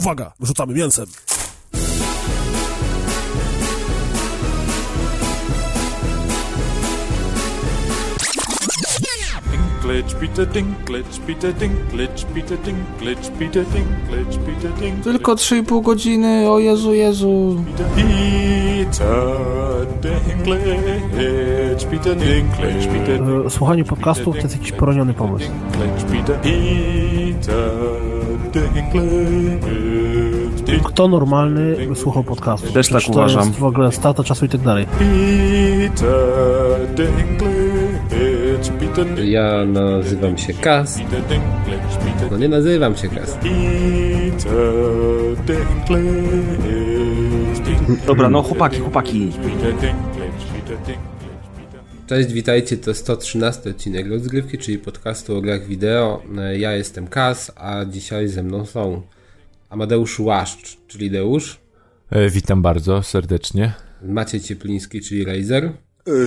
Uwaga, rzucamy mięsem. Dinklage, Peter Dinklage, Peter Dinklage, Peter Dinklage, Peter Dinklage, Peter Dinklage. Tylko 3,5 godziny, o Jezu, Jezu. Peter, Peter Dinklage, Peter Dinklage, Peter Słuchanie podcastów to jest jakiś poroniony pomysł. Peter, Kto normalny słuchał podcastów? Też tak to uważam. jest w ogóle strata czasu i tak dalej. Ja nazywam się Kas. No nie nazywam się Kas. Dobra, no chłopaki, chłopaki. Cześć, witajcie, to 113 odcinek rozgrywki, czyli podcastu o grach wideo. Ja jestem Kas, a dzisiaj ze mną są Amadeusz Łaszcz, czyli Deusz, E, Witam bardzo serdecznie. Maciej Ciepliński, czyli Razer, E,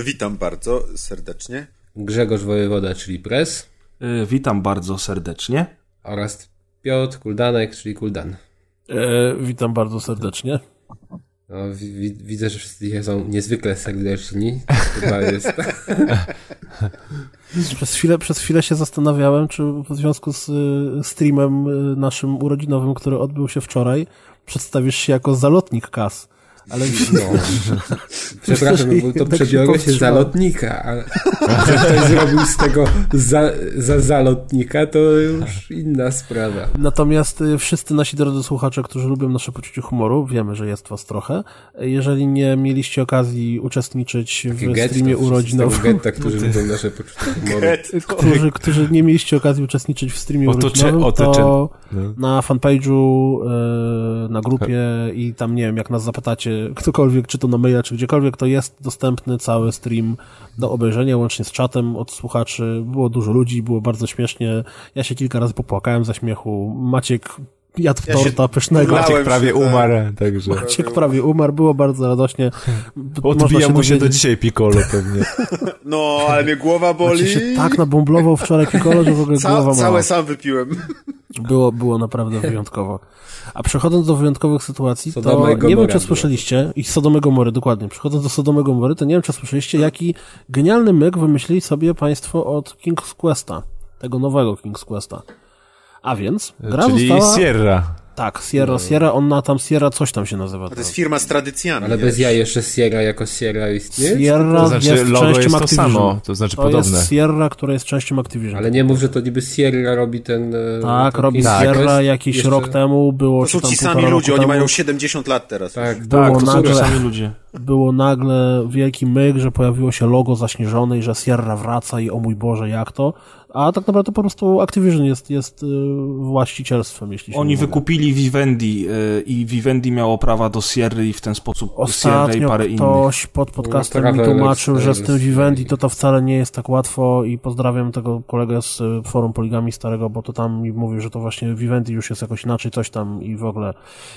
Witam bardzo serdecznie. Grzegorz Wojewoda, czyli Press Y, witam bardzo serdecznie. oraz Piotr Kuldanek, czyli Kuldan. E, witam bardzo serdecznie. No, wi- wi- widzę, że wszyscy są niezwykle serdeczni. Chyba jest. Przez chwilę, przez chwilę się zastanawiałem, czy w związku z y, streamem y, naszym urodzinowym, który odbył się wczoraj, przedstawisz się jako zalotnik kas. Ale No. Przepraszam, bo to się przebiorę się powstrzymałem. zalotnika, ale ktoś zrobił z tego za, za zalotnika, to już inna sprawa. Natomiast y, wszyscy nasi drodzy słuchacze, którzy lubią nasze poczucie humoru, wiemy, że jest was trochę. Jeżeli nie mieliście okazji uczestniczyć w streamie urodzinowym, getta, którzy lubią nasze poczucie humoru. którzy, którzy nie mieliście okazji uczestniczyć w streamie Otocze- urodzinowym, to otocze- no. na fanpage'u, e, na grupie i tam nie wiem, jak nas zapytacie, ktokolwiek, czy to na maila, czy gdziekolwiek, to jest dostępny cały stream do obejrzenia, łącznie z czatem od słuchaczy. Było dużo ludzi, było bardzo śmiesznie. Ja się kilka razy popłakałem ze śmiechu. Maciek jadł Ja torta pysznego. Maciek prawie tak. umarł, także Maciek prawie umarł, było bardzo radośnie. Odbija mu się do dzisiaj Piccolo pewnie. No, ale mnie głowa boli. Maciek się tak nabąblował wczoraj Piccolo, że w ogóle Ca głowa mała. całe sam wypiłem. Było, było naprawdę wyjątkowo. A przechodząc do wyjątkowych sytuacji, to nie wiem, czy słyszeliście, i Sodome Gomory, dokładnie, przechodząc do Sodome Gomory, to nie wiem, czy słyszeliście, jaki genialny myk wymyślili sobie państwo od King's Questa, tego nowego King's Questa. A więc, gra Czyli została... Sierra. Tak, Sierra, Sierra, ona tam, Sierra coś tam się nazywa. To jest firma z tradycjami. Ale bez jaj jeszcze Sierra jako Sierra istnieje? Sierra To znaczy jest logo częścią jest to samo, to znaczy To podobne. jest Sierra, która jest częścią Activision. Ale nie mów, że to niby Sierra robi ten... e, Tak, robi King's Sierra jakiś Jeszcze- rok temu, było To są ci sami ludzie, oni mają 70 lat teraz. Tak, Było Tak, to są nagle- ci sami ludzie. było nagle wielki myk, że pojawiło się logo zaśnieżone i że Sierra wraca i o mój Boże, jak to? A tak naprawdę po prostu Activision jest, jest y, właścicielstwem, jeśli się Oni nie mylę. wykupili Vivendi y, i Vivendi miało prawa do Sierry i w ten sposób Sierra i Ostatnio parę innych. ktoś pod podcastem No, mi tłumaczył, że z tym. Vivendi to to wcale nie jest tak łatwo i pozdrawiam tego kolegę z y, forum Poligami starego, bo to tam mi mówił, że to właśnie Vivendi już jest jakoś inaczej, coś tam i w ogóle.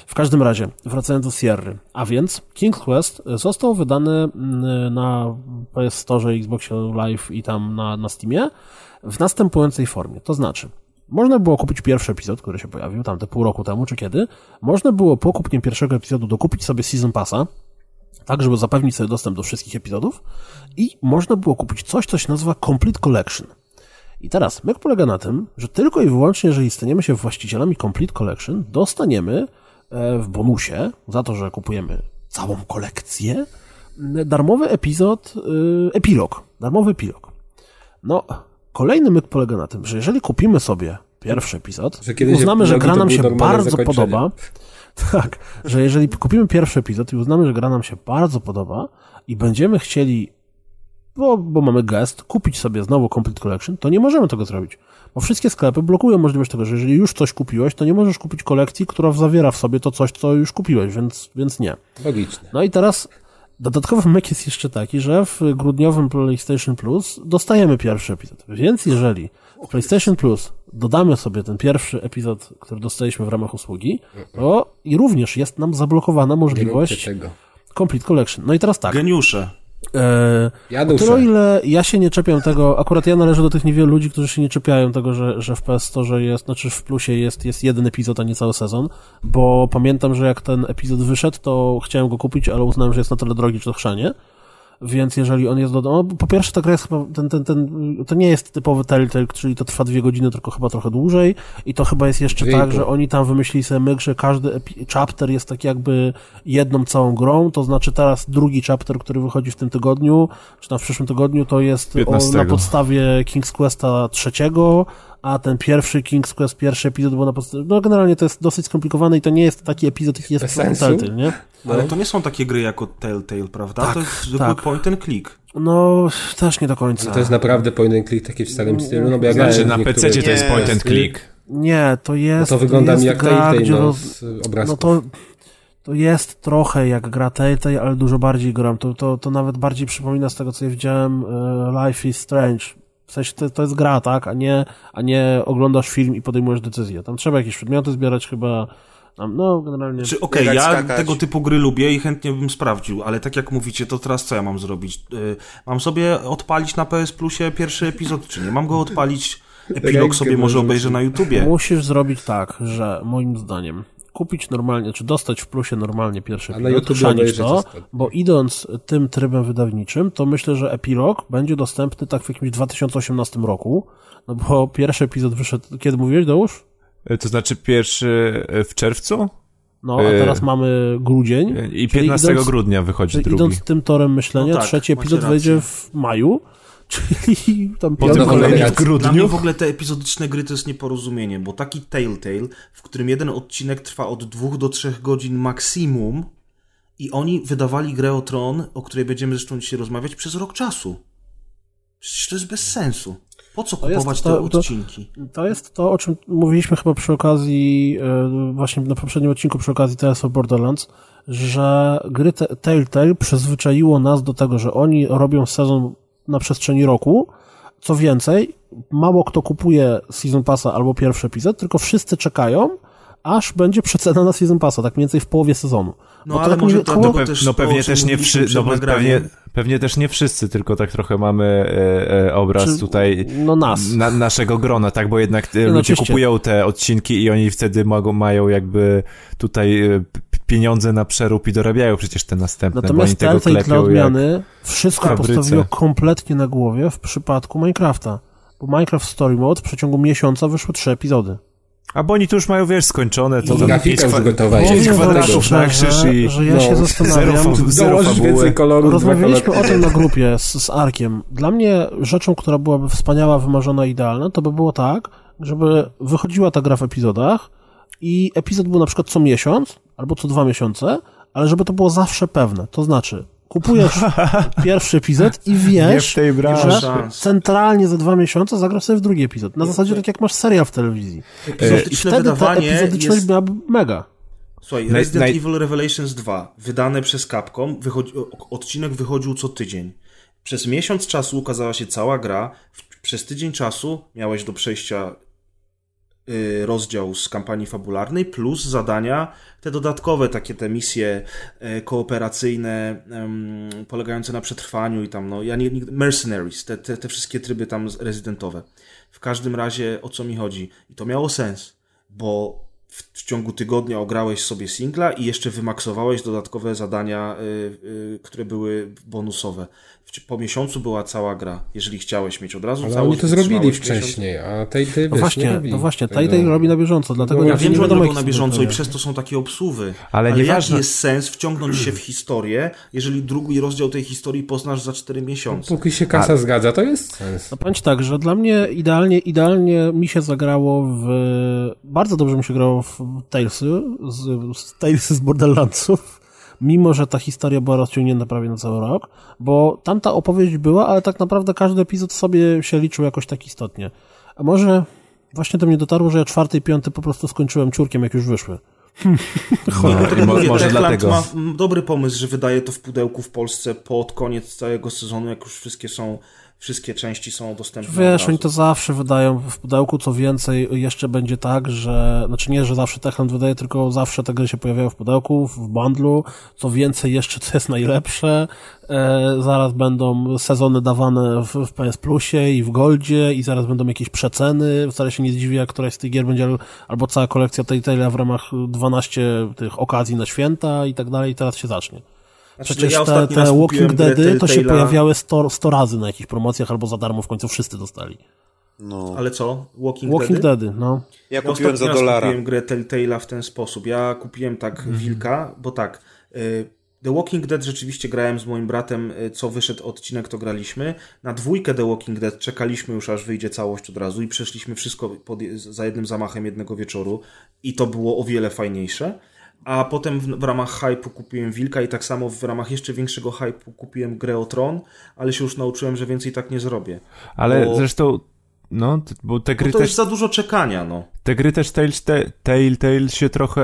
W każdym razie, wracając do Sierry. A więc King's Quest został wydany mm, na PS Store, Xboxie Live i tam na, na Steamie w następującej formie. To znaczy, można było kupić pierwszy epizod, który się pojawił tam te pół roku temu, czy kiedy. Można było po kupnie pierwszego epizodu dokupić sobie Season Passa, tak, żeby zapewnić sobie dostęp do wszystkich epizodów i można było kupić coś, co się nazywa Complete Collection. I teraz, myk polega na tym, że tylko i wyłącznie, jeżeli staniemy się właścicielami Complete Collection, dostaniemy e, w bonusie, za to, że kupujemy całą kolekcję, darmowy epizod, y, epilog, darmowy epilog. No, kolejny myk polega na tym, że jeżeli kupimy sobie pierwszy epizod, uznamy, że gra nam się bardzo podoba, tak, że jeżeli kupimy pierwszy epizod i uznamy, że gra nam się bardzo podoba i będziemy chcieli, bo, bo mamy gest, kupić sobie znowu Complete Collection, to nie możemy tego zrobić. Bo wszystkie sklepy blokują możliwość tego, że jeżeli już coś kupiłeś, to nie możesz kupić kolekcji, która zawiera w sobie to coś, co już kupiłeś, więc, więc nie. Logiczne. No i teraz dodatkowy myk jest jeszcze taki, że w grudniowym PlayStation Plus dostajemy pierwszy epizod. Więc jeżeli w PlayStation Plus dodamy sobie ten pierwszy epizod, który dostaliśmy w ramach usługi, to i również jest nam zablokowana możliwość. Complete Collection. No i teraz tak. Geniusze. E, Ja o tyle, o duszę. ile ja się nie czepiam tego, akurat ja należę do tych niewielu ludzi, którzy się nie czepiają tego, że, że w PS Store jest, znaczy w plusie jest, jest jeden epizod, a nie cały sezon, bo pamiętam, że jak ten epizod wyszedł, to chciałem go kupić, ale uznałem, że jest na tyle drogi, czy to chrzanie. Więc jeżeli on jest do... No, po pierwsze, ta gra jest chyba... Ten, ten, ten, to nie jest typowy Telltale, czyli to trwa dwie godziny, tylko chyba trochę dłużej. I to chyba jest jeszcze tak, że oni tam wymyślili sobie myk, że każdy chapter jest tak jakby jedną całą grą. To znaczy teraz drugi chapter, który wychodzi w tym tygodniu, czy w przyszłym tygodniu, to jest o, 15. na podstawie King's Questa trzeciego, a ten pierwszy King's Quest, pierwszy epizod był na podstawie... No generalnie to jest dosyć skomplikowane i to nie jest taki epizod, jaki jest w. Telltale, nie? Ale to nie są takie gry jako Telltale, prawda? Tak, to jest zwykły tak. point and click. No, też nie do końca. To jest naprawdę point and click taki w starym stylu, no bo ja Znaczy na PC to jest point and click. Nie, to No jest. to wygląda jest mi jak Telltale, no, roz- z obrazków. No to, to jest trochę jak gra Telltale, ale dużo bardziej gram. To, to, to nawet bardziej przypomina z tego, co ja widziałem e, Life is Strange. W sensie to, to jest gra, tak? A nie, a nie oglądasz film i podejmujesz decyzję. Tam trzeba jakieś przedmioty zbierać chyba. No, generalnie. Czy okej, Biegać, ja skakać. tego typu gry lubię i chętnie bym sprawdził, ale tak jak mówicie, to teraz co ja mam zrobić? Y, Mam sobie odpalić na PS Plusie pierwszy epizod, czy nie? Mam go odpalić, epilog Rękę sobie może może obejrzę na YouTubie. Musisz zrobić tak, że moim zdaniem kupić normalnie, czy dostać w plusie normalnie pierwszy na epilog, chrzanić obejrzeć to, bo idąc tym trybem wydawniczym, to myślę, że epilog będzie dostępny tak w jakimś 2018 roku, no bo pierwszy epizod wyszedł, kiedy mówiłeś, Dołóż? E, To znaczy pierwszy e, w czerwcu No, a E, teraz mamy grudzień. i czyli 15 idąc- grudnia wychodzi drugi. Idąc tym torem myślenia, No tak, trzeci epizod wejdzie w maju, czyli tam piąty- kolejny w Dla Dla mnie grudniu. w ogóle te epizodyczne gry to jest nieporozumienie, bo taki Telltale, w którym jeden odcinek trwa od dwóch do trzech godzin maksimum i oni wydawali grę o Tron, o której będziemy zresztą dzisiaj rozmawiać, przez rok czasu. Przecież to jest bez sensu. Po co To jest kupować to- te to- odcinki? To jest to, o czym mówiliśmy chyba przy okazji, e, właśnie na poprzednim odcinku przy okazji Tales of Borderlands, że gry te- Telltale przyzwyczaiło nas do tego, że oni robią sezon na przestrzeni roku. Co więcej, mało kto kupuje Season Passa albo pierwszy epizod, tylko wszyscy czekają, aż będzie przecena na Season Passa, tak mniej więcej w połowie sezonu. No Bo ale tak może to, koło- Pe- no pewnie też nie wszyscy, no pewnie, pewnie też nie wszyscy, tylko tak trochę mamy e, e, obraz Czy- tutaj no nas. na, naszego grona, tak, bo jednak e, no ludzie oczywiście. kupują te odcinki i oni wtedy mogą, mają jakby tutaj e, pieniądze na przerób i dorabiają przecież te następne, bo oni Natomiast tego klepią odmiany wszystko fabryce. postawiło kompletnie na głowie w przypadku Minecrafta. Bo Minecraft Story Mode w przeciągu miesiąca wyszły trzy epizody. A bo oni tu już mają, wiesz, skończone, to I tam grafika pięć, już kwa- gotowa pięć jest. kwadratów Powiem na krzyż i że ja no, się zero, zastanawiam, zero fabuły. więcej kolorów, Rozmawialiśmy o tym na grupie z, z Arkiem. Dla mnie rzeczą, która byłaby wspaniała, wymarzona, idealna, to by było tak, żeby wychodziła ta gra w epizodach i epizod był na przykład co miesiąc albo co dwa miesiące, ale żeby to było zawsze pewne. To znaczy, kupujesz pierwszy epizod i wiesz, że centralnie za dwa miesiące zagrasz sobie w drugi epizod. Na zasadzie tak jak masz serial w telewizji. I wtedy ta epizodyczność jest... byłaby mega. Słuchaj, Resident naj- Evil Revelations 2, wydane przez Capcom, wychodzi, odcinek wychodził co tydzień. Przez miesiąc czasu ukazała się cała gra, przez tydzień czasu miałeś do przejścia rozdział z kampanii fabularnej, plus zadania, te dodatkowe, takie te misje e, kooperacyjne, polegające na przetrwaniu i tam, no, ja nie, Mercenaries, te, te, te wszystkie tryby tam rezydentowe. W każdym razie, o co mi chodzi? I to miało sens, bo w, w ciągu tygodnia ograłeś sobie singla i jeszcze wymaksowałeś dodatkowe zadania, y, y, które były bonusowe. Po miesiącu była cała gra, jeżeli chciałeś mieć od razu Ale całość, oni to zrobili wytrzymałeś miesiąc. wcześniej, a tej, tej No wiesz, właśnie, nie robi no właśnie, tego. Telltale robi na bieżąco, dlatego No, nie, Ja wiem, że oni robią na bieżąco i przez to są takie obsuwy. Ale Ale, jaki jest sens wciągnąć się w historię, jeżeli drugi rozdział tej historii poznasz za 4 miesiące? Póki się kasa zgadza, to jest sens. No powiem tak, że dla mnie idealnie, idealnie mi się zagrało w... Bardzo dobrze mi się grało w Talesy, z, z Talesy z Borderlandsów, mimo że ta historia była rozciągnięta prawie na cały rok, bo tamta opowieść była, ale tak naprawdę każdy epizod sobie się liczył jakoś tak istotnie. A może właśnie do mnie dotarło, że ja czwarty i piąty po prostu skończyłem ciurkiem, jak już wyszły. No, mo, Mówię, może Techland dlatego. ma dobry pomysł, że wydaje to w pudełku w Polsce pod koniec całego sezonu, jak już wszystkie są wszystkie części są dostępne. Wiesz, oni to zawsze wydają w pudełku, co więcej, jeszcze będzie tak, że, znaczy nie, że zawsze Techland wydaje, tylko zawsze te gry się pojawiają w pudełku, w bundlu, co więcej jeszcze, co jest najlepsze, e, zaraz będą sezony dawane w, w PS Plusie i w Goldzie i zaraz będą jakieś przeceny, wcale się nie zdziwię, jak któraś z tych gier będzie, albo cała kolekcja tej w ramach 12 tych okazji na święta i tak dalej i teraz się zacznie. Znaczy, Przecież ja te, te Walking Deady to się pojawiały 100, 100 razy na jakichś promocjach albo za darmo w końcu wszyscy dostali. No. Ale co? Walking, Walking Deady? Deady, no. Ja Ja kupiłem za dolara. kupiłem grę Telltale'a w ten sposób. Ja kupiłem tak Mhm. Wilka, bo tak, y, The Walking Dead rzeczywiście grałem z moim bratem, y, co wyszedł odcinek, to graliśmy. Na dwójkę The Walking Dead czekaliśmy już, aż wyjdzie całość od razu i przeszliśmy wszystko pod, za jednym zamachem jednego wieczoru i to było o wiele fajniejsze. A potem w, w ramach hype'u kupiłem Wilka i tak samo w ramach jeszcze większego hype'u kupiłem grę o Tron, ale się już nauczyłem, że więcej tak nie zrobię. Ale Bo- zresztą, no, bo te gry Bo to też jest za dużo czekania, no. Te gry też Telltale, Telltale się trochę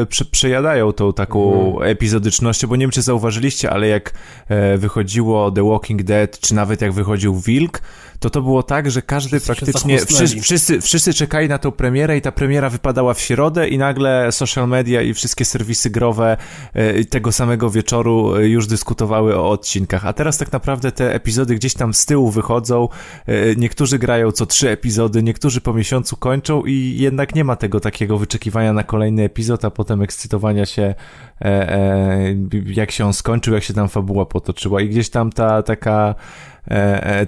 e, prze, przejadają tą taką Mhm. epizodycznością, bo nie wiem, czy zauważyliście, ale jak e, wychodziło The Walking Dead, czy nawet jak wychodził Wilk, to to było tak, że każdy Wszyscy praktycznie, wszyscy, wszyscy, wszyscy czekali na tą premierę i ta premiera wypadała w środę i nagle social media i wszystkie serwisy growe e, tego samego wieczoru e, już dyskutowały o odcinkach. A teraz tak naprawdę te epizody gdzieś tam z tyłu wychodzą, e, niektórzy grają co trzy epizody, niektórzy po miesiącu kończą i jednak nie ma tego takiego wyczekiwania na kolejny epizod, a potem ekscytowania się e, e, jak się on skończył, jak się tam fabuła potoczyła. I gdzieś tam ta taka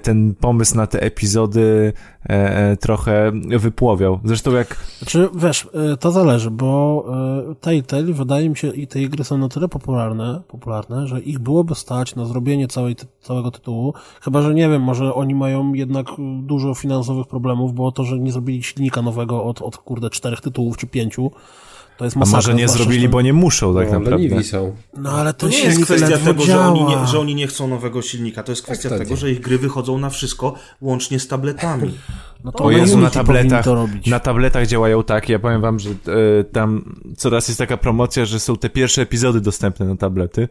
ten pomysł na te epizody e, e, trochę wypłowiał. Zresztą jak Znaczy, wiesz, to zależy, bo Telltale, wydaje mi się, i te gry są na tyle popularne, popularne, że ich byłoby stać na zrobienie całej, całego tytułu, chyba, że nie wiem, może oni mają jednak dużo finansowych problemów, bo to, że nie zrobili silnika nowego od, od kurde, czterech tytułów czy pięciu, to jest a masakra. może nie zrobili, że- bo nie muszą tak no, naprawdę. są. No ale To ten nie jest kwestia tego, że oni, nie, że oni nie chcą nowego silnika. To jest kwestia to tego, nie. że ich gry wychodzą na wszystko, łącznie z tabletami. No to O na Jezu, na tabletach, to robić. na tabletach działają tak, ja powiem wam, że e, tam coraz jest taka promocja, że są te pierwsze epizody dostępne na tablety.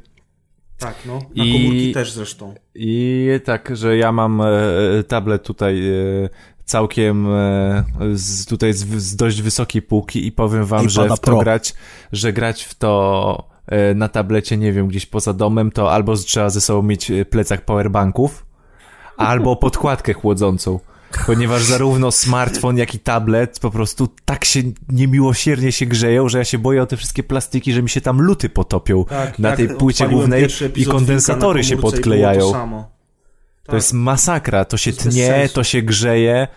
Tak, no. Na I- komórki też zresztą. I tak, że ja mam e, tablet tutaj e, całkiem e, z, tutaj z, z dość wysokiej półki i powiem wam, I że w to Pro. grać, że grać w to e, na tablecie, nie wiem, gdzieś poza domem, to albo trzeba ze sobą mieć e, plecak powerbanków, albo podkładkę chłodzącą. Ponieważ zarówno smartfon, jak i tablet po prostu tak się niemiłosiernie się grzeją, że ja się boję o te wszystkie plastiki, że mi się tam luty potopią Tak, na tej płycie głównej i kondensatory się podklejają. Było to Tak. jest masakra, to się To tnie, to się grzeje.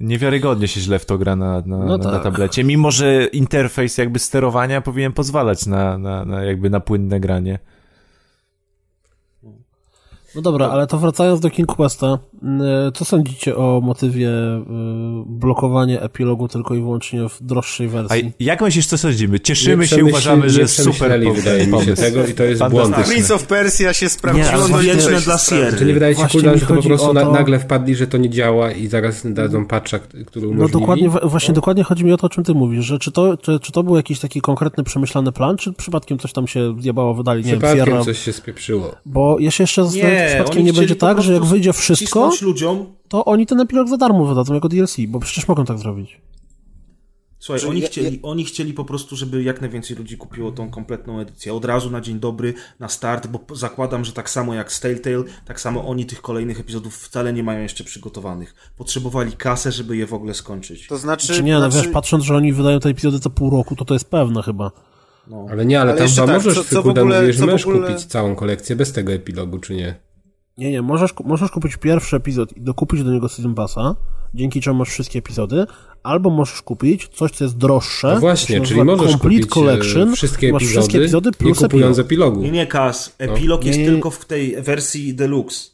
Niewiarygodnie się źle w to gra na, na, No na, na tak. tablecie, mimo że interfejs jakby sterowania powinien pozwalać na, na, na jakby na płynne granie. No dobra, ale to wracając do King Questa, y, co sądzicie o motywie y, blokowania epilogu tylko i wyłącznie w droższej A wersji? jak myślisz, co sądzimy? Cieszymy się, uważamy, że jest super wydaje mi się tego i to jest błąd. Prince of Persia się sprawdziło, no wieczne się dla. Sierry. Czy nie wydaje Kuldan, mi że to po prostu to- nagle wpadli, że to nie działa i zaraz dadzą patcha, który No umożliwi? dokładnie, wa- właśnie dokładnie chodzi mi o to, o czym ty mówisz, że czy to, czy, czy to był jakiś taki konkretny, przemyślany plan, czy przypadkiem coś tam się zjebało, wydali, nie wiem, Przypadkiem Sierra, coś się spieprzyło. bo ja się jeszcze zastanawiam, przypadkiem oni nie chcieli będzie tak, że jak wyjdzie wszystko, ludziom. to oni ten epilog za darmo wydadzą jako DLC, bo przecież mogą tak zrobić. Słuchaj, Czyli oni ja- chcieli, oni chcieli po prostu, żeby jak najwięcej ludzi kupiło tą kompletną edycję. Od razu na dzień dobry, na start, bo zakładam, że tak samo jak z Telltale, tak samo oni tych kolejnych epizodów wcale nie mają jeszcze przygotowanych. Potrzebowali kasę, żeby je w ogóle skończyć. To znaczy, Czy nie, no znaczy wiesz, patrząc, że oni wydają te epizody co pół roku, to to jest pewne chyba. No. Ale nie, ale, Ale tam chyba tak, możesz, co- co w ogóle- co w możesz ogóle- kupić całą kolekcję bez tego epilogu, czy nie? Nie, nie, możesz, możesz kupić pierwszy epizod i dokupić do niego Season Passa, dzięki czemu masz wszystkie epizody, albo możesz kupić coś, co jest droższe. No właśnie, czyli możesz Complete kupić Collection, e, wszystkie masz epizody, wszystkie epizody nie plus kupując epilog. epilogu. Nie, nie, Kas. Epilog jest Nie, nie. tylko w tej wersji deluxe.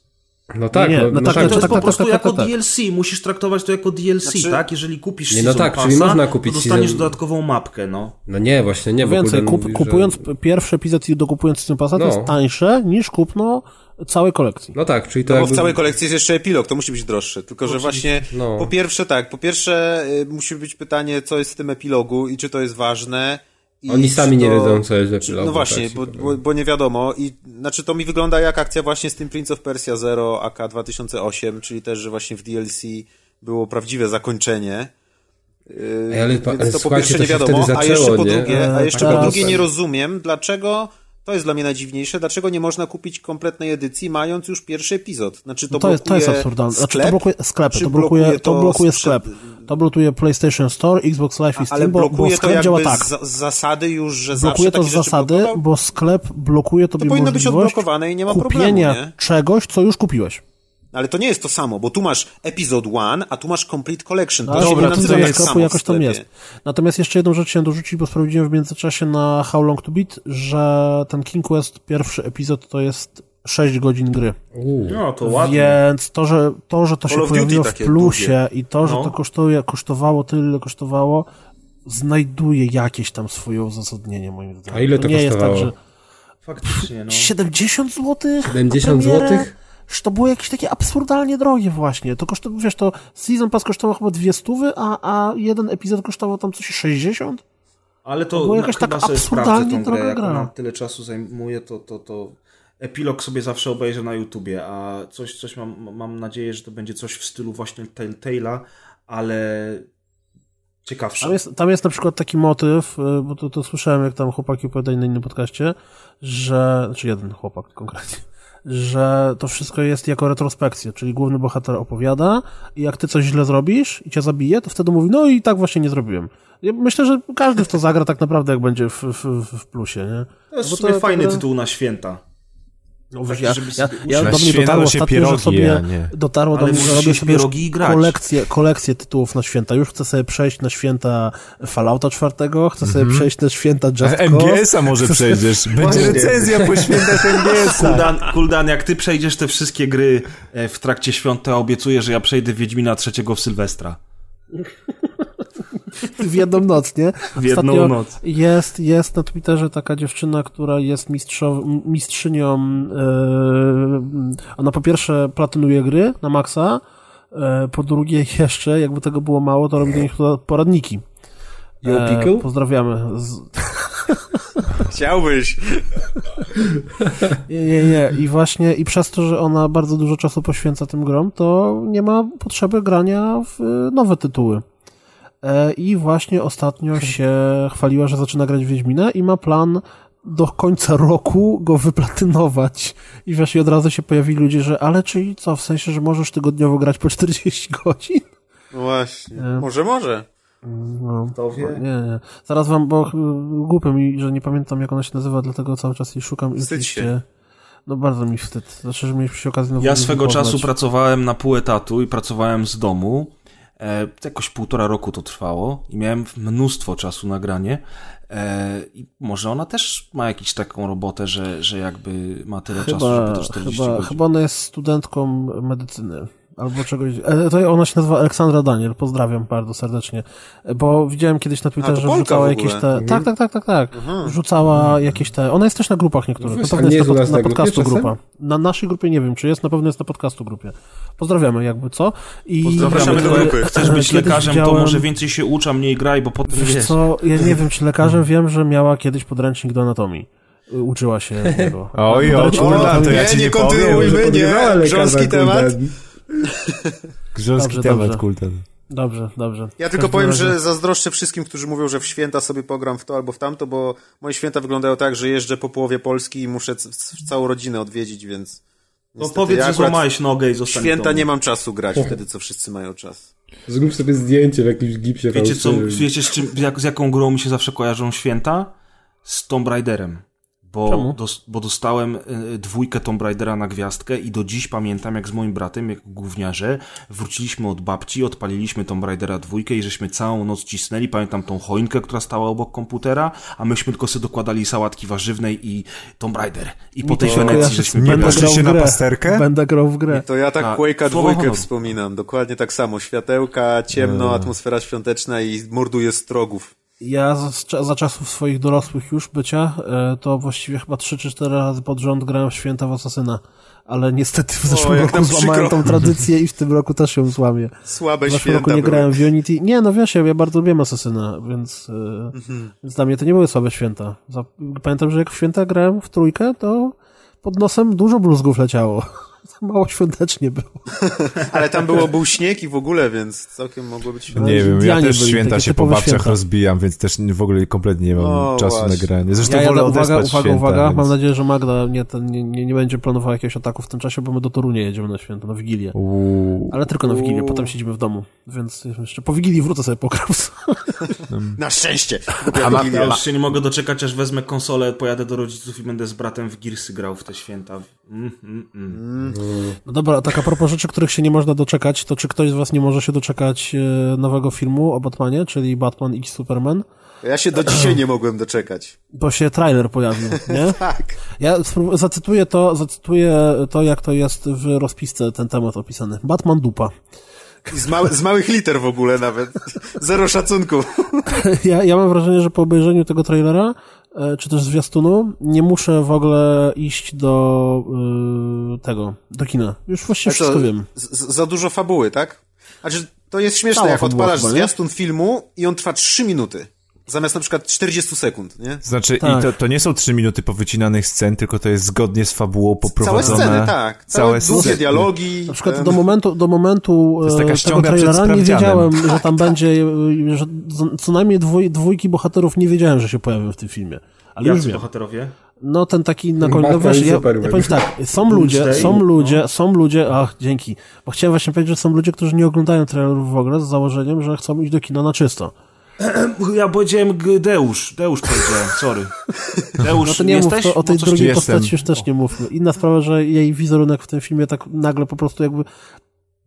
No tak, Nie, no, no no tak, tak, to jest tak, po tak, prostu tak, jako tak, tak. DLC. Musisz traktować to jako DLC, Znaczy- tak? Jeżeli kupisz Nie, no Season tak, czyli Passa, można kupić to dostaniesz Season- dodatkową mapkę, no. No nie, właśnie nie, bo Więcej, kup, mówi, kupując Że... pierwszy epizod i dokupując Season Passa, to No. jest tańsze niż kupno całej kolekcji. No tak, czyli to No bo w jakby... całej kolekcji jest jeszcze epilog, to musi być droższe. Tylko, że właśnie No. po pierwsze tak, po pierwsze y, musi być pytanie, co jest w tym epilogu i czy to jest ważne I Oni sami nie to- wiedzą, co jest epilogu. No właśnie, tak bo, bo, bo nie wiadomo. I znaczy to mi wygląda jak akcja właśnie z tym Prince of Persia Zero AK 2008, czyli też, że właśnie w DLC było prawdziwe zakończenie. Yy, Ej, ale więc ale to po pierwsze to nie wiadomo, wtedy a jeszcze zaczęło, po nie? drugie, a E, jeszcze po drugie nie rozumiem, dlaczego to jest dla mnie najdziwniejsze, dlaczego nie można kupić kompletnej edycji, mając już pierwszy epizod. Znaczy to, No to, jest, to jest blokuje absurdalne. Znaczy, to blokuje sklepy, to blokuje, to blokuje sprzed- sklep. To blokuje PlayStation Store, Xbox Live i Ale Steam, bo, bo blokuje to sklep działa tak. z, z zasady już, że Blokuje to z zasady, blokował? bo sklep blokuje tobie powinno być odblokowane i nie ma kupienia problemu, nie? czegoś, co już kupiłeś. Ale to nie jest to samo, bo tu masz Episode 1, a tu masz Complete Collection. To No, się dobra, nie to jest tak sklepu samo w jakoś tam jest. Natomiast jeszcze jedną rzecz chciałem dorzucić, bo sprawdziłem w międzyczasie na How Long to Beat, że ten King Quest, pierwszy epizod, to jest 6 godzin gry. Uuu. No, to ładnie. Więc to, że to, że to się Call pojawiło w plusie i to, że No. to kosztuje, kosztowało tyle, ile kosztowało, znajduje jakieś tam swoje uzasadnienie, moim zdaniem. A ile to nie kosztowało? jest tak, że Faktycznie, no. 70 zł? 70 złotych? To było jakieś takie absurdalnie drogie właśnie. To kosztowało, wiesz, to Season Pass kosztował chyba dwie stówy, a, a jeden epizod kosztował tam coś 60? Ale To to była na, jakaś sprawdzę absurdalnie tą grę, droga jak gra. ona tyle czasu zajmuje, to, to, to epilog sobie zawsze obejrzę na YouTubie, a coś, coś mam, mam nadzieję, że to będzie coś w stylu właśnie Telltale'a, ale ciekawsze. Tam jest, tam jest na przykład taki motyw, y, bo to, to słyszałem, jak tam chłopaki opowiadali na innym podcaście, że, znaczy jeden chłopak konkretnie, że to wszystko jest jako retrospekcja, czyli główny bohater opowiada i jak ty coś źle zrobisz i cię zabije, to wtedy mówi, no i tak właśnie nie zrobiłem. Ja myślę, że każdy w to zagra tak naprawdę, jak będzie w, w, w plusie, nie? to jest bo to- fajny to- tytuł na święta. No, Taki, ja, żeby ja, sobie ja, do mnie dotarło ostatnio, pierogi że sobie je, a nie. dotarło do mnie, że robię sobie kolekcję, kolekcję tytułów na święta. Już chcę sobie przejść na święta Fallouta czwartego, chcę sobie przejść na święta Just A. MGS-a może przejdziesz. Będzie Właśnie. recenzja po świętach MGS-a. Kuldan, Kuldan, jak ty przejdziesz te wszystkie gry e, w trakcie świąt, to obiecuję, że ja przejdę Wiedźmina trzeciego w Sylwestra. w jedną noc, nie? W jedną Ostatnio noc. Jest, jest na Twitterze taka dziewczyna, która jest mistrzow, mistrzynią, yy, ona po pierwsze platynuje gry na maksa, e, po drugie jeszcze, jakby tego było mało, to robi do nich poradniki. Pickle? pozdrawiamy. Z, Chciałbyś. Nie, nie, nie. I właśnie, i przez to, że ona bardzo dużo czasu poświęca tym grom, to nie ma potrzeby grania w y, nowe tytuły. E, I właśnie ostatnio się chwaliła, że zaczyna grać w Wiedźmina i ma plan do końca roku go wyplatynować. I wiesz, i od razu się pojawili ludzie, że ale czyli co, w sensie, że możesz tygodniowo grać po 40 godzin? No właśnie. E. Może, może. No, Kto wie? nie, nie. Zaraz wam, bo głupio mi, że nie pamiętam jak ona się nazywa, dlatego cały czas jej szukam. i Wstydź oczywiście- się. No bardzo mi wstyd. Znaczy, że mieliśmy okazję Ja swego czasu pracowałem na pół etatu i pracowałem z domu. E, jakoś półtora roku to trwało i miałem mnóstwo czasu na granie. E, I może ona też ma jakąś taką robotę, że, że jakby ma tyle czasu, żeby Chyba, te 40 chyba, godzin. chyba ona jest studentką medycyny. Albo czegoś. E, to ona się nazywa Aleksandra Daniel. Pozdrawiam bardzo serdecznie. E, Bo widziałem kiedyś na Twitterze, to że w jakieś te. Tak, tak, tak, tak, tak. Wrzucała jakieś te. Ona jest też na grupach niektórych. No Na pewno jest jest na, na grupie podcastu czasem? grupa. Na naszej grupie nie wiem, czy jest, na pewno jest na podcastu grupie. Pozdrawiamy, jakby co. I Zapraszamy do e, grupy. Chcesz być lekarzem, to widziałem- może więcej się ucz, a mniej graj, bo potem Wiesz wiesz. co, ja nie wiem, czy lekarzem wiem, że miała kiedyś podręcznik do anatomii. Y, Uczyła się tego. Oj, oj, kurwa, to ja nie, ci nie nie powiem. kontynuujmy. Nie, grząski temat. Grząski Dobrze, temat, dobrze. Dobrze, dobrze. Ja tylko powiem, razie- że zazdroszczę wszystkim, którzy mówią, że w święta sobie pogram w to albo w tamto, bo moje święta wyglądają tak, że jeżdżę po połowie Polski i muszę c- c- całą rodzinę odwiedzić, więc... No powiedz, ja że złamałeś nogę i zostań Święta domu. nie mam czasu grać wtedy, co wszyscy mają czas. Zrób sobie zdjęcie w jakimś gipsie Wiecie, co, wiecie z, czym, jak, z jaką grą mi się zawsze kojarzą święta? Z Tomb Raiderem. Bo, Czemu? dos, bo dostałem y, dwójkę Tomb Raidera na gwiazdkę i do dziś pamiętam, jak z moim bratem, jak gówniarze, wróciliśmy od babci, odpaliliśmy Tomb Raidera dwójkę i żeśmy całą noc cisnęli. Pamiętam tą choinkę, która stała obok komputera, a myśmy tylko sobie dokładali sałatki warzywnej i Tomb Raider. I po tej to Wenecji żeśmy Nie w na pasterkę? Będę grał w grę. To ja tak Quake'a dwójkę wspominam, dokładnie tak samo. Światełka, ciemno, atmosfera świąteczna i morduje strogów. Ja za, za czasów swoich dorosłych już bycia, e, to właściwie chyba 3 czy 4 razy pod rząd grałem w Święta w Asasyna. Ale niestety w zeszłym jak roku złamałem przykro. tą tradycję i w tym roku też ją złamię. Słabe W zeszłym roku nie były. grałem w Unity. Nie, no wiesz, ja, ja bardzo lubiłem Asasyna, więc, e, Mhm. więc dla mnie to nie były słabe święta. Pamiętam, że jak w święta grałem w trójkę, to pod nosem dużo bluzgów leciało. Mało świątecznie było. Ale tam było, był śnieg i w ogóle, więc całkiem mogło być święta. Nie wiem, ja też święta się po babciach święta. rozbijam, więc też w ogóle kompletnie nie mam O, czasu właśnie. na granie. Zresztą Ja wolę uwaga, uwaga, święta, uwaga, więc... mam nadzieję, że Magda nie, ten, nie, nie, nie będzie planowała jakiegoś ataku w tym czasie, bo my do Torunia jedziemy na święto, na Wigilię. Uuu. Ale tylko na Wigilię, Uuu. potem siedzimy w domu, więc jeszcze po Wigilii wrócę sobie po Kraus. Na szczęście! A ma, ja już się nie mogę doczekać, aż wezmę konsolę, pojadę do rodziców i będę z bratem w Gearsy grał w te święta. Mm, mm, mm. No dobra, tak a propos rzeczy, których się nie można doczekać, to czy ktoś z was nie może się doczekać e, nowego filmu o Batmanie, czyli Batman X Superman? Ja się do dzisiaj nie mogłem doczekać. Bo się trailer pojawił, nie? Tak. Ja zacytuję to, zacytuję to, jak to jest w rozpisce ten temat opisany. Batman dupa. Z, małe, z małych liter w ogóle nawet. Zero szacunku. Ja, ja mam wrażenie, że po obejrzeniu tego trailera, e, czy też zwiastunu, nie muszę w ogóle iść do y, tego, do kina. Już właściwie wszystko wiem. z, za dużo fabuły, tak? Znaczy, to jest śmieszne, Cała jak odpalasz chyba, zwiastun filmu i on trwa 3 minuty. Zamiast na przykład 40 sekund, nie? Znaczy, Tak. i to, to nie są trzy minuty powycinanych scen, tylko to jest zgodnie z fabułą Całe poprowadzone. sceny, tak. Całe Całe długie sceny. dialogi. Na przykład do momentu, do momentu jest e, taka tego trailera nie wiedziałem, że tam będzie, e, że co najmniej dwój, dwójki bohaterów nie wiedziałem, że się pojawią w tym filmie. Ale już Jacy wiem. bohaterowie? No ten taki na końcu, no wiesz, ja, ja powiem tak, są ludzie, są no. ludzie, są ludzie, ach, dzięki, bo chciałem właśnie powiedzieć, że są ludzie, którzy nie oglądają trailerów w ogóle z założeniem, że chcą iść do kina na czysto. Ja powiedziałem Deusz. Deusz powiedziałem, sorry. Deusz, No to nie jesteś? mów to, o tej Bo coś drugiej Jestem. postaci już też nie mówmy. Inna sprawa, że jej wizerunek w tym filmie tak nagle po prostu jakby,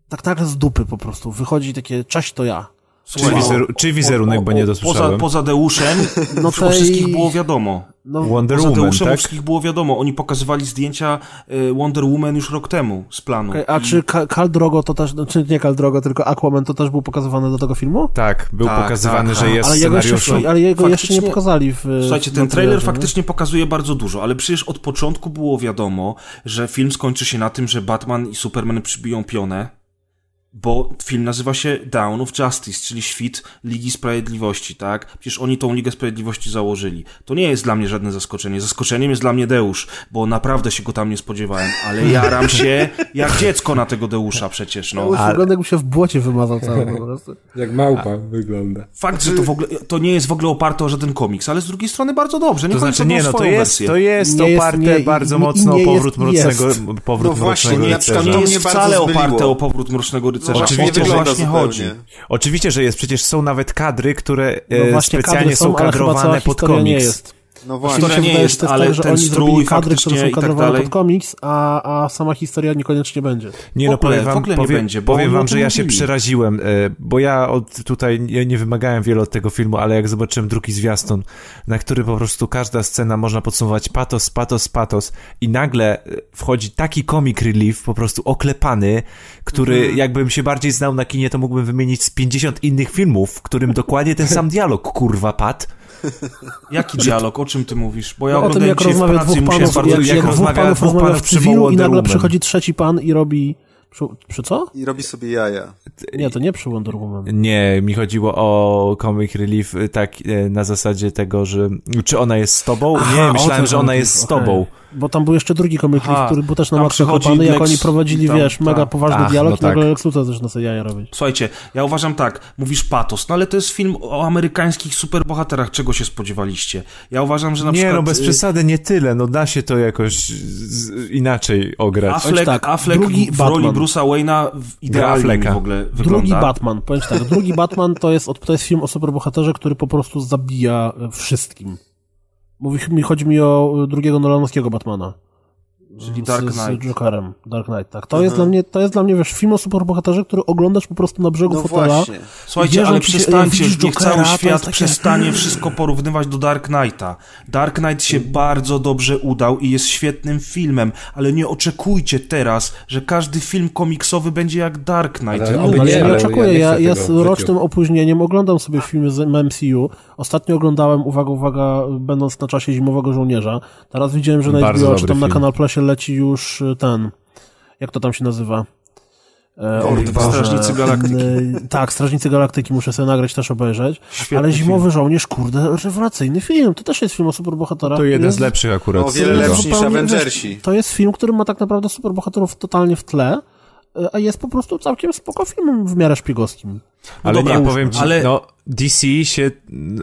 tak nagle z dupy po prostu wychodzi takie, cześć to ja. Czy, Słuchaj, wizeru, czy wizerunek, bo nie Poza, dosłyszałem. poza Deuszem No o tej- wszystkich było wiadomo. No, Wonder Poza Woman, Deuszem o tak? wszystkich było wiadomo. Oni pokazywali zdjęcia y, Wonder Woman już rok temu z planu. Okej, a czy Khal Drogo to też, znaczy nie Khal Drogo, tylko Aquaman to też był pokazywany do tego filmu? Tak, był Tak, pokazywany, tak, że tak. jest Ale jego, jeszcze, ale jego jeszcze nie pokazali w Słuchajcie, w ten trailer faktycznie pokazuje bardzo dużo, ale przecież od początku było wiadomo, że film skończy się na tym, że Batman i Superman przybiją pionę, bo film nazywa się Dawn of Justice, czyli świt Ligi Sprawiedliwości, tak? Przecież oni tą Ligę Sprawiedliwości założyli. To nie jest dla mnie żadne zaskoczenie. Zaskoczeniem jest dla mnie Deusz, bo naprawdę się go tam nie spodziewałem, ale jaram się jak dziecko na tego Deusza przecież, no. Już wygląda jakby się w błocie wymazał cały po prostu. Jak małpa wygląda. Fakt, że to w ogóle, to nie jest w ogóle oparte o żaden komiks, ale z drugiej strony bardzo dobrze. Niech To znaczy, nie, no to jest, wersję. to jest Nie jest- oparte nie- bardzo i- mocno o nie powrót jest- mrocznego, jest. powrót No właśnie, mrocznego nie, na To przykład rycerza. to nie jest wcale oparte o powrót Mrocznego Rycerza. Oczywiście, że wygląda właśnie zupełnie. chodzi. Oczywiście, że jest. Przecież są nawet kadry, które No e, właśnie, specjalnie kadry są są, kadrowane pod historia nie komiks. jest. No Właśnie właśnie. mi się nie wydaje, jest, to ale tak, że ten oni strój zrobili kadry, które są i tak kadrowane dalej. pod komiks, a, a sama historia niekoniecznie będzie. Nie no, powiem wam, w ogóle nie powiem, będzie, powiem wam, że ja się przeraziłem, e, bo ja od tutaj nie, nie wymagałem wiele od tego filmu, ale jak zobaczyłem drugi zwiastun, na który po prostu każda scena można podsumować patos, patos, patos i nagle e, wchodzi taki comic relief, po prostu oklepany, który Mhm. jakbym się bardziej znał na kinie, to mógłbym wymienić z 50 innych filmów, w którym dokładnie ten sam dialog, kurwa, padł. Jaki dialog? O czym ty mówisz? Bo ja No, o tym, jak rozmawia dwóch musiałem panów, bardzo... jak, jak jak dwóch rozmawia- panów dwóch rozmawia panów w przy cywilu i nagle przychodzi trzeci pan i robi... Przy, przy co? I robi sobie jaja. Nie, to nie przy Wonder Woman. Nie, mi chodziło o comic relief y, tak e, na zasadzie tego, że czy ona jest z tobą? Aha, nie, myślałem, że ona jest z tobą. Bo tam był jeszcze drugi relief, który był też na przychodzi kopany, jak Lex oni prowadzili, tam- wiesz, mega tak. poważny Ach, dialog no i nagle tak. Lex Luthor zaczyna sobie jaja robić. Słuchajcie, ja uważam tak, mówisz patos, no ale to jest film o amerykańskich superbohaterach, czego się spodziewaliście? Ja uważam, że na Nie, przykład... no bez y, przesady, nie tyle, no da się to jakoś inaczej ograć. Affleck, tak, Affleck drugi w roli Batman. Bruce'a Wayne'a idealnie w ogóle Drugi wygląda. Batman, powiem tak, drugi Batman to jest, to jest film o superbohaterze, który po prostu zabija e, wszystkim. Mówi, mi, chodzi mi o e, drugiego Nolanowskiego Batmana. Czyli Dark z, z Knight. Jokerem, Dark Knight, tak. To jest dla mnie, to jest dla mnie, wiesz, film o superbohaterze, który oglądasz po prostu na brzegu No fotela. właśnie. Słuchajcie, Wierzą ale przestańcie, niech Jokera, cały świat takie- przestanie wszystko porównywać do Dark Knighta. Dark Knight się bardzo dobrze udał i jest świetnym filmem, ale nie oczekujcie teraz, że każdy film komiksowy będzie jak Dark Knight. Ale Ale nie, ja nie ale oczekuję, ja nie ja, z rocznym opóźnieniem oglądam sobie filmy z MCU. Ostatnio oglądałem, uwaga, uwaga, będąc na czasie Zimowego Żołnierza. Teraz widziałem, że na HBO, czy tam na film. Kanal Plusie leci już y, ten, jak to tam się nazywa? E, Lord, o Boże, Strażnicy Galaktyki. tak, Strażnicy Galaktyki, muszę sobie nagrać, też obejrzeć. Świetny ale Zimowy film. Żołnierz, kurde, rewelacyjny film. To też jest film o superbohaterach. To jeden Jest- z lepszych akurat. O wiele lepszy niż Avengersi. To jest film, który ma tak naprawdę superbohaterów totalnie w tle, y, a jest po prostu całkiem spoko filmem w miarę szpiegowskim. Ale dobra, nie, powiem ci, ale- no DC się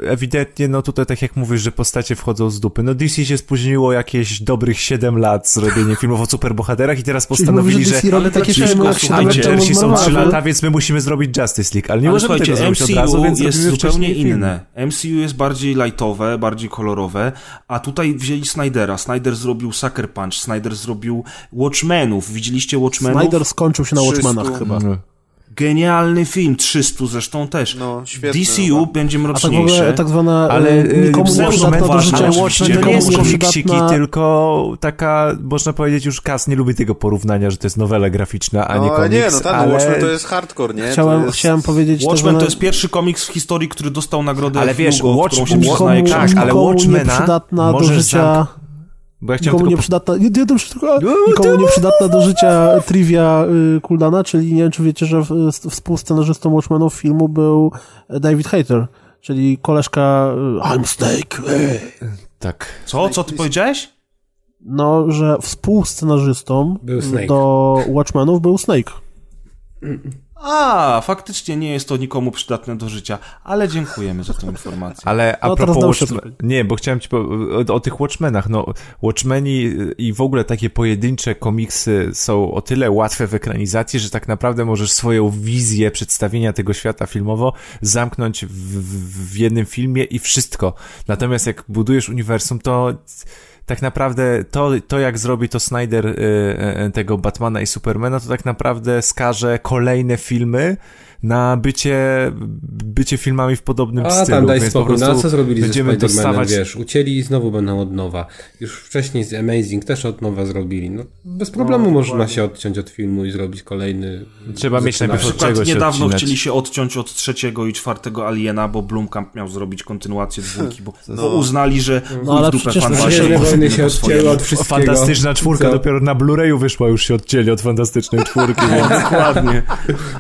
ewidentnie, no tutaj tak jak mówisz, że postacie wchodzą z dupy, no DC się spóźniło jakieś dobrych 7 lat z robieniem filmów o superbohaterach i teraz postanowili, mówisz, że że ale takie filmy jak Słuchajcie, Avengersi są 3 Marvel. lata, więc my musimy zrobić Justice League, ale nie Ale możemy tego zrobić MCU od razu, więc jest zupełnie wcześniej film. inne. MCU jest bardziej lightowe, bardziej kolorowe, a tutaj wzięli Snydera. Snyder zrobił Sucker Punch, Snyder zrobił Watchmenów. Widzieliście Watchmenów? Snyder skończył się na 300. Watchmenach chyba. No. Genialny film, 300 zresztą też. No, świetny DCU chyba. będzie A tak ogóle tak zwana Ale ale, y, nikomu nie przydatna do życia. ale Ale Watchmen to nie jest nie komiksiki, przydatna- tylko taka, można powiedzieć już Kas nie lubi tego porównania, że to jest nowela graficzna, a nie No ale komiks, nie, no tak, ale... no Watchmen to jest hardcore, nie? Chciałem, to jest... chciałem powiedzieć Watchmen że to jest pierwszy komiks w historii, który dostał nagrodę Ale wiesz, Hugo, Watch- którą się nikomu- tak, ale Watchmena nieprzydatna do możesz życia... Bo ja chciałem Nikomu tylko... nieprzydatna, nie, nie, to wszystko, nikomu nieprzydatna do życia trivia y, Kuldana, czyli nie wiem, czy wiecie, że w, s- współscenarzystą Watchmenów filmu był David Hayter, czyli koleżka y, I'm Snake. y. Tak. Co? Co ty powiedziałeś? No, że współscenarzystą do Watchmenów był Snake. A, faktycznie nie jest to nikomu przydatne do życia, ale dziękujemy za tę informację. Ale a No, propos Watchmen... Nie, bo chciałem ci po... o, o tych Watchmenach, no Watchmeni i w ogóle takie pojedyncze komiksy są o tyle łatwe w ekranizacji, że tak naprawdę możesz swoją wizję przedstawienia tego świata filmowo zamknąć w, w, w jednym filmie i wszystko. Natomiast jak budujesz uniwersum, to tak naprawdę to, to jak zrobi to Snyder y, y, tego Batmana i Supermana, to tak naprawdę skaże kolejne filmy na bycie, bycie filmami w podobnym A stylu. tam daj więc spokój, po no a prostu co zrobili ze będziemy dostawać... wiesz, ucięli i znowu będą od nowa. Już wcześniej z Amazing też od nowa zrobili. No, bez problemu można się odciąć od filmu i zrobić kolejny... Trzeba mieć Na najpierw od przykład czego się niedawno odcinać. chcieli się odciąć od trzeciego i czwartego Aliena, bo Blumkamp miał zrobić kontynuację dwójki, bo, bo uznali, że No, ale przecież Wojny się swojemu. od wszystkiego. Fantastyczna czwórka Co? dopiero na Blu-rayu wyszła, już się odcięli od fantastycznej czwórki. Dokładnie,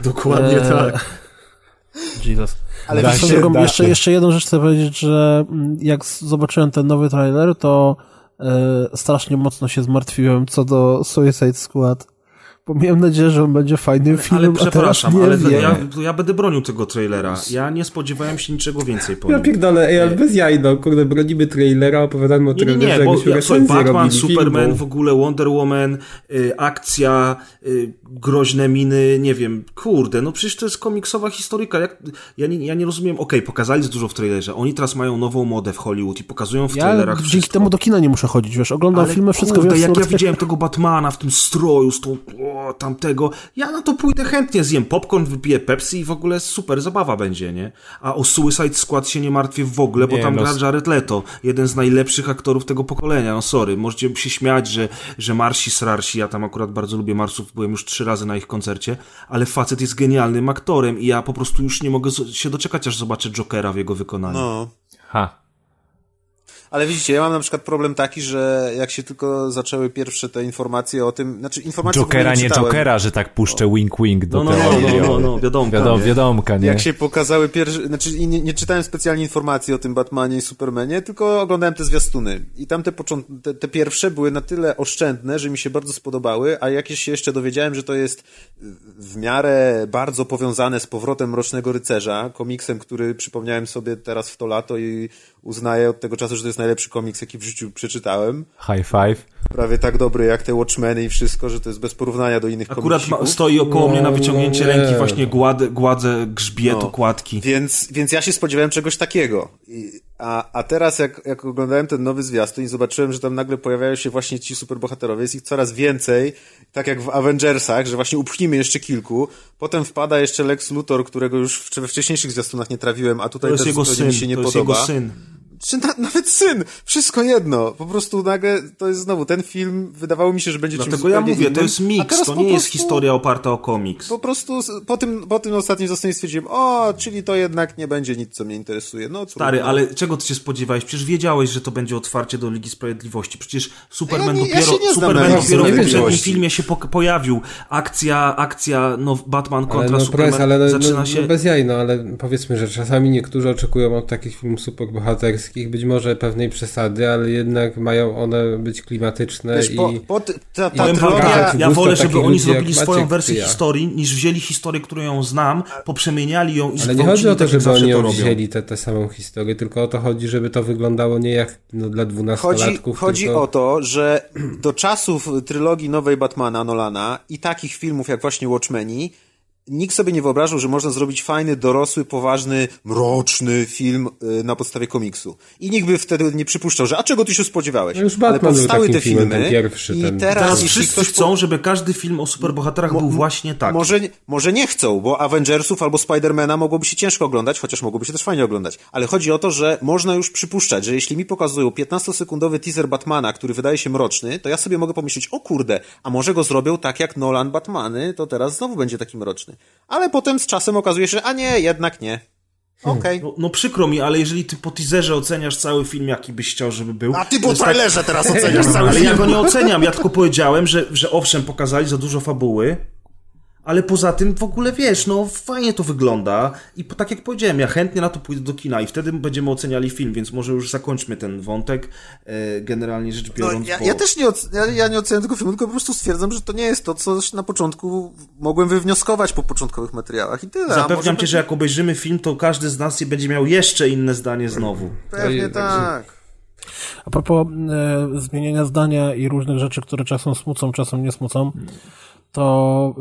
dokładnie Eee, Jesus. Ale Da się, drogą, da jeszcze, się. jeszcze jedną rzecz chcę powiedzieć, że mm, jak zobaczyłem ten nowy trailer, to e, strasznie mocno się zmartwiłem co do Suicide Squad. Bo miałem nadzieję, że on będzie fajnym Ale filmem, a teraz przepraszam, nie ale ja, ja będę bronił tego trailera. Ja nie spodziewałem się niczego więcej po Ja nim. pierdolę, ej, ale bez jaj, no, kurde, bronimy trailera, opowiadamy o Nie, nie, trailerze, nie, bo jakbyśmy ja, słuchaj, Batman, robili, Superman, filmu. w ogóle Wonder Woman, y, akcja, y, groźne miny, nie wiem, kurde, no przecież to jest komiksowa historyka. Jak, ja, nie, ja nie rozumiem, okej, pokazali dużo w trailerze, oni teraz mają nową modę w Hollywood i pokazują w Ja trailerach dzięki wszystko. temu do kina nie muszę chodzić, wiesz, oglądam Ale filmy, wszystko kurde, wiem, jak ja widziałem tego Batmana w tym stroju, z tą, o, tamtego, ja na to pójdę chętnie, zjem popcorn, wypiję Pepsi i w ogóle super zabawa będzie, nie? A o Suicide Squad się nie martwię w ogóle, bo Nie, tam no, gra Jared Leto, jeden z najlepszych aktorów tego pokolenia, no sorry, możecie się śmiać, że, że Marsi Srarsi, ja tam akurat bardzo lubię Marsów, byłem już trzy razy na ich koncercie, ale facet jest genialnym aktorem i ja po prostu już nie mogę się doczekać, aż zobaczę Jokera w jego wykonaniu. No. Ha. Ale widzicie, ja mam na przykład problem taki, że jak się tylko zaczęły pierwsze te informacje o tym, znaczy informacje Jokera, nie czytałem. Jokera, że tak puszczę wink-wink do No, no, no, teorii. no, no, no, wiadomo. Wiadom, nie? wiadomka, nie? Jak się pokazały pierwsze, znaczy i nie, nie czytałem specjalnie informacji o tym Batmanie i Supermanie, tylko oglądałem te zwiastuny. I tam te, począt- te, te pierwsze były na tyle oszczędne, że mi się bardzo spodobały, a jakieś się jeszcze dowiedziałem, że to jest w miarę bardzo powiązane z powrotem Mrocznego Rycerza, komiksem, który przypomniałem sobie teraz w to lato i uznaję od tego czasu, że to jest najlepszy komiks, jaki w życiu przeczytałem. High five. Prawie tak dobry jak te Watchmeny i wszystko, że to jest bez porównania do innych Akurat ma, komiksików. stoi około mnie na wyciągnięcie nie. ręki, właśnie gładę, gładzę grzbiet No. okładki. Więc, więc ja się spodziewałem czegoś takiego. I, A, a teraz jak, jak oglądałem ten nowy zwiastun i zobaczyłem, że tam nagle pojawiają się właśnie ci superbohaterowie, jest ich coraz więcej, tak jak w Avengersach, że właśnie upchnijmy jeszcze kilku. Potem wpada jeszcze Lex Luthor, którego już w, we wcześniejszych zwiastunach nie trawiłem, a To tutaj jest też jego syn, mi się nie to jest podoba. jego syn. Czy na, nawet syn, wszystko jedno. Po prostu nagle to jest znowu ten film, wydawało mi się, że będzie czymś Dlatego ja zupełnie mówię, innym, to jest miks, to po nie jest prostu- historia oparta o komiks. Po prostu po tym, po tym ostatnim zwiastunie stwierdziłem, o, czyli to jednak nie będzie nic, co mnie interesuje. No, Stary, trudno. ale czego ty się spodziewałeś? Przecież wiedziałeś, że to będzie otwarcie do Ligi Sprawiedliwości. Przecież Superman Ja nie- ja dopiero, znam Superman dopiero w poprzednim filmie się pok- pojawił. Akcja, akcja, no Batman Ale kontra no, Superman press, ale no, zaczyna no, się... no bez jaj, no ale powiedzmy, że czasami niektórzy oczekują od takich filmów superbohaterskich być może pewnej przesady, ale jednak mają one być klimatyczne Wiesz, i... po, po, ta, ta trylogia... tak, ja wolę, żeby oni zrobili swoją wersję ja. historii, niż wzięli historię, którą ją znam, poprzemieniali ją i Ale nie chodzi o to, tak, żeby oni ją wzięli tę tę samą historię, tylko o to chodzi, żeby to wyglądało nie jak no, dla Chodzi, dwunastolatków, chodzi tylko... o to, że do czasów trylogii nowej Batmana Nolana i takich filmów jak właśnie Watchmeni, nikt sobie nie wyobrażał, że można zrobić fajny, dorosły, poważny, mroczny film y, na podstawie komiksu. I nikt by wtedy nie przypuszczał, że a czego ty się spodziewałeś? No już Ale Batman był powstały te filmy ten pierwszy, i ten- teraz, Teraz wszyscy ktoś chcą, żeby każdy film o superbohaterach był właśnie taki. Może, może nie chcą, bo Avengersów albo Spidermana mogłoby się ciężko oglądać, chociaż mogłoby się też fajnie oglądać. Ale chodzi o to, że można już przypuszczać, że jeśli mi pokazują 15-sekundowy teaser Batmana, który wydaje się mroczny, to ja sobie mogę pomyśleć, o kurde, a może go zrobią tak jak Nolan Batmany, to teraz znowu będzie taki mroczny. Ale potem z czasem okazuje się, że a nie, jednak nie. Okej. No, no przykro mi, ale jeżeli ty po teaserze oceniasz cały film, jaki byś chciał, żeby był... A ty po tak- trailerze teraz oceniasz cały Ale film. ja go nie oceniam, ja tylko powiedziałem, że, że owszem, pokazali za dużo fabuły, ale poza tym w ogóle wiesz, no fajnie to wygląda i tak jak powiedziałem, ja chętnie na to pójdę do kina i wtedy będziemy oceniali film, więc może już zakończmy ten wątek, e, generalnie rzecz No, biorąc, ja, bo... ja też nie, oc- ja, ja nie oceniam tego filmu, tylko po prostu stwierdzam, że to nie jest to, co na początku mogłem wywnioskować po początkowych materiałach i tyle. Zapewniam cię, że jak obejrzymy film, to każdy z nas będzie miał jeszcze inne zdanie znowu. Pewnie tak. A propos e, zmieniania zdania i różnych rzeczy, które czasem smucą, czasem nie smucą, to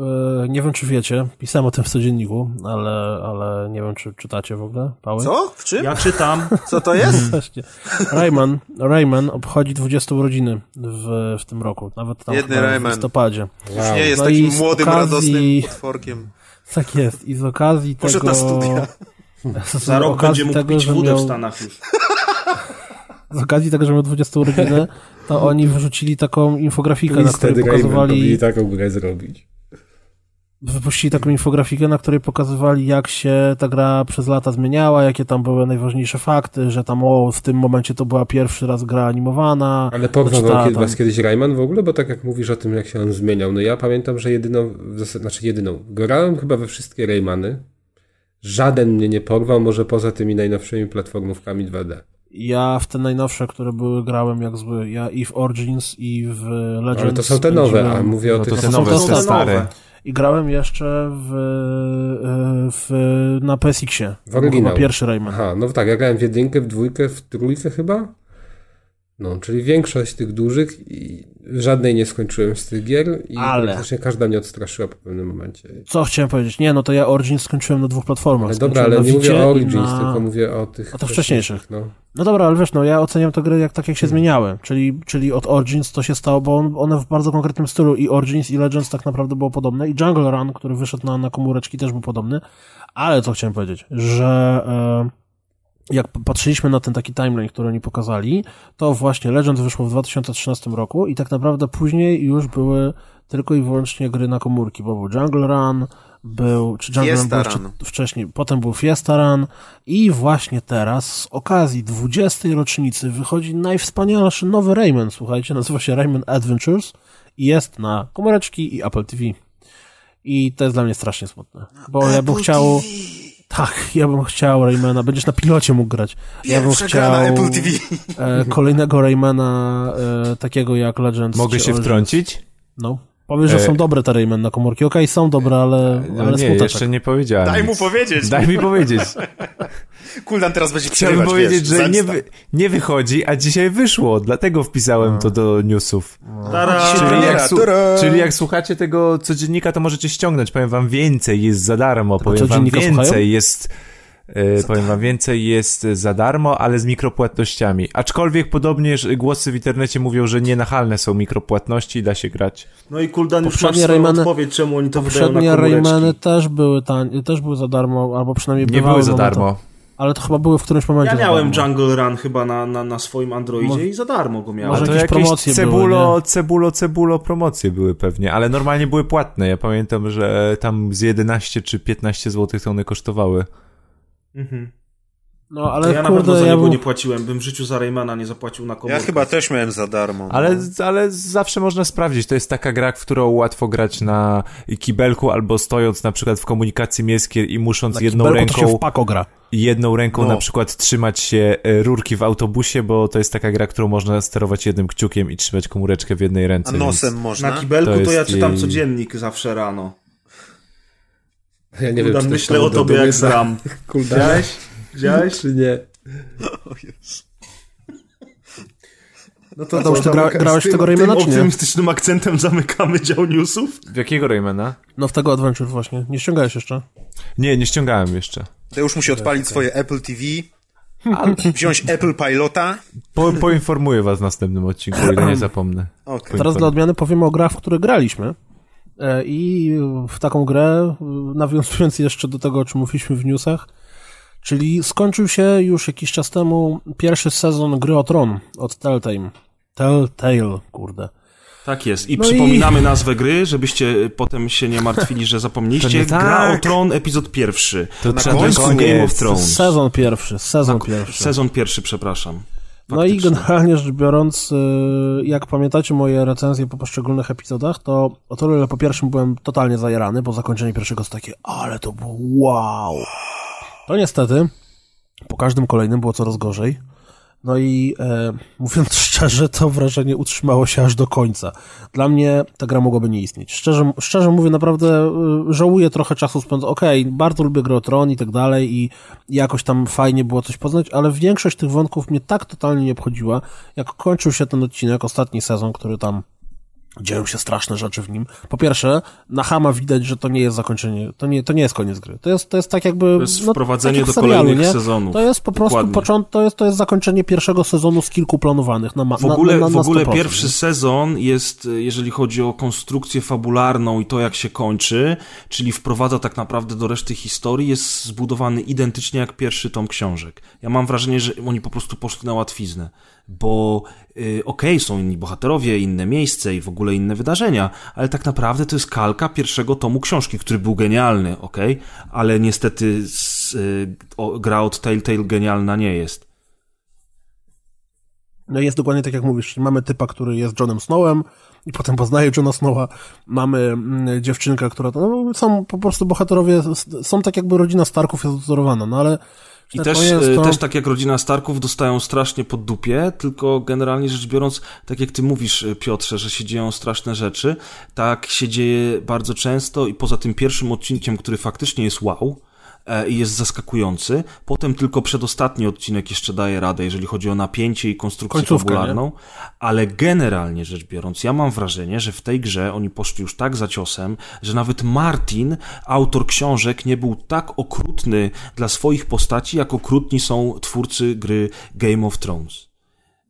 e, nie wiem, czy wiecie, pisałem o tym w codzienniku, ale, ale nie wiem, czy czytacie w ogóle, Pały? Co? W czym? Ja czytam, Co to jest? Rayman, Rayman obchodzi 20 urodziny w, w tym roku, nawet tam Biedny chyba w Rayman. listopadzie. Już nie jest No takim młodym, okazji- radosnym potworkiem. Tak jest. I z okazji Poszedł tego... na studia. Z za rok będzie mógł tego, pić wódę w miał- Stanach już. Z okazji tego, że miał 20 urodziny, to oni wyrzucili taką infografikę, na której pokazywali... taką grę zrobić. wypuścili taką infografikę, na której pokazywali, jak się ta gra przez lata zmieniała, jakie tam były najważniejsze fakty, że tam o, w tym momencie to była pierwszy raz gra animowana. Ale porwał Znaczy, was kiedyś Rayman w ogóle? Bo tak jak mówisz o tym, jak się on zmieniał, no ja pamiętam, że jedyną, znaczy jedyną, grałem chyba we wszystkie Raymany. Żaden mnie nie porwał, może poza tymi najnowszymi platformówkami 2D. Ja w te najnowsze, które były, grałem jak zły. Ja i w Origins, i w Legends. Ale to są te nowe, a mówię o No tych... to te są nowe, te te nowe. stare. I grałem jeszcze w, e, w, na PSX-ie. W oryginał. Chyba pierwszy Rayman. Aha, no tak, ja grałem w jedynkę, w dwójkę, w trójkę chyba. No, czyli większość tych dużych i żadnej nie skończyłem z tych gier i Ale- praktycznie każda mnie odstraszyła po pewnym momencie. Co chciałem powiedzieć? Nie, no to ja Origins skończyłem na dwóch platformach. Ale dobra, ale nie mówię o Origins, na... tylko mówię o tych... O tych wcześniejszych. No. No dobra, ale wiesz, no ja oceniam te gry jak tak, jak się zmieniały. Czyli, czyli od Origins to się stało, bo on, one w bardzo konkretnym stylu i Origins i Legends tak naprawdę było podobne i Jungle Run, który wyszedł na, na komóreczki też był podobny. Ale co chciałem powiedzieć, że e, jak patrzyliśmy na ten taki timeline, który oni pokazali, to właśnie Legends wyszło w 2013 roku i tak naprawdę później już były tylko i wyłącznie gry na komórki, bo był Jungle Run, był, czy Jungle Run Fiesta był jeszcze Run. wcześniej, potem był Fiesta Run i właśnie teraz z okazji 20. rocznicy wychodzi najwspanialszy nowy Rayman, słuchajcie, nazywa się Rayman Adventures i jest na komóreczki i Apple TV. I to jest dla mnie strasznie smutne, bo ja bym chciał... Tak, ja bym chciał Raymana, będziesz na pilocie mógł grać. Ja bym Pierwsza chciał na Apple TV. e, kolejnego Raymana e, takiego jak Legends. Mogę się wtrącić? No. Powiesz, że E, są dobre te Rayman na komórki. Okej, są dobre, ale, No ale nie, smuteczek. jeszcze nie powiedziałem. Daj mu powiedzieć. Daj mi powiedzieć. Kuldan teraz będzie Chciałbym powiedzieć, wiesz, że nie, wy, nie wychodzi, a dzisiaj wyszło, dlatego wpisałem to do newsów. Tara! Czyli jak, tara. czyli jak słuchacie tego codziennika, to możecie ściągnąć. Powiem wam więcej, jest za darmo. Powiem wam więcej, słuchają? jest... E, powiem wam więcej, jest za darmo, ale z mikropłatnościami. Aczkolwiek podobnież głosy w internecie mówią, że nienachalne są mikropłatności i da się grać. No i Kuldan już swoją Raymany- odpowiedź, czemu oni to wydają na Poprzednie. Raymany też były tań, też były za darmo, albo przynajmniej Nie były za darmo. Ale to chyba były w którymś momencie Ja miałem. Jungle Run chyba na, na, na swoim Androidzie Może- i za darmo go miałem. może jakieś jakieś promocje cebulo, były, nie? cebulo, cebulo promocje były pewnie, ale normalnie były płatne. Ja pamiętam, że tam z 11 czy 15 zł to one kosztowały. Mhm. No Ale ale ja na pewno kurde, za ja niego nie płaciłem, bym w życiu za Raymana nie zapłacił na komórkę. Ja chyba też miałem za darmo. no. Ale, ale zawsze można sprawdzić. To jest taka gra, w którą łatwo grać na kibelku albo stojąc na przykład w komunikacji miejskiej i musząc na jedną kibelku to się ręką, w pako gra. jedną ręką No. na przykład trzymać się e, rurki w autobusie, bo to jest taka gra, którą można sterować jednym kciukiem i trzymać komóreczkę w jednej A ręce. nosem Więc... można? Na kibelku To to, ja czytam jej- codziennik zawsze rano. Ja nie wiem, Kuldan, czy to myślę o tobie jak z ram. Kuldana, Widziałeś? Widziałeś? czy nie? No to Mateusz, ty gra- grałeś z w tego Raymana, czy nie? optymistycznym akcentem zamykamy dział newsów? W jakiego Raymana? No w tego Adventure właśnie. Nie ściągałeś jeszcze? Nie, nie ściągałem jeszcze. To już musi odpalić swoje Apple TV, wziąć Apple Pilota. Po, poinformuję was w następnym odcinku, o ile nie zapomnę. Okej. Teraz dla odmiany powiemy o grach, w które graliśmy. E, I w taką grę, nawiązując jeszcze do tego, o czym mówiliśmy w newsach, czyli skończył się już jakiś czas temu pierwszy sezon gry o Tron od Telltale. Telltale, kurde. Tak jest. I No przypominamy nazwę gry, żebyście potem się nie martwili, że zapomnieliście. nie Gra tak. o Tron, epizod pierwszy. To na końcu Game of Thrones. Sezon pierwszy, sezon pierwszy. Sezon pierwszy, przepraszam. No i generalnie rzecz biorąc, y, jak pamiętacie moje recenzje po poszczególnych epizodach, to o tyle po pierwszym byłem totalnie zajarany, bo zakończenie pierwszego jest takie, ale to było wow. To niestety, po każdym kolejnym było coraz gorzej. No i e, mówiąc szczerze, to wrażenie utrzymało się aż do końca. Dla mnie ta gra mogłaby nie istnieć. Szczerze, szczerze mówię, naprawdę y, żałuję trochę czasu spędzonego. Okej, bardzo lubię grę o Tron i tak dalej i jakoś tam fajnie było coś poznać, ale większość tych wątków mnie tak totalnie nie obchodziła, jak kończył się ten odcinek, ostatni sezon, który tam dzieją się straszne rzeczy w nim. Po pierwsze, na Hama widać, że to nie jest zakończenie, to nie, to nie jest koniec gry. To jest, to jest tak jakby... To jest no, wprowadzenie tak do serialu, kolejnych nie? sezonów. To jest po prostu Dokładnie. począt, to jest, to jest zakończenie pierwszego sezonu z kilku planowanych na ma, W ogóle, na, na, na w ogóle 100%, pierwszy nie? sezon jest, jeżeli chodzi o konstrukcję fabularną i to, jak się kończy, czyli wprowadza tak naprawdę do reszty historii, jest zbudowany identycznie jak pierwszy tom książek. Ja mam wrażenie, że oni po prostu poszli na łatwiznę, bo y, okej, są inni bohaterowie, inne miejsce i w ogóle inne wydarzenia, ale tak naprawdę to jest kalka pierwszego tomu książki, który był genialny, okej, ale niestety s, y, o, gra od Telltale genialna nie jest. No jest dokładnie tak jak mówisz, mamy typa, który jest Johnem Snowem i potem poznaje Johna Snowa, mamy mm, dziewczynkę, która no, są po prostu bohaterowie, są tak jakby rodzina Starków jest odzorowana, no ale I to też, jest e, to... też tak jak rodzina Starków dostają strasznie pod dupie, tylko generalnie rzecz biorąc, tak jak ty mówisz e, Piotrze, że się dzieją straszne rzeczy, tak się dzieje bardzo często i poza tym pierwszym odcinkiem, który faktycznie jest wow, i jest zaskakujący. Potem tylko przedostatni odcinek jeszcze daje radę, jeżeli chodzi o napięcie i konstrukcję Końcówkę, fabularną. Ale generalnie rzecz biorąc, ja mam wrażenie, że w tej grze oni poszli już tak za ciosem, że nawet Martin, autor książek, nie był tak okrutny dla swoich postaci, jak okrutni są twórcy gry Game of Thrones.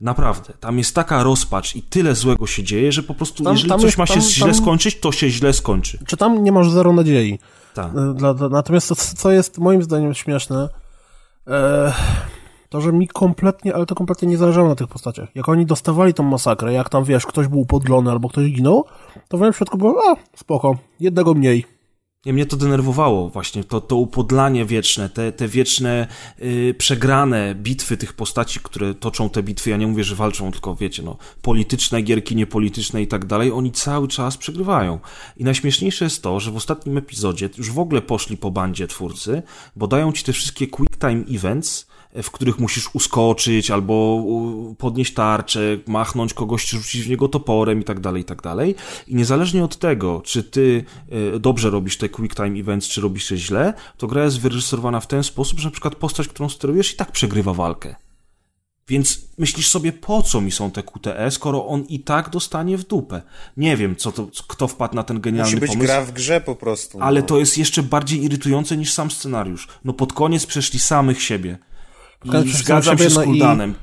Naprawdę, tam jest taka rozpacz i tyle złego się dzieje, że po prostu, Tam- jeżeli tam coś jest- ma się tam- źle skończyć, to się źle skończy. Czy tam nie masz zero nadziei? Tak. E, Dla, dla, natomiast to, co jest moim zdaniem śmieszne, e, to, że mi kompletnie, ale to kompletnie nie zależało na tych postaciach. Jak oni dostawali tą masakrę, jak tam, wiesz, ktoś był podlony albo ktoś ginął, to w moim przypadku było, a, spoko, jednego mniej. Nie, mnie to denerwowało właśnie, to, to upodlanie wieczne, te, te wieczne yy, przegrane bitwy tych postaci, które toczą te bitwy, ja nie mówię, że walczą, tylko wiecie, no, polityczne gierki, niepolityczne i tak dalej, oni cały czas przegrywają. I najśmieszniejsze jest to, że w ostatnim epizodzie już w ogóle poszli po bandzie twórcy, bo dają ci te wszystkie quick time events, w których musisz uskoczyć albo podnieść tarczę, machnąć kogoś, rzucić w niego toporem i tak dalej, i tak dalej. I niezależnie od tego, czy ty e, dobrze robisz te quick time events, czy robisz je źle, to gra jest wyreżyserowana w ten sposób, że na przykład postać, którą sterujesz i tak przegrywa walkę. Więc myślisz sobie, po co mi są te QTE, skoro on i tak dostanie w dupę. Nie wiem, co to, kto wpadł na ten genialny Musi być pomysł. gra w grze po prostu. Ale no. to jest jeszcze bardziej irytujące niż sam scenariusz. No pod koniec przeszli samych siebie. Zgadzam się z siebie, no i- Kuldanem.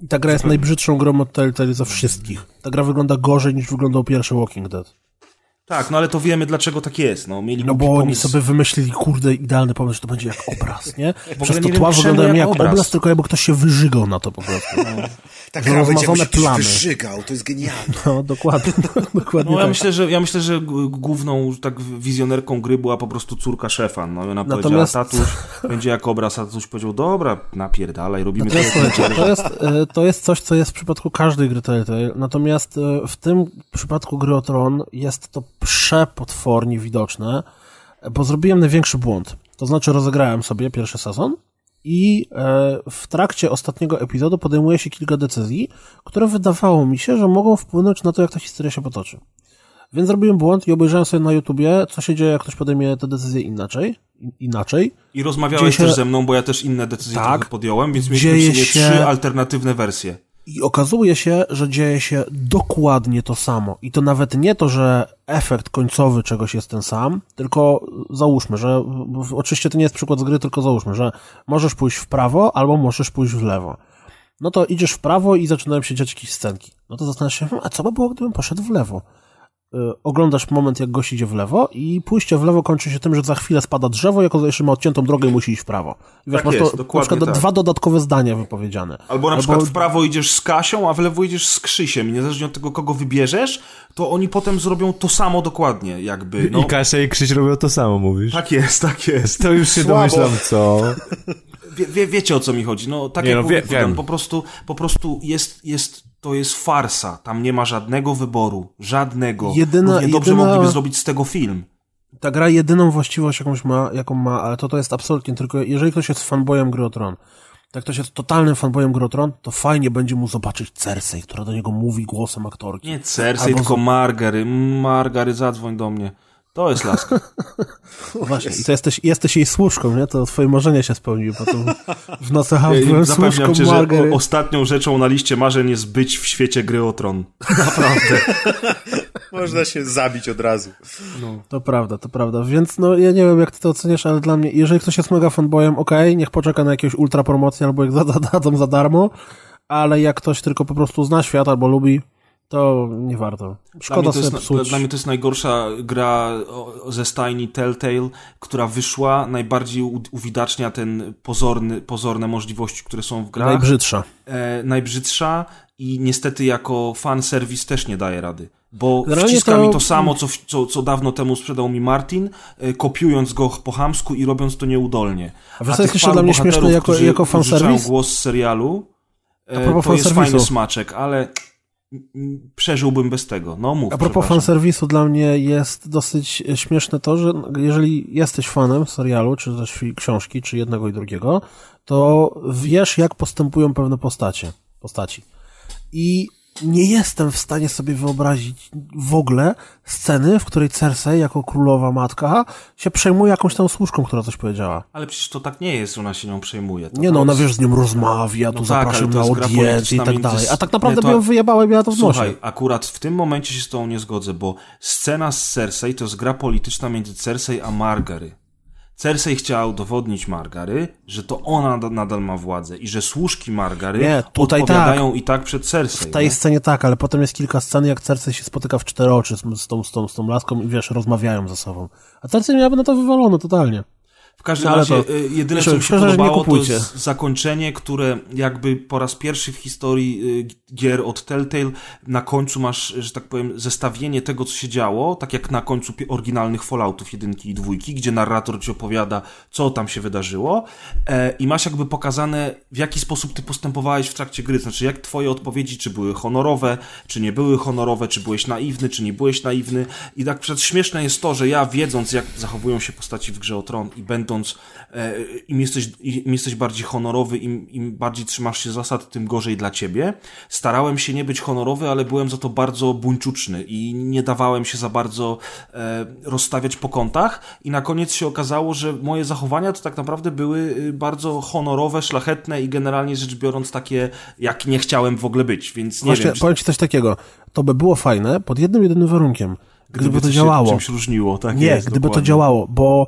I ta gra jest najbrzydszą grą od Telltale ze wszystkich. Ta gra wygląda gorzej niż wyglądał pierwszy Walking Dead. Tak, no ale to wiemy, dlaczego tak jest. No, mieli No bo oni pomysł. sobie wymyślili, kurde, idealny pomysł, że to będzie jak obraz, nie? Przez to tła wyglądają jak jak obraz. obraz, tylko jakby ktoś się wyżygał na to po prostu. Ta że gra będzie rozmazane plamy. wyżygał, to jest genialne. No, dokładnie, dokładnie No ja tak. myślę, że, ja myślę, że główną tak wizjonerką gry była po prostu córka szefa. No i ona Natomiast- powiedziała, tatuś, będzie jak obraz, a tatuś powiedział, dobra, napierdalaj, robimy Natomiast to. słuchajcie, to jest, to jest coś, co jest w przypadku każdej gry Telltale, natomiast e, w tym przypadku gry o Tron jest to przepotwornie widoczne, bo zrobiłem największy błąd. To znaczy rozegrałem sobie pierwszy sezon i e, w trakcie ostatniego epizodu podejmuje się kilka decyzji, które wydawało mi się, że mogą wpłynąć na to, jak ta historia się potoczy. Więc zrobiłem błąd i obejrzałem sobie na YouTubie, co się dzieje, jak ktoś podejmie te decyzje inaczej. in- Inaczej. I rozmawiałeś się- też ze mną, bo ja też inne decyzje Tak. podjąłem, więc mieliśmy Dzieje się- trzy alternatywne wersje. I okazuje się, że dzieje się dokładnie to samo. I to nawet nie to, że efekt końcowy czegoś jest ten sam, tylko załóżmy, że oczywiście to nie jest przykład z gry, tylko załóżmy, że możesz pójść w prawo albo możesz pójść w lewo. No to idziesz w prawo i zaczynają się dziać jakieś scenki. No to zastanawiasz się, hmm, a co by było, gdybym poszedł w lewo? Y, Oglądasz moment, jak gość idzie w lewo i pójście w lewo kończy się tym, że za chwilę spada drzewo, jako że ma odciętą drogę i musi iść w prawo. I wiesz, Tak masz jest, to, dokładnie na przykład tak. dwa dodatkowe zdania wypowiedziane. Albo na przykład w prawo idziesz z Kasią, a w lewo idziesz z Krzysiem. I niezależnie od tego, kogo wybierzesz, to oni potem zrobią to samo dokładnie, jakby. No, I Kasia i Krzyś robią to samo, mówisz? tak jest, tak jest. To już się Słabo. domyślam, co? Wie, wie, wiecie o co mi chodzi. No, tak Nie, jak no, wie- wiem. po prostu, po prostu jest, jest, to jest farsa. Tam nie ma żadnego wyboru. Żadnego. Jedyna- Równie dobrze jedyna- mogliby zrobić z tego film. ta gra jedyną właściwość, jakąś ma, jaką ma, ale to to jest absolutnie tylko, jeżeli ktoś jest fanboyem gry Tron, jak ktoś jest totalnym fanboyem gry o Tron, to fajnie będzie mu zobaczyć Cersei, która do niego mówi głosem aktorki. Nie Cersei, Albo tylko z- Margary. Margary, zadzwoń do mnie. To jest laska. Właśnie, i to jesteś, jesteś jej służką, nie? To twoje marzenia się spełniły potem. W nocy Ja byłem Zapewniam służką cię, że Margaret. ostatnią rzeczą na liście marzeń jest być w świecie gry o tron. Naprawdę. Można się zabić od razu. To prawda, to prawda. Więc no, ja nie wiem, jak ty to oceniasz, ale dla mnie, jeżeli ktoś jest mega fanboyem, okej, niech poczeka na jakieś ultra promocje, albo jak zadadzą za darmo, ale jak ktoś tylko po prostu zna świat albo lubi, to nie warto. Dla Szkoda mnie, to jest, dla mnie to jest najgorsza gra ze stajni Telltale, która wyszła, najbardziej uwidacznia ten pozorny, pozorne możliwości, które są w grach. Najbrzydsza. e, najbrzydsza i niestety jako fanserwis też nie daje rady. Bo Generalnie wciska to- mi to samo, co, co, co dawno temu sprzedał mi Martin, e, kopiując go po chamsku i robiąc to nieudolnie. A tych jest jeszcze dla mnie śmieszne jako- jako użyczają fanserwis? głos z serialu, A e, to jest fajny smaczek, ale przeżyłbym bez tego. No mów, A propos fanserwisu, dla mnie jest dosyć śmieszne to, że jeżeli jesteś fanem serialu, czy też książki, czy jednego i drugiego, to wiesz, jak postępują pewne postacie, postaci. I nie jestem w stanie sobie wyobrazić w ogóle sceny, w której Cersei, jako królowa matka, się przejmuje jakąś tam służką, która coś powiedziała. Ale przecież to tak nie jest, że ona się nią przejmuje. To Nie no, ona jest- wiesz, z nią rozmawia, tu No tak, zaprasza ale to na audiencję i tak dalej. A tak naprawdę Nie, to- ją miała to w nosie. Słuchaj, akurat w tym momencie się z tą nie zgodzę, bo scena z Cersei to jest gra polityczna między Cersei a Margary. Cersei chciała udowodnić Margary, że to ona nada- nadal ma władzę i że służki Margary Nie, tutaj odpowiadają i tak przed Cersei. W tej nie? scenie tak, ale potem jest kilka scen, jak Cersei się spotyka w cztery oczy z, z, tą, z, tą, z tą laską i wiesz, rozmawiają ze sobą. A Cersei miałaby na to wywalone totalnie. W każdym No, razie to- y, jedyne, co mi się podobało, to jest zakończenie, które jakby po raz pierwszy w historii y, gier od Telltale na końcu masz, że tak powiem, zestawienie tego, co się działo, tak jak na końcu oryginalnych Falloutów jedynki i dwójki, gdzie narrator ci opowiada, co tam się wydarzyło e, i masz jakby pokazane, w jaki sposób ty postępowałeś w trakcie gry, znaczy jak twoje odpowiedzi, czy były honorowe, czy nie były honorowe, czy byłeś naiwny, czy nie byłeś naiwny. I tak przed śmieszne jest to, że ja wiedząc, jak zachowują się postaci w grze o Tron i będąc e, im jesteś, im jesteś bardziej honorowy, im, im bardziej trzymasz się zasad, tym gorzej dla ciebie. Starałem się nie być honorowy, ale byłem za to bardzo buńczuczny i nie dawałem się za bardzo e, rozstawiać po kątach i na koniec się okazało, że moje zachowania to tak naprawdę były y, bardzo honorowe, szlachetne i generalnie rzecz biorąc takie, jak nie chciałem w ogóle być, więc nie Właśnie, wiem, czy powiem ci coś takiego. To by było fajne pod jednym jedynym warunkiem. Gdyby, to się działało. czymś różniło, tak Nie, jest, gdyby to dokładnie. działało, bo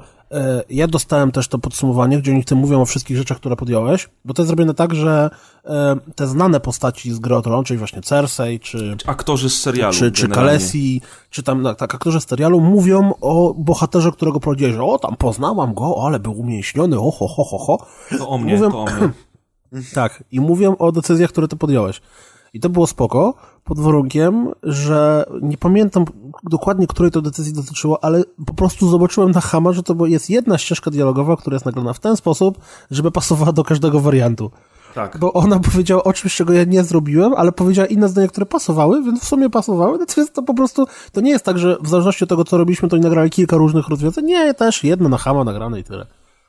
ja dostałem też to podsumowanie, gdzie oni w tym mówią o wszystkich rzeczach, które podjąłeś, bo to jest zrobione tak, że e, te znane postaci z Gry o Tron, czyli właśnie Cersei, czy, Aktorzy z serialu. czy, czy. Kalesi, czy tam no, tak, aktorzy z serialu mówią o bohaterze, którego prowadziłeś, że o, tam poznałam go, ale był umięśniony, o, ho, ho, ho, ho. To o mnie, Mówią- to o mnie. Tak, i mówią o decyzjach, które ty podjąłeś. I to było spoko, pod warunkiem, że nie pamiętam dokładnie, której to decyzji dotyczyło, ale po prostu zobaczyłem na Hama, że to jest jedna ścieżka dialogowa, która jest nagrana w ten sposób, żeby pasowała do każdego wariantu. Tak. Bo ona powiedziała o czymś, czego ja nie zrobiłem, ale powiedziała inne zdania, które pasowały, więc w sumie pasowały. Natomiast to po prostu, to nie jest tak, że w zależności od tego, co robiliśmy, to oni nagrali kilka różnych rozwiązań. Nie, też jedno na Hama nagrane i tyle.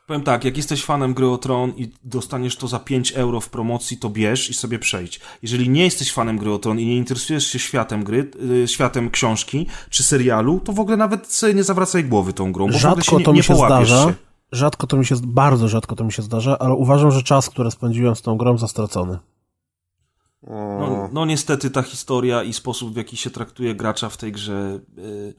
Powiem tak, jak jesteś fanem gry o Tron i dostaniesz to za 5 euro w promocji, to bierz i sobie przejdź. Jeżeli nie jesteś fanem gry o Tron i nie interesujesz się światem gry, y, światem książki czy serialu, to w ogóle nawet sobie nie zawracaj głowy tą grą, bo w ogóle Rzadko się nie, to mi się zdarza. się. Rzadko to mi się, bardzo rzadko to mi się zdarza, ale uważam, że czas, który spędziłem z tą grą, zastracony. No, no niestety ta historia i sposób, w jaki się traktuje gracza w tej grze y,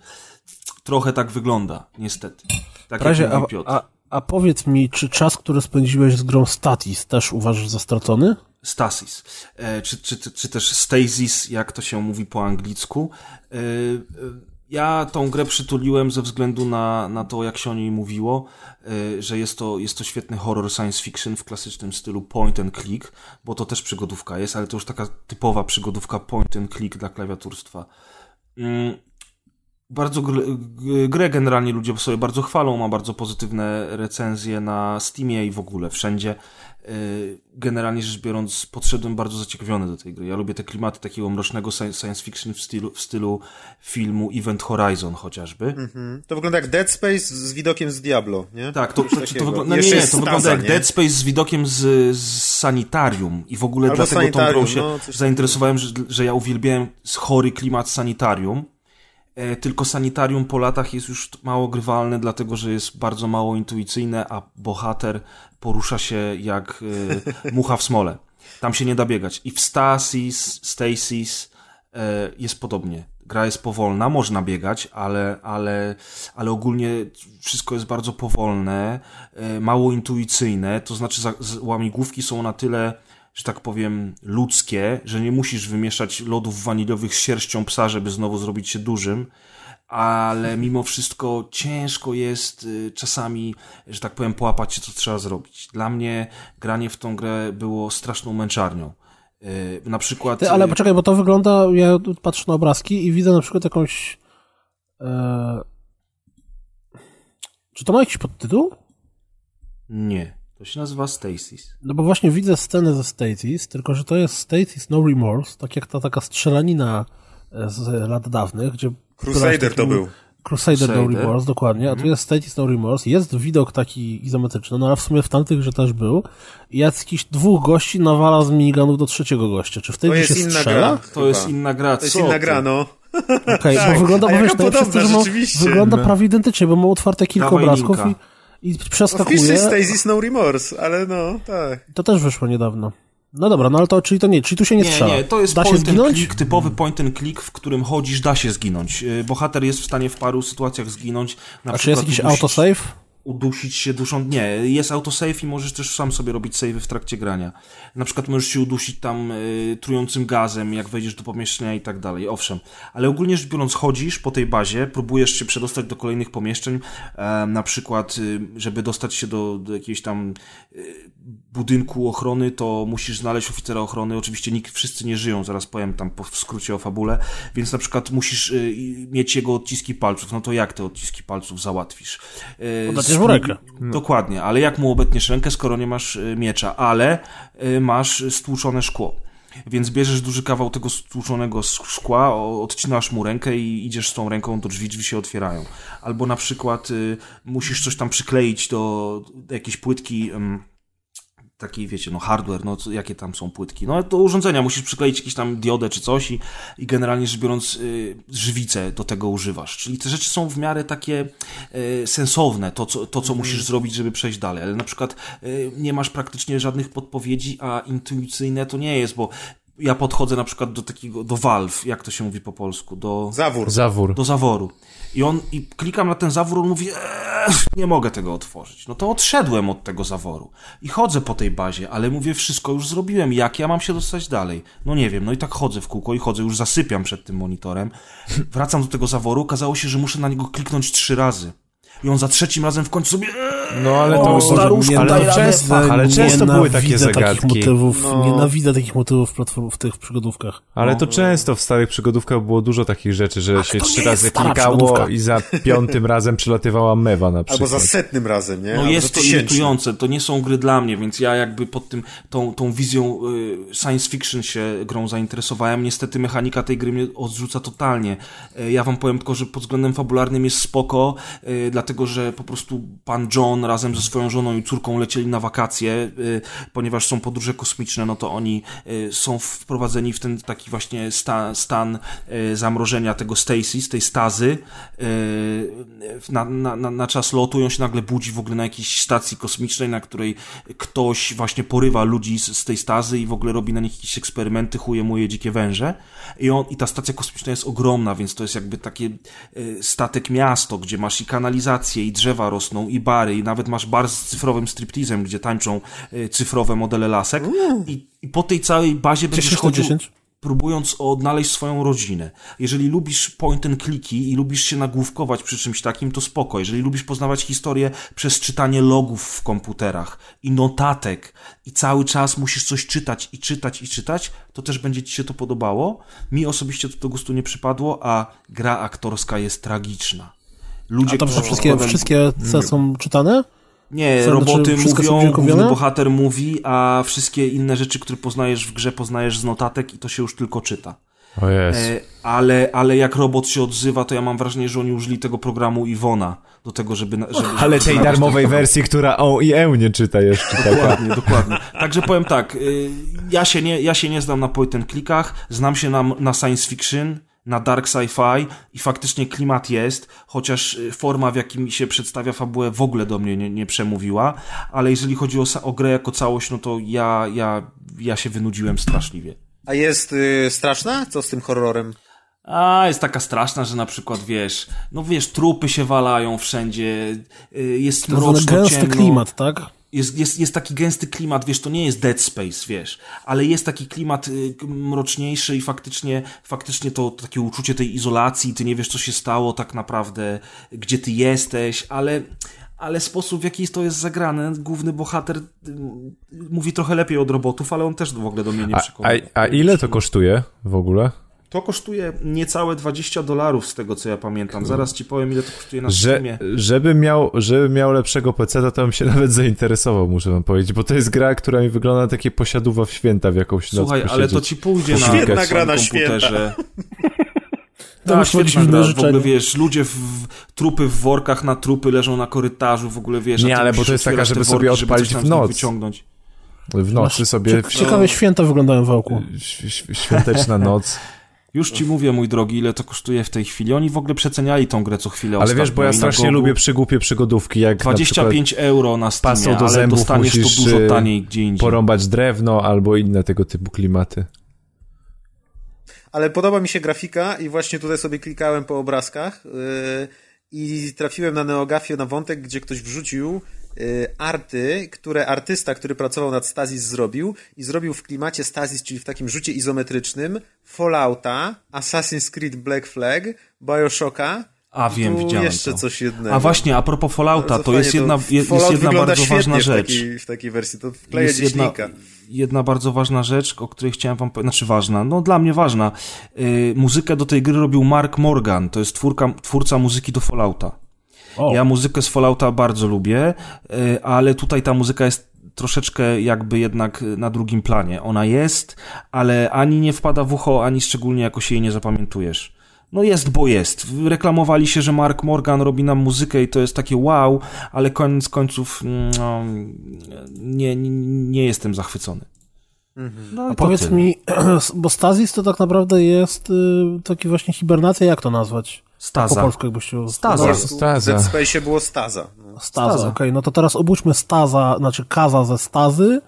trochę tak wygląda, niestety. Tak jak a, mówi Piotr. a, a powiedz mi, czy czas, który spędziłeś z grą Statis też uważasz za stracony? Stasis, e, czy, czy, czy, czy też Stasis, jak to się mówi po anglicku. E, e, Ja tą grę przytuliłem ze względu na, na to, jak się o niej mówiło, że jest to, jest to świetny horror science fiction w klasycznym stylu point and click, bo to też przygodówka jest, ale to już taka typowa przygodówka point and click dla klawiaturstwa. Mm, bardzo gr- g- grę generalnie ludzie sobie bardzo chwalą, ma bardzo pozytywne recenzje na Steamie i w ogóle wszędzie. Yy, Generalnie rzecz biorąc, podszedłem bardzo zaciekawiony do tej gry. Ja lubię te klimaty takiego mrocznego sci- science fiction w stylu, w stylu filmu Event Horizon chociażby. Mhm. To wygląda jak Dead Space z widokiem z Diablo, nie? Tak, to, to, to, wygląda, no nie, nie, to wygląda staza, jak nie? Dead Space z widokiem z, z sanitarium i w ogóle Albo dlatego tą grą się no, zainteresowałem, że, że ja uwielbiałem chory klimat sanitarium. E, tylko sanitarium po latach jest już mało grywalne, dlatego że jest bardzo mało intuicyjne, a bohater porusza się jak e, mucha w smole. Tam się nie da biegać. I w Stasis, Stasis e, jest podobnie. Gra jest powolna, można biegać, ale, ale, ale ogólnie wszystko jest bardzo powolne, mało intuicyjne, to znaczy łamigłówki są na tyle, że tak powiem, ludzkie, że nie musisz wymieszać lodów waniliowych z sierścią psa, żeby znowu zrobić się dużym, ale mimo wszystko ciężko jest y, czasami, że tak powiem, połapać się, co trzeba zrobić. Dla mnie granie w tą grę było straszną męczarnią. Y, Na przykład... Ty, ale y, poczekaj, bo to wygląda, ja patrzę na obrazki i widzę na przykład jakąś... E... Czy to ma jakiś podtytuł? Nie. To się nazywa Stasis. No bo właśnie widzę scenę ze Stasis, tylko że to jest Stasis No Remorse, tak jak ta taka strzelanina e, z lat dawnych, gdzie... Crusader to był. Crusader, No Crusader. Remorse, dokładnie, a tu jest Stasis No Remorse, jest widok taki izometryczny, no ale w sumie w tamtych grze też był i jakichś dwóch gości nawala z minigunów do trzeciego gościa. Czy wtedy To się jest inna strzela? gra. To jest inna gra, To jest co inna gra, no. Okej, Tak. bo wygląda, A bo wiesz, no przez to, podobna, że ma, wygląda No. prawie identycznie, bo ma otwarte kilka Dawaj obrazków linka. i, i No przeskakuje. Stasis No Remorse, ale no, tak. To też wyszło niedawno. No dobra, no ale to, czyli to nie, czyli tu się nie Nie, strzela. nie, to jest da się point and click, typowy point and click, w którym chodzisz, da się zginąć. Yy, Bohater jest w stanie w paru sytuacjach zginąć. Na A czy jest jakiś autosave? Udusić się duszą. Nie, jest autosave i możesz też sam sobie robić savey w trakcie grania. Na przykład możesz się udusić tam y, trującym gazem, jak wejdziesz do pomieszczenia i tak dalej. Owszem, ale ogólnie rzecz biorąc, chodzisz po tej bazie, próbujesz się przedostać do kolejnych pomieszczeń, e, na przykład, y, żeby dostać się do, do jakiejś tam y, budynku ochrony, to musisz znaleźć oficera ochrony. Oczywiście nikt, wszyscy nie żyją, zaraz powiem tam w skrócie o fabule, więc na przykład musisz y, mieć jego odciski palców. No to jak te odciski palców załatwisz? Y, Obetniesz mu rękę. Dokładnie, ale jak mu obetniesz rękę, skoro nie masz y, miecza, ale y, masz stłuczone szkło. Więc bierzesz duży kawał tego stłuczonego szkła, odcinasz mu rękę i idziesz z tą ręką do drzwi, drzwi się otwierają. Albo na przykład y, musisz coś tam przykleić do, do jakiejś płytki. ym, Taki, wiecie, no hardware, no co, jakie tam są płytki. No do urządzenia musisz przykleić jakieś tam diodę czy coś i, i generalnie rzecz biorąc y, żywicę do tego używasz. Czyli te rzeczy są w miarę takie y, sensowne, to co, to, co musisz zrobić, żeby przejść dalej. Ale na przykład y, nie masz praktycznie żadnych podpowiedzi, a intuicyjne to nie jest, bo ja podchodzę na przykład do takiego, do valve, jak to się mówi po polsku, do Zawór. Zawór. do zaworu. I on, i klikam na ten zawór, on mówi, eee, nie mogę tego otworzyć. No to odszedłem od tego zaworu. I chodzę po tej bazie, ale mówię, wszystko już zrobiłem, jak ja mam się dostać dalej? No nie wiem, no i tak chodzę w kółko i chodzę, już zasypiam przed tym monitorem. Wracam do tego zaworu, okazało się, że muszę na niego kliknąć trzy razy. I on za trzecim razem w końcu sobie, No ale to, O, staruszku, ale, często, ale często były takie Nienawidzę takich zagadki. motywów, No. Nienawidzę takich motywów w, platform, w tych przygodówkach. Ale to często w starych przygodówkach było dużo takich rzeczy, że się trzy razy klikało i za piątym razem przylatywała mewa na Albo przykład. za setnym razem, nie? No Albo jest to irytujące, to nie są gry dla mnie, więc ja jakby pod tym, tą, tą wizją y, science fiction się grą zainteresowałem. Niestety mechanika tej gry mnie odrzuca totalnie. Y, ja wam powiem tylko, że pod względem fabularnym jest spoko, y, dlatego że po prostu pan John razem ze swoją żoną i córką lecieli na wakacje, y, ponieważ są podróże kosmiczne, no to oni y, są wprowadzeni w ten taki właśnie sta, stan y, zamrożenia tego Stacy, tej stazy. Na, na, na, czas lotu i on się nagle budzi w ogóle na jakiejś stacji kosmicznej, na której ktoś właśnie porywa ludzi z, z tej stazy i w ogóle robi na nich jakieś eksperymenty, chuje muje dzikie węże. I, on, i ta stacja kosmiczna jest ogromna, więc to jest jakby takie y, statek miasto, gdzie masz i kanalizację, i drzewa rosną, i bary, i nawet masz bar z cyfrowym striptizem, gdzie tańczą y, cyfrowe modele lasek i, i po tej całej bazie będziesz 10 na chodził 10? próbując odnaleźć swoją rodzinę. Jeżeli lubisz point and clicky i lubisz się nagłówkować przy czymś takim, to spoko. Jeżeli lubisz poznawać historię przez czytanie logów w komputerach i notatek i cały czas musisz coś czytać i czytać i czytać, to też będzie ci się to podobało. Mi osobiście to do gustu nie przypadło, a gra aktorska jest tragiczna. Ludzie, A to którzy wszystkie, wszystkie C są czytane? nie, Co, roboty znaczy wszystko są mówią, główny bohater mówi, a wszystkie inne rzeczy, które poznajesz w grze, poznajesz z notatek i to się już tylko czyta. O jest. E, ale, ale jak robot się odzywa, to ja mam wrażenie, że oni użyli tego programu Iwona do tego, żeby... żeby Ale żeby tej darmowej wersji, która o i e nie czyta jeszcze taka. Dokładnie, dokładnie. Także powiem tak, y, ja się nie, ja się nie znam na point and clickach, znam się na, na science fiction, na dark sci-fi i faktycznie klimat jest, chociaż y, forma, w jakim się przedstawia fabułę w ogóle do mnie nie, nie przemówiła, ale jeżeli chodzi o, o grę jako całość, no to ja, ja, ja się wynudziłem straszliwie. A jest y, straszna? Co z tym horrorem? A, jest taka straszna, że na przykład, wiesz, no wiesz, trupy się walają wszędzie, y, jest To jest mroczno, gęsty ciemno. klimat, tak? Jest, jest, jest taki gęsty klimat, wiesz, to nie jest Dead Space, wiesz, ale jest taki klimat y, mroczniejszy i faktycznie, faktycznie to, to takie uczucie tej izolacji, ty nie wiesz, co się stało tak naprawdę, gdzie ty jesteś, ale, ale sposób, w jaki to jest zagrane, główny bohater y, mówi trochę lepiej od robotów, ale on też w ogóle do mnie nie A, przekonuje. a, a ile to kosztuje w ogóle? To kosztuje niecałe 20 dolarów z tego, co ja pamiętam. Zaraz ci powiem, ile to kosztuje na Że, Steamie. żeby, miał, żeby miał lepszego PC, to bym się nawet zainteresował, muszę wam powiedzieć, bo to jest gra, która mi wygląda na takie posiadówa w święta w jakąś noc Słuchaj, ale to ci pójdzie na Świetna gra na komputerze. To Tak, świetna gra. w ogóle wiesz, ludzie w, trupy w workach na trupy leżą na korytarzu, w ogóle wiesz. Nie, ale bo to jest taka, żeby te sobie worki, odpalić tam w noc. wyciągnąć. W nocy sobie Ciekawe święta wyglądają w oku. ś- ś- świąteczna noc. Już ci mówię, mój drogi, ile to kosztuje w tej chwili. Oni w ogóle przeceniali tą grę co chwilę Ale ostatnio wiesz, bo ja na strasznie lubię przygłupie przygodówki, jak 25 euro na Steamie, do ale zębów dostaniesz musisz, to dużo y, taniej gdzie na indziej. porąbać drewno albo inne tego typu klimaty. Ale podoba mi się grafika i właśnie tutaj sobie klikałem po obrazkach yy, i trafiłem na Neogafię na wątek, gdzie ktoś wrzucił arty, które artysta, który pracował nad Stasis zrobił i zrobił w klimacie Stasis, czyli w takim rzucie izometrycznym Fallouta, Assassin's Creed Black Flag, Bioshocka A, wiem, tu widziałem jeszcze to. coś jednego. A właśnie, a propos Fallouta, Bardzo to jest jedna, je- jest Fallout jedna wygląda bardzo ważna rzecz. W takiej, w takiej wersji, to wkleja jest jedna, linka. jedna bardzo ważna rzecz, o której chciałem wam powiedzieć, znaczy ważna, no dla mnie ważna. Yy, muzykę do tej gry robił Mark Morgan, to jest twórka, twórca muzyki do Fallouta. O, Ja muzykę z Fallouta bardzo lubię, yy, ale tutaj ta muzyka jest troszeczkę jakby jednak na drugim planie. Ona jest, ale ani nie wpada w ucho, ani szczególnie jakoś jej nie zapamiętujesz. No jest, bo jest. Reklamowali się, że Mark Morgan robi nam muzykę i to jest takie wow, ale koniec końców no, nie, nie, nie jestem zachwycony. No A powiedz tyle. mi, bo Stazis to tak naprawdę jest y, taki właśnie hibernacja, jak to nazwać? Staza. Po polsku jakbyś się... Staza. No, staza. W Dead Space było Staza. No. Staza, okej. Okay. No to teraz obudźmy Staza, znaczy Kaza ze Stazy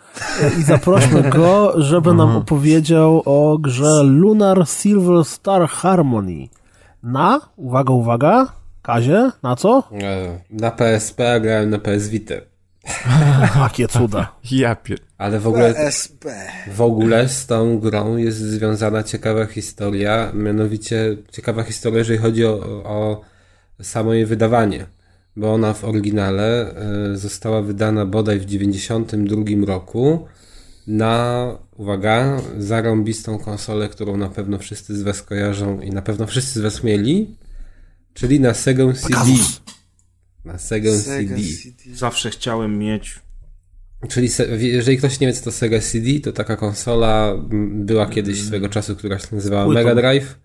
i zaprośmy go, żeby nam mhm. opowiedział o grze Lunar Silver Star Harmony. Na, uwaga, uwaga, Kazie, na co? E, na PSP, a grałem na PS Vita. Jakie cuda. Ja pier... Ale w ogóle, PSP. w ogóle z tą grą jest związana ciekawa historia, mianowicie ciekawa historia, jeżeli chodzi o, o samo jej wydawanie. Bo ona w oryginale e, została wydana bodaj w 92 roku na, uwaga, zarąbistą konsolę, którą na pewno wszyscy z Was kojarzą i na pewno wszyscy z Was mieli, czyli na Sega CD. Na Sega, Sega CD. CD. Zawsze chciałem mieć. Czyli jeżeli ktoś nie wie, co to Sega CD, to taka konsola była kiedyś swego czasu, która się nazywała Mega Drive.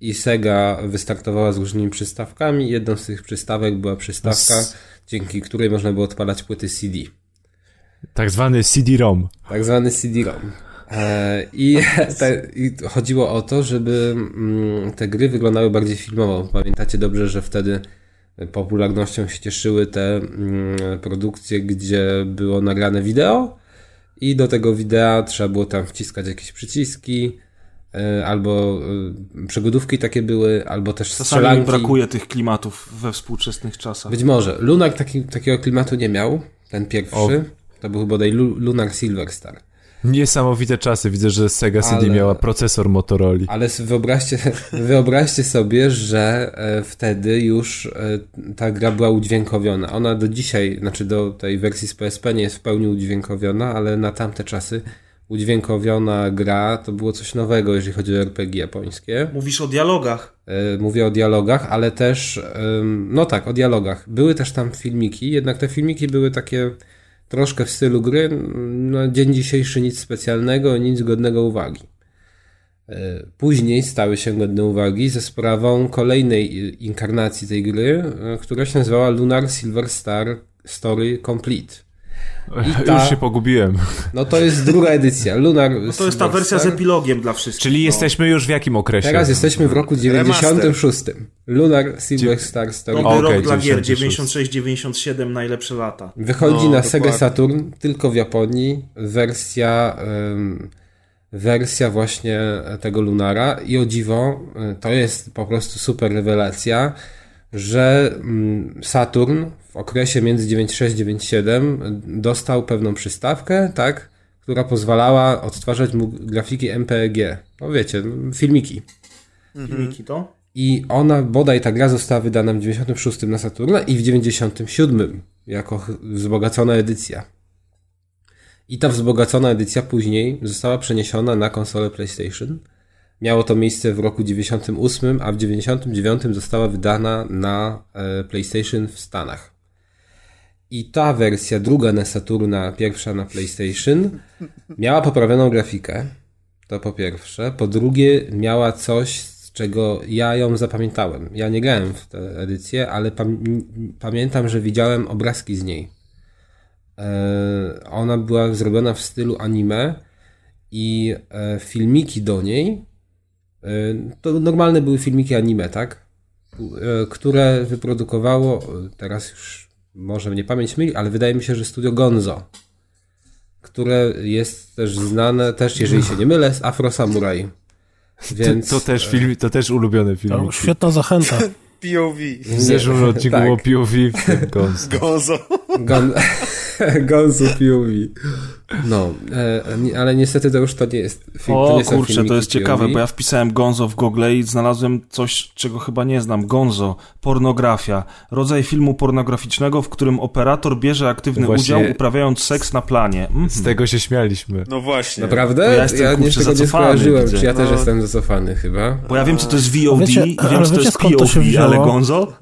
I Sega wystartowała z różnymi przystawkami. Jedną z tych przystawek była przystawka, dzięki której można było odpalać płyty CD. Tak zwany CD-ROM. Tak zwany CD-ROM. E, I, te, I, chodziło o to, żeby mm, te gry wyglądały bardziej filmowo. Pamiętacie dobrze, że wtedy popularnością się cieszyły te mm, produkcje, gdzie było nagrane wideo i do tego wideo trzeba było tam wciskać jakieś przyciski, e, albo e, przygodówki takie były, albo też Czasami strzelanki. brakuje tych klimatów we współczesnych czasach. Być może. Lunar taki, takiego klimatu nie miał, ten pierwszy. O. To był bodaj Lunar Silver Star. Niesamowite czasy. Widzę, że Sega CD ale, miała procesor Motorola. Ale wyobraźcie, wyobraźcie sobie, że e, wtedy już e, ta gra była udźwiękowiona. Ona do dzisiaj, znaczy do tej wersji z PSP nie jest w pełni udźwiękowiona, ale na tamte czasy udźwiękowiona gra to było coś nowego, jeżeli chodzi o RPG japońskie. Mówisz o dialogach. E, mówię o dialogach, ale też, no tak, o dialogach. Były też tam filmiki, jednak te filmiki były takie troszkę w stylu gry. Na dzień dzisiejszy nic specjalnego, nic godnego uwagi. E, później stały się godne uwagi ze sprawą kolejnej inkarnacji tej gry, e, która się nazywała Lunar Silver Star Story Complete. Ta, Już się pogubiłem. No to jest druga edycja. Lunar. No to jest ta wersja z epilogiem dla wszystkich. Czyli no. jesteśmy już w jakim okresie? Teraz jesteśmy w roku 96. Lunar Silver Star Story. Nowy okay, rok dla gier 96-97 najlepsze lata. Wychodzi no, na dokładnie. Sega Saturn tylko w Japonii wersja um, wersja właśnie tego Lunara i o dziwo e, to jest po prostu super rewelacja, że um, Saturn okresie między 96 97 dostał pewną przystawkę, tak, która pozwalała odtwarzać mu grafiki MPEG. No wiecie, filmiki. Mhm. Filmiki to? I ona, bodaj ta gra została wydana w 96 na Saturna i w 97 jako wzbogacona edycja. I ta wzbogacona edycja później została przeniesiona na konsolę PlayStation. Miało to miejsce w roku 98, a w 99 została wydana na e, PlayStation w Stanach. I ta wersja, druga na Saturna, pierwsza na PlayStation, miała poprawioną grafikę. To po pierwsze. Po drugie, miała coś, z czego ja ją zapamiętałem. Ja nie grałem w tę edycję, ale pam pamiętam, że widziałem obrazki z niej. E ona była zrobiona w stylu anime i e filmiki do niej to normalne były filmiki anime, tak? E, które wyprodukowało, teraz już może mnie pamięć myli, ale wydaje mi się, że studio Gonzo, które jest też znane, też jeżeli się nie mylę, z Afro Samurai. Więc... To, to, też film, to też ulubiony film. No, świetna zachęta. POV. W zeszłym odcinku tak. było POV w Gonzo. Gonzo. Gon... Gonzo POV. No, e, ale niestety to już to nie jest film. O to nie kurczę, to jest ciekawe, bo ja wpisałem Gonzo w Google i znalazłem coś, czego chyba nie znam. Gonzo, pornografia. Rodzaj filmu pornograficznego, w którym operator bierze aktywny Właśnie udział, uprawiając seks na planie. Mm Z tego się śmialiśmy. No właśnie. Naprawdę? Ja, jestem, ja kurczę, tego nie skojarzyłem, czy ja też no. jestem zacofany chyba. Bo ja wiem, co to jest VOD wiecie, i wiem, co to jest POV, ale Gonzo?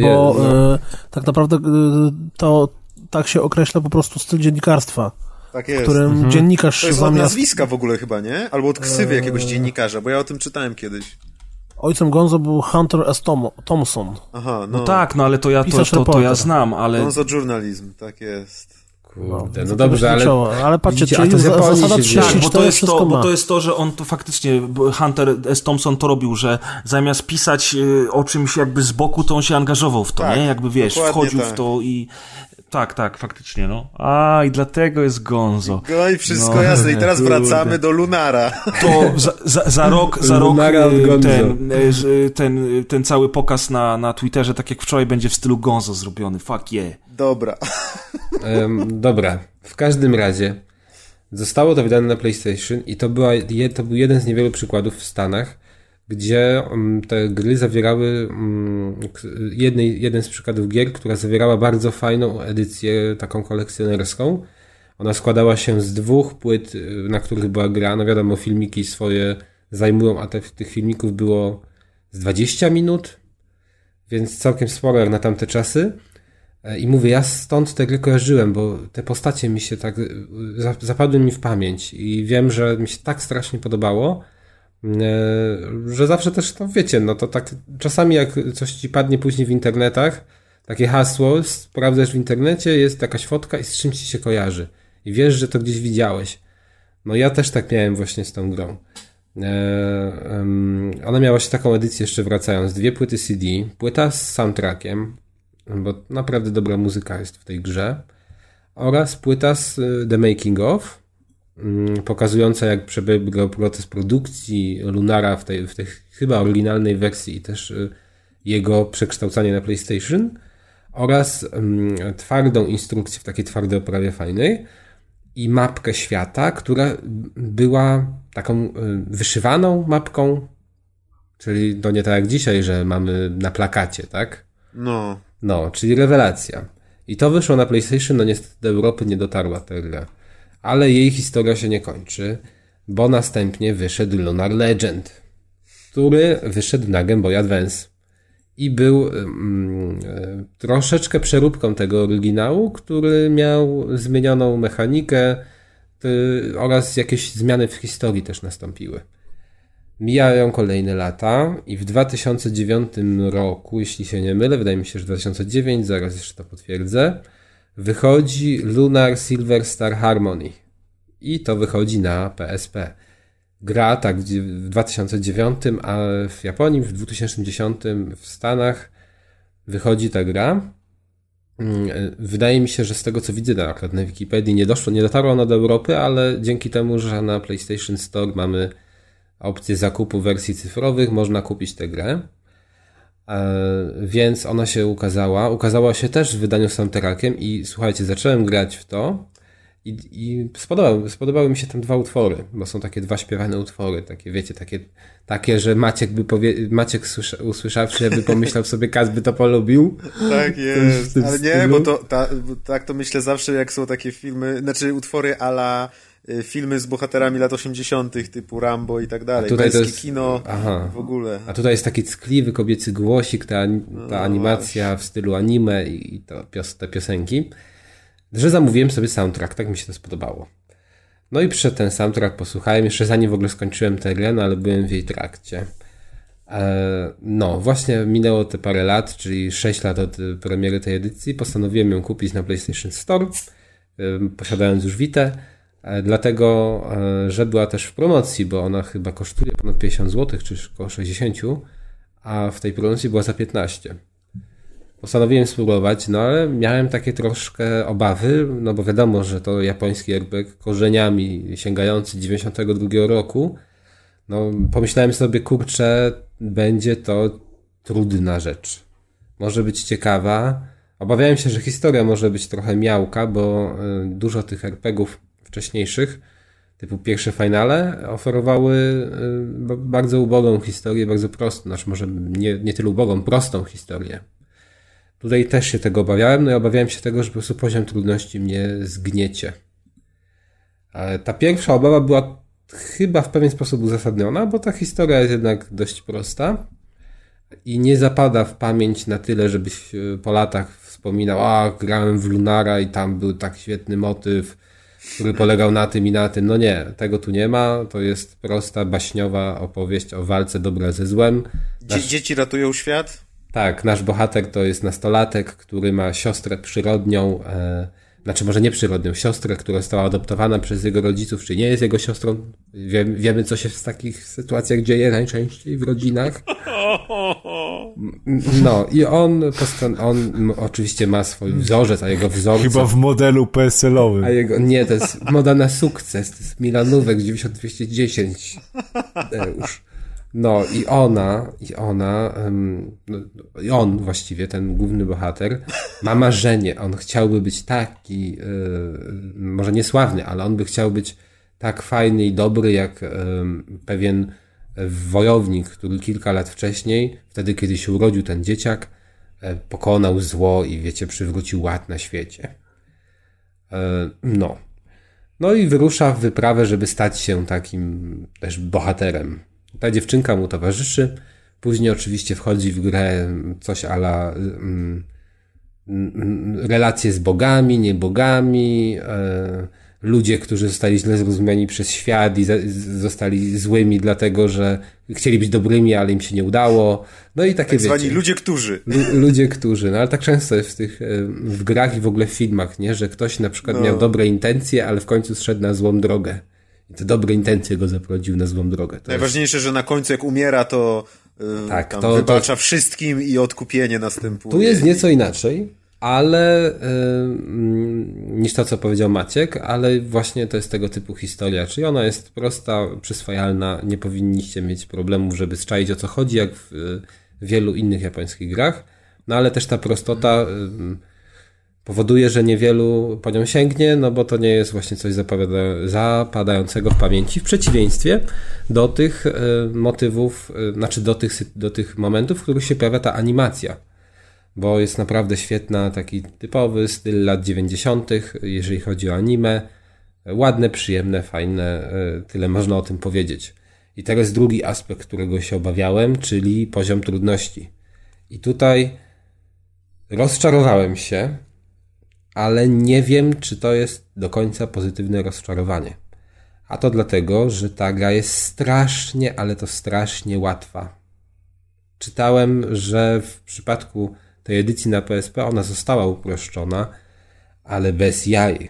Bo no. e, tak naprawdę e, to tak się określa po prostu styl dziennikarstwa, Tak w jest. którym dziennikarz To jest od zamiast... nazwiska w ogóle chyba, nie? Albo od ksywy jakiegoś dziennikarza, bo ja o tym czytałem kiedyś. Ojcem Gonzo był Hunter S. Tom Thompson. Aha, no. No tak, no ale to ja to, to, to ja znam, ale Gonzo journalizm, tak jest. Kurde, no To dobrze, ale... czoło. ale patrzcie, Widzicie, a czyli to Japonii zasada się dzieje. 34 Tak, bo to, jest to, bo to jest to, że on to faktycznie, Hunter S. Thompson to robił, że zamiast pisać y, o czymś jakby z boku, to on się angażował w to, Tak, nie? Jakby wiesz, wchodził w tak. to i tak, tak, faktycznie, no. A, i dlatego jest Gonzo. No i wszystko No, jasne. I teraz kurde. wracamy do Lunara. To za, za, za rok, za rok y, ten, y, z- ten, y, ten cały pokaz na, na Twitterze, tak jak wczoraj, będzie w stylu Gonzo zrobiony. Fuck yeah. Dobra. Em, dobra, w każdym razie zostało to wydane na PlayStation i to, była, to był jeden z niewielu przykładów w Stanach, gdzie mm, te gry zawierały mm, jednej, jeden z przykładów gier, która zawierała bardzo fajną edycję, taką kolekcjonerską. Ona składała się z dwóch płyt, y, na których była gra. No wiadomo, filmiki swoje zajmują, a te, tych filmików było z 20 minut, więc całkiem sporo jak na tamte czasy. E, I mówię, ja stąd te gry kojarzyłem, bo te postacie mi się tak y, za- zapadły mi w pamięć i wiem, że mi się tak strasznie podobało, że zawsze też to wiecie, no to tak czasami jak coś ci padnie później w internetach, takie hasło, sprawdzasz w internecie, jest jakaś fotka i z czym ci się kojarzy. I wiesz, że to gdzieś widziałeś. No ja też tak miałem właśnie z tą grą. E, ona miała się taką edycję jeszcze wracając, dwie płyty CD, płyta z soundtrackiem, bo naprawdę dobra muzyka jest w tej grze, oraz płyta z y, The Making of, pokazująca jak przebiegał proces produkcji Lunara w tej, w tej chyba oryginalnej wersji i też y, jego przekształcanie na PlayStation oraz mm, twardą instrukcję w takiej twardej oprawie fajnej i mapkę świata, która była taką y, wyszywaną mapką, czyli to nie tak jak dzisiaj, że mamy na plakacie, tak? No. No, czyli rewelacja. I to wyszło na PlayStation, no niestety do Europy nie dotarła ta gra. Ale jej historia się nie kończy, bo następnie wyszedł Lunar Legend, który wyszedł na Game Boy Advance. I był mm, e, troszeczkę przeróbką tego oryginału, który miał zmienioną mechanikę ty, oraz jakieś zmiany w historii też nastąpiły. Mijają kolejne lata i w 2009 roku, jeśli się nie mylę, wydaje mi się, że 2009, zaraz jeszcze to potwierdzę, wychodzi Lunar Silver Star Harmony. I to wychodzi na PSP. Gra tak w 2009, a w Japonii w 2010 w Stanach wychodzi ta gra. Mm, Wydaje mi się, że z tego co widzę na, na Wikipedii nie doszło, nie dotarła ona do Europy, ale dzięki temu, że na PlayStation Store mamy opcję zakupu wersji cyfrowych, można kupić tę grę. E, Więc ona się ukazała. Ukazała się też w wydaniu soundtrackiem i słuchajcie, zacząłem grać w to i, i spodobały, spodobały mi się tam dwa utwory, bo są takie dwa śpiewane utwory, takie wiecie, takie, takie że Maciek by powie, Maciek słysza, usłyszawszy by pomyślał sobie, Kaz by to polubił. Tak jest. Ale nie, stylu. bo to ta, bo tak to myślę zawsze, jak są takie filmy, znaczy utwory ala filmy z bohaterami lat 80., typu Rambo i tak dalej. tutaj to jest- kino aha. w ogóle. A tutaj jest taki ckliwy kobiecy głosik, ta, ta animacja w stylu anime i to, pios, te piosenki, że zamówiłem sobie soundtrack, tak mi się to spodobało. No i przyszedł ten soundtrack, posłuchałem, jeszcze zanim w ogóle skończyłem tę grę, no ale byłem w jej trakcie. E, No, właśnie minęło te parę lat, czyli 6 lat od y, premiery tej edycji. Postanowiłem ją kupić na PlayStation Store, y, posiadając już Vita, dlatego, e, że była też w promocji, bo ona chyba kosztuje ponad 50 zł, czy około 60, a w tej promocji była za 15. Postanowiłem spróbować, no ale miałem takie troszkę obawy, no bo wiadomo, że to japoński RPG korzeniami sięgający 92 roku, no, pomyślałem sobie, kurczę, będzie to trudna rzecz. Może być ciekawa. Obawiałem się, że historia może być trochę miałka, bo y, dużo tych RPGów wcześniejszych, typu pierwsze finale, oferowały y, ba- bardzo ubogą historię, bardzo prostą, znaczy może nie, nie tyle ubogą, prostą historię. Tutaj też się tego obawiałem, no i obawiałem się tego, że po prostu poziom trudności mnie zgniecie. Ale ta pierwsza obawa była chyba w pewien sposób uzasadniona, bo ta historia jest jednak dość prosta. i nie zapada w pamięć na tyle, żebyś e, po latach wspominał, a grałem w Lunara i tam był tak świetny motyw, który polegał na tym i na tym. No nie, tego tu nie ma. To jest prosta, baśniowa opowieść o walce dobra ze złem. Dzie dzieci ratują świat? Tak, nasz bohater to jest nastolatek, który ma siostrę przyrodnią, e, znaczy może nie przyrodnią, siostrę, która została adoptowana przez jego rodziców, czy nie jest jego siostrą. Wie, wiemy, co się w takich sytuacjach dzieje najczęściej w rodzinach. No i on, postan- on oczywiście ma swój wzorzec, a jego wzorzec... Chyba w modelu PSL-owym. A jego, nie, to jest moda na sukces, to jest Milanówek 9210. Już. No i ona, i ona, no, i on właściwie, ten główny bohater, ma marzenie. On chciałby być taki, e, może niesławny, ale on by chciał być tak fajny i dobry, jak em, pewien wojownik, który kilka lat wcześniej, wtedy kiedy się urodził ten dzieciak, e, pokonał zło i wiecie, przywrócił ład na świecie. E, No. No i wyrusza w wyprawę, żeby stać się takim też bohaterem. Ta dziewczynka mu towarzyszy. Później oczywiście wchodzi w grę coś ala mm, mm, relacje z bogami, niebogami, e, ludzie, którzy zostali źle zrozumiani przez świat i zostali złymi dlatego, że chcieli być dobrymi, ale im się nie udało. No i takie Tak zwani wiecie. ludzie, którzy. Lu- ludzie, którzy, no ale tak często jest w tych, e, w grach i w ogóle w filmach, nie? Że ktoś na przykład No. miał dobre intencje, ale w końcu zszedł na złą drogę. I te dobre intencje go zaprowadziły na złą drogę. To jest, Najważniejsze, że na końcu jak umiera, to, yy, Tak, to- wybacza wszystkim i odkupienie następuje. tu jest nieco inaczej, ale niż to, co powiedział Maciek, ale właśnie to jest tego typu historia. Czyli ona jest prosta, przyswajalna, nie powinniście mieć problemów, żeby zczaić o co chodzi, jak w wielu innych japońskich grach. No ale też ta prostota powoduje, że niewielu po nią sięgnie, no bo to nie jest właśnie coś zapadającego w pamięci, w przeciwieństwie do tych motywów, e, znaczy do tych, do tych momentów, w których się pojawia ta animacja. Bo jest naprawdę świetna, taki typowy styl lat 90., jeżeli chodzi o anime. Ładne, przyjemne, fajne, e, tyle można o tym powiedzieć. I teraz drugi aspekt, którego się obawiałem, czyli poziom trudności. I tutaj rozczarowałem się, ale nie wiem, czy to jest do końca pozytywne rozczarowanie. A to dlatego, że ta gra jest strasznie, ale to strasznie łatwa. Czytałem, że w przypadku tej edycji na PSP ona została uproszczona, ale bez jaj.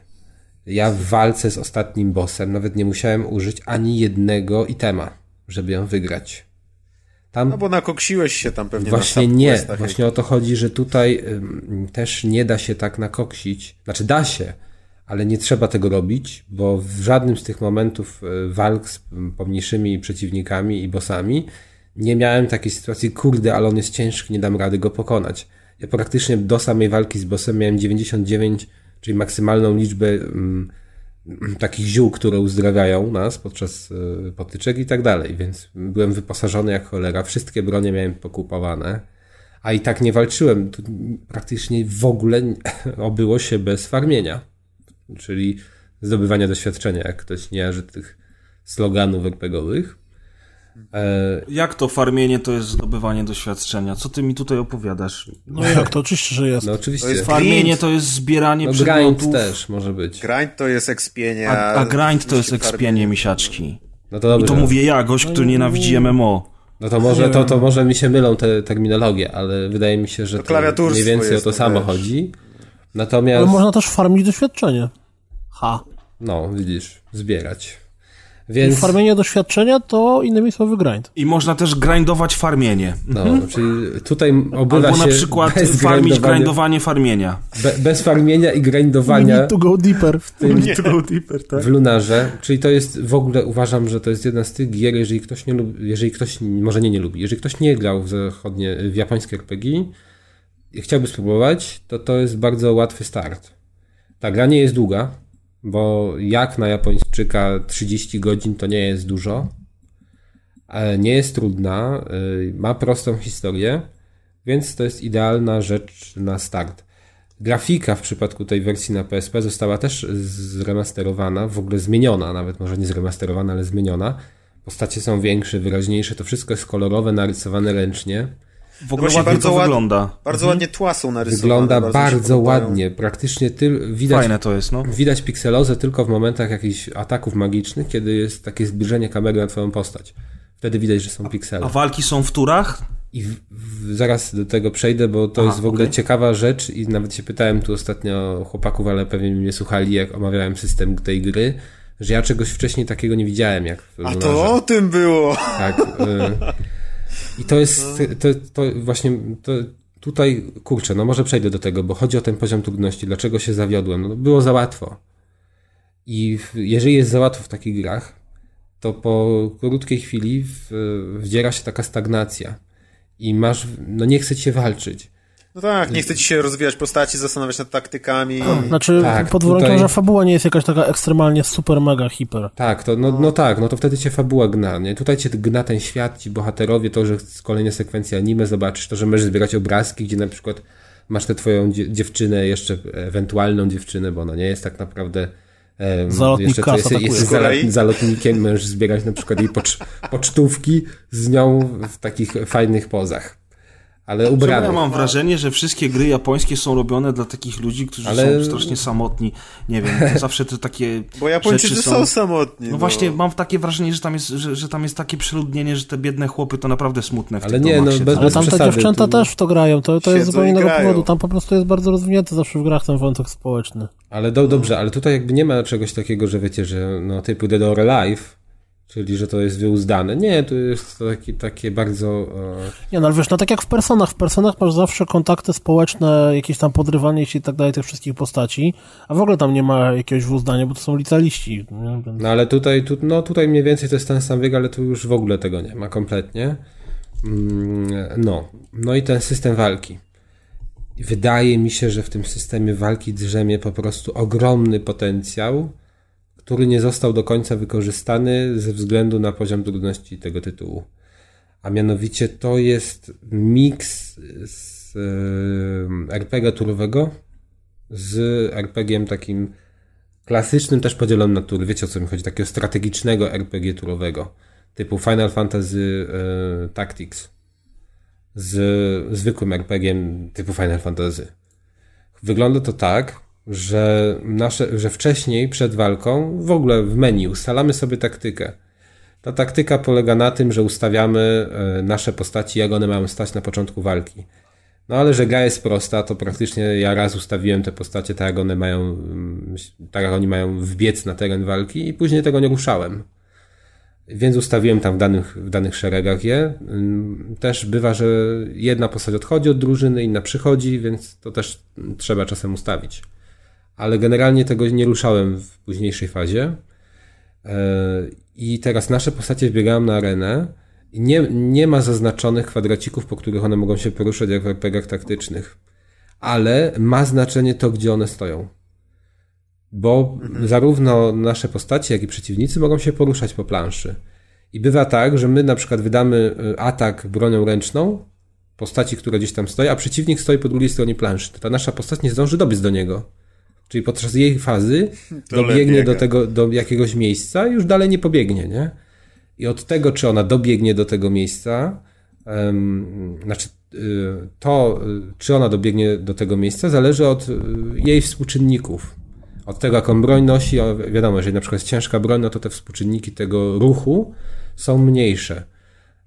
Ja w walce z ostatnim bossem nawet nie musiałem użyć ani jednego itema, żeby ją wygrać. Tam No bo nakoksiłeś się tam pewnie Właśnie na nie. Właśnie o to chodzi, że tutaj ym, też nie da się tak nakoksić. Znaczy da się, ale nie trzeba tego robić, bo w żadnym z tych momentów y, walk z ym, pomniejszymi przeciwnikami i bossami nie miałem takiej sytuacji, kurde, ale on jest ciężki, nie dam rady go pokonać. Ja praktycznie do samej walki z bossem miałem 99, czyli maksymalną liczbę ym, takich ziół, które uzdrawiają nas podczas y, potyczek i tak dalej, więc byłem wyposażony jak cholera, wszystkie bronie miałem pokupowane, a i tak nie walczyłem, tu praktycznie w ogóle obyło się bez farmienia, czyli zdobywania doświadczenia, jak ktoś nie jarzy tych sloganów RPGowych. E, Jak to farmienie to jest zdobywanie doświadczenia? Co ty mi tutaj opowiadasz? No jak to oczywiście, że jest. no oczywiście, To jest Farmienie Grind. to jest zbieranie no przedmiotów, grind też może być. Grind to jest ekspienie, a, a grind to jest ekspienie misiaczki. No to I dobrze. to mówię ja, gość, który nienawidzi MMO. No to może, to, to może mi się mylą te terminologie, ale wydaje mi się, że To to mniej więcej o to samo wiesz. chodzi. Ale Natomiast, można też farmić doświadczenie. Ha. no widzisz, zbierać. I Więc, farmienie doświadczenia to innymi słowy grind. I można też grindować farmienie. no, czyli tutaj obywa Albo się na przykład bez farmić grindowania, grindowanie farmienia. be, bez farmienia i We grindowania need to go deeper. w Lunarze, czyli to jest w ogóle uważam, że to jest jedna z tych gier, jeżeli ktoś nie lubi, jeżeli ktoś, może nie nie lubi, jeżeli ktoś nie grał w zachodnie, w japońskie RPG i chciałby spróbować, to to jest bardzo łatwy start. Ta gra nie jest długa, bo jak na Japończyka 30 godzin to nie jest dużo. E, Nie jest trudna, y, ma prostą historię, więc to jest idealna rzecz na start. Grafika w przypadku tej wersji na PSP została też zremasterowana, w ogóle zmieniona, nawet może nie zremasterowana, ale zmieniona. Postacie są większe, wyraźniejsze, to wszystko jest kolorowe, narysowane ręcznie. W ogóle ładnie bardzo to ład- wygląda. Bardzo ładnie tła są narysowane. Wygląda bardzo podobają. ładnie. Praktycznie ty, widać, Fajne to jest, no. widać pikselozę tylko w momentach jakichś ataków magicznych, kiedy jest takie zbliżenie kamery na twoją postać. Wtedy widać, że są piksele. A walki są w turach? I w, w, zaraz do tego przejdę, bo to Aha, jest w ogóle okej. ciekawa rzecz i nawet się pytałem tu ostatnio chłopaków, ale pewnie mnie słuchali, jak omawiałem system tej gry, że ja czegoś wcześniej takiego nie widziałem, jak A to o tym było! Tak. y, I to jest, to, to właśnie, to tutaj, kurczę, no może przejdę do tego, bo chodzi o ten poziom trudności. Dlaczego się zawiodłem? No było za łatwo. I jeżeli jest za łatwo w takich grach, to po krótkiej chwili wdziera się taka stagnacja. I masz, no nie chce ci się walczyć. No tak, nie chce ci się rozwijać postaci, zastanawiać nad taktykami. Znaczy, Tak, pod warunkiem, tutaj- że fabuła nie jest jakaś taka ekstremalnie super, mega, hiper. Tak, to, no, no tak, no to wtedy cię fabuła gna, nie? Tutaj cię gna ten świat, ci bohaterowie, to, że z kolejne sekwencje anime zobaczysz, to, że możesz zbierać obrazki, gdzie na przykład masz tę twoją dzie- dziewczynę, jeszcze ewentualną dziewczynę, bo ona nie jest tak naprawdę em, Zalotnik jeszcze to kas jest, jest kolei? zalotnikiem, możesz zbierać na przykład jej pocz, pocztówki z nią w takich fajnych pozach. Ale ubrany. ja mam wrażenie, że wszystkie gry japońskie są robione dla takich ludzi, którzy Ale- są strasznie samotni. Nie wiem, to zawsze te takie Bo Japończycy rzeczy są samotni. No właśnie, mam takie wrażenie, że tam, jest, że, że tam jest takie przeludnienie, że te biedne chłopy to naprawdę smutne w Ale tych nie, no, siedzą. bez- Ale tam te dziewczęta to- też w to grają, to, to jest zupełnie innego grają. powodu. Tam po prostu jest bardzo rozwinięty zawsze w grach ten wątek społeczny. Ale do, dobrze, ale tutaj jakby nie ma czegoś takiego, że wiecie, że no typu Dead or Alive, czyli że to jest wyuzdane. Nie, to jest to takie, takie bardzo... E, Nie, no ale wiesz, no tak jak w personach, w personach masz zawsze kontakty społeczne, jakieś tam podrywanie się i tak dalej tych wszystkich postaci, a w ogóle tam nie ma jakiegoś wuzdania, bo to są licealiści. Więc... no ale tutaj, tu, no tutaj mniej więcej to jest ten sam wiek, ale tu już w ogóle tego nie ma kompletnie. Mm, No, no i ten system walki. Wydaje mi się, że w tym systemie walki drzemie po prostu ogromny potencjał, który nie został do końca wykorzystany ze względu na poziom trudności tego tytułu. A mianowicie to jest miks z e, RPG turowego z RPG takim klasycznym, też podzielonym na tury. Wiecie o co mi chodzi? Takiego strategicznego RPG turowego. Typu Final Fantasy e, Tactics. Z zwykłym RPG typu Final Fantasy. Wygląda to tak, że, nasze, że wcześniej, przed walką, w ogóle w menu ustalamy sobie taktykę. Ta taktyka polega na tym, że ustawiamy e, nasze postaci, jak one mają stać na początku walki. No ale że gra jest prosta, to praktycznie ja raz ustawiłem te postacie tak, jak one mają, mm, tak jak oni mają wbiec na teren walki i później tego nie ruszałem. Więc ustawiłem tam w danych, w danych szeregach je. Ym, Też bywa, że jedna postać odchodzi od drużyny, inna przychodzi, więc to też mm, trzeba czasem ustawić. Ale generalnie tego nie ruszałem w późniejszej fazie. E, I teraz nasze postacie wbiegają na arenę i nie, nie ma zaznaczonych kwadracików, po których one mogą się poruszać jak w RPGach taktycznych. Ale ma znaczenie to, gdzie one stoją. Bo zarówno nasze postacie, jak i przeciwnicy mogą się poruszać po planszy. I bywa tak, że my na przykład wydamy y, atak bronią ręczną, postaci, która gdzieś tam stoi, a przeciwnik stoi po drugiej stronie planszy. To ta nasza postać nie zdąży dobiec do niego. Czyli podczas jej fazy Dole dobiegnie do tego, do jakiegoś miejsca i już dalej nie pobiegnie, nie? I od tego, czy ona dobiegnie do tego miejsca, em, znaczy y, to, y, czy ona dobiegnie do tego miejsca, zależy od y, jej współczynników. Od tego, jaką broń nosi, wiadomo, jeżeli na przykład jest ciężka broń, no to te współczynniki tego ruchu są mniejsze.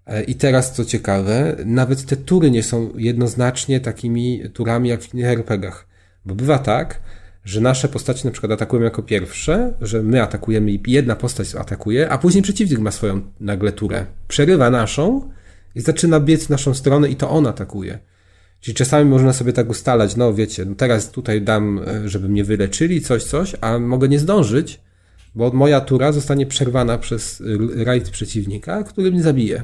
E, I teraz, co ciekawe, nawet te tury nie są jednoznacznie takimi turami jak w innych RPGach. Bo bywa tak, że nasze postacie na przykład atakują jako pierwsze, że my atakujemy i jedna postać atakuje, a później przeciwnik ma swoją nagle turę. Przerywa naszą i zaczyna biec w naszą stronę i to on atakuje. Czyli czasami można sobie tak ustalać, no wiecie, no teraz tutaj dam, e, żeby mnie wyleczyli, coś, coś, a mogę nie zdążyć, bo moja tura zostanie przerwana przez rajd przeciwnika, który mnie zabije.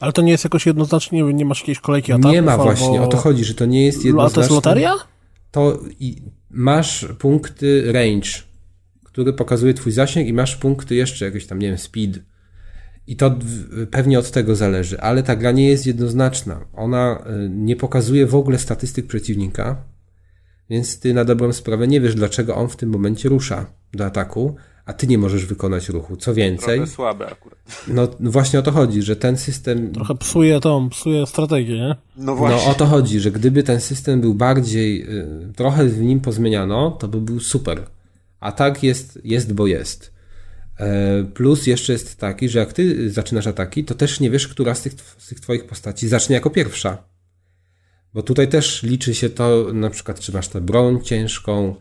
Ale to nie jest jakoś jednoznacznie, nie, masz jakiejś kolejki ataków? Nie ma albo... właśnie, o to chodzi, że to nie jest A to jednoznacznie. jest loteria? To masz punkty range, który pokazuje twój zasięg i masz punkty jeszcze jakieś tam, nie wiem, speed. I to pewnie od tego zależy, ale ta gra nie jest jednoznaczna. Ona y, nie pokazuje w ogóle statystyk przeciwnika, więc ty na dobrą sprawę nie wiesz, dlaczego on w tym momencie rusza do ataku, a ty nie możesz wykonać ruchu. Co więcej, Trochę słabe akurat. no no właśnie o to chodzi, że ten system Trochę psuje tą, psuje strategię, nie? No właśnie. No o to chodzi, że gdyby ten system był bardziej, y, trochę w nim pozmieniano, to by był super. A tak jest, jest bo jest. E, Plus jeszcze jest taki, że jak ty zaczynasz ataki, to też nie wiesz, która z tych, z tych twoich postaci zacznie jako pierwsza. Bo tutaj też liczy się to, na przykład, czy masz tę broń ciężką,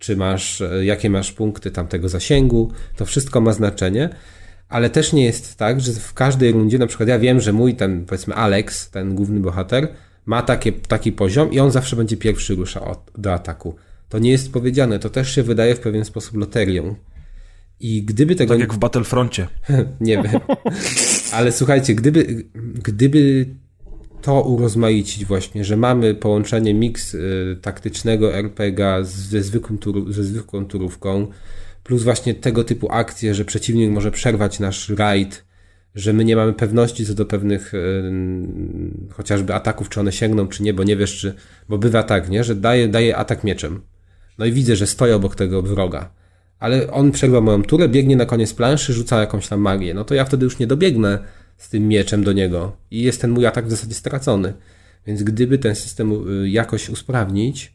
czy masz, e, jakie masz punkty tamtego zasięgu, to wszystko ma znaczenie, ale też nie jest tak, że w każdej rundzie, na przykład ja wiem, że mój ten, powiedzmy Alex, ten główny bohater, ma takie, taki poziom i on zawsze będzie pierwszy rusza od, do ataku. To nie jest powiedziane, to też się wydaje w pewien sposób loterią. I gdyby tego Tak jak w Battlefroncie. nie wiem. Ale słuchajcie, gdyby, gdyby to urozmaicić właśnie, że mamy połączenie mix y, taktycznego RPG ze, ze zwykłą turówką, plus właśnie tego typu akcje, że przeciwnik może przerwać nasz raid, że my nie mamy pewności co do pewnych y, chociażby ataków, czy one sięgną, czy nie, bo nie wiesz, czy, bo bywa tak, nie, że daje, daje atak mieczem. No i widzę, że stoję obok tego wroga. Ale on przerwa moją turę, biegnie na koniec planszy, rzuca jakąś tam magię. No to ja wtedy już nie dobiegnę z tym mieczem do niego i jest ten mój atak w zasadzie stracony. Więc gdyby ten system y, jakoś usprawnić,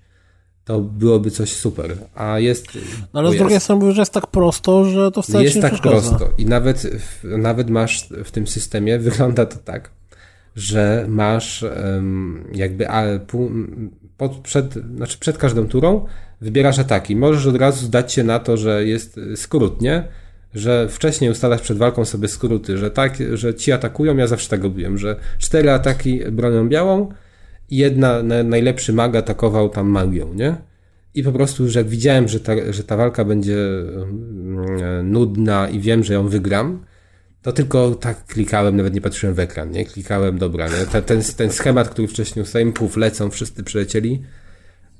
to byłoby coś super. A jest. No ale z drugiej jest. strony mówisz, że jest tak prosto, że to wcale Jest nie tak przeszkadza. prosto. I nawet, nawet masz w tym systemie, wygląda to tak, że masz jakby pod, przed, znaczy przed każdą turą wybierasz ataki. Możesz od razu zdać się na to, że jest y, skrót, nie? Że wcześniej ustalasz przed walką sobie skróty, że tak, że ci atakują, ja zawsze tak robiłem, że cztery ataki bronią białą jedna, na, najlepszy mag atakował tam magią, nie? I po prostu, że jak widziałem, że ta, że ta walka będzie mm, nudna i wiem, że ją wygram, to tylko tak klikałem, nawet nie patrzyłem w ekran, nie? Klikałem, dobra, nie? Ten, ten, ten schemat, który wcześniej ustałem, puf, lecą, wszyscy przylecieli.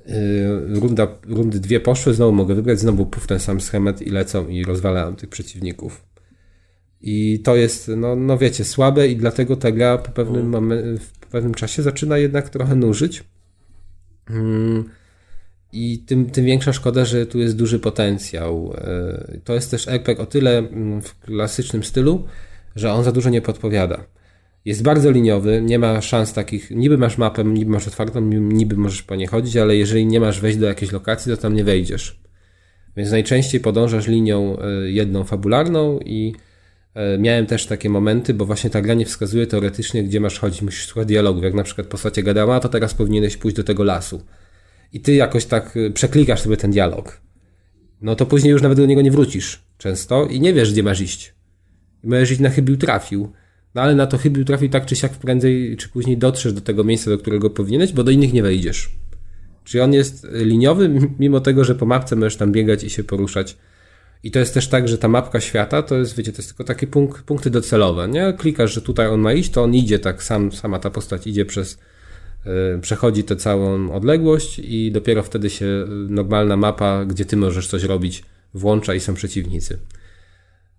Yy, Runda, rundy dwie poszły, znowu mogę wybrać, znowu puf, ten sam schemat i lecą i rozwalają tych przeciwników. I to jest, no, no wiecie, słabe i dlatego ta gra po pewnym, momen- w pewnym czasie zaczyna jednak trochę nużyć. Mm, I tym, tym większa szkoda, że tu jest duży potencjał. E, To jest też RPG o tyle mm, w klasycznym stylu, że on za dużo nie podpowiada. Jest bardzo liniowy, nie ma szans takich, niby masz mapę, niby masz otwartą, niby możesz po niej chodzić, ale jeżeli nie masz wejść do jakiejś lokacji, to tam nie wejdziesz. Więc najczęściej podążasz linią e, jedną fabularną i e, miałem też takie momenty, bo właśnie ta gra nie wskazuje teoretycznie, gdzie masz chodzić, musisz słuchać dialogów. Jak na przykład postać gadała, to teraz powinieneś pójść do tego lasu. I ty jakoś tak e, przeklikasz sobie ten dialog. No to później już nawet do niego nie wrócisz często i nie wiesz, gdzie masz iść. I możesz iść na chybił trafił. No ale na to chybił trafił tak czy siak prędzej czy później dotrzesz do tego miejsca, do którego powinieneś, bo do innych nie wejdziesz. Czyli on jest liniowy, mimo tego, że po mapce możesz tam biegać i się poruszać. I to jest też tak, że ta mapka świata to jest, wiecie, to jest tylko takie punk punkty docelowe, nie? Klikasz, że tutaj on ma iść, to on idzie tak, sam, sama ta postać idzie przez, yy, przechodzi tę całą odległość i dopiero wtedy się y, normalna mapa, gdzie ty możesz coś robić, włącza i są przeciwnicy.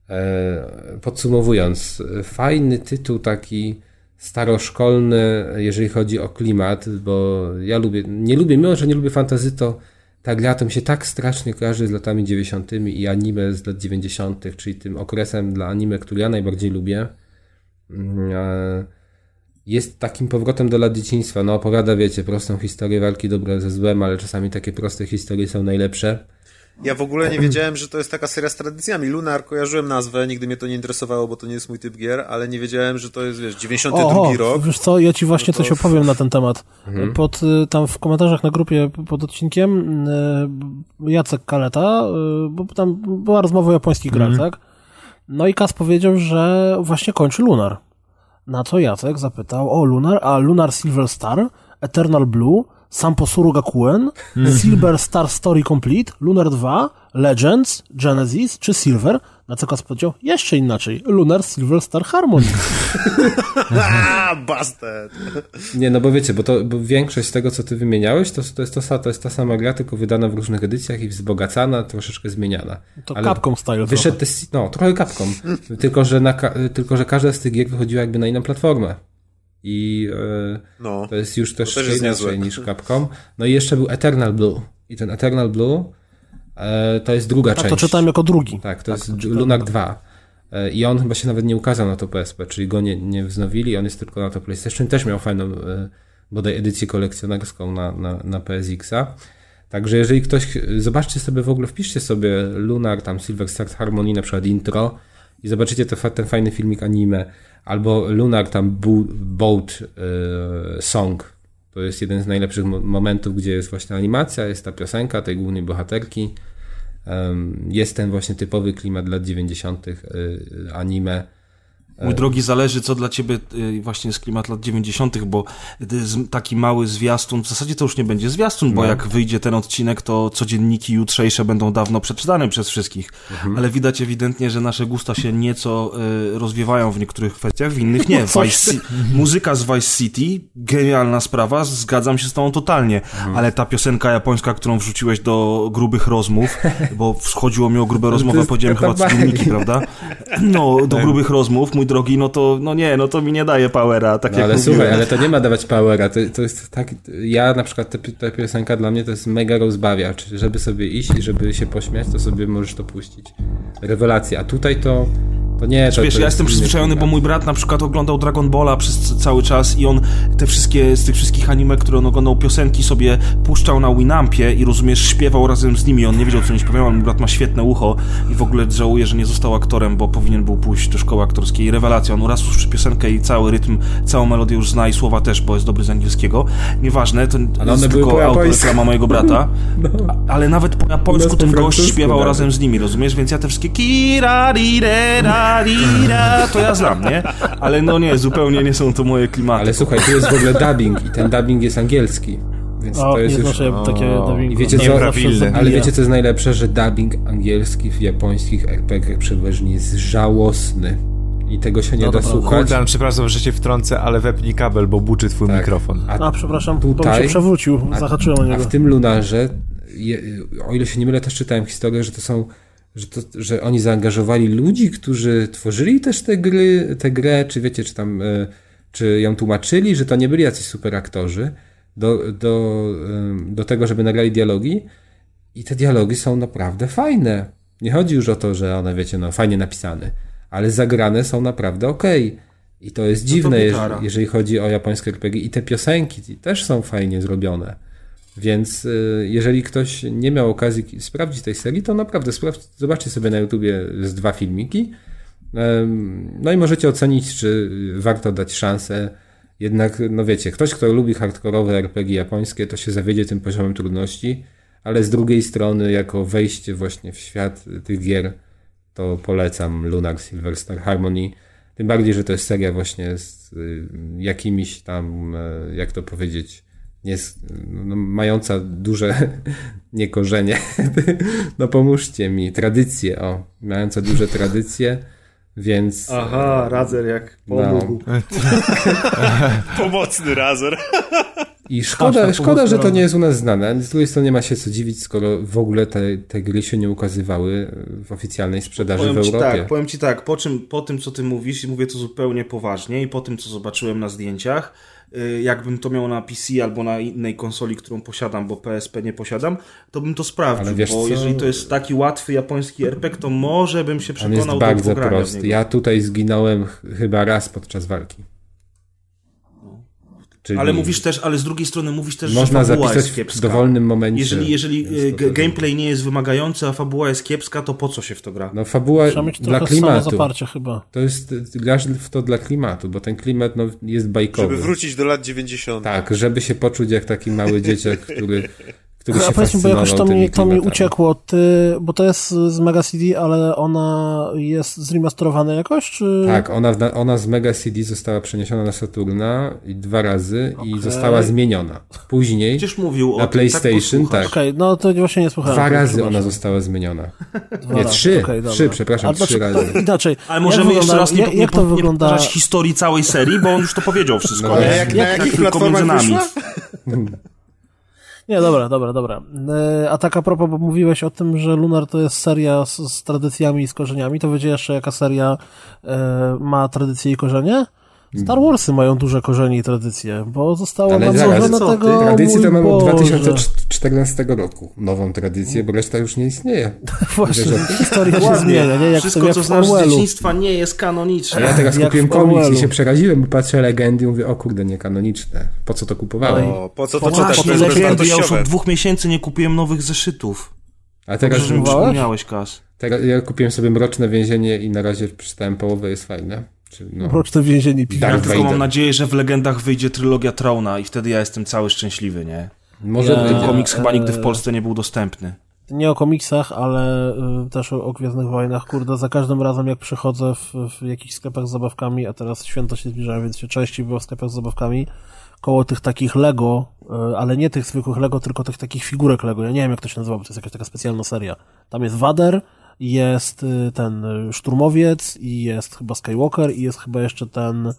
E, Podsumowując, fajny tytuł taki staroszkolny, jeżeli chodzi o klimat, bo ja lubię, nie lubię, mimo że nie lubię fantazy, to ta gra to mi się tak strasznie kojarzy z latami 90. i anime z lat 90., czyli tym okresem dla anime, który ja najbardziej lubię. Mm, Jest takim powrotem do lat dzieciństwa. No opowiada, wiecie, prostą historię walki dobra ze złem, ale czasami takie proste historie są najlepsze. Ja w ogóle nie wiedziałem, że to jest taka seria z tradycjami. Lunar, kojarzyłem nazwę, nigdy mnie to nie interesowało, bo to nie jest mój typ gier, ale nie wiedziałem, że to jest, wiesz, 92 O, rok. wiesz co, ja ci właśnie No to- coś opowiem na ten temat. Mhm. Pod, y, tam w komentarzach na grupie pod odcinkiem y, Jacek Kaleta, y, bo tam była rozmowa o japońskich grach, Mhm. tak? No i Kas powiedział, że właśnie kończy Lunar. Na co Jacek zapytał, o Lunar, a Lunar Silver Star, Eternal Blue, Samposuru Gakuen, Mhm. Silver Star Story Complete, Lunar 2, Legends, Genesis czy Silver? Na co Kas powiedział, jeszcze inaczej, Lunar Silver Star Harmony. Busted! Nie, no bo wiecie, bo, to, bo większość z tego, co ty wymieniałeś, to, to, jest to, to jest ta sama gra, tylko wydana w różnych edycjach i wzbogacana, troszeczkę zmieniana. To Ale Capcom style Wyszedł trochę. te, no, trochę kapką. tylko, że na, tylko, że każda z tych gier wychodziła jakby na inną platformę. I e, No. to jest już też, To też inaczej niż Capcom. No i jeszcze był Eternal Blue. I ten Eternal Blue E, to jest druga Tak, część. to czytałem jako drugi. Tak, to jest Lunar 2. E, I on chyba się nawet nie ukazał na to PSP, czyli go nie, nie wznowili, on jest tylko na to PlayStation. Też miał fajną bodaj edycję kolekcjonerską na, na, na PSX-a. Także jeżeli ktoś, zobaczcie sobie w ogóle, wpiszcie sobie Lunar, tam Silver Stars Harmony, na przykład intro i zobaczycie to, fa- ten fajny filmik anime, albo Lunar tam Boat e, Song, to jest jeden z najlepszych mo- momentów, gdzie jest właśnie animacja, jest ta piosenka tej głównej bohaterki, jest ten właśnie typowy klimat lat 90. y, anime. Mój drogi, zależy co dla ciebie y, właśnie jest klimat lat 90., bo jest taki mały zwiastun, w zasadzie to już nie będzie zwiastun, bo No. jak wyjdzie ten odcinek, to codzienniki jutrzejsze będą dawno przeczytane przez wszystkich. Mhm. Ale widać ewidentnie, że nasze gusta się nieco y, rozwiewają w niektórych kwestiach, w innych nie. coś Vice muzyka z Vice City, genialna sprawa, zgadzam się z tobą totalnie, Mhm. ale ta piosenka japońska, którą wrzuciłeś do grubych rozmów, bo chodziło mi o grube rozmowy, a powiedziałem chyba codzienniki, prawda? No, do grubych rozmów, mój drogi, no to, no nie, no to mi nie daje powera, tak No jak ale mówiłem. słuchaj, ale to nie ma dawać powera, to, to jest tak, ja na przykład ta, ta piosenka dla mnie to jest mega rozbawiacz, żeby sobie iść i żeby się pośmiać, to sobie możesz to puścić. Rewelacja, a tutaj to, to nie, to Wiesz, to ja jest jestem przyzwyczajony, bo mój brat na przykład oglądał Dragon Balla przez cały czas i on te wszystkie, z tych wszystkich anime, które on oglądał, piosenki sobie puszczał na Winampie i rozumiesz, śpiewał razem z nimi, on nie wiedział, co oni śpiewają, mój brat ma świetne ucho i w ogóle żałuje, że nie został aktorem, bo powinien był pójść do szkoły aktorskiej. Rewelacja, on raz usłyszy piosenkę i cały rytm, całą melodię już zna i słowa też, bo jest dobry z angielskiego. Nieważne, to Ale jest tylko po autor, japońsku. reklama mojego brata, A- ale nawet po japońsku po ten gość śpiewał nawet. razem z nimi, rozumiesz? Więc ja te wszystkie kira, di, re, ra, di, ra, to ja znam, nie? Ale no nie, zupełnie nie są to moje klimaty. Ale słuchaj, tu jest w ogóle dubbing i ten dubbing jest angielski, więc O, to nie jest już... znoszę takie dubbingu. I wiecie To co? Ale wiecie co jest najlepsze, że dubbing angielski w japońskich RPG przeważnie jest żałosny i tego się nie No da słuchać. Kuldan, przepraszam, że cię wtrącę, ale wepnij kabel, bo buczy twój Tak. mikrofon. A, przepraszam, bo mi tutaj- się przewrócił, zahaczyłem o A niego. w tym Lunarze, je, o ile się nie mylę, też czytałem historię, że to są, że, to, że oni zaangażowali ludzi, którzy tworzyli też te gry, tę grę, czy wiecie, czy tam, e, czy ją tłumaczyli, że to nie byli jacyś super aktorzy, do, do, do tego, żeby nagrali dialogi i te dialogi są naprawdę fajne. Nie chodzi już o to, że one, wiecie, no fajnie napisane, ale zagrane są naprawdę okej. I to jest dziwne, jeż- gitara. jeżeli chodzi o japońskie RPG. I te piosenki też są fajnie zrobione. Więc y, jeżeli ktoś nie miał okazji sprawdzić tej serii, to naprawdę sprawdź, zobaczcie sobie na YouTubie z dwa filmiki. No i możecie ocenić, czy warto dać szansę. Jednak, no wiecie, ktoś, kto lubi hardkorowe RPG japońskie, to się zawiedzie tym poziomem trudności, ale z drugiej strony, jako wejście właśnie w świat tych gier, to polecam Lunar Silver Star Harmony. Tym bardziej, że to jest seria właśnie z y, jakimiś tam, e, jak to powiedzieć, nie, z- no, mająca duże nie korzenie. No pomóżcie mi, tradycje, o, mająca duże tradycje, więc Aha, Radzer jak pomógł. no. Pomocny razer. I szkoda, szkoda, że to nie jest u nas znane. Z drugiej strony nie ma się co dziwić, skoro w ogóle te, te gry się nie ukazywały w oficjalnej sprzedaży w Powiem ci Europie. tak, powiem ci tak, po, czym, po tym co ty mówisz, i mówię to zupełnie poważnie, i po tym co zobaczyłem na zdjęciach, jakbym to miał na PC albo na innej konsoli, którą posiadam, bo PSP nie posiadam, to bym to sprawdził, Ale wiesz bo co? jeżeli to jest taki łatwy japoński RPG, to może bym się On jest przekonał do bardzo prosty. Ja tutaj zginąłem ch- chyba raz podczas walki. Czyli Ale mówisz też, ale z drugiej strony mówisz też, można że fabuła zapisać jest w kiepska. dowolnym momencie. Jeżeli, jeżeli wtedy- gameplay nie jest wymagający, a fabuła jest kiepska, to po co się w to gra? No fabuła dla klimatu. chyba. To jest, grasz w to dla klimatu, bo ten klimat no, jest bajkowy. Żeby wrócić do lat 90. Tak, żeby się poczuć jak taki mały dzieciak, który, który A się powiedz mi, bo jakoś to mi, to mi uciekło, ty, bo to jest z Mega CD, ale ona jest zremasterowana jakoś, czy... Tak, ona, ona z Mega CD została przeniesiona na Saturna i dwa razy i Okej. została zmieniona. Później Przecież mówił o na tym, PlayStation, tak, tak. Okej, no to właśnie nie słuchałem. Dwa razy ona została zmieniona. Dwa Nie, razy, trzy. dobra. Trzy, przepraszam, Ale trzy dlaczego- razy. to Inaczej. Ale możemy jak jeszcze raz nie, jak, nie, jak to nie wygląda... powtarzać historii całej serii, bo on już to powiedział wszystko, No właśnie. Jak, na jakich tylko platformach między nami. wyszła? Nie, dobra, dobra, dobra. E, A tak a propos, bo mówiłeś o tym, że Lunar to jest seria z, z tradycjami i z korzeniami, to wiecie jeszcze jaka seria e, ma tradycje i korzenie? Star Warsy mają duże korzenie i tradycje, bo zostało Ale nam zaraz, co tego... Tradycję to mamy od Boże. 2014 roku. Nową tradycję, bo reszta już nie istnieje. Właśnie, historia się zmienia, nie? Jak Wszystko, jak co w znasz z dzieciństwa nie jest kanoniczne. Ja teraz Jak kupiłem komiks i się przeraziłem, bo patrzę legendy i mówię, o kurde, niekanoniczne. Po co to kupowałem? O, po co to czytać? To legendy, ja już od dwóch miesięcy nie kupiłem nowych zeszytów. A teraz, Dobrze, że mi przypomniałeś, Kas. teraz ja kupiłem sobie Mroczne Więzienie i na razie przeczytałem połowę, jest fajne. No, Mroczne więzienie piwa. Darth Ja tylko mam nadzieję, że w legendach wyjdzie trylogia Trauna i wtedy ja jestem cały szczęśliwy, nie? Może Ja- Ten komiks chyba nigdy w e, Polsce nie był dostępny. Nie o komiksach, ale y, też o, o Gwiezdnych Wojnach. Kurde, za każdym razem jak przychodzę w, w jakichś sklepach z zabawkami, a teraz święta się zbliżają, więc się częściej było w sklepach z zabawkami, koło tych takich Lego, y, ale nie tych zwykłych Lego, tylko tych takich figurek Lego. Ja nie wiem jak to się nazywa, bo to jest jakaś taka specjalna seria. Tam jest Wader, jest y, ten y, Szturmowiec i jest chyba Skywalker i jest chyba jeszcze ten...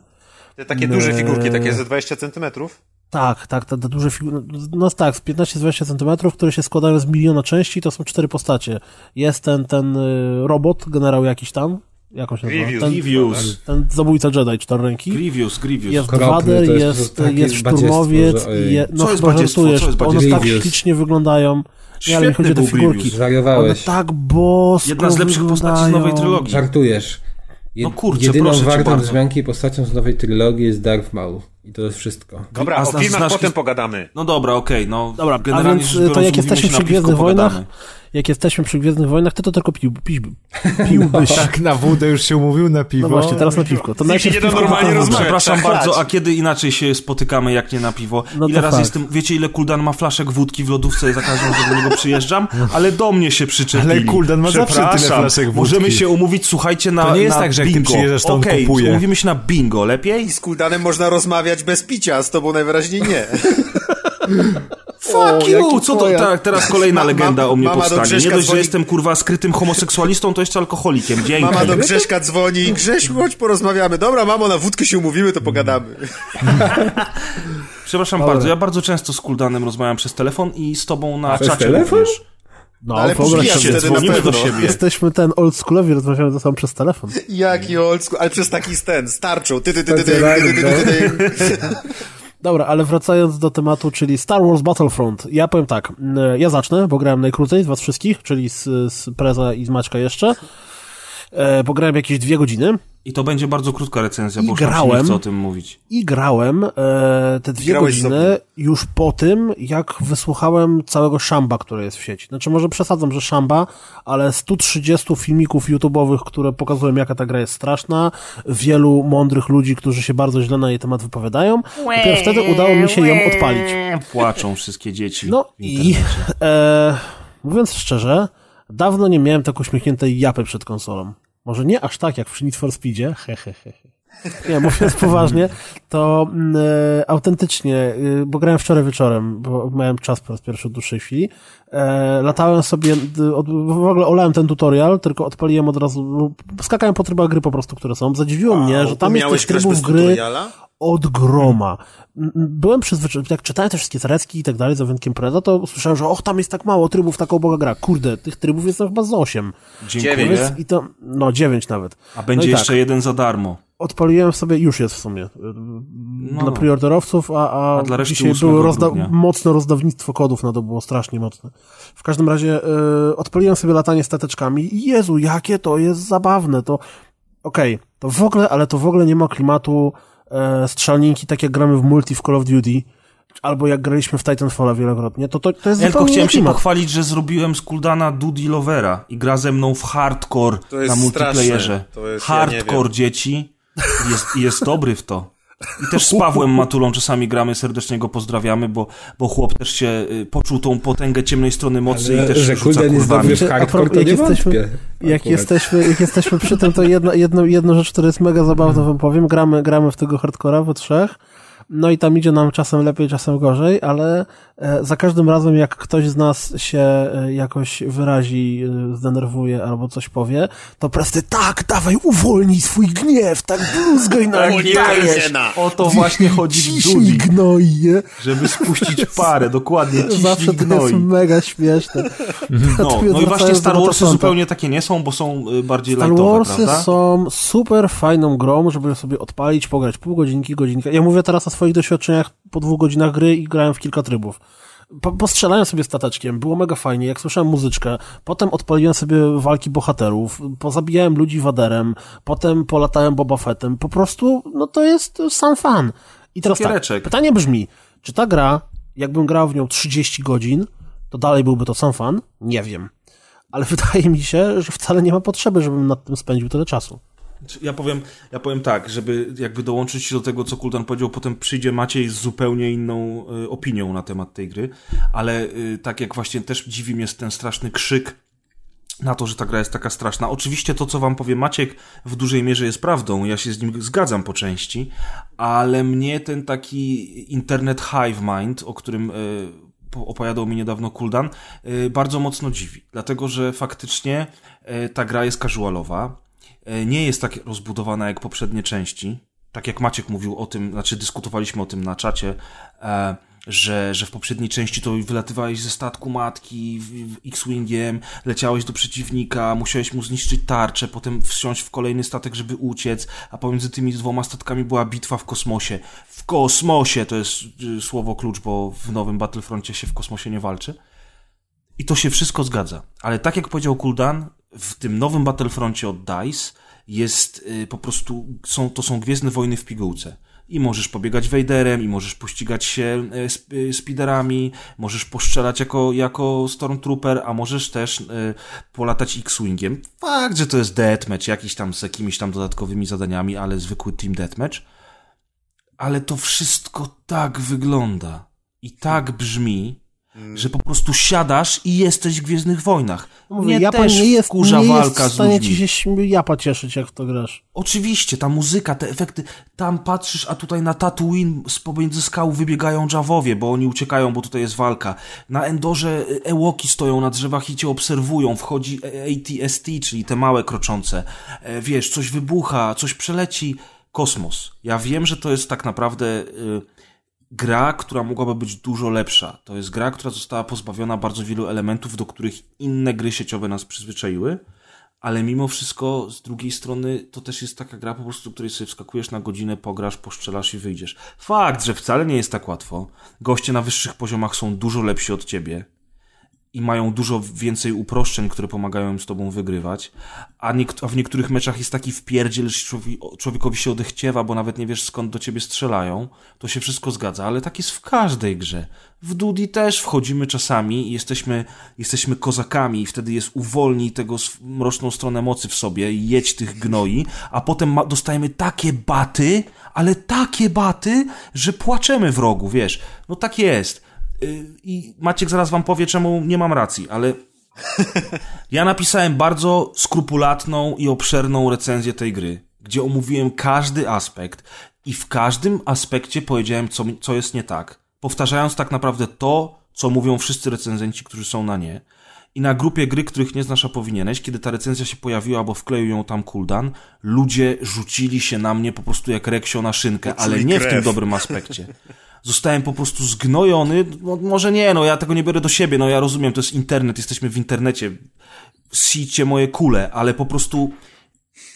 Te takie duże Nie. figurki, takie ze 20 centymetrów. Tak, tak, te, te duże figury, no tak, z 15-20 centymetrów, które się składają z miliona części, to są cztery postacie. Jest ten, ten y, robot, generał jakiś tam, jak on się nazywa? Grievous. Ten, Grievous. ten zabójca Jedi, czteroręki. Grievous, Grievous. Jest to jest jest, jest, Szturmowiec że- je, no Co jest chyba badziestwo? żartujesz, Co jest one tak ślicznie wyglądają. Nie, ale Świetny chodzi o te figurki. One tak bosko Jedna z lepszych postaci z wyglądają. nowej trylogii. Żartujesz. Je- No kurczę, Jedyną wartą wzmianki postacią z nowej trylogii jest Darth Maul. I to jest wszystko. Dobra, A o filmach znasz potem pogadamy. No dobra, okej, no. Dobra, a generalnie więc rzecz biorąc, to jak jesteśmy przy Gwiezdnych Wojnach, pogadamy. Jak jesteśmy przy Gwiezdnych Wojnach, ty to tylko pił, piś, piłbyś. Tak, na wódę już się umówił na piwo. No właśnie, teraz na piwko. To najpierw da piwko, normalnie rozmawiać. Przepraszam Trzeba bardzo, a kiedy inaczej się spotykamy, jak nie na piwo? No to ile razy jestem, wiecie ile Kuldan ma flaszek wódki w lodówce za każdym razem, że do niego przyjeżdżam? Ale do mnie się przyczepili. Ale Kuldan ma zawsze tyle flaszek wódki. Możemy się umówić, słuchajcie, na To nie jest tak, że jak ty bingo. przyjeżdżasz, to Okej, kupuje. umówimy się na bingo, lepiej? I z Kuldanem można rozmawiać bez picia, z tobą najwyraźniej nie. Fuck you! Co to? Tak, teraz kolejna legenda ma- o mnie powstanie. Nie dość, że dzwoni- jestem kurwa skrytym homoseksualistą, to jeszcze alkoholikiem. Dzięki. Mama do Grześka dzwoni, Grześ, chodź porozmawiamy. Dobra, mamo, na wódkę się umówimy, to pogadamy. Przepraszam bardzo, ja bardzo często z Kuldanem rozmawiam przez telefon i z tobą na Przez czacie telefon? również. No, Ale wyobraź na dzwonimy do pewno. siebie. Jesteśmy ten oldschoolowi, rozmawiamy ze sobą przez telefon. Jaki old school, ale przez taki ten, starczą. Ty, ty, ty, ty, ty, Tak, ty, ty, ty, ty, ty. Dobra, ale wracając do tematu, czyli Star Wars Battlefront. Ja powiem tak, mm, ja zacznę, bo grałem najkrócej z was wszystkich, czyli z, z Preza i z Maćka jeszcze. E, pograłem jakieś dwie godziny I to będzie bardzo krótka recenzja, I bo już grałem. nie chce o tym mówić. i grałem e, te dwie Grałeś godziny już po tym, jak wysłuchałem całego szamba, które jest w sieci. Znaczy może przesadzam, że szamba, ale 130 filmików YouTube'owych, które pokazują, jaka ta gra jest straszna, wielu mądrych ludzi, którzy się bardzo źle na jej temat wypowiadają. Dopiero wtedy udało mi się ją odpalić. Płaczą wszystkie dzieci. No w i e, mówiąc szczerze, dawno nie miałem tak uśmiechniętej japy przed konsolą. Może nie aż tak jak przy Need for Speedzie, he, he, he. Nie, mówiąc poważnie, to e, autentycznie, e, bo grałem wczoraj wieczorem, bo miałem czas po raz pierwszy od dłuższej chwili, e, latałem sobie, od, w ogóle olałem ten tutorial, tylko odpaliłem od razu, skakałem po trybach gry po prostu, które są. Zadziwiło mnie, że tam jest tych trybów gry tutoriala? od groma. Byłem przyzwyczajony, jak czytałem te wszystkie zarecki i tak dalej, za wyjątkiem Preza, to słyszałem, że och, tam jest tak mało trybów, taka uboga gra. Kurde, tych trybów jest tam chyba z 8. Dziękuję. Więc, I to, no 9 nawet. A będzie no i jeszcze tak, jeden za darmo. Odpaliłem sobie, już jest w sumie, y, dla preorderowców, a, a, No. A dzisiaj 8 było rozda mocne rozdawnictwo kodów na to było strasznie mocne. W każdym razie y, odpaliłem sobie latanie stateczkami i Jezu, jakie to jest zabawne, to okej, to w ogóle, ale to w ogóle nie ma klimatu e, strzelninki, tak jak gramy w multi w Call of Duty, albo jak graliśmy w Titanfalla wielokrotnie, to to, to jest Ja tylko chciałem się pochwalić, że zrobiłem z Kuldana Dudy Lovera i gra ze mną w hardcore To jest na multiplayerze. hardcore dzieci jest, i jest dobry w to. I też z Pawłem Matulą czasami gramy, serdecznie go pozdrawiamy, bo, bo chłop też się y, poczuł tą potęgę ciemnej strony mocy i Ale, też że rzuca Kuldan jest kurwami. dobry w hardcore, to jak nie jesteśmy- wątpię. Jak jesteśmy, jak jesteśmy przy tym, to jedna, jedno, jedną rzecz, która jest mega zabawna, wam powiem. Gramy, gramy w tego hardcora we trzech. No i tam idzie nam czasem lepiej, czasem gorzej, ale e, za każdym razem, jak ktoś z nas się e, jakoś wyrazi, e, zdenerwuje albo coś powie, to Presty, tak, dawaj, uwolnij swój gniew, tak bluzgaj na dajesz. O to właśnie chodzi Ciśnij Dudi, gnoj, nie? żeby spuścić parę, dokładnie, Zawsze ciśnij to gnoi. jest mega śmieszne. No, no i właśnie Star Warsy zupełnie takie nie są, bo są bardziej Star lightowe, Warsy prawda? są super fajną grą, żeby sobie odpalić, pograć pół godzinki, godzinkę. Ja mówię teraz o swoich doświadczeniach po dwóch godzinach gry i grałem w kilka trybów. Po, postrzelałem sobie stateczkiem, było mega fajnie, jak słyszałem muzyczkę, potem odpaliłem sobie walki bohaterów, pozabijałem ludzi waderem, potem polatałem Boba Fettem, po prostu, no to jest sam fan. I teraz tak, pytanie brzmi, czy ta gra, jakbym grał w nią 30 godzin, to dalej byłby to sam fan? Nie wiem. Ale wydaje mi się, że wcale nie ma potrzeby, żebym nad tym spędził tyle czasu. Ja powiem, ja powiem tak, żeby jakby dołączyć się do tego, co Kultan powiedział, potem przyjdzie Maciej z zupełnie inną y, opinią na temat tej gry, ale y, tak jak właśnie też dziwi mnie ten straszny krzyk na to, że ta gra jest taka straszna. Oczywiście to, co wam powie Maciek, w dużej mierze jest prawdą, ja się z nim zgadzam po części, ale mnie ten taki internet hive mind, o którym y, po- opowiadał mi niedawno Kuldan, bardzo mocno dziwi, dlatego że faktycznie ta gra jest casualowa, nie jest tak rozbudowana jak poprzednie części, tak jak Maciek mówił o tym, znaczy dyskutowaliśmy o tym na czacie, e, że, że w poprzedniej części to wylatywałeś ze statku matki X-Wingiem, leciałeś do przeciwnika, musiałeś mu zniszczyć tarczę, potem wsiąść w kolejny statek, żeby uciec, a pomiędzy tymi dwoma statkami była bitwa w kosmosie. W kosmosie to jest y, słowo klucz, bo w nowym Battlefroncie się w kosmosie nie walczy. I to się wszystko zgadza. Ale tak jak powiedział Kuldan, w tym nowym Battlefroncie od DICE jest y, po prostu, są, to są Gwiezdne Wojny w pigułce. I możesz pobiegać Vaderem, i możesz pościgać się y, y, speederami, możesz poszczelać jako, jako Stormtrooper, a możesz też polatać X-Wingiem. Fakt, że to jest deathmatch, jakiś tam z jakimiś tam dodatkowymi zadaniami, ale zwykły team deathmatch. Ale to wszystko tak wygląda i tak brzmi, że po prostu siadasz i jesteś w Gwiezdnych Wojnach. Mówię, Mnie też nie jest, wkurza nie walka jest w z stanie ludźmi. ci się japa cieszyć, jak w to grasz. Oczywiście, ta muzyka, te efekty, tam patrzysz, a tutaj na Tatooine z pomiędzy skał wybiegają Jawowie, bo oni uciekają, bo tutaj jest walka. Na Endorze y, Ewoki stoją na drzewach i cię obserwują, wchodzi ATST, czyli te małe kroczące. E, Wiesz, coś wybucha, coś przeleci. Kosmos. Ja wiem, że to jest tak naprawdę y, gra, która mogłaby być dużo lepsza. To jest gra, która została pozbawiona bardzo wielu elementów, do których inne gry sieciowe nas przyzwyczaiły ale mimo wszystko z drugiej strony to też jest taka gra po prostu, której sobie wskakujesz na godzinę, pograsz, poszczelasz i wyjdziesz. Fakt, że wcale nie jest tak łatwo. Goście na wyższych poziomach są dużo lepsi od ciebie i mają dużo więcej uproszczeń, które pomagają im z tobą wygrywać, a, niekt- a w niektórych meczach jest taki wpierdziel, że człowi- człowiekowi się odechciewa, bo nawet nie wiesz skąd do ciebie strzelają, to się wszystko zgadza, ale tak jest w każdej grze. W Dudi też wchodzimy czasami i jesteśmy, jesteśmy kozakami i wtedy jest uwolnij tego mroczną stronę mocy w sobie i jedź tych gnoi, a potem ma- dostajemy takie baty, ale takie baty, że płaczemy w rogu, wiesz. No tak jest. I Maciek zaraz wam powie, czemu nie mam racji, ale ja napisałem bardzo skrupulatną i obszerną recenzję tej gry, gdzie omówiłem każdy aspekt i w każdym aspekcie powiedziałem, co, co jest nie tak. Powtarzając tak naprawdę to, co mówią wszyscy recenzenci, którzy są na nie. I na grupie gry, których nie znasz, a powinieneś, kiedy ta recenzja się pojawiła, bo wkleił ją tam Kuldan, ludzie rzucili się na mnie po prostu jak reksio na szynkę, ale nie w tym dobrym aspekcie. Zostałem po prostu zgnojony. No, może nie, no ja tego nie biorę do siebie, no ja rozumiem, to jest internet, jesteśmy w internecie. Sicie moje kule, ale po prostu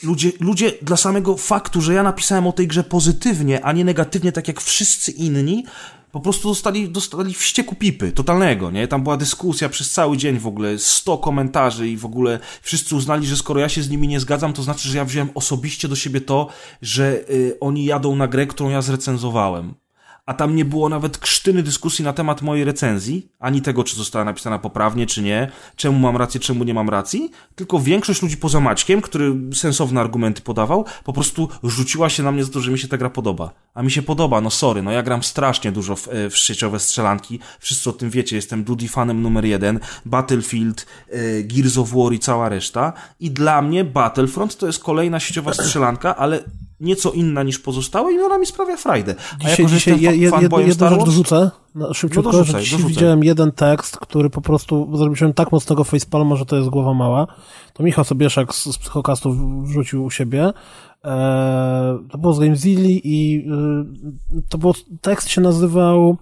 ludzie, ludzie dla samego faktu, że ja napisałem o tej grze pozytywnie, a nie negatywnie, tak jak wszyscy inni, po prostu dostali, dostali wścieku pipy, totalnego, nie? Tam była dyskusja przez cały dzień w ogóle, 100 komentarzy i w ogóle wszyscy uznali, że skoro ja się z nimi nie zgadzam, to znaczy, że ja wziąłem osobiście do siebie to, że y, oni jadą na grę, którą ja zrecenzowałem a tam nie było nawet krztyny dyskusji na temat mojej recenzji, ani tego, czy została napisana poprawnie, czy nie, czemu mam rację, czemu nie mam racji, tylko większość ludzi poza Maćkiem, który sensowne argumenty podawał, po prostu rzuciła się na mnie za to, że mi się ta gra podoba. A mi się podoba, no sorry, no ja gram strasznie dużo w, e, w sieciowe strzelanki, wszyscy o tym wiecie, jestem Dudy fanem numer jeden, Battlefield, e, Gears of War i cała reszta. I dla mnie Battlefront to jest kolejna sieciowa strzelanka, ale nieco inna niż pozostałe i ona mi sprawia frajdę. A Dzisiaj, jako, dzisiaj je, je, fa- jedno, fanboyem jedną rzecz dorzucę, no, szybciutko, No dorzucaj, że dzisiaj dorzucaj. widziałem jeden tekst, który po prostu zrobiłem tak mocnego facepalma, że to jest głowa mała. To Michał Sobieszak z, z Psychokastów wrzucił u siebie. Eee, to było z Gamezilli i y, to było, tekst się nazywał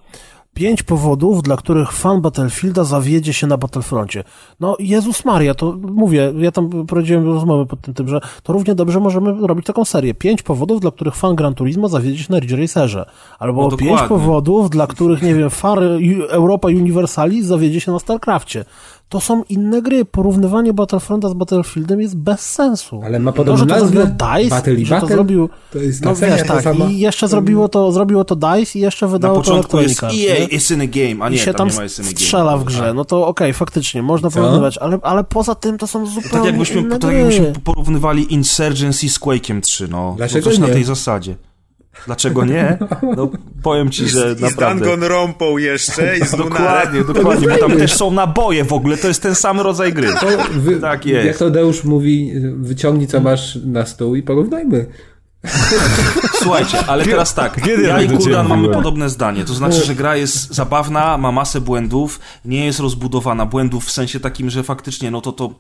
Pięć powodów, dla których fan Battlefielda zawiedzie się na Battlefroncie. No, Jezus Maria, to mówię, ja tam prowadziłem rozmowę pod tym, tym, że to równie dobrze możemy robić taką serię. Pięć powodów, dla których fan Gran Turismo zawiedzie się na Ridge Racerze. Albo No, pięć powodów, dla których, nie wiem, fan Europa Universalis zawiedzie się na StarCrafcie. To są inne gry. Porównywanie Battlefronta z Battlefieldem jest bez sensu. Ale ma to, podobną że to nazwę. zrobiło DICE, Battle i że to Battle. zrobił... To jest No wiesz, ta tak, sama. i jeszcze zrobiło to, zrobiło to DICE i jeszcze na wydało to początku jest EA, nie? it's in a game, a I nie, się tam, tam strzela w grze, no to okej, faktycznie, można porównywać, ale, ale poza tym to są zupełnie Tak jakbyśmy, inne tak gry. jakbyśmy porównywali Insurgency z Quake'em 3, no. Dlaczego no coś na nie? tej zasadzie. Dlaczego nie? No powiem ci, że I z naprawdę... Danganronpą jeszcze, i z. Dokładnie, dokładnie, bo tam też są naboje w ogóle, to jest ten sam rodzaj gry. To wy, Tak jest. Jak to Deusz mówi, wyciągnij co masz na stół i porównajmy. Słuchajcie, ale teraz tak, kiedy ja i Kuldan mamy podobne zdanie, to znaczy, że gra jest zabawna, ma masę błędów, nie jest rozbudowana, błędów w sensie takim, że faktycznie, no to to...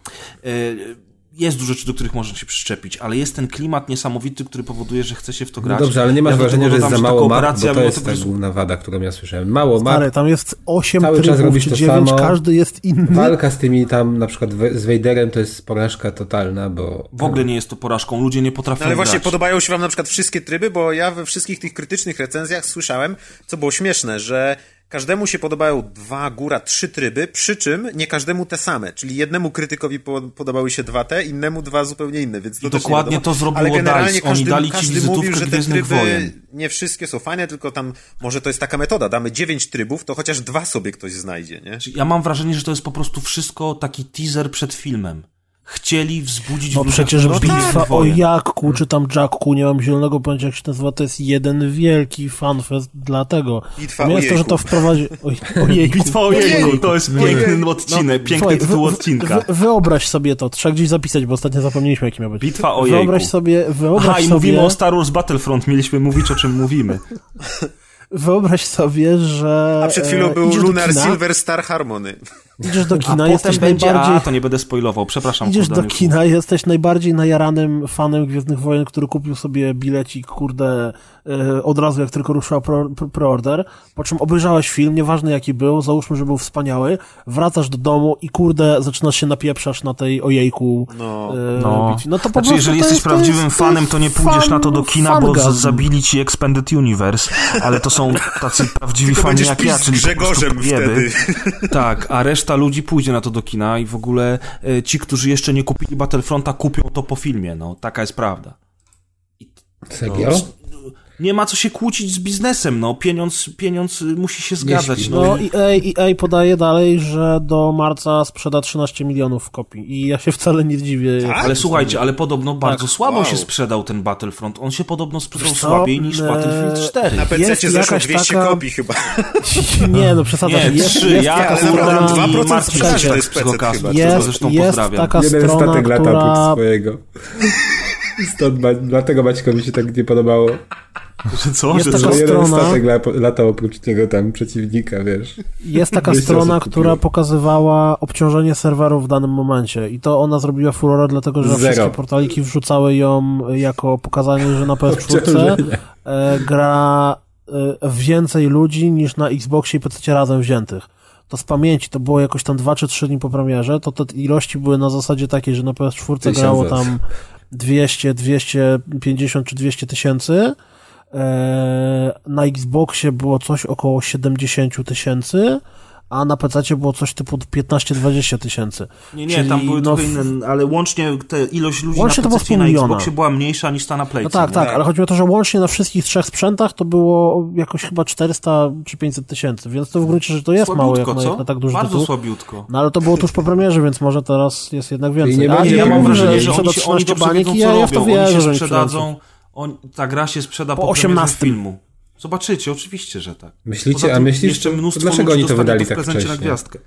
E, jest dużo rzeczy, do których można się przyczepić, ale jest ten klimat niesamowity, który powoduje, że chce się w to No grać. dobrze, ale nie masz Ja wrażenia, że jest za mało map, bo to jest ta główna wada, którą ja słyszałem. Mało map, Stary, tam jest 8 Cały czas trybów, robisz czy to 9, samo. każdy jest inny. walka z tymi tam, na przykład z Vaderem to jest porażka totalna, bo... W ogóle nie jest to porażką, ludzie nie potrafią No ale właśnie grać. podobają się wam na przykład wszystkie tryby, bo ja we wszystkich tych krytycznych recenzjach słyszałem, co było śmieszne, że każdemu się podobają dwa, góra trzy tryby, przy czym nie każdemu te same. Czyli jednemu krytykowi po, podobały się dwa te, innemu dwa zupełnie inne, więc to I dokładnie to zrobiło Ale generalnie DICE. Oni każdy, dali ci każdy wizytówkę mówił, że te tryby Wojen. nie wszystkie są fajne, tylko tam może to jest taka metoda, damy dziewięć trybów, to chociaż dwa sobie ktoś znajdzie, nie? Ja mam wrażenie, że to jest po prostu wszystko taki teaser przed filmem. Chcieli wzbudzić No przecież chęć bitwa Gwiezdnych o. Jakku, czy tam Jacku, nie mam zielonego pojęcia jak się nazywa, to jest jeden wielki fanfest dlatego. Bitwa Natomiast o to, że to wprowadzi... Oj, ojejku. Bitwa o jejku, to jest piękny No, odcinek, piękny Słuchaj, tytuł odcinka. Wy, wyobraź sobie to, trzeba gdzieś zapisać, bo ostatnio zapomnieliśmy jaki miał być. Bitwa o Wyobraź jejku. sobie, wyobraź Aha, i sobie, mówimy o Star Wars Battlefront, mieliśmy mówić o czym mówimy. wyobraź sobie, że A przed chwilą e, był Lunar Silver Star Harmony. Idziesz do A kina, potem jesteś będzie, najbardziej... a to nie będę spoilował, przepraszam. Idziesz do kina, jesteś najbardziej najaranym fanem Gwiezdnych Wojen, który kupił sobie bilecik, kurde, od razu jak tylko ruszyła preorder, po czym obejrzałeś film, nieważne jaki był, załóżmy, że był wspaniały, wracasz do domu i kurde, zaczynasz się napieprzać na tej ojejku No. e, No. no to po Znaczy, jeżeli to jesteś jest, to prawdziwym jest, fanem, to nie pójdziesz fan- na to do kina, bo z- zabili ci Expanded Universe, ale to są tacy prawdziwi fani jak ja, czyli Grzegorzem wtedy. Tak, a reszta ludzi pójdzie na to do kina i w ogóle e, ci, którzy jeszcze nie kupili Battlefronta, kupią to po filmie, no, taka jest prawda. Serio? Nie ma co się kłócić z biznesem, no, pieniądz, pieniądz y, musi się zgadzać, śpi. no. No EA, EA podaje dalej, że do marca sprzeda 13 milionów kopii i ja się wcale nie dziwię. Tak? Ale słuchajcie, ale podobno bardzo słabo Wow. się sprzedał ten Battlefront. On się podobno sprzedał słabiej niż e, Battlefield 4. Na PC Jest zeszło jakaś 200 taka- kopii chyba. Nie, no przesadzasz. Nie, jest, trzy, jest ja, taka ale naprawdę, strona, 2% Marcin sprzedaży to jest PC chyba. jest, zresztą jest pozdrawiam. taka Jeden strona, statek lata oprócz która... swojego. Stąd, ma- dlatego Maćkowi się tak nie podobało, Co? Jest Że taka że strona- statek la, latał oprócz niego tam przeciwnika, wiesz. Jest taka strona, która pokazywała obciążenie serwerów w danym momencie i to ona zrobiła furorę, dlatego że Zero. wszystkie portaliki wrzucały ją jako pokazanie, że na PS4 Obciążenie. e, gra e, więcej ludzi niż na Xboxie i PC razem wziętych. To z pamięci, to było jakoś tam 2 czy 3 dni po premierze, to te ilości były na zasadzie takiej, że na PS4 Tysiąc grało tam 200, 250 czy 200 tysięcy. E, Na Xboxie było coś około 70 tysięcy, a na PC było coś typu 15-20 tysięcy. Nie, nie, Czyli, tam były no, inne, ale łącznie te ilość ludzi Łącznie to na PC na. Xboxie była mniejsza niż ta na Playce. No tak, nie? tak, ale chodzi o to, że łącznie na wszystkich trzech sprzętach to było jakoś chyba 400 czy 500 tysięcy, więc to w gruncie rzeczy to jest mało jak Słabiutko, na, jak na tak duży Bardzo tytuł. słabiutko. No ale to było tuż po premierze, więc może teraz jest jednak więcej. nie A będzie- Ja nie mam wrażenie, że że oni, się, oni 13 dobrze wiedzą, i co ja, ja w robią. to Oni wierzę, się że oni sprzedadzą, on, ta gra się sprzeda po, Po premierze 18. filmu. Zobaczycie, oczywiście, że tak. Myślicie, Poza a tym myślisz, jeszcze mnóstwo dlaczego oni to wydali w tak prezencie na wcześnie? gwiazdkę.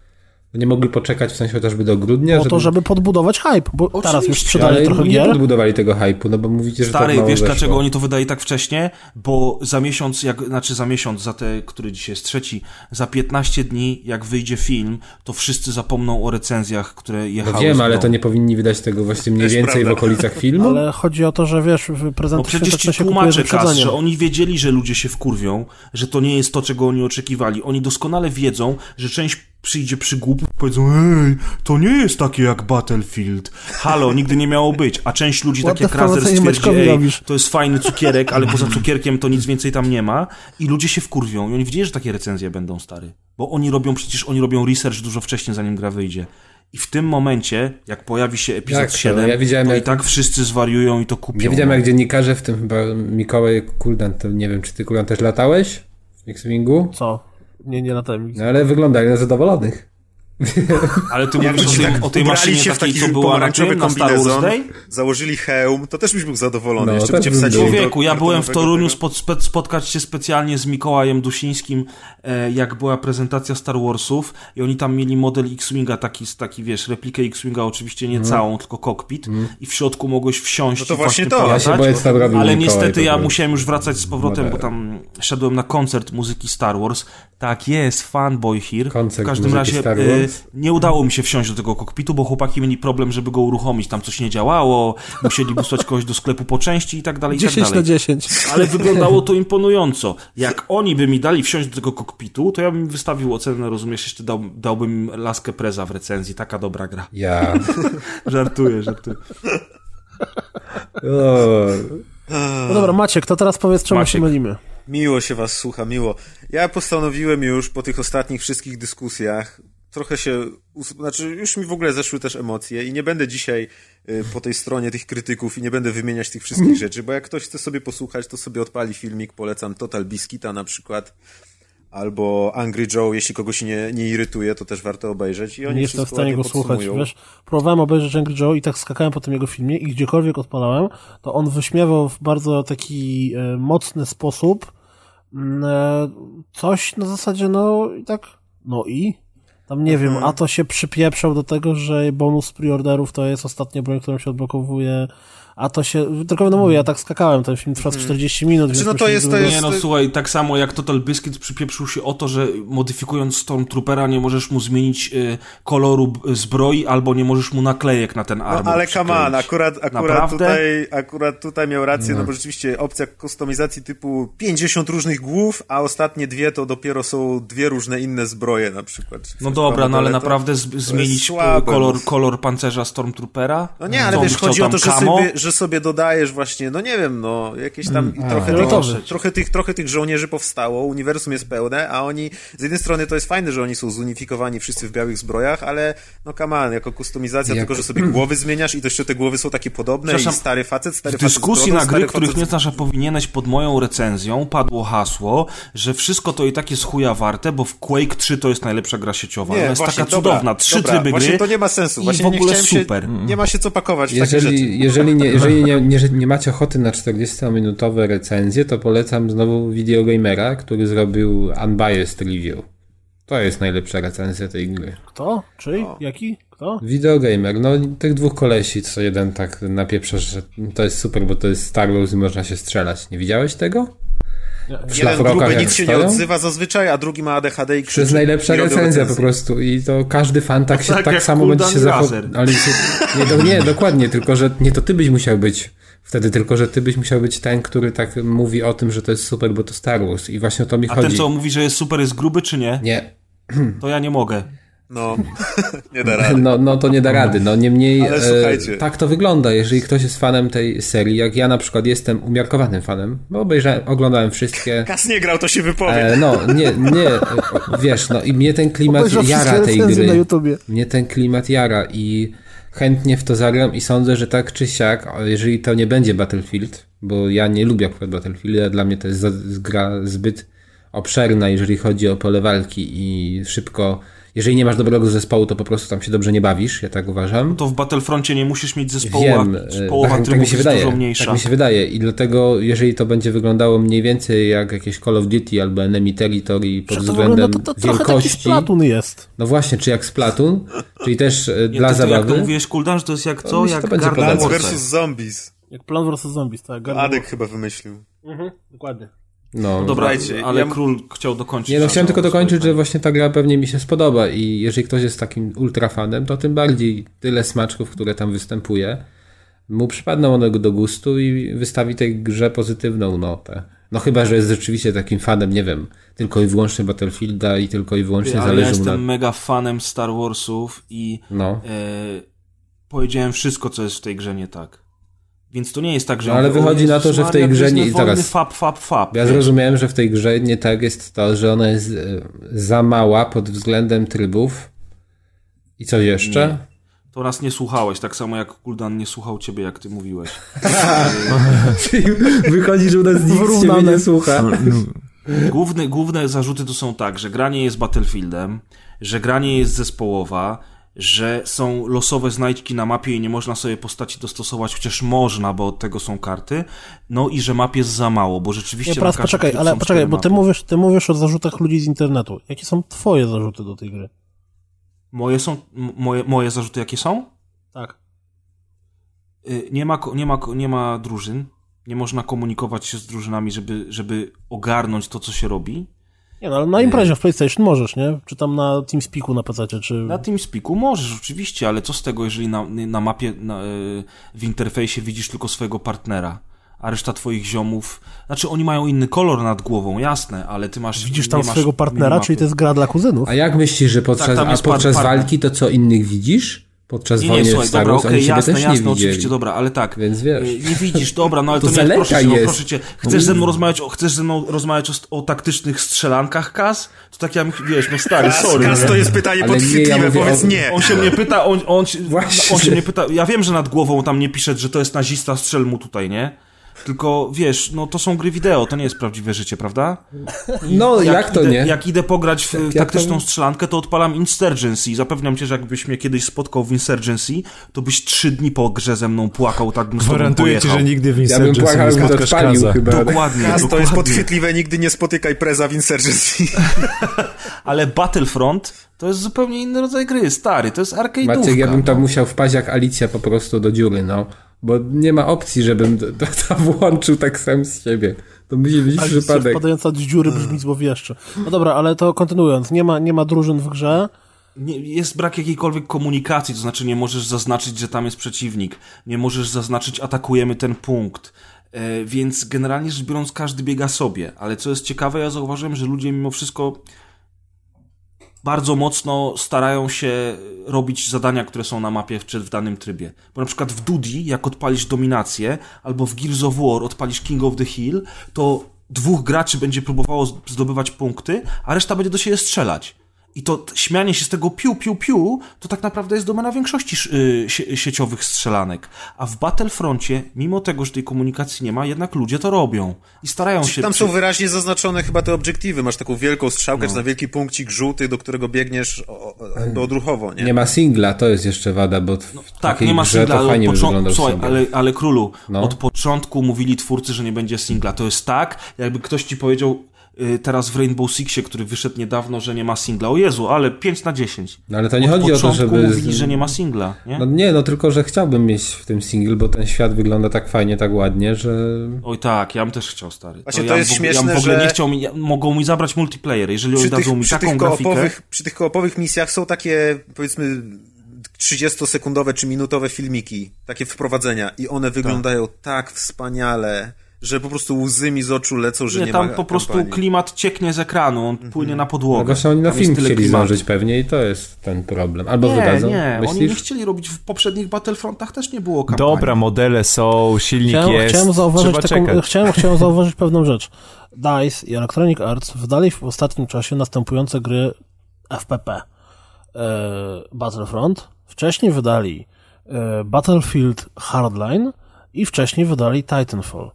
Nie mogli poczekać w sensie chociażby do grudnia, Po to, żeby podbudować hype, bo teraz już Oczywiście, sprzedali ale trochę nie gier. podbudowali tego hype'u, no bo mówicie, że Stary, tak wiesz weszło. dlaczego oni to wydali tak wcześnie? Bo za miesiąc, jak, znaczy za miesiąc, za te, który dzisiaj jest trzeci, za 15 dni, jak wyjdzie film, to wszyscy zapomną o recenzjach, które jechały No wiem, ale to nie powinni wydać tego właśnie mniej więcej w prawda. okolicach filmu? Ale chodzi o to, że wiesz, w No prezenty przecież ci tłumaczę, Kas, że oni wiedzieli, że ludzie się wkurwią, że to nie jest to, czego oni oczekiwali. Oni doskonale wiedzą, że część przyjdzie przygłup, powiedzą, ej, to nie jest takie jak Battlefield. Halo, nigdy nie miało być. A część ludzi, What tak jak Razer, stwierdzi, ej, robisz? to jest fajny cukierek, ale poza cukierkiem to nic więcej tam nie ma. I ludzie się wkurwią. I oni wiedzieli, że takie recenzje będą, stary. Bo oni robią, przecież oni robią research dużo wcześniej, zanim gra wyjdzie. I w tym momencie, jak pojawi się epizod to? 7, Ja widziałem, to jak- i tak wszyscy zwariują i to kupią. Nie widziałem no. jak dziennikarze, w tym chyba Mikołaj Kuldan, to nie wiem, czy ty Kuldan też latałeś w X-Wingu? Co? Nie, nie latałem. No ale wyglądali na zadowolonych. Ale ty mówisz o tej, tak o tej maszynie się w takiej, taki co była na pomarańczowy tym, na Star Wars kombinezon, Day? założyli hełm, to też byś był zadowolony. No, Jeszcze by cię Człowieku, ja byłem w Toruniu spe- spotkać się specjalnie z Mikołajem Dusińskim, e, jak była prezentacja Star Warsów i oni tam mieli model X-Winga, taki, taki wiesz, replikę X-Winga, oczywiście nie całą, tylko kokpit i w środku mogłeś wsiąść No to i właśnie właśnie to. Ja boję, tam robił Ale Mikołaj niestety ja musiałem już wracać z powrotem, bo tam szedłem na koncert muzyki Star Wars. Tak jest, fanboy here. Koncert w każdym razie Wars. nie udało mi się wsiąść do tego kokpitu, bo chłopaki mieli problem, żeby go uruchomić. Tam coś nie działało, musieli wysłać kogoś do sklepu po części i tak dalej, i tak 10 dalej. na 10. Ale wyglądało to imponująco. Jak oni by mi dali wsiąść do tego kokpitu, to ja bym wystawił ocenę, rozumiesz, jeszcze dał, dałbym laskę preza w recenzji. Taka dobra gra. Ja. Żartuję, żartuję. O, No dobra, Maciek, to teraz powiedz, czemu Maciek. się mylimy. Miło się was słucha, miło. Ja postanowiłem już po tych ostatnich wszystkich dyskusjach trochę się, znaczy już mi w ogóle zeszły też emocje i nie będę dzisiaj y, po tej stronie tych krytyków i nie będę wymieniać tych wszystkich rzeczy, bo jak ktoś chce sobie posłuchać, to sobie odpali filmik, polecam Total Biscuita na przykład, albo Angry Joe, jeśli kogoś nie, nie irytuje, to też warto obejrzeć i oni Nie jestem w stanie go słuchać, wiesz. Próbowałem obejrzeć Angry Joe i tak skakałem po tym jego filmie i gdziekolwiek odpalałem, to on wyśmiewał w bardzo taki e, mocny sposób mm, e, coś na zasadzie, no i tak, no i? Tam nie wiem, a to się przypieprzał do tego, że bonus preorderów to jest ostatnia broń, którą się odblokowuje, a to się, tylko no mówię, ja tak skakałem, ten film trwa z 40 minut, Znaczy, no to jest- to jest- Nie no, słuchaj, tak samo jak Total Biscuit przypieprzył się o to, że modyfikując Stormtroopera nie możesz mu zmienić y, koloru zbroi albo nie możesz mu naklejek na ten No, armor ale come on, przykleić. akurat, akurat, Naprawdę? tutaj, akurat tutaj miał rację, no. bo rzeczywiście opcja kustomizacji typu 50 różnych głów, a ostatnie dwie to dopiero są dwie różne inne zbroje na przykład. No dobra, no ale to- naprawdę z- zmienić słabe, kolor, no. kolor pancerza Stormtroopera? No nie, ale wiesz, chciał chodzi o tam to, że sobie, że sobie dodajesz właśnie, no nie wiem, no, jakieś tam Mm. trochę, fioletowy. tych, trochę, tych, trochę tych żołnierzy powstało, uniwersum jest pełne, a oni, z jednej strony to jest fajne, że oni są zunifikowani wszyscy w białych zbrojach, ale no come on, jako kustomizacja, tylko, że sobie głowy zmieniasz i to jeszcze te głowy są takie podobne i stary facet, stary W facet z dyskusji brodą, na gry, których facet nie znasz, a powinieneś pod moją recenzją, padło hasło, że wszystko to i tak jest chuja warte, bo w Quake 3 to jest najlepsza gra sieciowa. Ona jest właśnie, taka dobra, cudowna. Trzy dobra, tryby właśnie gry to nie ma sensu. Właśnie w ogóle nie super. Się, nie ma się co pakować w takie rzeczy. Jeżeli, jeżeli, nie, jeżeli nie, nie, nie macie ochoty na 40-minutowe recenzje, to polecam znowu Videogamera, który zrobił Unbiased Review. To jest najlepsza recenzja tej gry. Kto? Czy? Jaki? Kto? Videogamer, no tych dwóch kolesi, co jeden tak napieprza, że to jest super, bo to jest Star Wars i można się strzelać. Nie widziałeś tego? Jeden gruby nic się nie odzywa zazwyczaj, a drugi ma ADHD i To krzyczy. jest najlepsza recenzja po prostu i to każdy fan tak się tak tak, samo będzie się się, nie, do, nie, dokładnie, tylko że nie to ty byś musiał być wtedy, tylko że ty byś musiał być ten, który tak mówi o tym, że to jest super, bo to Star Wars i właśnie o to mi A chodzi. ten, co mówi, że jest super, jest gruby, czy nie? Nie, To ja nie mogę. No, nie da rady. no, no to nie da rady. No niemniej Ale słuchajcie. e, tak to wygląda, jeżeli ktoś jest fanem tej serii, jak ja na przykład jestem umiarkowanym fanem, bo obejrzałem, oglądałem wszystkie. Kas nie grał, to się wypowie. E, no, nie, nie, wiesz, no i mnie ten klimat Obejrzał jara tej gry. na YouTubie. Mnie ten klimat jara i chętnie w to zagram i sądzę, że tak czy siak, a jeżeli to nie będzie Battlefield, bo ja nie lubię akurat Battlefielda, dla mnie to jest gra zbyt obszerna, jeżeli chodzi o pole walki i szybko, jeżeli nie masz dobrego zespołu, to po prostu tam się dobrze nie bawisz, ja tak uważam. To w Battlefroncie nie musisz mieć zespołu, Wiem, a e, połowa tak, tak trybów mi się jest wydaje. dużo mniejsza. Tak mi się wydaje i dlatego jeżeli to będzie wyglądało mniej więcej jak jakieś Call of Duty albo Enemy Territory pod to wygląda, względem to, to trochę taki wielkości, Splatoon jest. no właśnie, czy jak Splatoon, czyli też e, Nie, dla to, to jak zabawy. to mówiłeś, Kuldan, że to jest jak co? mi się Jak to będzie. Plants vs. Zombies. Jak Plan vs. Zombies, tak. Garden Adek Warfare. chyba wymyślił. Mhm, dokładnie. No, Dobra, Słuchajcie, ale ja- król chciał dokończyć. Nie, no chciałem tylko dokończyć, że właśnie ta gra pewnie mi się spodoba i jeżeli ktoś jest takim ultrafanem, to tym bardziej tyle smaczków, które tam występuje, mu przypadną one do gustu i wystawi tej grze pozytywną notę. No chyba, że jest rzeczywiście takim fanem, nie wiem, tylko i wyłącznie Battlefielda i tylko i wyłącznie Ale ja zależy mu jestem na... mega fanem Star Warsów i No. e, powiedziałem wszystko, co jest w tej grze nie tak. Więc to nie jest tak, że... No, ale wychodzi na to, że w tej grze nie- zaraz. Fap, fap, fap. Ja wiesz. zrozumiałem, że w tej grze nie tak jest to, że ona jest e, za mała pod względem trybów. I co jeszcze? Nie. To nas nie słuchałeś, tak samo jak Kuldan nie słuchał ciebie, jak ty mówiłeś. Wychodzi, że u nas nikt ciebie Wyrównane. nie słucha. Główne, główne zarzuty to są tak, że granie jest Battlefieldem, że granie jest zespołowa, że są losowe znajdźki na mapie i nie można sobie postaci dostosować, chociaż można, bo od tego są karty. No i że map jest za mało, bo rzeczywiście Nie, teraz poczekaj, ale poczekaj, bo ty mapy. mówisz, ty mówisz o zarzutach ludzi z internetu. Jakie są twoje zarzuty do tej gry? Moje są, moje, moje zarzuty jakie są? Tak. Y, Nie ma, nie, ma, nie ma drużyn. Nie można komunikować się z drużynami, żeby, żeby ogarnąć to, co się robi. Nie no, ale na imprezie w PlayStation możesz, nie? Czy tam na TeamSpeaku na PC, czy... Na TeamSpeaku możesz oczywiście, ale co z tego, jeżeli na, na mapie, na, y, w interfejsie widzisz tylko swojego partnera, a reszta twoich ziomów... Znaczy, oni mają inny kolor nad głową, jasne, ale ty masz... Widzisz nie tam masz swojego partnera, minimapy. czyli to jest gra dla kuzynów? A jak myślisz, że podczas, Tak, tam a podczas walki to co innych widzisz? Podczas Nie, nie, wojny słuchaj, w Star dobra, Wars okej, siebie jasne, nie jasne, widzieli. oczywiście, dobra, ale tak. Więc wiesz. y, Nie widzisz, dobra, no ale To to, nie, proszę cię, no, jest. proszę cię. Chcesz ze mną rozmawiać o, chcesz ze mną rozmawiać o, o taktycznych strzelankach, Kaz? To tak ja, bym- wiesz, no stary, sorry. Kas, nie? to jest pytanie nie, ja podchwytliwe, mówię powiedz o- nie. On się mnie pyta, on, on, się- Właśnie. on się mnie pyta, ja wiem, że nad głową tam nie pisze, że to jest nazista, strzel mu tutaj, nie? Tylko, wiesz, no to są gry wideo, to nie jest prawdziwe życie, prawda? No, jak, to idę, nie? Jak idę pograć w jak taktyczną to- strzelankę, to odpalam Insurgency i zapewniam cię, że jakbyś mnie kiedyś spotkał w Insurgency, to byś trzy dni po grze ze mną płakał, tak bym Gwarantuję ci, że nigdy w Ja bym Insurgency płakał, nie spotkasz odpalił Kaza. chyba. Dokładnie, Kas, to jest podchwytliwe, nigdy nie spotykaj preza w Insurgency. Ale Battlefront to jest zupełnie inny rodzaj gry, stary, to jest arcade'ówka. Maciek, ja bym tam no. musiał wpaść jak Alicja po prostu do dziury, no. Bo nie ma opcji, żebym to, to, to włączył tak sam z siebie. To musi być Alicja przypadek. wpadająca z dziury brzmi złowieszczo. No dobra, ale to kontynuując. Nie ma, nie ma drużyn w grze. Nie, jest brak jakiejkolwiek komunikacji, to znaczy nie możesz zaznaczyć, że tam jest przeciwnik, nie możesz zaznaczyć, atakujemy ten punkt. E, więc generalnie rzecz biorąc, każdy biega sobie. Ale co jest ciekawe, ja zauważyłem, że ludzie mimo wszystko bardzo mocno starają się robić zadania, które są na mapie w, w danym trybie. Bo na przykład w Dudi, jak odpalisz dominację, albo w Gears of War odpalisz King of the Hill, to dwóch graczy będzie próbowało zdobywać punkty, a reszta będzie do siebie strzelać. I to śmianie się z tego piu, piu, piu, to tak naprawdę jest domena większości sz- y, sie- sieciowych strzelanek. A w Battlefroncie, mimo tego, że tej komunikacji nie ma, jednak ludzie to robią. I starają się... Tam przy- są wyraźnie zaznaczone chyba te obiektywy. Masz taką wielką strzałkę, No. czy na wielki punkcik żółty, do którego biegniesz o, o, odruchowo, nie? Nie ma singla, to jest jeszcze wada, bo w Tak, takiej nie ma singla, to ale fajnie od by początku, wyglądał słuchaj, ale, ale królu, No. od początku mówili twórcy, że nie będzie singla. To jest tak, jakby ktoś ci powiedział teraz w Rainbow Sixie, który wyszedł niedawno, że nie ma singla. O Jezu, ale 5 na 10. No ale to nie od chodzi o to, żeby... mówili, że nie ma singla, nie? No nie, no tylko, że chciałbym mieć w tym single, bo ten świat wygląda tak fajnie, tak ładnie, że... Oj tak, ja bym też chciał, stary. Właśnie ja to bym jest w ja śmieszne, bym w ogóle że- nie chciał mi, ja, mogą mi zabrać multiplayer, jeżeli oni dadzą mi przy, taką tych grafikę. przy tych koopowych misjach są takie, powiedzmy, 30-sekundowe czy minutowe filmiki, takie wprowadzenia i one wyglądają tak wspaniale, że po prostu łzy mi z oczu lecą, że nie, Nie, tam ma po prostu kampanii. klimat cieknie z ekranu, on płynie na No podłogę. właśnie oni na Tam film chcieli klimatu. zdążyć pewnie i to jest ten problem. Albo Nie, wydadzą, nie, oni nie myślisz? chcieli robić w poprzednich Battlefrontach też nie było kampanii. Dobra, modele są, silnik Chciałem, jest, chciałem, zauważyć taką, chciałem, chciałem zauważyć pewną rzecz. DICE i Electronic Arts wydali w ostatnim czasie następujące gry FPP. E, Battlefront, wcześniej wydali e, Battlefield Hardline i wcześniej wydali Titanfall.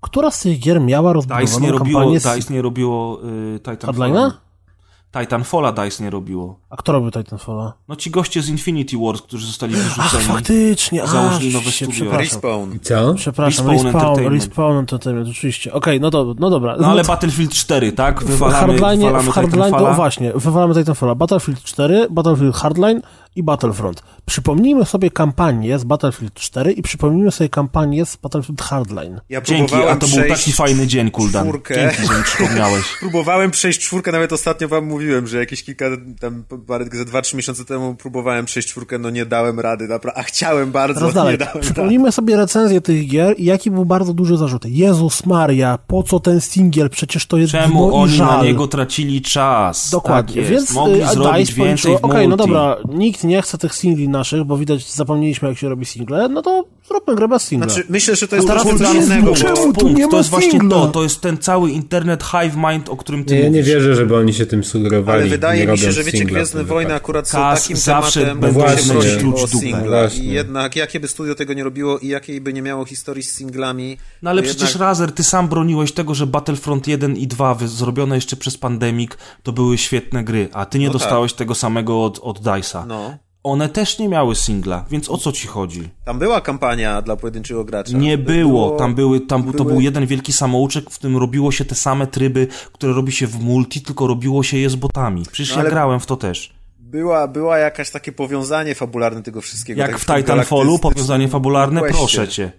Która z tych gier miała DICE nie rozbudowaną robiło, kampanię z DICE nie robiło y, Titanfalla. Hardline'a? Titanfalla DICE nie robiło. A kto robił Titanfalla? No ci goście z Infinity Wars, którzy zostali Ach, wyrzuceni. faktycznie, a, Założyli nowe studio. przepraszam. Respawn. Co? Przepraszam, Respawn Respawn, Entertainment. Respawn Entertainment, oczywiście. Okej, no, do, no dobra. No ale to- Battlefield 4, tak? w Wywalamy, Hardline, wywalamy w Hardline, Titanfalla. to właśnie, wywalamy Titanfalla. Battlefield 4, Battlefield Hardline i Battlefront. Przypomnijmy sobie kampanię z Battlefield 4 i przypomnijmy sobie kampanię z Battlefield Hardline. Ja Dzięki, a to był taki fajny dzień, Kuldan. czwórkę. Dzięki, że mi przypomniałeś. Próbowałem przejść czwórkę, nawet ostatnio wam mówiłem, że jakieś kilka, tam parę, ze dwa, trzy miesiące temu próbowałem przejść czwórkę, no nie dałem rady, napra- a chciałem bardzo, Teraz nie dalej. dałem rady. Przypomnijmy sobie recenzję tych gier i jaki był bardzo duży zarzut. Jezus Maria, po co ten singiel? Przecież to jest Czemu oni żal. na niego tracili czas? Dokładnie, tak więc Mogli y, a zrobić DICE więcej okej, no multi. dobra, nikt nie chce tych singli naszych, bo widać, zapomnieliśmy jak się robi single, no to zróbmy grę bez singla. Znaczy, myślę, że to jest Teraz jest innego, czemu tu nie Punkt, ma to jest właśnie singla? to, to jest ten cały internet hive mind, o którym ty Nie, ja nie mówisz. wierzę, żeby oni się tym sugerowali. Ale wydaje nie mi się, że wiecie, Gwiezdne Wojny wypadku. akurat są Kas takim zawsze tematem, gdzie się prosi o singla. Właśnie. I jednak, jakie by studio tego nie robiło i jakiej by nie miało historii z singlami... No ale przecież jednak- Razer, ty sam broniłeś tego, że Battlefront 1 i 2 wy- zrobione jeszcze przez Pandemic to były świetne gry, a ty nie No tak. dostałeś tego samego od, od DICE'a. No. One też nie miały singla, więc o co ci chodzi? Tam była kampania dla pojedynczego gracza. Nie To było, tam były, tam to były- był jeden wielki samouczek, w którym robiło się te same tryby, które robi się w multi, tylko robiło się je z botami. Przecież No ja grałem w to też. Była, była jakaś takie powiązanie fabularne tego wszystkiego. Jak tak w Titanfallu, powiązanie fabularne, proszę cię.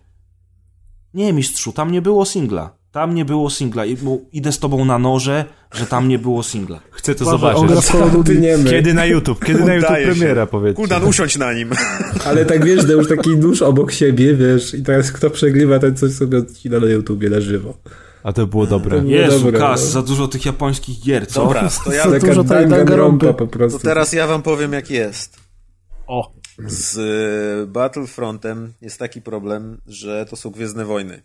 Nie, mistrzu, tam nie było singla. Tam nie było singla. I, bo idę z tobą na noże, że tam nie było singla. Chcę to on zobaczyć. Kiedy na YouTube? Kiedy na YouTube się. premiera, powiedzcie. Kuldan, usiądź na nim. Ale tak wiesz, że już taki nóż obok siebie, wiesz, i teraz kto przegrywa, ten coś sobie odcina na YouTubie na żywo. A to było dobre. No Jezu, dobra, Kas, no. za dużo tych japońskich gier, co? Dobra, to ja, Za Taka dużo danganronpy. po prostu. to teraz ja wam powiem jak jest. O, Z y, Battlefrontem jest taki problem, że to są Gwiezdne Wojny.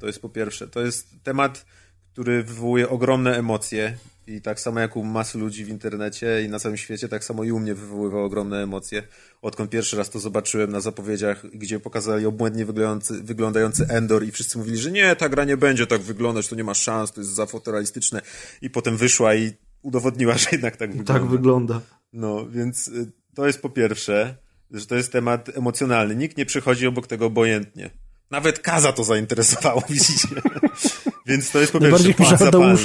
To jest po pierwsze. To jest temat, który wywołuje ogromne emocje i tak samo jak u masy ludzi w internecie i na całym świecie, tak samo i u mnie wywoływał ogromne emocje. Odkąd pierwszy raz to zobaczyłem na zapowiedziach, gdzie pokazali obłędnie wyglądający, wyglądający Endor i wszyscy mówili, że nie, ta gra nie będzie tak wyglądać, to nie ma szans, to jest za fotorealistyczne. I potem wyszła i udowodniła, że jednak tak wygląda. Tak wygląda. No, więc y, to jest po pierwsze, że to jest temat emocjonalny. Nikt nie przechodzi obok tego obojętnie. Nawet Kaza to zainteresowało, widzicie? więc to jest po pierwsze pan zapalny.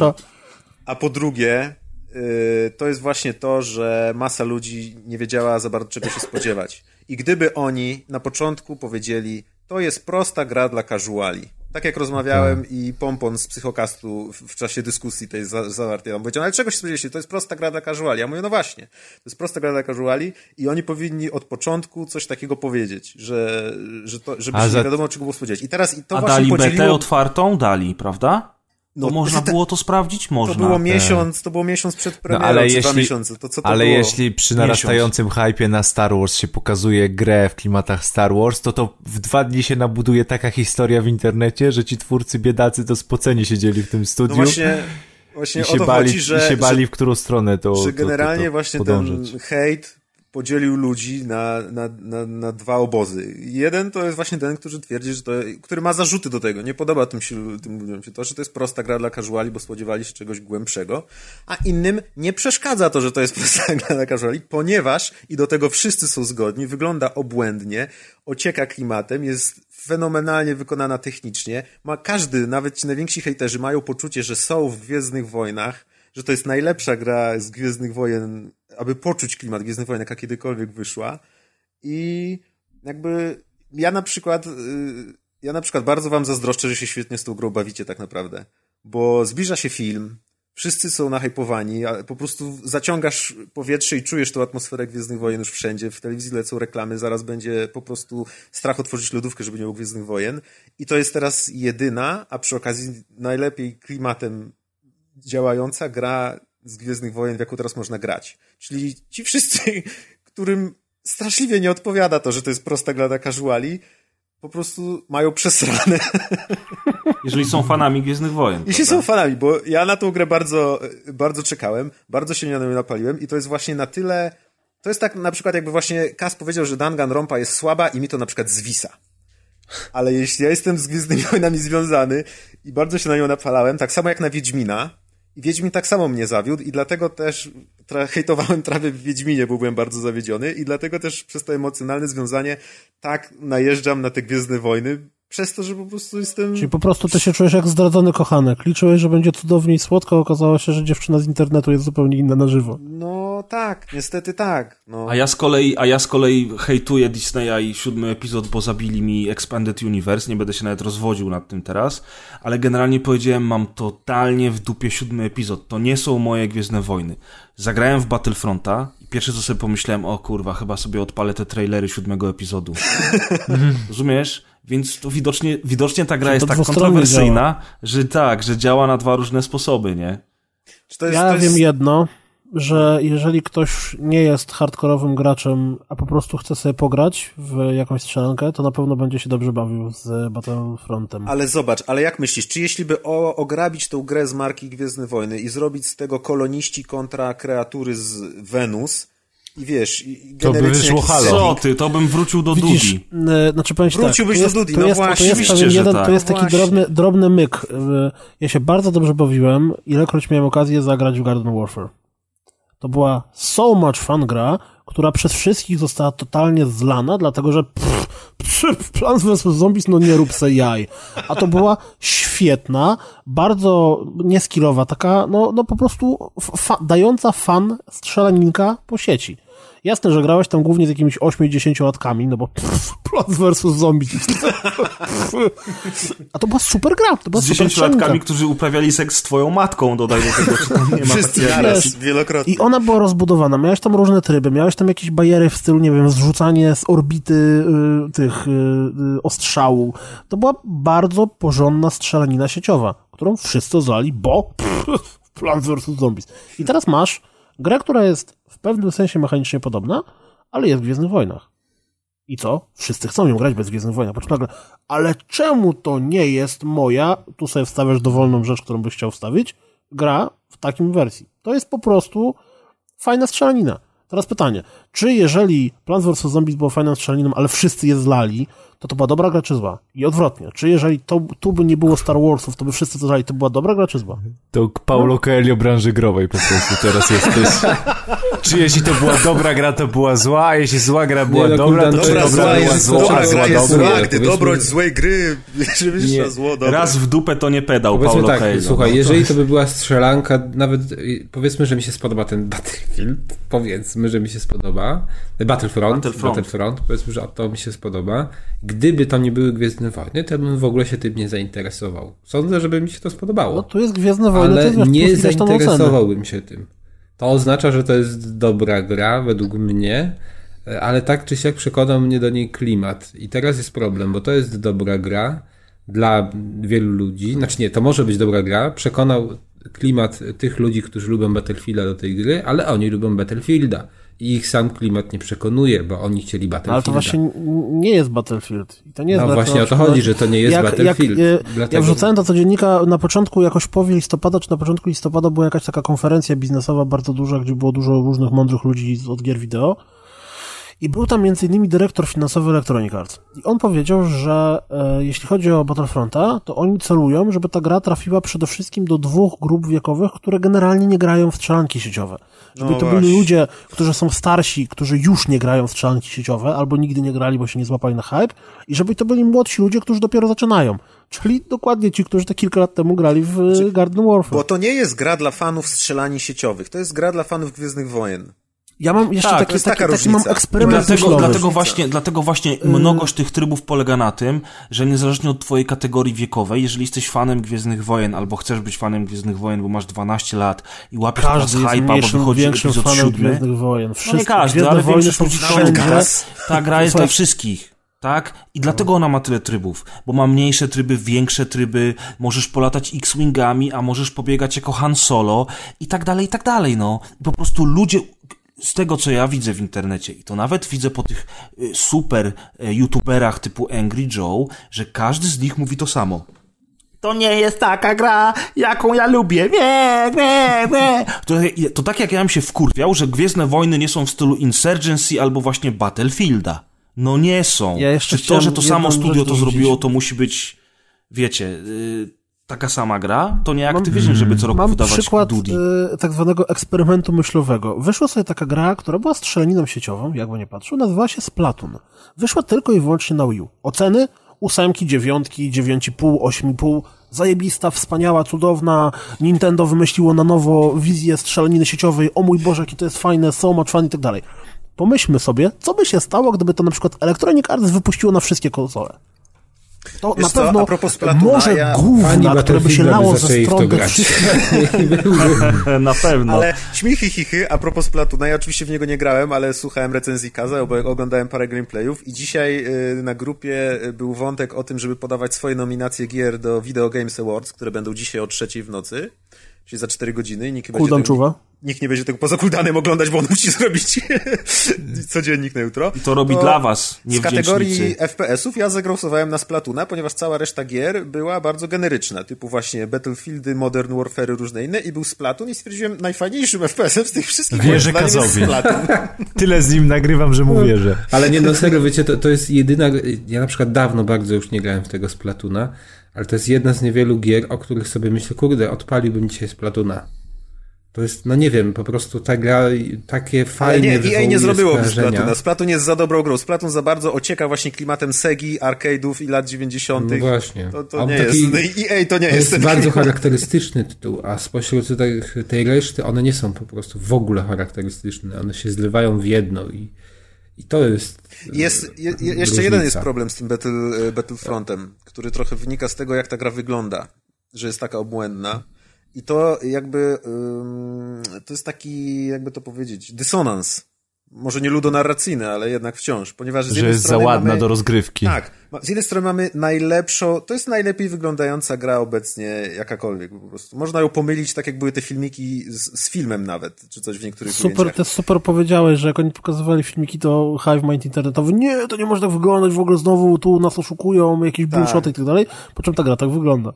A po drugie, y, to jest właśnie to, że masa ludzi nie wiedziała za bardzo czego się spodziewać. I gdyby oni na początku powiedzieli, to jest prosta gra dla casuali. Tak jak rozmawiałem i Pompon z Psychokastu w, czasie dyskusji tej za, zawartej, on powiedział, ale czego się spodziewaliście? To jest prosta gra dla casuali. Ja mówię, no właśnie, to jest prosta gra dla casuali i oni powinni od początku coś takiego powiedzieć, że, że to, żeby A się za- nie wiadomo czego było spodziewać. I teraz i to A właśnie dali podzieliło... betę otwartą? Dali, prawda? No, to można to- było to sprawdzić? To Można. było miesiąc, to było miesiąc przed No, premierą, ale czy dwa jeśli, miesiące. To co to ale było? jeśli przy narastającym hypie na Star Wars się pokazuje grę w klimatach Star Wars, to to w dwa dni się nabuduje taka historia w internecie, że ci twórcy biedacy to spoceni siedzieli w tym No studiu właśnie, właśnie i się, to bali, chodzi, że, i się bali że, w którą stronę to że to- to- generalnie to właśnie podążać. ten hejt podzielił ludzi na, na, na, na dwa obozy. Jeden to jest właśnie ten, który twierdzi, że to, który ma zarzuty do tego. Nie podoba tym, się, tym ludziom się to, że to jest prosta gra dla casuali, bo spodziewali się czegoś głębszego, a innym nie przeszkadza to, że to jest prosta gra dla casuali, ponieważ, i do tego wszyscy są zgodni, wygląda obłędnie, ocieka klimatem, jest fenomenalnie wykonana technicznie, ma każdy, nawet ci najwięksi hejterzy mają poczucie, że są w Gwiezdnych Wojnach, że to jest najlepsza gra z Gwiezdnych Wojen, aby poczuć klimat Gwiezdnych Wojen, jaka kiedykolwiek wyszła. I jakby ja na przykład, y, ja na przykład bardzo wam zazdroszczę, że się świetnie z tą grą bawicie tak naprawdę. Bo zbliża się film, wszyscy są nahypowani, po prostu zaciągasz powietrze i czujesz tą atmosferę Gwiezdnych Wojen już wszędzie. W telewizji lecą reklamy, zaraz będzie po prostu strach otworzyć lodówkę, żeby nie było Gwiezdnych Wojen. I to jest teraz jedyna, a przy okazji najlepiej klimatem działająca gra z Gwiezdnych Wojen, w jaką teraz można grać. Czyli ci wszyscy, którym straszliwie nie odpowiada to, że to jest prosta gra dla casuali, po prostu mają przesrane. Jeżeli są fanami Gwiezdnych Wojen. Jeśli są fanami, bo ja na tą grę bardzo, bardzo czekałem, bardzo się na nią napaliłem i to jest właśnie na tyle... To jest tak na przykład jakby właśnie Kas powiedział, że Danganronpa jest słaba i mi to na przykład zwisa. ale jeśli ja jestem z Gwiezdnymi Wojnami związany i bardzo się na nią napalałem, tak samo jak na Wiedźmina, Wiedźmin tak samo mnie zawiódł i dlatego też hejtowałem prawie w Wiedźminie, bo byłem bardzo zawiedziony i dlatego też przez to emocjonalne związanie tak najeżdżam na te Gwiezdne Wojny, przez to, że po prostu jestem... Czyli po prostu ty się czujesz jak zdradzony kochanek. Liczyłeś, że będzie cudownie i słodko, okazało się, że dziewczyna z internetu jest zupełnie inna na żywo. No tak, niestety tak. No. A ja z kolei, a ja z kolei hejtuję Disneya i siódmy epizod, bo zabili mi Expanded Universe, nie będę się nawet rozwodził nad tym teraz, ale generalnie powiedziałem, mam totalnie w dupie siódmy epizod, to nie są moje Gwiezdne Wojny. Zagrałem w Battlefronta i pierwsze co sobie pomyślałem, o kurwa, chyba sobie odpalę te trailery siódmego epizodu. Rozumiesz? Więc to widocznie, widocznie ta gra Czyli jest to tak kontrowersyjna, że tak, że działa na dwa różne sposoby, nie? Czy to jest, Ja to jest... wiem jedno, że jeżeli ktoś nie jest hardkorowym graczem, a po prostu chce sobie pograć w jakąś strzelankę, to na pewno będzie się dobrze bawił z Battlefrontem. Ale zobacz, ale jak myślisz, czy jeśli by o, ograbić tą grę z marki Gwiezdne Wojny i zrobić z tego koloniści kontra kreatury z Wenus i wiesz, i To by wyszło halo. Co ty, to bym wrócił do Widzisz, Dudi. e, znaczy powiem ci Wróciłbyś tak, do to Dudi, to no jest, to właśnie, jest oczywiście, jeden, tak. to jest taki Właśnie. drobny, drobny myk. Ja się bardzo dobrze bawiłem, ilekroć miałem okazję zagrać w Garden Warfare. To była so much fun gra, która przez wszystkich została totalnie zlana, dlatego że pff, pff, Plants vs. Zombies, no nie rób se jaj. A to była świetna, bardzo nieskilowa, taka, no, no po prostu fa dająca fan strzelaninka po sieci. Jasne, że grałeś tam głównie z jakimiś 8-10 latkami, no bo pff, Plants vs. Zombies. A to była super gra, to była Z super 10 latkami, strzelanka. którzy uprawiali seks z twoją matką, dodaj do tego, czy tam nie ma Wszyscy naraz, wielokrotnie. I ona była rozbudowana. Miałeś tam różne tryby, miałeś tam jakieś bariery w stylu, nie wiem, zrzucanie z orbity y, tych y, y, ostrzału. To była bardzo porządna strzelanina sieciowa, którą wszyscy zlali, bo pff, Plants vs. Zombies. I teraz masz grę, która jest pewnym sensie mechanicznie podobna, ale jest w Gwiezdnych Wojnach. I co? Wszyscy chcą ją grać bez Gwiezdnych. Po czym nagle, ale czemu to nie jest moja, tu sobie wstawiasz dowolną rzecz, którą byś chciał wstawić, gra w takim wersji. To jest po prostu fajna strzelanina. Teraz pytanie, czy jeżeli Plants vs. Zombies było fajną strzelaniną, ale wszyscy je zlali, to to była dobra gra czy zła? I odwrotnie, czy jeżeli to, tu by nie było Star Warsów, to by wszyscy to zlali, to była dobra gra czy zła? To Paulo Coelho branży growej po prostu teraz jesteś. Czy jeśli to była dobra gra, to była zła, a jeśli zła gra była no, dobra, to czy Dobra, dobra zła była jest, zła, dobra gra jest dobra? zła, dobra. gdy dobroć złej gry, Nie. zło, dobra. Raz w dupę to nie pedał, Powiedzmy Paulo tak, Coelho. słuchaj, no. jeżeli to by była strzelanka, nawet y, powiedzmy, że mi się spodoba ten Battlefield, powiedzmy, że mi się spodoba, Battlefront, Battlefront. Battlefront, powiedzmy, że to mi się spodoba. Gdyby to nie były Gwiezdne Wojny, to bym w ogóle się tym nie zainteresował. Sądzę, żeby mi się to spodobało. No tu jest Gwiezdne Wojny, to ale jest wiesz, nie zainteresowałbym się tym. To oznacza, że to jest dobra gra, według mnie, ale tak czy siak przekonał mnie do niej klimat. I teraz jest problem, bo to jest dobra gra dla wielu ludzi. Znaczy nie, to może być dobra gra. Przekonał klimat tych ludzi, którzy lubią Battlefielda do tej gry, ale oni lubią Battlefielda. I ich sam klimat nie przekonuje, bo oni chcieli Battlefielda. Ale to właśnie nie jest Battlefield. To nie jest No właśnie o to chodzi, że to nie jest jak, Battlefield. Jak, e, Dlatego- Ja wrzucałem to co dziennika na początku, jakoś w połowie listopada, czy na początku listopada była jakaś taka konferencja biznesowa bardzo duża, gdzie było dużo różnych mądrych ludzi od gier wideo. I był tam innymi dyrektor finansowy Electronic Arts. I on powiedział, że e, jeśli chodzi o Battlefronta, to oni celują, żeby ta gra trafiła przede wszystkim do dwóch grup wiekowych, które generalnie nie grają w strzelanki sieciowe. Żeby No to byli właśnie. ludzie, którzy są starsi, którzy już nie grają w strzelanki sieciowe, albo nigdy nie grali, bo się nie złapali na hype, i żeby to byli młodsi ludzie, którzy dopiero zaczynają. Czyli dokładnie ci, którzy te kilka lat temu grali w Znaczy, Garden Warfare. Bo to nie jest gra dla fanów strzelani sieciowych, to jest gra dla fanów Gwiezdnych Wojen. Ja mam jeszcze Tak, taki, taki, taka taki mam eksperyment Dlatego, myślowy. dlatego właśnie, dlatego właśnie mnogość tych trybów polega na tym, że niezależnie od twojej kategorii wiekowej, jeżeli jesteś fanem Gwiezdnych Wojen albo chcesz być fanem Gwiezdnych Wojen, bo masz 12 lat i łapiesz Każdy teraz hype'a, bo wychodzi większym epizod fanem siódmy. Gwiezdnych Wojen. No Wszystkie nie każdy, Gwiezdne ale Wojny większość są. Ta gra jest dla wszystkich. Tak? I dlatego ona ma tyle trybów, bo ma mniejsze tryby, większe tryby, możesz polatać X-Wingami, a możesz pobiegać jako Han Solo i tak dalej, i tak dalej, no. Po prostu ludzie, z tego co ja widzę w internecie i to nawet widzę po tych y, super y, youtuberach typu Angry Joe, że każdy z nich mówi to samo. To nie jest taka gra, jaką ja lubię. Nie, nie, nie. To, to tak jak ja bym się wkurwiał, że Gwiezdne Wojny nie są w stylu Insurgency albo właśnie Battlefielda. No nie są. Ja Czy to, że to samo studio to zrobiło, to musi być, wiecie, y, taka sama gra? To nie Activision, żeby co roku Mam wydawać przykład Duty. y, tak zwanego eksperymentu myślowego. Wyszła sobie taka gra, która była strzelaniną sieciową, jakby nie patrzył, nazywała się Splatoon. Wyszła tylko i wyłącznie na Wii U. Oceny? Ósemki, dziewiątki, dziewięć pół, osiem pół. Zajebista, wspaniała, cudowna. Nintendo wymyśliło na nowo wizję strzelaniny sieciowej. O mój Boże, jakie to jest fajne, so much fun i tak dalej. Pomyślmy sobie, co by się stało, gdyby to na przykład Electronic Arts wypuściło na wszystkie konsole. To Wiesz na co, pewno a propos Splatoona, może ja- gówna, które by się lało ze stron Na pewno. Ale śmichy chichy, a propos Splatuna, ja oczywiście w niego nie grałem, ale słuchałem recenzji Kaza, bo oglądałem parę gameplayów i dzisiaj y, na grupie y, był wątek o tym, żeby podawać swoje nominacje gier do Video Games Awards, które będą dzisiaj o trzeciej w nocy, czyli za 4 godziny i nikt nie będzie tego, czuwa. nikt nie będzie tego poza cooldanem oglądać, bo on musi zrobić codziennik na jutro. To robi dla was, Z niewdzięcznicy. kategorii FPS-ów ja zagłosowałem na Splatuna, ponieważ cała reszta gier była bardzo generyczna, typu właśnie Battlefieldy, Modern Warfare, różne inne i był Splatoon i stwierdziłem najfajniejszym FPS-em z tych wszystkich Wierzę Kazowi. Splatoon. Tyle z nim nagrywam, że mu wierzę. Ale nie, no serio, wiecie, to, to jest jedyna... Ja na przykład dawno bardzo już nie grałem w tego Splatuna, ale to jest jedna z niewielu gier, o których sobie myślę, kurde, odpaliłbym dzisiaj Splatuna. To jest, no nie wiem, po prostu ta gra takie Ale fajnie nie, EA nie zrobiłoby. Splatuna. Splatoon jest za dobrą grą. Splatoon za bardzo ocieka właśnie klimatem Segi, arcade'ów i lat 90. No właśnie. To, to nie taki- jest. EA to nie To jest. jest bardzo klimat. charakterystyczny tytuł, a spośród tej, tej reszty one nie są po prostu w ogóle charakterystyczne. One się zlewają w jedno i, i to jest. Jest, je, je, jeszcze różnica. jeden jest problem z tym Battle, e, Battlefrontem, który trochę wynika z tego, jak ta gra wygląda, że jest taka obłędna. I to jakby, to jest taki, jakby to powiedzieć, dysonans. Może nie ludonarracyjny, ale jednak wciąż, ponieważ z Że jednej jest za ładna mamy, do rozgrywki. Tak, z jednej strony mamy najlepszą, to jest najlepiej wyglądająca gra obecnie jakakolwiek po prostu. Można ją pomylić tak jak były te filmiki z, z filmem nawet, czy coś w niektórych Super, ujęciach. super powiedziałeś, że jak oni pokazywali filmiki, to Hive Mind internetowy, nie, to nie może tak wyglądać, w ogóle znowu tu nas oszukują, jakieś Tak. bullshoty i tak dalej, po czym ta gra tak wygląda.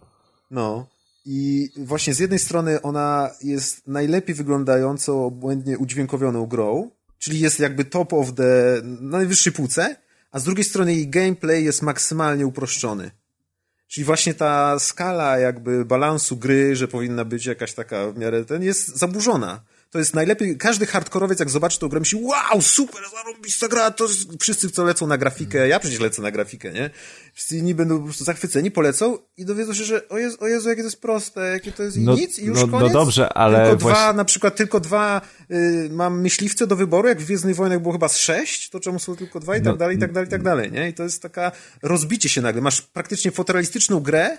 No. I właśnie z jednej strony ona jest najlepiej wyglądającą, błędnie udźwiękowioną grą, czyli jest jakby top of the, na najwyższej półce, a z drugiej strony jej gameplay jest maksymalnie uproszczony. Czyli właśnie ta skala jakby balansu gry, że powinna być jakaś taka w miarę ten, jest zaburzona. To jest najlepiej, każdy hardkorowiec jak zobaczy tą grę myśli, wow, super, zarąbista gra, to wszyscy co lecą na grafikę, ja przecież lecę na grafikę, nie? Wszyscy inni będą po prostu zachwyceni, polecą i dowiedzą się, że o Jezu, o Jezu jakie to jest proste, jakie to jest i No- nic i już no- no koniec. dobrze, ale Tylko właśnie- dwa, na przykład tylko dwa y, mam myśliwce do wyboru, jak w Gwiezdnych Wojnach było chyba z sześć, to czemu są tylko dwa i tak No- dalej, i tak dalej, i tak dalej, nie? I to jest taka rozbicie się nagle. Masz praktycznie fotorealistyczną grę,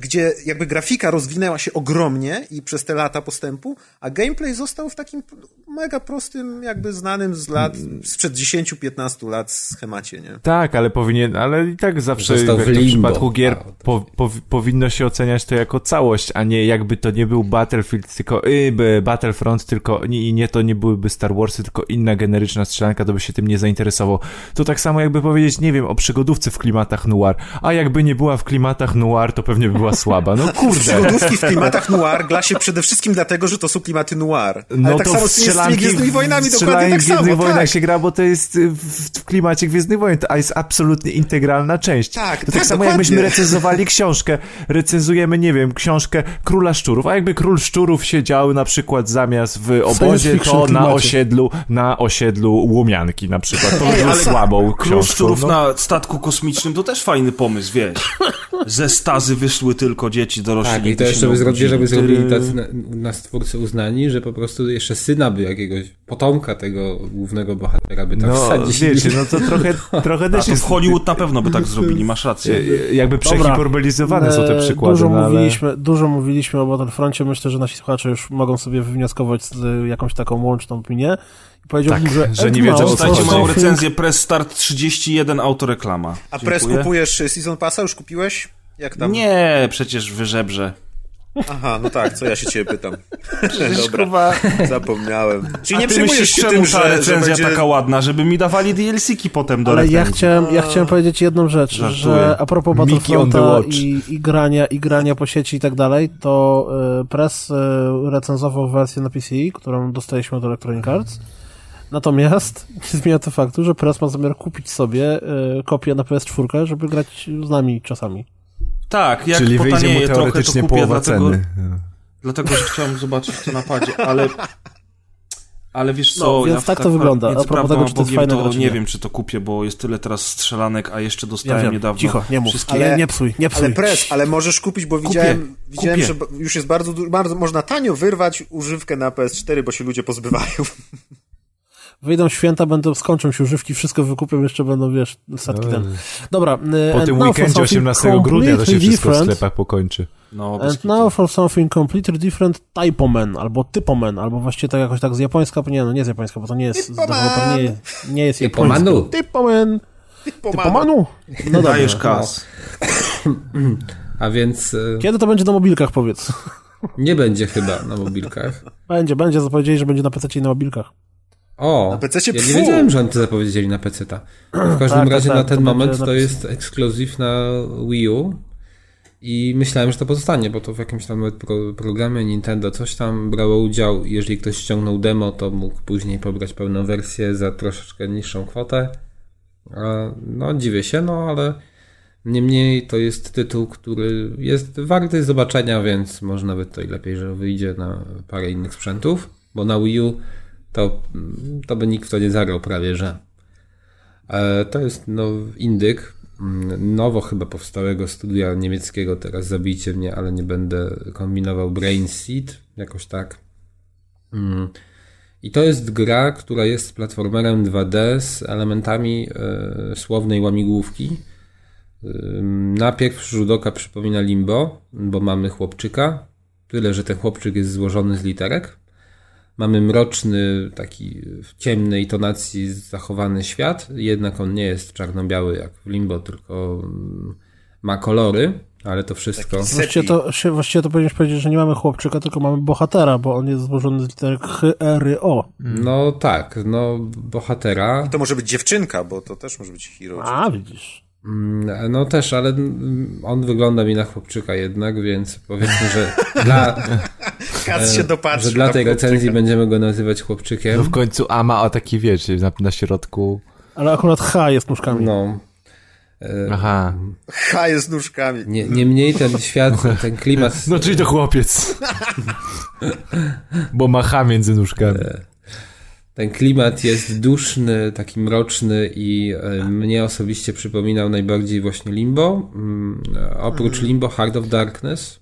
gdzie jakby grafika rozwinęła się ogromnie i przez te lata postępu, a gameplay został w takim mega prostym, jakby znanym z lat, sprzed 10-15 lat schemacie, nie? Tak, ale powinien, ale i tak zawsze Został w w przypadku gier to- po, po, powinno się oceniać to jako całość, a nie jakby to nie był Battlefield, tylko y, Battlefront, tylko nie, i nie to nie byłyby Star Warsy, tylko inna generyczna strzelanka, to by się tym nie zainteresował. To tak samo jakby powiedzieć, nie wiem, o przygodówce w klimatach noir, a jakby nie była w klimatach noir, to pewnie by była słaba. No kurde. Przygodówki w klimatach noir gra się przede wszystkim dlatego, że to są klimaty noir. Ale No tak to samo z tymi, Gwiezdnymi Wojnami dokładnie tak w Gwiezdnych samo, Wojnach tak. się gra, bo to jest y, w, w klimacie Gwiezdnych Wojen, a jest absolutnie integralna część. Tak, to tak, tak samo dokładnie. jakbyśmy recenzowali książkę, recenzujemy, nie wiem, książkę Króla Szczurów, a jakby Król Szczurów siedział na przykład zamiast w obozie, to na klimacie. osiedlu, na osiedlu Łomianki na przykład. To by Ej, było ale słabą Król książką. szczurów no. na statku kosmicznym to też fajny pomysł, wiesz. Ze stazy wyszły tylko dzieci dorośli. Tak, i to jeszcze by zrobili, żeby zrobili tacy na, nas twórcy uznani, że po prostu jeszcze syna by jakiegoś potomka tego głównego bohatera by tam No, wsadzili. wiecie, no to trochę, trochę A też to jest... w Hollywood na pewno by tak zrobili, masz rację. Jakby przehiperbolizowane są te E, przykłady, Dużo, no, ale... mówiliśmy, dużo mówiliśmy o Battlefroncie, myślę, że nasi słuchacze już mogą sobie wywnioskować z jakąś taką łączną opinię. I powiedziałbym, Tak, że, że nie Ed wiedzą, o co chodzi. moją recenzję Press Start 31 autoreklama. A press Dziękuję. kupujesz y, Season Passa? Już kupiłeś? Jak tam? Nie, przecież wyżebrze. Aha, no tak, co ja się ciebie pytam. Dobra, kurwa... zapomniałem. Czyli A nie myślisz, się czemu tym, ta recenzja będzie... taka ładna, żeby mi dawali DLC-ki potem do Ale ja recenzji. chciałem, ja chciałem powiedzieć jedną rzecz, Żartuję. że a propos Battlefronta i, i grania, i grania po sieci i tak dalej, to y, Press y, recenzował wersję na PC, którą dostaliśmy od Electronic Arts Natomiast nie zmienia to faktu, że Press ma zamiar kupić sobie e, kopię na PS4, żeby grać z nami czasami. Tak, jak Czyli wyjdzie mu trochę, teoretycznie kupię, połowa dlatego, ceny. dlatego, że chciałem zobaczyć to napadzie, ale... Ale wiesz co, No, więc w tak to wygląda. między A propos tego, czy to jest fajne, to czy nie nie. wiem, czy to kupię, bo jest tyle teraz strzelanek, a jeszcze Ja dostałem wiem, niedawno. cicho, nie mów, wszystkie- ale nie psuj, nie psuj. Ale pres, ale możesz kupić, bo widziałem, widziałem kupię. że już jest bardzo, bardzo, można tanio wyrwać używkę na PS4, bo się ludzie pozbywają. Wyjdą święta, będą, skończą się używki, wszystko wykupią, jeszcze będą, wiesz, statki ten. Dobra. Po and tym weekendzie something 18 grudnia to się wszystko w sklepach pokończy. No, And now for something completely different, Typoman, albo Typoman, albo właściwie tak jakoś tak z japońska, nie no, nie z japońska, bo to nie jest, deweloper nie, nie jest Typomanu. japoński. Typoman! Typomanu! No Dajesz dobrze. kas. A więc e, Kiedy to będzie na mobilkach, powiedz? nie będzie chyba na mobilkach. Będzie, będzie, zapowiedzieli, że będzie na PC i na mobilkach. O, Na PC-cie, ja nie wiedziałem, że oni to zapowiedzieli na PC-ta. W każdym Tak, razie tak, na tak, ten to moment to PC. jest ekskluzyw na Wii U i myślałem, że to pozostanie, bo to w jakimś tam pro, programie Nintendo coś tam brało udział. Jeżeli ktoś ściągnął demo, to mógł później pobrać pełną wersję za troszeczkę niższą kwotę. No, dziwię się, no ale niemniej to jest tytuł, który jest warty zobaczenia, więc może nawet to i lepiej, że wyjdzie na parę innych sprzętów, bo na Wii U to, to by nikt w to nie zagrał prawie, że. E, To jest no, indyk, mm, nowo chyba powstałego studia niemieckiego, teraz zabijcie mnie, ale nie będę kombinował Brain Seed, jakoś tak. Mm. I to jest gra, która jest platformerem 2D z elementami e, słownej łamigłówki. Ym, Na pierwszy rzut oka przypomina Limbo, bo mamy chłopczyka, tyle, że ten chłopczyk jest złożony z literek. Mamy mroczny, taki w ciemnej tonacji zachowany świat, jednak on nie jest czarno-biały jak w Limbo, tylko mm, ma kolory, ale to wszystko. Właściwie to, właściwie to powinieneś powiedzieć, że nie mamy chłopczyka, tylko mamy bohatera, bo on jest złożony z literek H, R, y, O. No tak, no bohatera. To może być dziewczynka, bo to też może być hero. A, widzisz. Mm, No też, ale mm, on wygląda mi na chłopczyka jednak, więc powiedzmy, że dla, się dopatrzył że dla tej chłopczyka. recenzji będziemy go nazywać No chłopczykiem. w końcu A ma o taki, wiecie, na, na środku. Ale akurat H jest nóżkami. No. E, Aha. H jest nóżkami. Nie, niemniej ten świat, ten klimat. No czyli to chłopiec. Bo ma H między nóżkami. Ten klimat jest duszny, taki mroczny i e, mnie osobiście przypominał najbardziej właśnie Limbo. Mm, Oprócz Limbo, Heart of Darkness.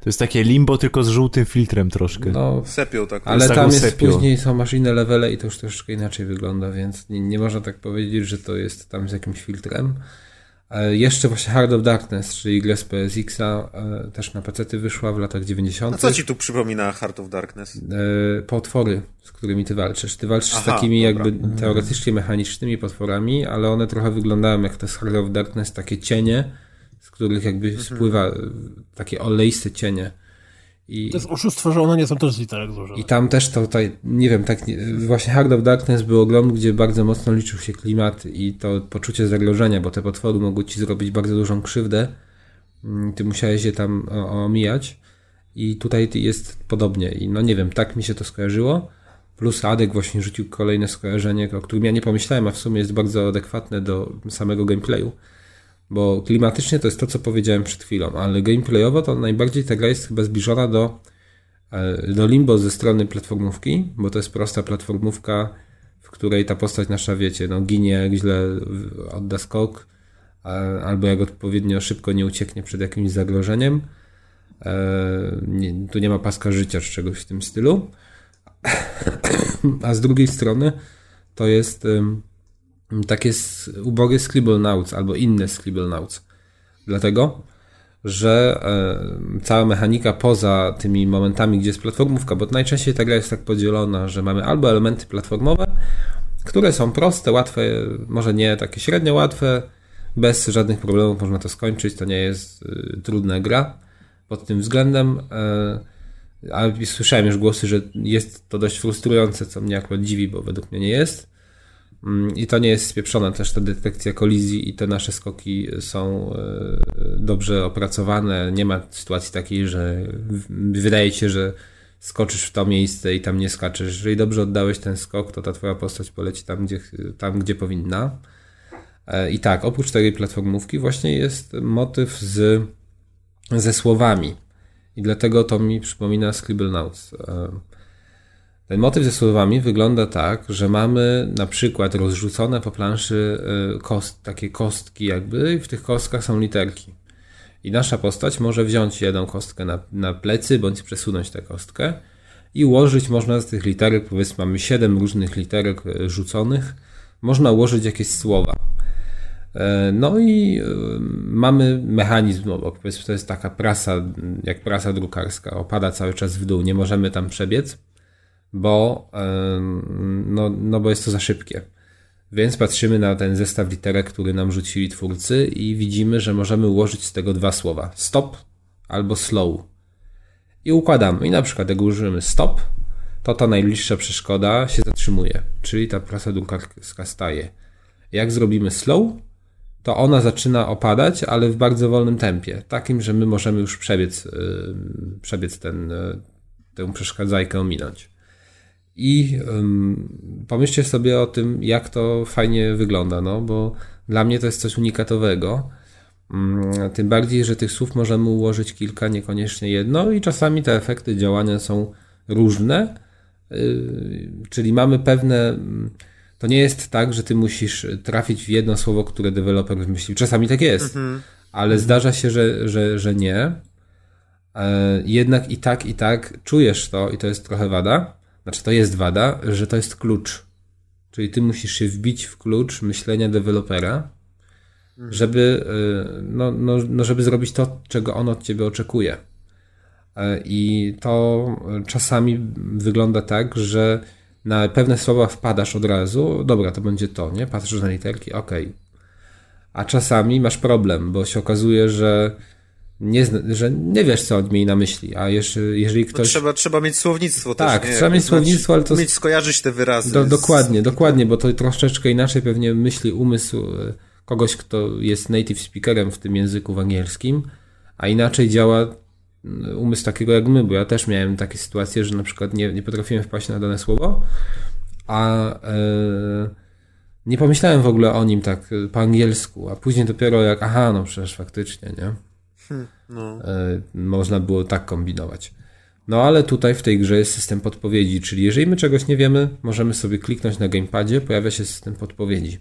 To jest takie limbo, tylko z żółtym filtrem troszkę. No, Sepią tak. ale tam jest sepią. później są masz inne levele i to już troszeczkę inaczej wygląda, więc nie, nie można tak powiedzieć, że to jest tam z jakimś filtrem. E, Jeszcze właśnie Heart of Darkness, czyli gra z PSX-a, e, też na PC wyszła w latach 90. A co ci tu przypomina Heart of Darkness? e, potwory, z którymi ty walczysz. Ty walczysz z Aha, takimi dobra. jakby teoretycznie mechanicznymi potworami, ale one trochę wyglądają jak te z Heart of Darkness, takie cienie, z których jakby Mhm. spływa takie oleiste cienie. I, To jest oszustwo, że one nie są też z literek złożone. I tam też to tutaj, nie wiem, tak nie, właśnie Hard of Darkness był ogrom, gdzie bardzo mocno liczył się klimat i to poczucie zagrożenia, bo te potwory mogły ci zrobić bardzo dużą krzywdę. Mm, Ty musiałeś je tam omijać i tutaj jest podobnie. I no nie wiem, tak mi się to skojarzyło. Plus Adek właśnie rzucił kolejne skojarzenie, o którym ja nie pomyślałem, a w sumie jest bardzo adekwatne do samego gameplayu. Bo klimatycznie to jest to, co powiedziałem przed chwilą, ale gameplayowo to najbardziej ta gra jest chyba zbliżona do, e, do Limbo ze strony platformówki, bo to jest prosta platformówka, w której ta postać nasza, wiecie, no ginie, jak źle odda skok, albo jak odpowiednio szybko nie ucieknie przed jakimś zagrożeniem. E, Nie, tu nie ma paska życia czy czegoś w tym stylu. A z drugiej strony to jest takie ubogie Scribblenauts albo inne Scribblenauts. Dlatego, że e, cała mechanika poza tymi momentami, gdzie jest platformówka, bo najczęściej ta gra jest tak podzielona, że mamy albo elementy platformowe, które są proste, łatwe, może nie takie średnio łatwe, bez żadnych problemów można to skończyć, to nie jest y, trudna gra pod tym względem. Y, ale słyszałem już głosy, że jest to dość frustrujące, co mnie akurat dziwi, bo według mnie nie jest. Mm, I to nie jest spieprzona też ta detekcja kolizji i te nasze skoki są y, dobrze opracowane. Nie ma sytuacji takiej, że wydaje się, że skoczysz w to miejsce i tam nie skaczesz. Jeżeli dobrze oddałeś ten skok, to ta twoja postać poleci tam, gdzie, tam, gdzie powinna. E, I tak, oprócz tej platformówki właśnie jest motyw z, ze słowami. I dlatego to mi przypomina Scribblenauts. E, ten motyw ze słowami wygląda tak, że mamy na przykład rozrzucone po planszy e, kost, takie kostki jakby i w tych kostkach są literki. I nasza postać może wziąć jedną kostkę na, na plecy, bądź przesunąć tę kostkę i ułożyć można z tych literek, powiedzmy mamy siedem różnych literek rzuconych, można ułożyć jakieś słowa. E, no i e, mamy mechanizm, bo powiedzmy to jest taka prasa, jak prasa drukarska, opada cały czas w dół, nie możemy tam przebiec, bo, e, no, no bo jest to za szybkie. Więc patrzymy na ten zestaw literek, który nam rzucili twórcy i widzimy, że możemy ułożyć z tego dwa słowa. Stop albo slow. I układamy. I na przykład jak użyjemy stop, to ta najbliższa przeszkoda się zatrzymuje, czyli ta prasa drukarska staje. Jak zrobimy slow, to ona zaczyna opadać, ale w bardzo wolnym tempie. Takim, że my możemy już przebiec, przebiec ten, yy, tę przeszkadzajkę ominąć. I um, pomyślcie sobie o tym, jak to fajnie wygląda, no bo dla mnie to jest coś unikatowego. Um, tym bardziej, że tych słów możemy ułożyć kilka, niekoniecznie jedno, i czasami te efekty działania są różne. Yy, czyli mamy pewne. To nie jest tak, że ty musisz trafić w jedno słowo, które deweloper wymyślił. Czasami tak jest, mhm. ale zdarza się, że, że, że nie. E, jednak i tak, i tak czujesz to, i to jest trochę wada znaczy to jest wada, że to jest klucz. Czyli ty musisz się wbić w klucz myślenia dewelopera, żeby, y, no, no, no żeby zrobić to, czego on od ciebie oczekuje. E, I to czasami wygląda tak, że na pewne słowa wpadasz od razu, dobra, to będzie to, nie? Patrzysz na literki, ok. A czasami masz problem, bo się okazuje, że nie, że nie wiesz, co on mieli na myśli, a jeżeli, jeżeli ktoś... No trzeba, trzeba mieć słownictwo tak, też, trzeba mieć słownictwo, ale to... Mieć skojarzyć te wyrazy. Do, dokładnie, z... dokładnie, bo to troszeczkę inaczej pewnie myśli umysł e, kogoś, kto jest native speakerem w tym języku w angielskim, a inaczej działa mm, umysł takiego jak my, bo ja też miałem takie sytuacje, że na przykład nie, nie potrafiłem wpaść na dane słowo, a e, nie pomyślałem w ogóle o nim tak po angielsku, a później dopiero jak, aha, no przecież faktycznie, nie? Hmm, no. E, można było tak kombinować. No ale tutaj w tej grze jest system podpowiedzi, czyli jeżeli my czegoś nie wiemy, możemy sobie kliknąć na gamepadzie, pojawia się system podpowiedzi.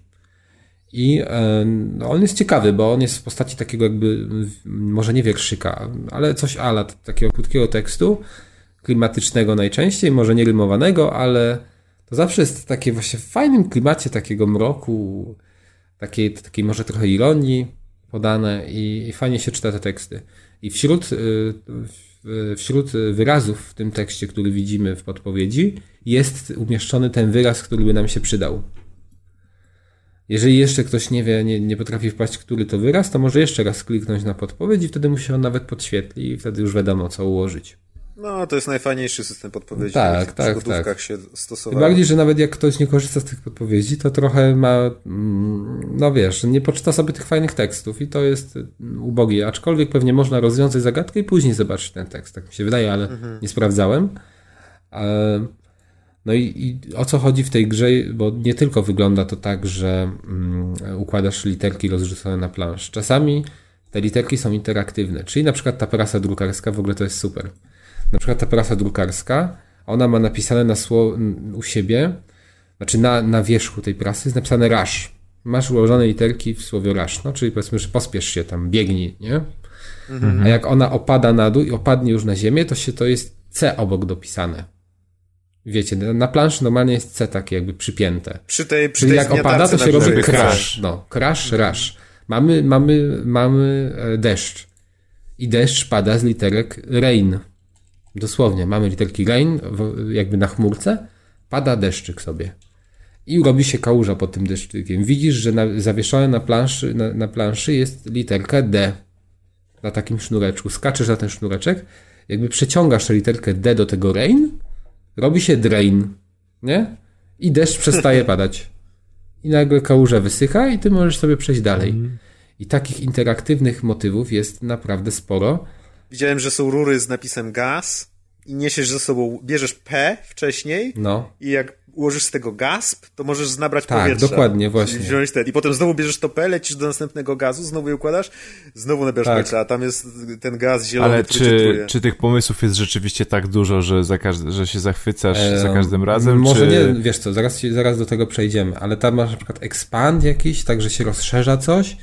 I e, no, on jest ciekawy, bo on jest w postaci takiego jakby, może nie wierszyka, ale coś ala, takiego krótkiego tekstu, klimatycznego najczęściej, może nie rymowanego, ale to zawsze jest takie właśnie w fajnym klimacie takiego mroku, takiej, takiej może trochę ironii podane i, i fajnie się czyta te teksty. I wśród, y, wśród wyrazów w tym tekście, który widzimy w podpowiedzi, jest umieszczony ten wyraz, który by nam się przydał. Jeżeli jeszcze ktoś nie wie, nie, nie potrafi wpaść, który to wyraz, to może jeszcze raz kliknąć na podpowiedź i wtedy mu się on nawet podświetli i wtedy już wiadomo, co ułożyć. No, to jest najfajniejszy system podpowiedzi. Tak, tak, w tak. się stosował. Tym bardziej, że nawet jak ktoś nie korzysta z tych podpowiedzi, to trochę ma, mm, no wiesz, nie poczyta sobie tych fajnych tekstów i to jest mm, ubogie. Aczkolwiek pewnie można rozwiązać zagadkę i później zobaczyć ten tekst. Tak mi się wydaje, ale mhm. nie sprawdzałem. No i, i, o co chodzi w tej grze, bo nie tylko wygląda to tak, że um, układasz literki rozrzucone na plansz. Czasami te literki są interaktywne, czyli na przykład ta prasa drukarska w ogóle to jest super na przykład ta prasa drukarska, ona ma napisane na sło, u siebie, znaczy na, na wierzchu tej prasy jest napisane rush. Masz ułożone literki w słowie rush, no, czyli powiedzmy, że pospiesz się tam, biegnij, nie? Mhm. A jak ona opada na dół i opadnie już na ziemię, to się to jest C obok dopisane. Wiecie, na planszy normalnie jest C takie jakby przypięte. Przy tej, przy Czyli jak opada, to się robi crash. No, crash, rush. Mamy, mamy, mamy e, deszcz. I deszcz pada z literek rain. Dosłownie, mamy literki rain jakby na chmurce, pada deszczyk sobie. I robi się kałuża pod tym deszczykiem. Widzisz, że na, zawieszone na planszy, na, na planszy jest literka D. Na takim sznureczku. Skaczesz na ten sznureczek, jakby przeciągasz tę literkę D do tego rain, robi się drain. Nie? I deszcz przestaje padać. I nagle kałuża wysycha i ty możesz sobie przejść dalej. Mhm. I takich interaktywnych motywów jest naprawdę sporo. Widziałem, że są rury z napisem gaz. i niesiesz ze sobą, bierzesz P wcześniej No. i jak ułożysz z tego gasp, to możesz nabrać Tak, powietrza. dokładnie, właśnie. Wziąć ten. I potem znowu bierzesz to P, lecisz do następnego gazu, znowu je układasz, znowu nabierasz Tak. powietrza, a tam jest ten gaz zielony, Ale czy, czy tych pomysłów jest rzeczywiście tak dużo, że, za każdy, że się zachwycasz za każdym razem? Może czy... nie, wiesz co, zaraz, zaraz do tego przejdziemy, ale tam masz na przykład expand jakiś, tak, że się rozszerza coś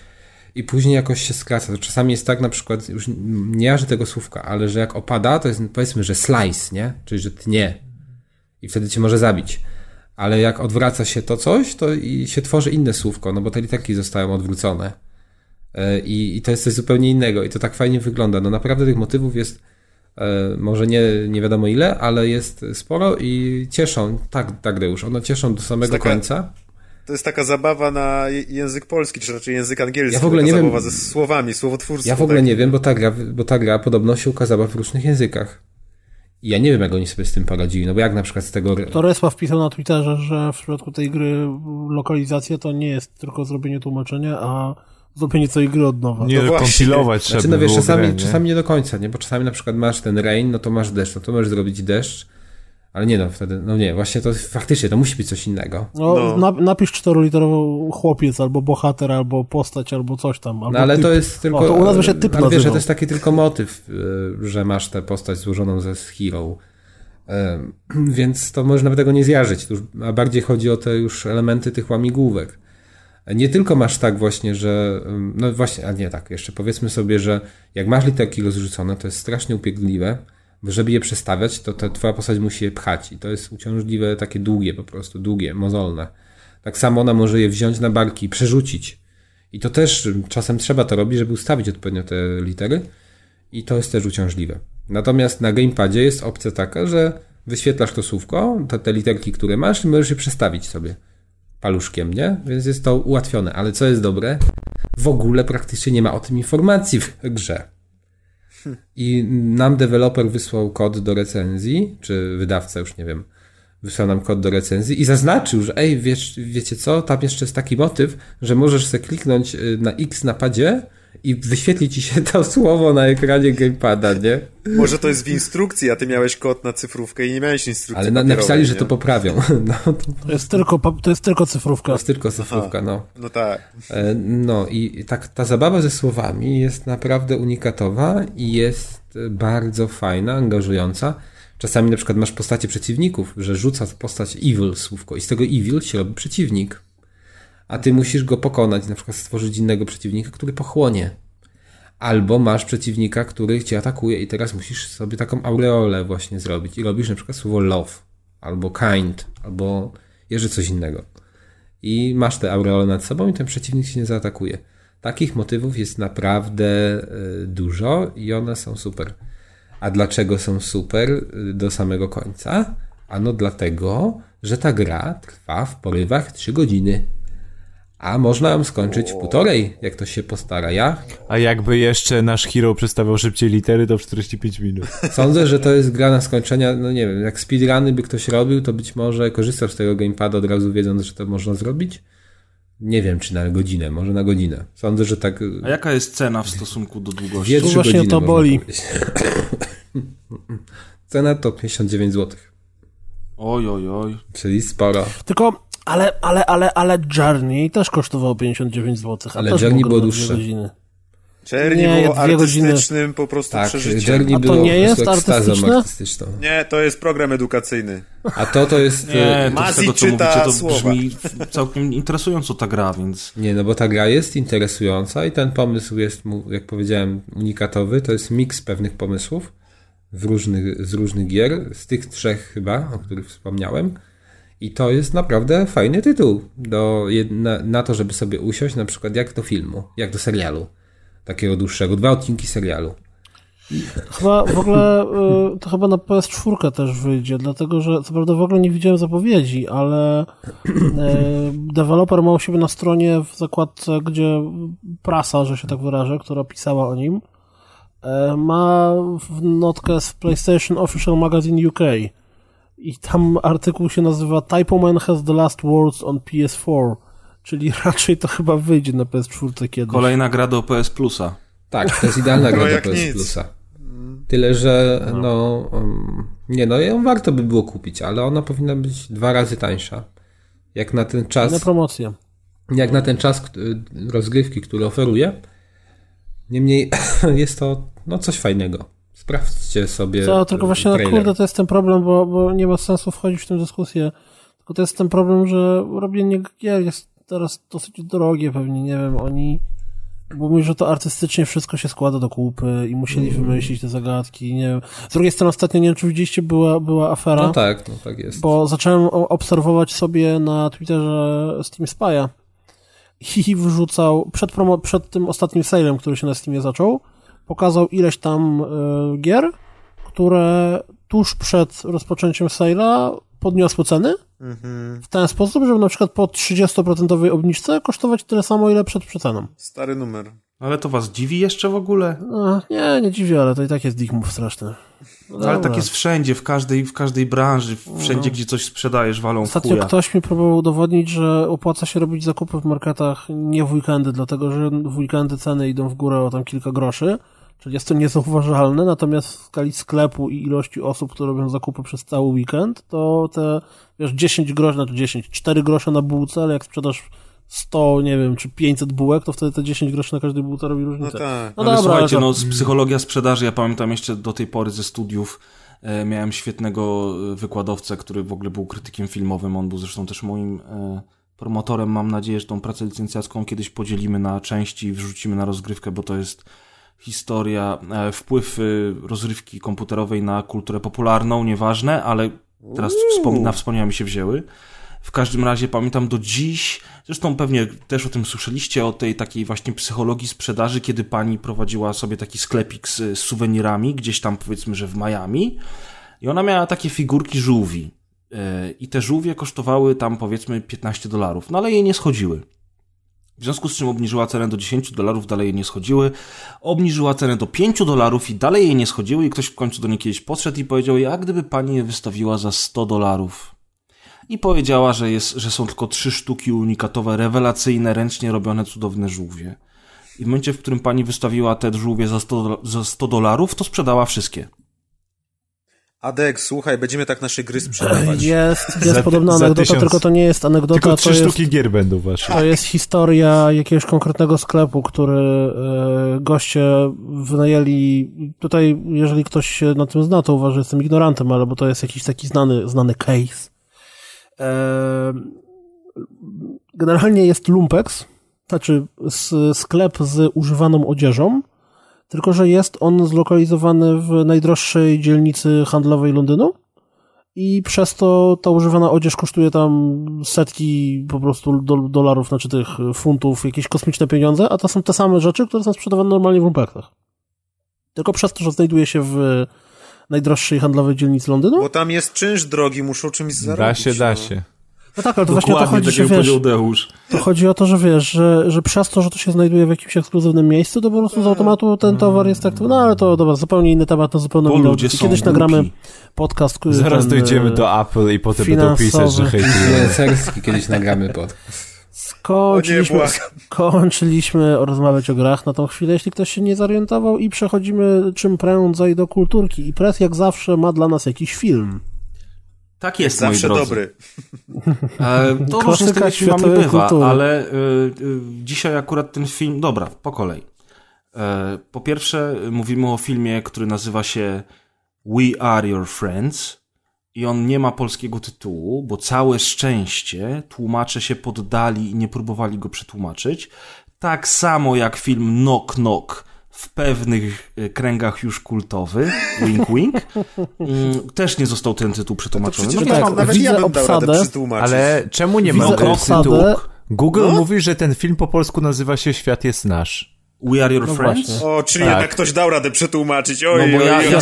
i później jakoś się skraca. To czasami jest tak na przykład, już nie jarzę tego słówka, ale że jak opada, to jest powiedzmy, że slice, nie? Czyli, że tnie. I wtedy cię może zabić. Ale jak odwraca się to coś, to i się tworzy inne słówko, no bo te literki zostają odwrócone. E, I, I to jest coś zupełnie innego i to tak fajnie wygląda. No naprawdę tych motywów jest e, może nie, nie wiadomo ile, ale jest sporo i cieszą, tak, tak Deusz, one cieszą do samego taka- końca. To jest taka zabawa na język polski, czy raczej język angielski. Ja w ogóle taka nie wiem- zabawa ze słowami, słowotwórstwo. Ja w ogóle takie. nie wiem, bo ta, gra, bo ta gra podobno się ukazała w różnych językach. I ja nie wiem, jak oni sobie z tym poradzili, no bo jak na przykład z tego... To Respa wpisał na Twitterze, że w przypadku tej gry lokalizacja to nie jest tylko zrobienie tłumaczenia, a zrobienie całej gry od nowa. Nie No właśnie. kompilować trzeba Znaczy, no wiesz, czasami, grę, nie? czasami nie do końca, nie? Bo czasami na przykład masz ten rain, no to masz deszcz, no to możesz zrobić deszcz, ale nie no, wtedy, no nie, właśnie to faktycznie, to musi być coś innego. No, No. Na, napisz czteroliterowo chłopiec, albo bohater, albo postać, albo coś tam. Albo No ale typ. to jest tylko. O, to u nas by się typ ale wiesz, że to jest taki tylko motyw, y, że masz tę postać złożoną ze z hero. Ym, Więc to można by tego nie zjarzyć. A bardziej chodzi o te już elementy tych łamigłówek. Nie tylko masz tak właśnie, że. ym, No właśnie, a nie tak, jeszcze powiedzmy sobie, że jak masz literki rozrzucone, to jest strasznie upierdliwe, bo żeby je przestawiać, to ta twoja postać musi je pchać. I to jest uciążliwe, takie długie po prostu, długie, mozolne. Tak samo ona może je wziąć na barki i przerzucić. I to też czasem trzeba to robić, żeby ustawić odpowiednio te litery. I to jest też uciążliwe. Natomiast na gamepadzie jest opcja taka, że wyświetlasz to słówko, te, te literki, które masz, i możesz je przestawić sobie paluszkiem, nie? Więc jest to ułatwione. Ale co jest dobre? W ogóle praktycznie nie ma o tym informacji w grze. I nam deweloper wysłał kod do recenzji, czy wydawca, już nie wiem, wysłał nam kod do recenzji i zaznaczył, że ej, wiesz, wiecie co, tam jeszcze jest taki motyw, że możesz sobie kliknąć y, na X na padzie i wyświetli ci się to słowo na ekranie gamepada, nie? Może to jest w instrukcji, a ty miałeś kod na cyfrówkę i nie miałeś instrukcji Ale na, napisali, że nie? to poprawią. No, to, To jest tylko, to jest tylko cyfrówka. jest tylko cyfrówka, no. No tak. E, No i tak ta zabawa ze słowami jest naprawdę unikatowa i jest bardzo fajna, angażująca. Czasami na przykład masz postacie przeciwników, że rzuca postać evil słówko i z tego evil się robi przeciwnik. A ty musisz go pokonać, na przykład stworzyć innego przeciwnika, który pochłonie. Albo masz przeciwnika, który cię atakuje i teraz musisz sobie taką aureolę właśnie zrobić i robisz na przykład słowo love, albo kind, albo jeszcze coś innego i masz te aureole nad sobą i ten przeciwnik się nie zaatakuje. Takich motywów jest naprawdę y, dużo i one są super. A dlaczego są super y, do samego końca? Ano dlatego, że ta gra trwa w porywach 3 godziny. A można ją skończyć w półtorej, jak to się postara. Ja A jakby jeszcze nasz hero przedstawiał szybciej litery, to w 45 minut. Sądzę, że to jest gra na skończenia, no nie wiem, jak speedruny by ktoś robił, to być może korzystał z tego gamepada od razu wiedząc, że to można zrobić. Nie wiem, czy na godzinę, może na godzinę. Sądzę, że tak A jaka jest cena w stosunku do długości? dwie, Tu trzy właśnie to boli. Cena to 59 zł, Oj, oj, oj. czyli sporo. Tylko, ale, ale, ale, ale Journey też kosztowało 59 zł. Ale też Journey było dłuższe. godziny. Czerni Nie, było dwie godziny. artystycznym po prostu Tak, przeżyciem. Journey A to nie jest artystyczne? artystyczną. Nie, to jest program edukacyjny. A to to jest... Nie, e, to z Mati tego co czyta mówicie, to słowa. brzmi całkiem interesująco ta gra, więc... Nie, no bo ta gra jest interesująca i ten pomysł jest, mu, jak powiedziałem, unikatowy. To jest miks pewnych pomysłów w różnych, z różnych gier, z tych trzech chyba, o których wspomniałem. I to jest naprawdę fajny tytuł do, na, na to, żeby sobie usiąść, na przykład jak do filmu, jak do serialu. Takiego dłuższego, dwa odcinki serialu. Chyba w ogóle y, to chyba na PS4 też wyjdzie, dlatego że co prawda w ogóle nie widziałem zapowiedzi, ale y, deweloper ma u siebie na stronie w zakładce, gdzie prasa, że się tak wyrażę, która pisała o nim, y, ma w notkę z PlayStation Official Magazine UK. I tam artykuł się nazywa Typo Man has the last words on PS4. Czyli raczej to chyba wyjdzie na PS4 kiedyś. Kolejna gra do PS Plusa. Tak, to jest idealna gra No do PS nic. Plusa. Tyle, że no, um, nie no, ją warto by było kupić, ale ona powinna być dwa razy tańsza. Jak na ten Na czas, promocję. jak na ten czas k- rozgrywki, który oferuje. Niemniej jest to no coś fajnego. Sprawdźcie sobie. Co, tylko właśnie, no trailer. kurde, to jest ten problem, bo, bo nie ma sensu wchodzić w tę dyskusję. Tylko to jest ten problem, że robienie gier jest teraz dosyć drogie pewnie, nie wiem, oni... Bo mówisz, że to artystycznie wszystko się składa do kupy i musieli Mm. wymyślić te zagadki, nie wiem. Z drugiej strony ostatnio, nie wiem, czy widzieliście, była, była afera. No tak, no tak jest. Bo zacząłem obserwować sobie na Twitterze Steam Spy'a i wrzucał, przed, promo, przed tym ostatnim salem, który się na Steamie zaczął, pokazał ileś tam y, gier, które tuż przed rozpoczęciem sale'a podniosły ceny Mhm. w ten sposób, żeby na przykład po 30% obniżce kosztować tyle samo, ile przed przeceną. Stary numer. Ale to was dziwi jeszcze w ogóle? No, nie, nie dziwię, ale to i tak jest dick move straszny. No Ale tak jest wszędzie, w każdej, w każdej branży, wszędzie, gdzie coś sprzedajesz, walą w Ostatnio chuja. ktoś mi próbował udowodnić, że opłaca się robić zakupy w marketach nie w weekendy, dlatego że w weekendy ceny idą w górę o tam kilka groszy, czyli jest to niezauważalne, natomiast w skali sklepu i ilości osób, które robią zakupy przez cały weekend, to te, wiesz, 10 groszy, znaczy 10, 4 grosze na bułce, ale jak sprzedasz 100, nie wiem, czy 500 bułek, to wtedy te 10 groszy na każdej bułce robi No różnicę. tak. No ale dobra, słuchajcie, ale no z psychologia sprzedaży, ja pamiętam jeszcze do tej pory ze studiów, e, miałem świetnego e, wykładowcę, który w ogóle był krytykiem filmowym, on był zresztą też moim e, promotorem, mam nadzieję, że tą pracę licencjacką kiedyś podzielimy na części i wrzucimy na rozgrywkę, bo to jest historia, e, wpływ e, rozrywki komputerowej na kulturę popularną, nieważne, ale teraz wspom- na wspomnienia mi się wzięły. W każdym razie pamiętam do dziś, zresztą pewnie też o tym słyszeliście, o tej takiej właśnie psychologii sprzedaży, kiedy pani prowadziła sobie taki sklepik z, z suwenirami, gdzieś tam powiedzmy, że w Miami i ona miała takie figurki żółwi Yy, i te żółwie kosztowały tam powiedzmy 15 dolarów, no ale jej nie schodziły. W związku z czym obniżyła cenę do 10 dolarów, dalej jej nie schodziły. Obniżyła cenę do 5 dolarów i dalej jej nie schodziły i ktoś w końcu do niej kiedyś podszedł i powiedział, jak gdyby pani je wystawiła za 100 dolarów i powiedziała, że, jest, że są tylko trzy sztuki unikatowe, rewelacyjne, ręcznie robione, cudowne żółwie. I w momencie, w którym pani wystawiła te żółwie za 100, dola- za 100 dolarów, to sprzedała wszystkie. Adek, słuchaj, będziemy tak nasze gry sprzedawać. Jest, jest Za- podobna anegdota, tysiąc. tylko to nie jest anegdota, Tylko to trzy jest... sztuki gier będą wasze. To jest historia jakiegoś konkretnego sklepu, który e, goście wynajęli. Tutaj, jeżeli ktoś się na tym zna, to uważa, że jestem ignorantem, ale bo to jest jakiś taki znany, znany case. E, generalnie jest Lumpex, znaczy sklep z używaną odzieżą, tylko że jest on zlokalizowany w najdroższej dzielnicy handlowej Londynu i przez to ta używana odzież kosztuje tam setki po prostu do, dolarów, znaczy tych funtów, jakieś kosmiczne pieniądze, a to są te same rzeczy, które są sprzedawane normalnie w lumpeksach. Tylko przez to, że znajduje się w najdroższej handlowej dzielnicy Londynu. Bo tam jest czynsz drogi, muszą czymś zarobić. Da się, da no. się. No tak, ale to właśnie o to Dokładnie, chodzi, tak że jak wiesz, Deusz. to chodzi o to, że wiesz, że, że przez to, że to się znajduje w jakimś ekskluzywnym miejscu, to po prostu z automatu ten towar jest traktowany, no ale to dobra, zupełnie inny temat, to zupełnie inny Kiedyś głupi. nagramy podcast. który Zaraz ten, dojdziemy e, do Apple i potem będą pisać, że finansowy. hejtują. Recenserski kiedyś nagramy pod. Skończyliśmy, nie, skończyliśmy rozmawiać o grach na tą chwilę, jeśli ktoś się nie zorientował i przechodzimy czym prędzej do kulturki. I Press jak zawsze ma dla nas jakiś film. Tak jest, moi Zawsze drodzy. dobry. E, to różnie z tymi filmami bywa, kultury. ale e, e, dzisiaj akurat ten film... Dobra, po kolei. E, po pierwsze mówimy o filmie, który nazywa się We Are Your Friends i on nie ma polskiego tytułu, bo całe szczęście tłumacze się poddali i nie próbowali go przetłumaczyć. Tak samo jak film Knock Knock w pewnych e, kręgach już kultowy, wink wink, mm, też nie został ten tytuł To przetłumaczony. przecież No tak, mam, nawet widzę ja bym dał radę obsadę, przetłumaczyć. Ale czemu nie ma obsadę. Google No? mówi, że ten film po polsku nazywa się Świat jest nasz. We Are Your No Friends? właśnie. O, czyli Tak. jednak ktoś dał radę przetłumaczyć. No Oj, bo ja, ja, ja,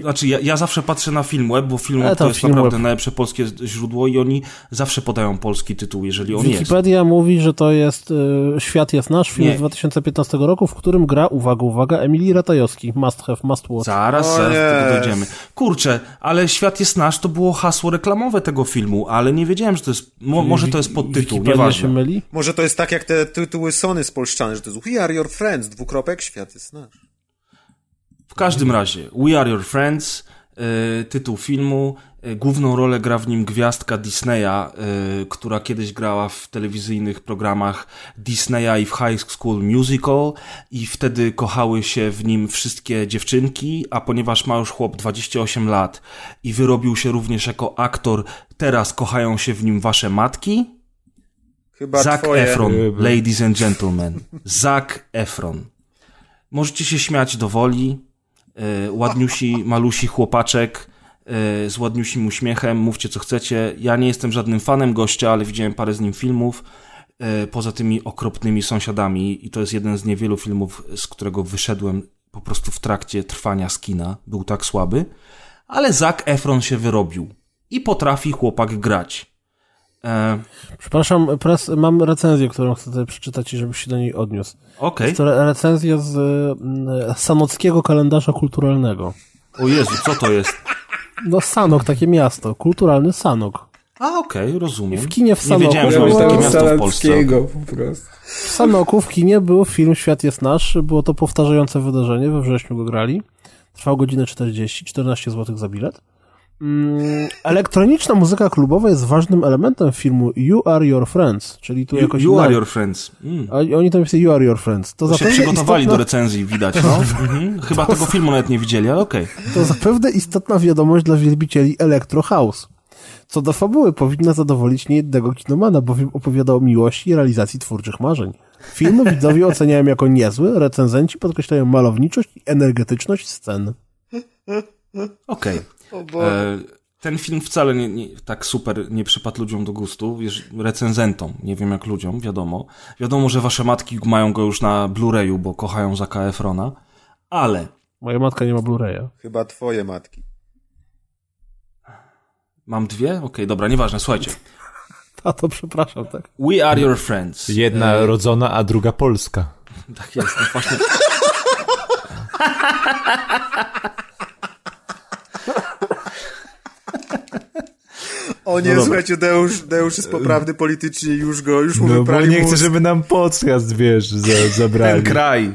znaczy ja, ja zawsze patrzę na Filmweb, bo Filmweb E, tam to jest Filmweb. naprawdę najlepsze polskie źródło i oni zawsze podają polski tytuł, jeżeli on jest. Wikipedia mówi, że to jest y, Świat jest nasz, film Nie. z 2015 roku, w którym gra, uwaga, uwaga, Emilii Ratajowski. Must have, must watch. Zaraz, O zaraz do tego dojdziemy. Kurczę, ale Świat jest nasz to było hasło reklamowe tego filmu, ale nie wiedziałem, że to jest, mo, może to jest podtytuł, Wikipedia się nieważne. myli. Może to jest tak jak te tytuły Sony spolszczane, że to jest We are your friends, dwukropek, świat jest nasz. W każdym razie, We Are Your Friends, y, tytuł filmu, y, główną rolę gra w nim gwiazdka Disneya, y, która kiedyś grała w telewizyjnych programach Disneya i w High School Musical. I wtedy kochały się w nim wszystkie dziewczynki, a ponieważ ma już chłop 28 lat i wyrobił się również jako aktor, teraz kochają się w nim wasze matki, Chyba Zac twoje... Efron, ladies and gentlemen. Zac Efron. Możecie się śmiać do woli. E, ładniusi, malusi chłopaczek e, z ładniusim uśmiechem. Mówcie co chcecie. Ja nie jestem żadnym fanem gościa, ale widziałem parę z nim filmów. E, poza tymi okropnymi sąsiadami i to jest jeden z niewielu filmów, z którego wyszedłem po prostu w trakcie trwania z kina. Był tak słaby. Ale Zac Efron się wyrobił. I potrafi chłopak grać. E, Przepraszam, pres, mam recenzję, którą chcę tutaj przeczytać i żebyś się do niej odniósł. Okej. Jest to re- recenzja z y, Sanockiego kalendarza kulturalnego. O Jezu, co to jest? No Sanok, takie miasto. Kulturalny Sanok. A, okej, rozumiem. W kinie w Nie Sanoku. wiedziałem, że jest takie miasto w Polsce. Po prostu. W Sanoku w kinie był film Świat jest nasz. Było to powtarzające wydarzenie, we wrześniu go grali. Trwał godzinę 40, 14 zł za bilet. Mm, elektroniczna muzyka klubowa jest ważnym elementem filmu You Are Your Friends, czyli tu You, jakoś... you are your friends. Mm. A Oni tam pisali You Are Your Friends. To To się zapewne przygotowali istotna, do recenzji, widać, no. Mhm. Chyba tego filmu nawet nie widzieli, ale okej. To zapewne istotna wiadomość dla wielbicieli Electro House. Co do fabuły powinna zadowolić niejednego kinomana, bowiem opowiada o miłości i realizacji twórczych marzeń. Film widzowie oceniają jako niezły, recenzenci podkreślają malowniczość i energetyczność scen. Okej. E, Ten film wcale nie, nie, tak super nie przypadł ludziom do gustu, wiesz, recenzentom, nie wiem jak ludziom, wiadomo. Wiadomo, że wasze matki mają go już na Blu-rayu, bo kochają Zaka Efrona, ale Moja matka nie ma Blu-raya. Chyba twoje matki. mam dwie? Okej, dobra, nieważne, słuchajcie. Tato, przepraszam, tak. We are your friends. Jedna rodzona, a druga polska. Tak jest, no właśnie. O nie, dobra. słuchajcie, Deusz, Deusz jest poprawny politycznie, już go, już mu No bo wyprali nie chcę, żeby nam podcast, wiesz, za, Ten zabrali. kraj,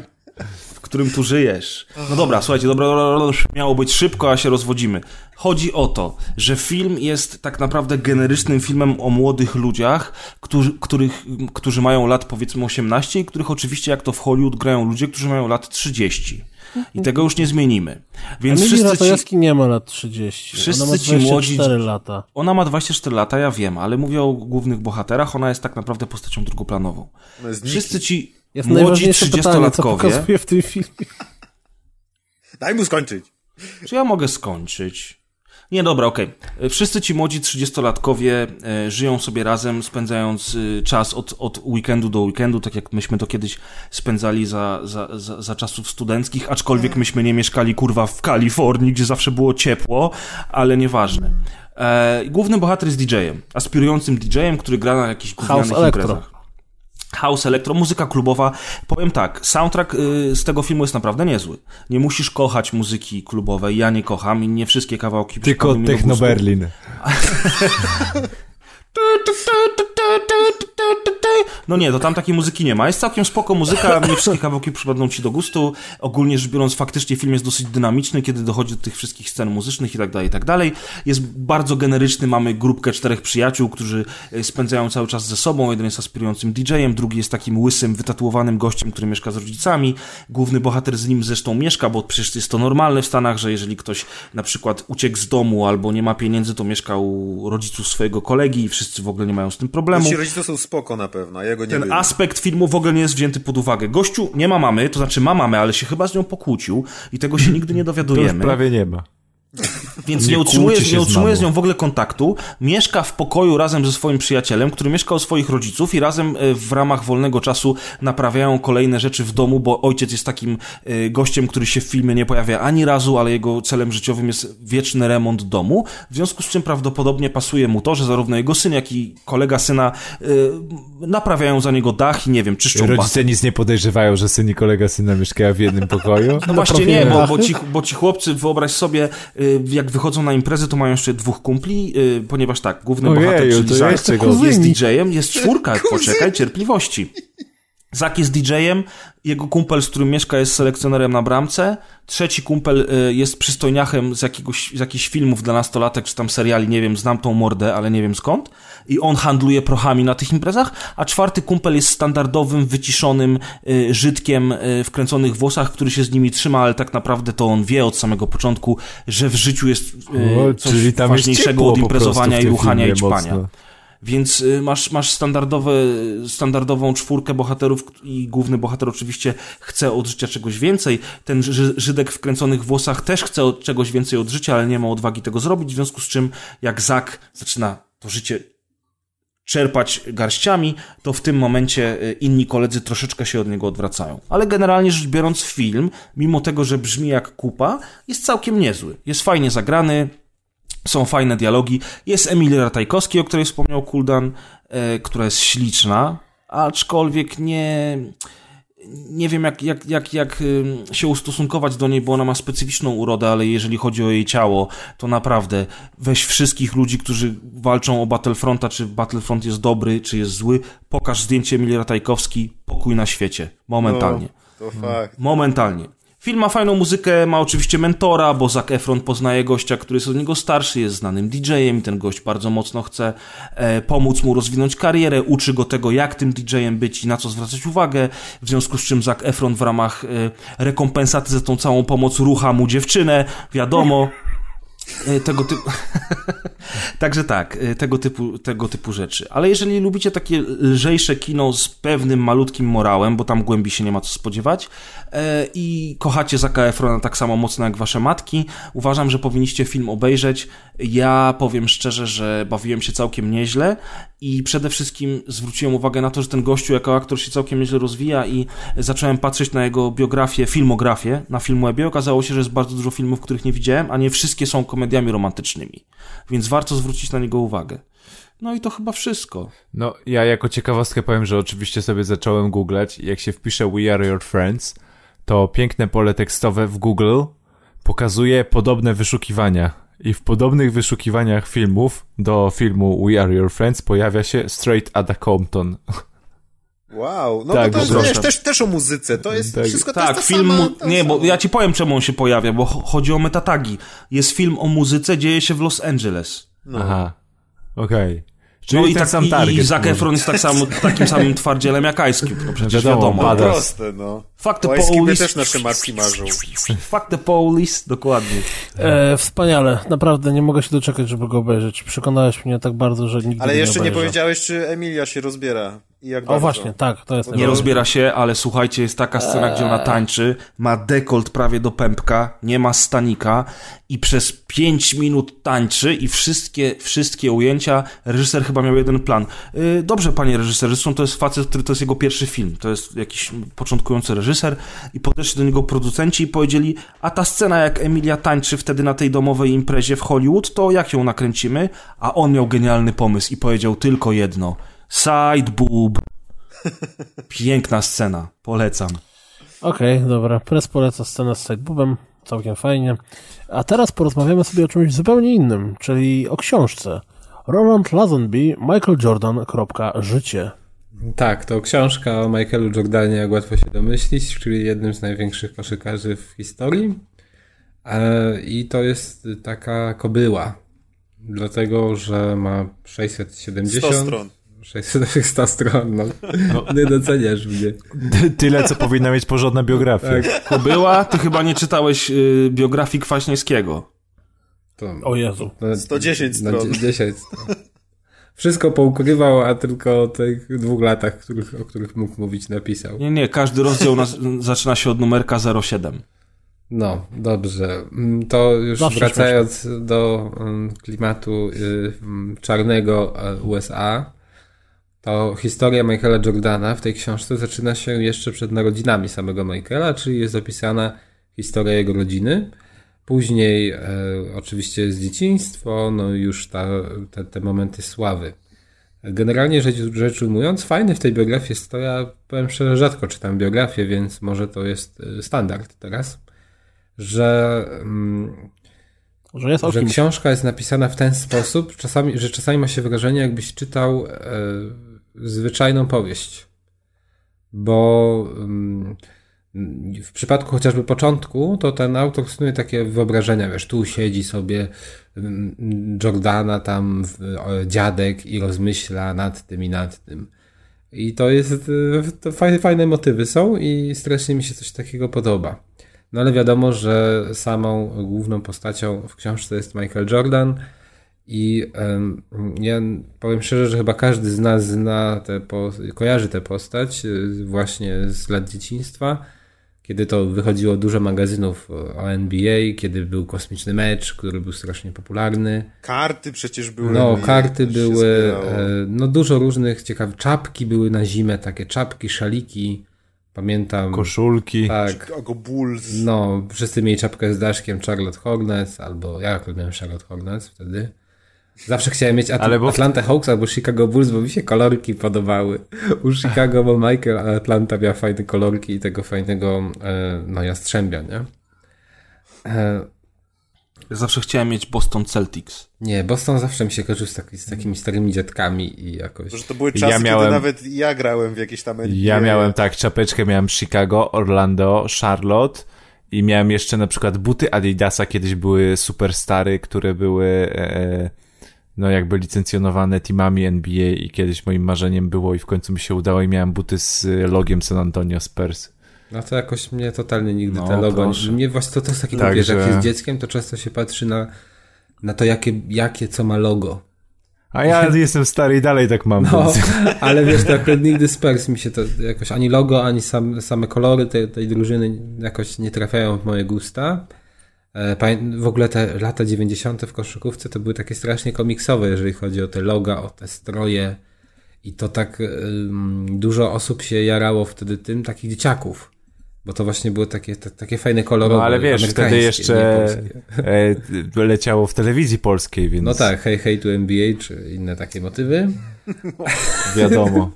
w którym tu żyjesz. No dobra, słuchajcie, dobra, dobra, dobra, już miało być szybko, a się rozwodzimy. Chodzi o to, że film jest tak naprawdę generycznym filmem o młodych ludziach, którzy, których, którzy mają lat powiedzmy 18 i których oczywiście jak to w Hollywood grają ludzie, którzy mają lat 30. I tego już nie zmienimy. Więc Emilii wszyscy ci... Nie ma lat 30. Wszyscy Ona ma ci młodzi- 24 lata. Ona ma 24 lata, ja wiem, ale mówię o głównych bohaterach, ona jest tak naprawdę postacią drugoplanową. No Wszyscy ci Jest młodzi najważniejsze pytanie, co 30-latkowie... pokazuje w tym filmie. Daj mu skończyć. Czy ja mogę skończyć? Nie, dobra, okej. E, Wszyscy ci młodzi 30-latkowie e, żyją sobie razem, spędzając e, czas od, od weekendu do weekendu, tak jak myśmy to kiedyś spędzali za, za, za, za czasów studenckich, aczkolwiek myśmy nie mieszkali, kurwa, w Kalifornii, gdzie zawsze było ciepło, ale nieważne. E, główny bohater jest DJ-em, aspirującym DJ-em, który gra na jakichś gównianych imprezach. House Electro, muzyka klubowa. Powiem tak, soundtrack y, z tego filmu jest naprawdę niezły. Nie musisz kochać muzyki klubowej, ja nie kocham i nie wszystkie kawałki Tylko Techno. Berlin. No nie, to tam takiej muzyki nie ma. Jest całkiem spoko muzyka, nie wszystkie kawałki przypadną ci do gustu. Ogólnie rzecz biorąc, faktycznie film jest dosyć dynamiczny, kiedy dochodzi do tych wszystkich scen muzycznych i tak dalej, i tak dalej. Jest bardzo generyczny, mamy grupkę czterech przyjaciół, którzy e, spędzają cały czas ze sobą. Jeden jest aspirującym DJ-em, drugi jest takim łysym, wytatuowanym gościem, który mieszka z rodzicami. Główny bohater z nim zresztą mieszka, bo przecież jest to normalne w Stanach, że jeżeli ktoś na przykład uciekł z domu albo nie ma pieniędzy, to mieszka u rodziców swojego kolegi i wszyscy w ogóle nie mają z tym problemu. Ci rodzice są spoko na pewno, a jego nie Ten aspekt filmu w ogóle nie jest wzięty pod uwagę. Gościu nie ma mamy, to znaczy ma mamę, ale się chyba z nią pokłócił i tego się nigdy nie To już dowiadujemy. prawie nie ma. Więc nie nie utrzymuje, nie z utrzymuje z mamą. nią w ogóle kontaktu. Mieszka w pokoju razem ze swoim przyjacielem, który mieszka u swoich rodziców i razem e, w ramach wolnego czasu naprawiają kolejne rzeczy w domu, bo ojciec jest takim e, gościem, który się w filmie nie pojawia ani razu, ale jego celem życiowym jest wieczny remont domu. W związku z czym prawdopodobnie pasuje mu to, że zarówno jego syn, jak i kolega syna e, naprawiają za niego dach i nie wiem, czyszczą. Rodzice nic nie podejrzewają, że syn i kolega syna mieszkają w jednym pokoju. No właśnie nie, bo, bo, ci, bo ci chłopcy, wyobraź sobie, jak wychodzą na imprezę, to mają jeszcze dwóch kumpli, y, ponieważ tak, główny Ojeju, bohater, czyli go- jest. DJ-em, jest czwórka, poczekaj, cierpliwości. Zak jest DJ-em, jego kumpel, z którym mieszka, jest selekcjonerem na bramce, trzeci kumpel y, jest przystojniachem z, jakiegoś, z jakichś filmów dla nastolatek, czy tam seriali, nie wiem, znam tą mordę, ale nie wiem skąd, i on handluje prochami na tych imprezach, a czwarty kumpel jest standardowym, wyciszonym y, Żydkiem y, w kręconych włosach, który się z nimi trzyma, ale tak naprawdę to on wie od samego początku, że w życiu jest O, coś czyli tam jest ważniejszego od imprezowania i ruchania i ćpania. mocno. Więc y, masz, masz standardowe, standardową czwórkę bohaterów i główny bohater oczywiście chce od życia czegoś więcej. Ten Ży- Żydek w kręconych włosach też chce od czegoś więcej od życia, ale nie ma odwagi tego zrobić, w związku z czym jak Zak zaczyna to życie czerpać garściami, to w tym momencie y, inni koledzy troszeczkę się od niego odwracają. Ale generalnie rzecz biorąc film, mimo tego, że brzmi jak kupa, jest całkiem niezły. Jest fajnie zagrany, są fajne dialogi. Jest Emilia Ratajkowski, o której wspomniał Kuldan, e, która jest śliczna, aczkolwiek nie, nie wiem jak, jak, jak, jak się ustosunkować do niej, bo ona ma specyficzną urodę, ale jeżeli chodzi o jej ciało, to naprawdę weź wszystkich ludzi, którzy walczą o Battlefronta, czy Battlefront jest dobry, czy jest zły, pokaż zdjęcie Emilii Ratajkowski, pokój na świecie. Momentalnie. To fakt. Momentalnie. Film ma fajną muzykę, ma oczywiście mentora, bo Zac Efron poznaje gościa, który jest od niego starszy, jest znanym DJ-em i ten gość bardzo mocno chce e, pomóc mu rozwinąć karierę, uczy go tego, jak tym DJ-em być i na co zwracać uwagę, w związku z czym Zac Efron w ramach e, rekompensaty za tą całą pomoc rucha mu dziewczynę, wiadomo. E, Tego typu. Także tak, e, tego typu, tego typu rzeczy. Ale jeżeli lubicie takie lżejsze kino z pewnym malutkim morałem, bo tam głębi się nie ma co spodziewać, i kochacie Zaka Efrona tak samo mocno jak wasze matki, uważam, że powinniście film obejrzeć. Ja powiem szczerze, że bawiłem się całkiem nieźle i przede wszystkim zwróciłem uwagę na to, że ten gościu jako aktor się całkiem nieźle rozwija i zacząłem patrzeć na jego biografię, filmografię na Filmwebie. Okazało się, że jest bardzo dużo filmów, których nie widziałem, a nie wszystkie są komediami romantycznymi. Więc warto zwrócić na niego uwagę. No i to chyba wszystko. No, ja jako ciekawostkę powiem, że oczywiście sobie zacząłem googlać jak się wpisze We Are Your Friends, to piękne pole tekstowe w Google pokazuje podobne wyszukiwania. I w podobnych wyszukiwaniach filmów do filmu We Are Your Friends pojawia się Straight Outta Compton. Wow, no Tak, to, to jest wiesz, też, też o muzyce, to jest Tak. wszystko to Tak, jest ta film. sama, nie, bo sama. ja ci powiem, czemu on się pojawia, bo cho- chodzi o metatagi. Jest film o muzyce, dzieje się w Los Angeles. Aha. Okej. Czyli No i, ten tak, sam i, target. i Zac. Efron jest tak samo, takim samym twardzielem jak Ice Cube. No przecież Wiadomo, wiadomo. pada. Proste, no. Fuck the Cube police. też nasze matki marzą. Fuck the police, dokładnie. E, wspaniale, naprawdę nie mogę się doczekać, żeby go obejrzeć. Przekonałeś mnie tak bardzo, że nigdy Ale jeszcze nie obejrzę. powiedziałeś, czy Emilia się rozbiera i jak O bardzo. właśnie, tak, to jest Nie najważniejsze. rozbiera się, ale słuchajcie, jest taka scena, gdzie ona tańczy, ma dekolt prawie do pępka, nie ma stanika i przez 5 minut tańczy i wszystkie, wszystkie ujęcia, reżyser chyba miał jeden plan. Yy, dobrze, panie reżyserze, zresztą to jest facet, który to jest jego pierwszy film, to jest jakiś początkujący reżyser i podeszli do niego producenci i powiedzieli, a ta scena jak Emilia tańczy wtedy na tej domowej imprezie w Hollywood, to jak ją nakręcimy? A on miał genialny pomysł i powiedział tylko jedno, side boob. Piękna scena, polecam. Okej, dobra. Press poleca scenę z sidebubem, całkiem fajnie. A teraz porozmawiamy sobie o czymś zupełnie innym, czyli o książce. Roland Lazenby, Michael Jordan, życie. Tak, to książka o Michaelu Jordanie, jak łatwo się domyślić, czyli jednym z największych koszykarzy w historii. E, I to jest taka kobyła, dlatego że ma 670... 100 stron. 600, 100 stron, no. Nie doceniasz mnie. Tyle, co powinna mieć porządna biografia. Tak, Kobyła, ty chyba nie czytałeś y, biografii Kwaśniewskiego. to, O Jezu. na, 110 na stron. 10 stron. Wszystko poukrywał, a tylko o tych dwóch latach, których, o których mógł mówić, napisał. Nie, nie, każdy rozdział nas, zaczyna się od numerka 07. No, dobrze. Mm, To już Zawsze wracając do mm, klimatu y, mm, czarnego e, USA, to historia Michaela Jordana w tej książce zaczyna się jeszcze przed narodzinami samego Michaela, czyli jest opisana historia jego rodziny. Później e, oczywiście jest dzieciństwo, no i już ta, te, te momenty sławy. Generalnie rzecz, rzecz ujmując, fajne w tej biografii jest to, ja powiem szczerze, rzadko czytam biografię, więc może to jest y, standard teraz, że, mm, Że jest że książka jest napisana w ten sposób, czasami, że czasami ma się wrażenie, jakbyś czytał e, zwyczajną powieść. bo mm, w przypadku chociażby początku, to ten autor snuje takie wyobrażenia, wiesz, tu siedzi sobie mm, Jordana tam dziadek i rozmyśla nad tym i nad tym. I to jest, to fajne, fajne motywy są i strasznie mi się coś takiego podoba. No ale wiadomo, że samą główną postacią w książce jest Michael Jordan i em, ja powiem szczerze, że chyba każdy z nas zna po, kojarzy tę postać y, właśnie z lat dzieciństwa, kiedy to wychodziło dużo magazynów o NBA, kiedy był kosmiczny mecz, który był strasznie popularny. Karty przecież były. No, i karty były, zbierało. e, no dużo różnych ciekawych, czapki były na zimę, takie czapki, szaliki, pamiętam. Koszulki. Tak, Chicago Bulls. no, wszyscy mieli czapkę z daszkiem Charlotte Hornets, albo ja akurat miałem Charlotte Hornets wtedy. Zawsze chciałem mieć Atl- Ale bo- Atlanta Hawks albo Chicago Bulls, bo mi się kolorki podobały. U Chicago bo Michael, Atlanta miała fajne kolorki i tego fajnego, e, no, jastrzębia, nie? E, Ja zawsze chciałem mieć Boston Celtics. nie, Boston zawsze mi się kojarzył z, taki, z takimi starymi dziadkami i jakoś... Że to były Ja czasy, miałem- kiedy nawet ja grałem w jakieś tam NBA. Ja miałem tak, czapeczkę miałem Chicago, Orlando, Charlotte i miałem jeszcze na przykład buty Adidasa, kiedyś były superstary, które były e, no jakby licencjonowane teamami NBA i kiedyś moim marzeniem było i w końcu mi się udało i miałem buty z logiem San Antonio Spurs. No to jakoś mnie totalnie nigdy No, te logo... proszę. Mnie właśnie to, to jest taki Tak, głupie, że jak jest dzieckiem, to często się patrzy na, na to, jakie, jakie co ma logo. A ja jestem stary i dalej tak mam. No, więc- ale wiesz, akurat nigdy Spurs mi się to jakoś ani logo, ani sam, same kolory tej, tej drużyny jakoś nie trafiają w moje gusta. E, W ogóle te lata 90. w koszykówce to były takie strasznie komiksowe, jeżeli chodzi o te loga, o te stroje. I to tak dużo osób się jarało wtedy tym, takich dzieciaków. Bo to właśnie było takie, te, takie fajne kolorowe. No ale wiesz, wtedy jeszcze e, leciało w telewizji polskiej, więc No tak, hej, hej, tu NBA, czy inne takie motywy. wiadomo.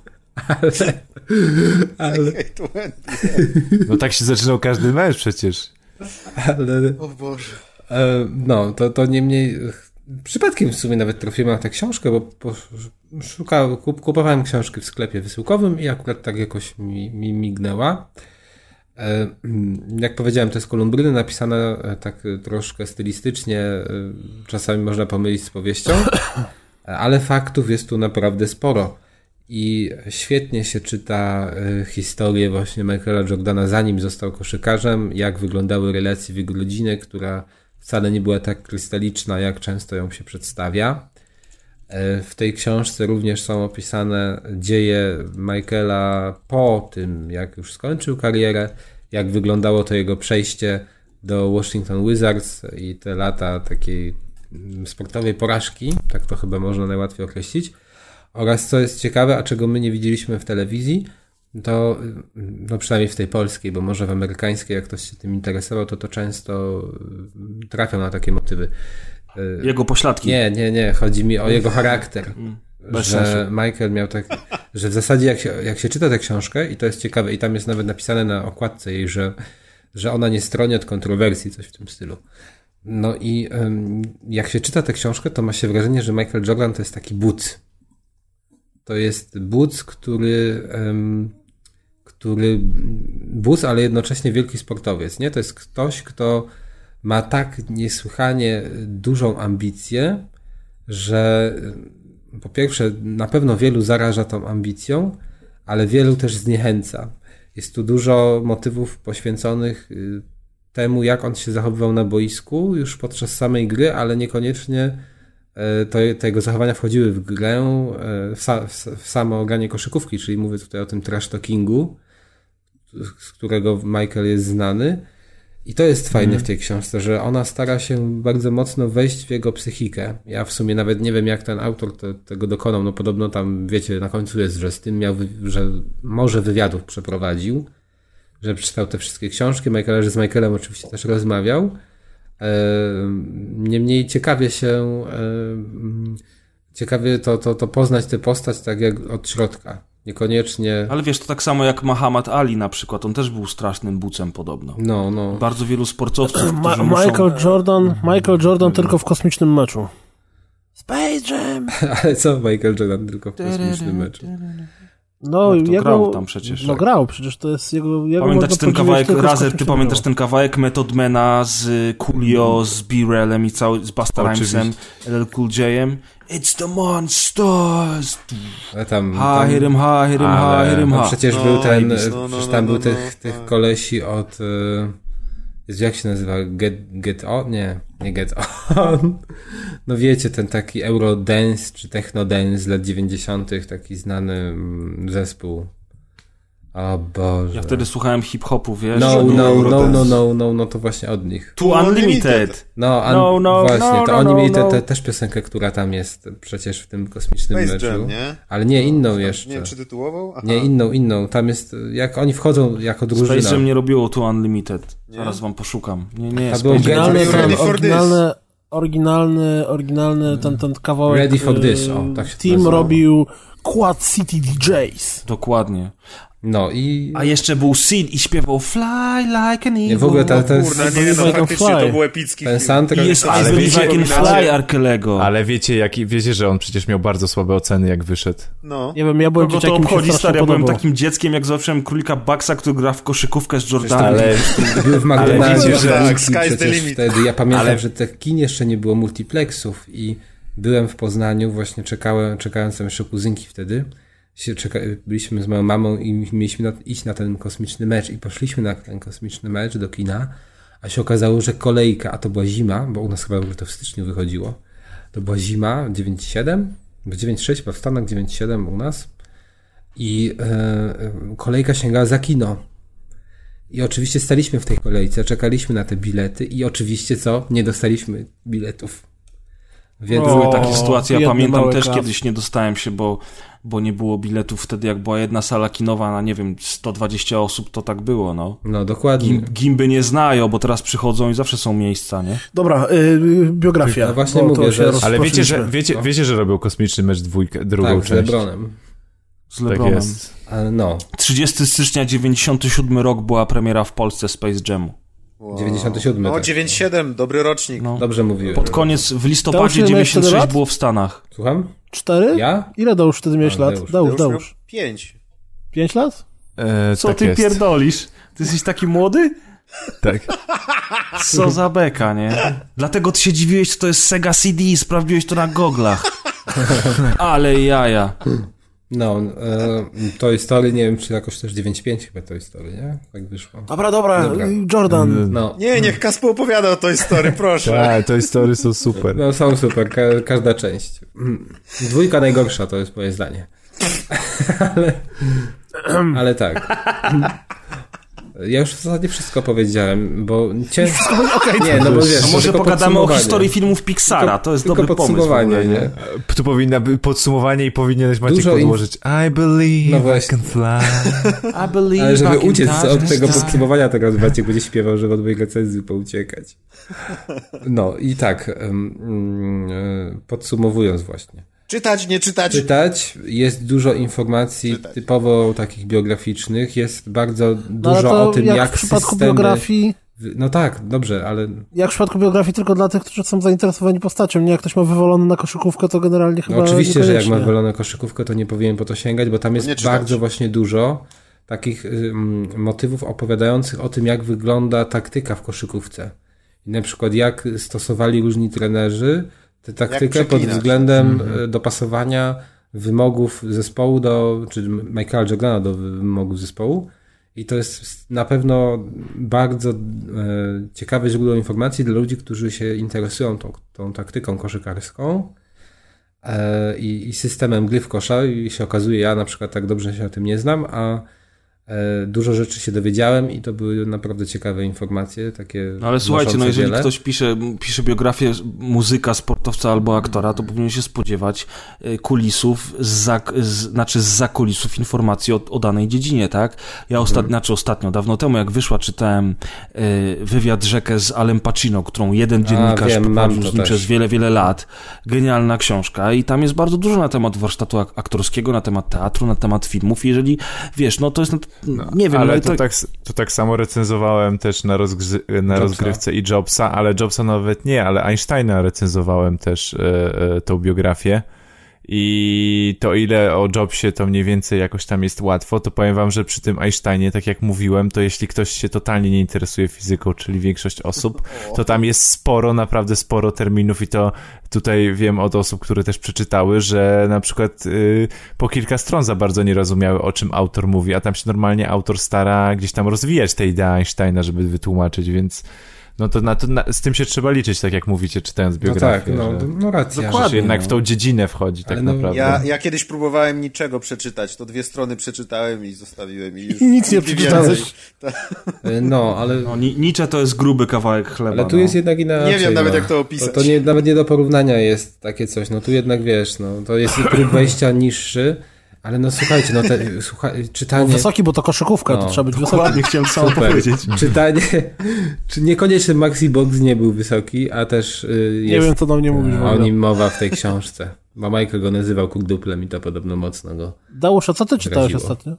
Ale, Hej, tu NBA. No tak się zaczynał każdy mecz przecież. Ale O Boże. E, No, to, to niemniej przypadkiem w sumie nawet trafiłem na tę książkę, bo szukałem, kup, kupowałem książki w sklepie wysyłkowym i akurat tak jakoś mi, mi mignęła. E, Jak powiedziałem, to jest kolumbryny napisane e, tak troszkę stylistycznie, czasami można pomylić z powieścią, ale faktów jest tu naprawdę sporo. I świetnie się czyta e, historię właśnie Michaela Jordana, zanim został koszykarzem, jak wyglądały relacje w jego rodzinie, która wcale nie była tak krystaliczna, jak często ją się przedstawia. E, W tej książce również są opisane dzieje Michaela po tym, jak już skończył karierę, jak wyglądało to jego przejście do Washington Wizards i te lata takiej mm, sportowej porażki, tak to chyba można najłatwiej określić. Oraz co jest ciekawe, a czego my nie widzieliśmy w telewizji, to no przynajmniej w tej polskiej, bo może w amerykańskiej, jak ktoś się tym interesował, to to często y, trafią na takie motywy. Y, Jego pośladki. Nie, nie, nie, chodzi mi o jego charakter. bez że sensu. Michael miał tak, że w zasadzie jak się, jak się czyta tę książkę, i to jest ciekawe, i tam jest nawet napisane na okładce jej, że, że ona nie stroni od kontrowersji, coś w tym stylu. No i em, jak się czyta tę książkę, to ma się wrażenie, że Michael Jordan to jest taki but. To jest but, który, który bus, ale jednocześnie wielki sportowiec, nie? To jest ktoś, kto ma tak niesłychanie dużą ambicję, że po pierwsze na pewno wielu zaraża tą ambicją, ale wielu też zniechęca. Jest tu dużo motywów poświęconych y, temu, jak on się zachowywał na boisku już podczas samej gry, ale niekoniecznie to, te jego zachowania wchodziły w grę, e, w, sa, w, samo granie koszykówki, czyli mówię tutaj o tym trash talkingu, z którego Michael jest znany. I to jest fajne w tej książce, że ona stara się bardzo mocno wejść w jego psychikę. Ja w sumie nawet nie wiem, jak ten autor te, tego dokonał. No podobno tam, wiecie, na końcu jest, że z tym miał, że może wywiadów przeprowadził, że przeczytał te wszystkie książki. Michael, że z Michaelem oczywiście też rozmawiał. Niemniej ciekawie się, ciekawie to, to, to poznać tę postać tak jak od środka. Niekoniecznie, Ale wiesz, to tak samo jak Muhammad Ali na przykład, on też był strasznym bucem podobno. no, no. Bardzo wielu sportowców, Ma którzy muszą... Michael Jordan, Michael Jordan tylko w kosmicznym meczu. Space Jam! Ale co Michael Jordan tylko w kosmicznym meczu? No, Jak to jego, grał tam przecież, No tak. grał, przecież to jest jego... jego Pamiętasz ten kawałek, Razer, ty pamiętasz ten kawałek Method Mana z y, Coolio, z B-Relem i cały, z Basta. Rhymesem, LL Cool J-em? It's the monsters! Ale tam, Ha, tam hit him ha, hit him ha, Ale- hit him no ha. przecież No, był ten, no, no, przecież no, tam no, był no, tych, no. tych kolesi od, y, jak się nazywa, Get, Get On? Nie, nie Get On. No wiecie, ten taki Eurodance czy Techno Dance z lat 90., taki znany mm, zespół. O Boże. Ja wtedy słuchałem hip-hopu, wiesz? No, że no, no, no, no, no, no, to właśnie od nich. To Unlimited. No, a No, no, właśnie, no, to no, oni no, mieli te, no. te, też piosenkę, która tam jest przecież w tym kosmicznym Space meczu. Jam, nie? Ale nie, inną Nie jeszcze. wiem, czy tytułował? Aha. Nie, inną, inną. Tam jest, jak oni wchodzą jako drużyna. Space Jam nie robiło To Unlimited. Nie? Zaraz wam poszukam. Nie, nie, A Space było Jam. Ready for oryginalny, oryginalny, oryginalny ten, ten kawałek. Ready for e, this, o, tak się Team nazywa. robił Quad City DJs. Dokładnie. No i... A jeszcze był Sid i śpiewał Fly like an eagle. Nie, w ogóle ta, ta, Kurna, nie, Believe no I Can faktycznie Fly. to był epicki ten soundtrack... I jest Ale wiecie- Can Fly Arkelego. Ale wiecie, jaki, wiecie, że on przecież miał bardzo słabe oceny, jak wyszedł. No. Nie wiem, ja byłem Kogo to obchodzi, stary? Ja byłem takim dzieckiem, jak zobaczyłem królika Baxa, który gra w koszykówkę z Jordanem. Ale Były w McDonaldzie wiecie, że- tak, sky's the limit. wtedy. Ja pamiętam, Ale- że tych kin jeszcze nie było multiplexów i byłem w Poznaniu, właśnie czekałem, czekając tam jeszcze kuzynki wtedy. Się czeka, byliśmy z moją mamą i mieliśmy na, iść na ten kosmiczny mecz i poszliśmy na ten kosmiczny mecz do kina, a się okazało, że kolejka, a to była zima, bo u nas chyba to w styczniu wychodziło. To była zima 9,7, bo 9,6 chyba w Stanach 9,7 u nas i e, kolejka sięgała za kino. I oczywiście staliśmy w tej kolejce, czekaliśmy na te bilety i oczywiście co? Nie dostaliśmy biletów. Więc Były O, takie sytuacje, ja pamiętam też Klaus. kiedyś nie dostałem się, bo, bo nie było biletów wtedy, jak była jedna sala kinowa na, nie wiem, 120 osób, to tak było, no. no dokładnie. Gim, gimby nie znają, bo teraz przychodzą i zawsze są miejsca, nie? Dobra, y, biografia. No właśnie mówię, to że- Ale wiecie, że, rozproszyliśmy. wiecie, wiecie, że robił kosmiczny mecz dwójkę, drugą tak, z część. Lebronem. Z Tak Lebronem. jest. Ale no, 30 stycznia 97 rok była premiera w Polsce Space Jamu. Wow. 97, No, tak. 97, dobry rocznik. No. Dobrze mówiłem. Pod koniec, w listopadzie ile miałeś wtedy 96 lat? było w Stanach. Słucham? Cztery? Ja? Ile Deusz wtedy miałeś A, lat? Już miał Deusz. pięć. Pięć lat? E, Co tak ty jest. pierdolisz? Ty jesteś taki młody? Tak. Co za beka, nie? Dlatego ty się dziwiłeś, co to jest Sega CD i sprawdziłeś to na goglach. Ale jaja. No, e, Story, nie wiem, czy jakoś też 9.5 chyba Toy Story, nie? Tak wyszło. Dobra, dobra, Dobra. Jordan. No, Nie, niech Kaspo opowiada o tej story, proszę. Tak, te historie są super. no są super, ka każda część. Mm. Dwójka najgorsza, to jest moje zdanie. ale, ale tak. Ja już w zasadzie wszystko powiedziałem, bo ciężko... nie, no bo wiesz, A może tylko pogadamy o historii filmów Pixara, to jest tylko dobry pomysł. podsumowanie, ogóle, nie? Tu powinna być podsumowanie i powinieneś Maciek Dużo in- podłożyć I believe No I can fly. I believe Ale żeby uciec touch od tego podsumowania teraz Maciek będzie śpiewał, żeby od mojej recenzji pouciekać. No i tak, mm, e, podsumowując właśnie. Czytać, nie czytać. Czytać, jest dużo informacji Czytać. typowo takich biograficznych, jest bardzo No, dużo to o tym, jak jak w przypadku systemy... biografii, No tak, dobrze, ale jak w przypadku biografii tylko dla tych, którzy są zainteresowani postacią, nie jak ktoś ma wywalony na koszykówkę, to generalnie chyba no oczywiście, że jak ma wywaloną koszykówkę, to nie powinien po to sięgać, bo tam jest bardzo właśnie dużo takich ym, motywów opowiadających o tym, jak wygląda taktyka w koszykówce. I na przykład jak stosowali różni trenerzy tę taktykę pod względem e, dopasowania wymogów zespołu do, czy Michaela Jordana do wymogów zespołu. I to jest na pewno bardzo e, ciekawe źródło informacji dla ludzi, którzy się interesują tą, tą taktyką koszykarską e, i, i systemem gry w kosza. I się okazuje, ja na przykład tak dobrze się o tym nie znam, a dużo rzeczy się dowiedziałem i to były naprawdę ciekawe informacje, takie No ale słuchajcie, no jeżeli wiele. ktoś pisze, pisze biografię muzyka, sportowca albo aktora, to powinien się spodziewać e, kulisów, z za, z, znaczy z zakulisów informacji o, o danej dziedzinie, tak? Ja ostatnio, znaczy ostatnio, dawno temu, jak wyszła, czytałem e, wywiad rzekę z Alem Pacino, którą jeden dziennikarz mam prowadził z nim też. przez wiele, wiele lat. Genialna książka i tam jest bardzo dużo na temat warsztatu ak- aktorskiego, na temat teatru, na temat filmów. Jeżeli, wiesz, no to jest, nie wiem, ale no, to, tak, to tak samo recenzowałem też na, na rozgrywce i Jobsa, ale Jobsa nawet nie, ale Einsteina recenzowałem też e, e, tą biografię i to ile o Jobsie to mniej więcej jakoś tam jest łatwo, to powiem wam, że przy tym Einsteinie, tak jak mówiłem, to jeśli ktoś się totalnie nie interesuje fizyką, czyli większość osób, to tam jest sporo, naprawdę sporo terminów i to tutaj wiem od osób, które też przeczytały, że na przykład y, po kilka stron za bardzo nie rozumiały, o czym autor mówi, a tam się normalnie autor stara gdzieś tam rozwijać tę ideę Einsteina, żeby wytłumaczyć, więc no to, na, to na, z tym się trzeba liczyć, tak jak mówicie, czytając No biografię. tak, no, że, no racja. że się jednak w tą dziedzinę wchodzi, tak Ale no, naprawdę. Ja, ja kiedyś próbowałem niczego przeczytać, to dwie strony przeczytałem i zostawiłem i już I nic nie przeczytałeś. E, No, ale, No, Ni- Nietzsche to jest gruby kawałek chleba. ale tu no. jest jednak inaczej. Nie wiem nawet, no. jak to opisać. To, to nie, nawet nie do porównania jest takie coś. No tu jednak wiesz, no to jest próg wejścia niższy, ale no słuchajcie, no te, słucha, czytanie... Wysoki, bo to koszykówka, to No. trzeba być wysoki. Dokładnie chciałem samo powiedzieć. Czytanie, czy niekoniecznie Maxi Box nie był wysoki, a też y, Nie jest wiem, co do mnie mówisz o nim mowa w tej książce. Bo Michael go nazywał kukduplem i to podobno mocno go... Dałusz, a co ty czytałeś ostatnio?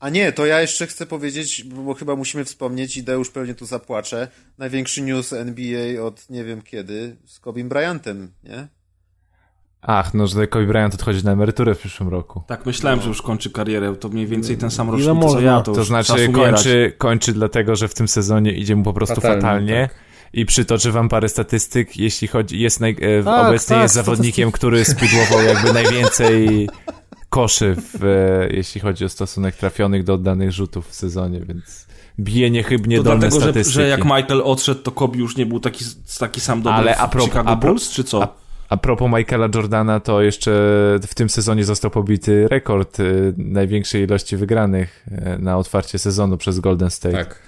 A nie, to ja jeszcze chcę powiedzieć, bo chyba musimy wspomnieć i Deusz pewnie tu zapłacze, największy news NBA od nie wiem kiedy z Kobim Bryantem, nie? Ach, no, że Kobe Bryant odchodzi na emeryturę w przyszłym roku. Tak, myślałem, że już kończy karierę. To mniej więcej ten sam rocznik, co ja. To, To znaczy kończy, kończy dlatego, że w tym sezonie idzie mu po prostu Fatalnie, fatalnie. I przytoczę wam parę statystyk, jeśli chodzi, jest naj, e, Tak, obecnie tak, jest zawodnikiem, który spudłował jakby najwięcej koszy, w, e, jeśli chodzi o stosunek trafionych do oddanych rzutów w sezonie, więc bije niechybnie To dolne dlatego, że, statystyki. że jak Michael odszedł, to Kobe już nie był taki, taki sam dobry Ale w a propos- Chicago a pro- Bulls, czy co? a- A propos Michaela Jordana, to jeszcze w tym sezonie został pobity rekord e, największej ilości wygranych e, na otwarcie sezonu przez Golden State. Tak.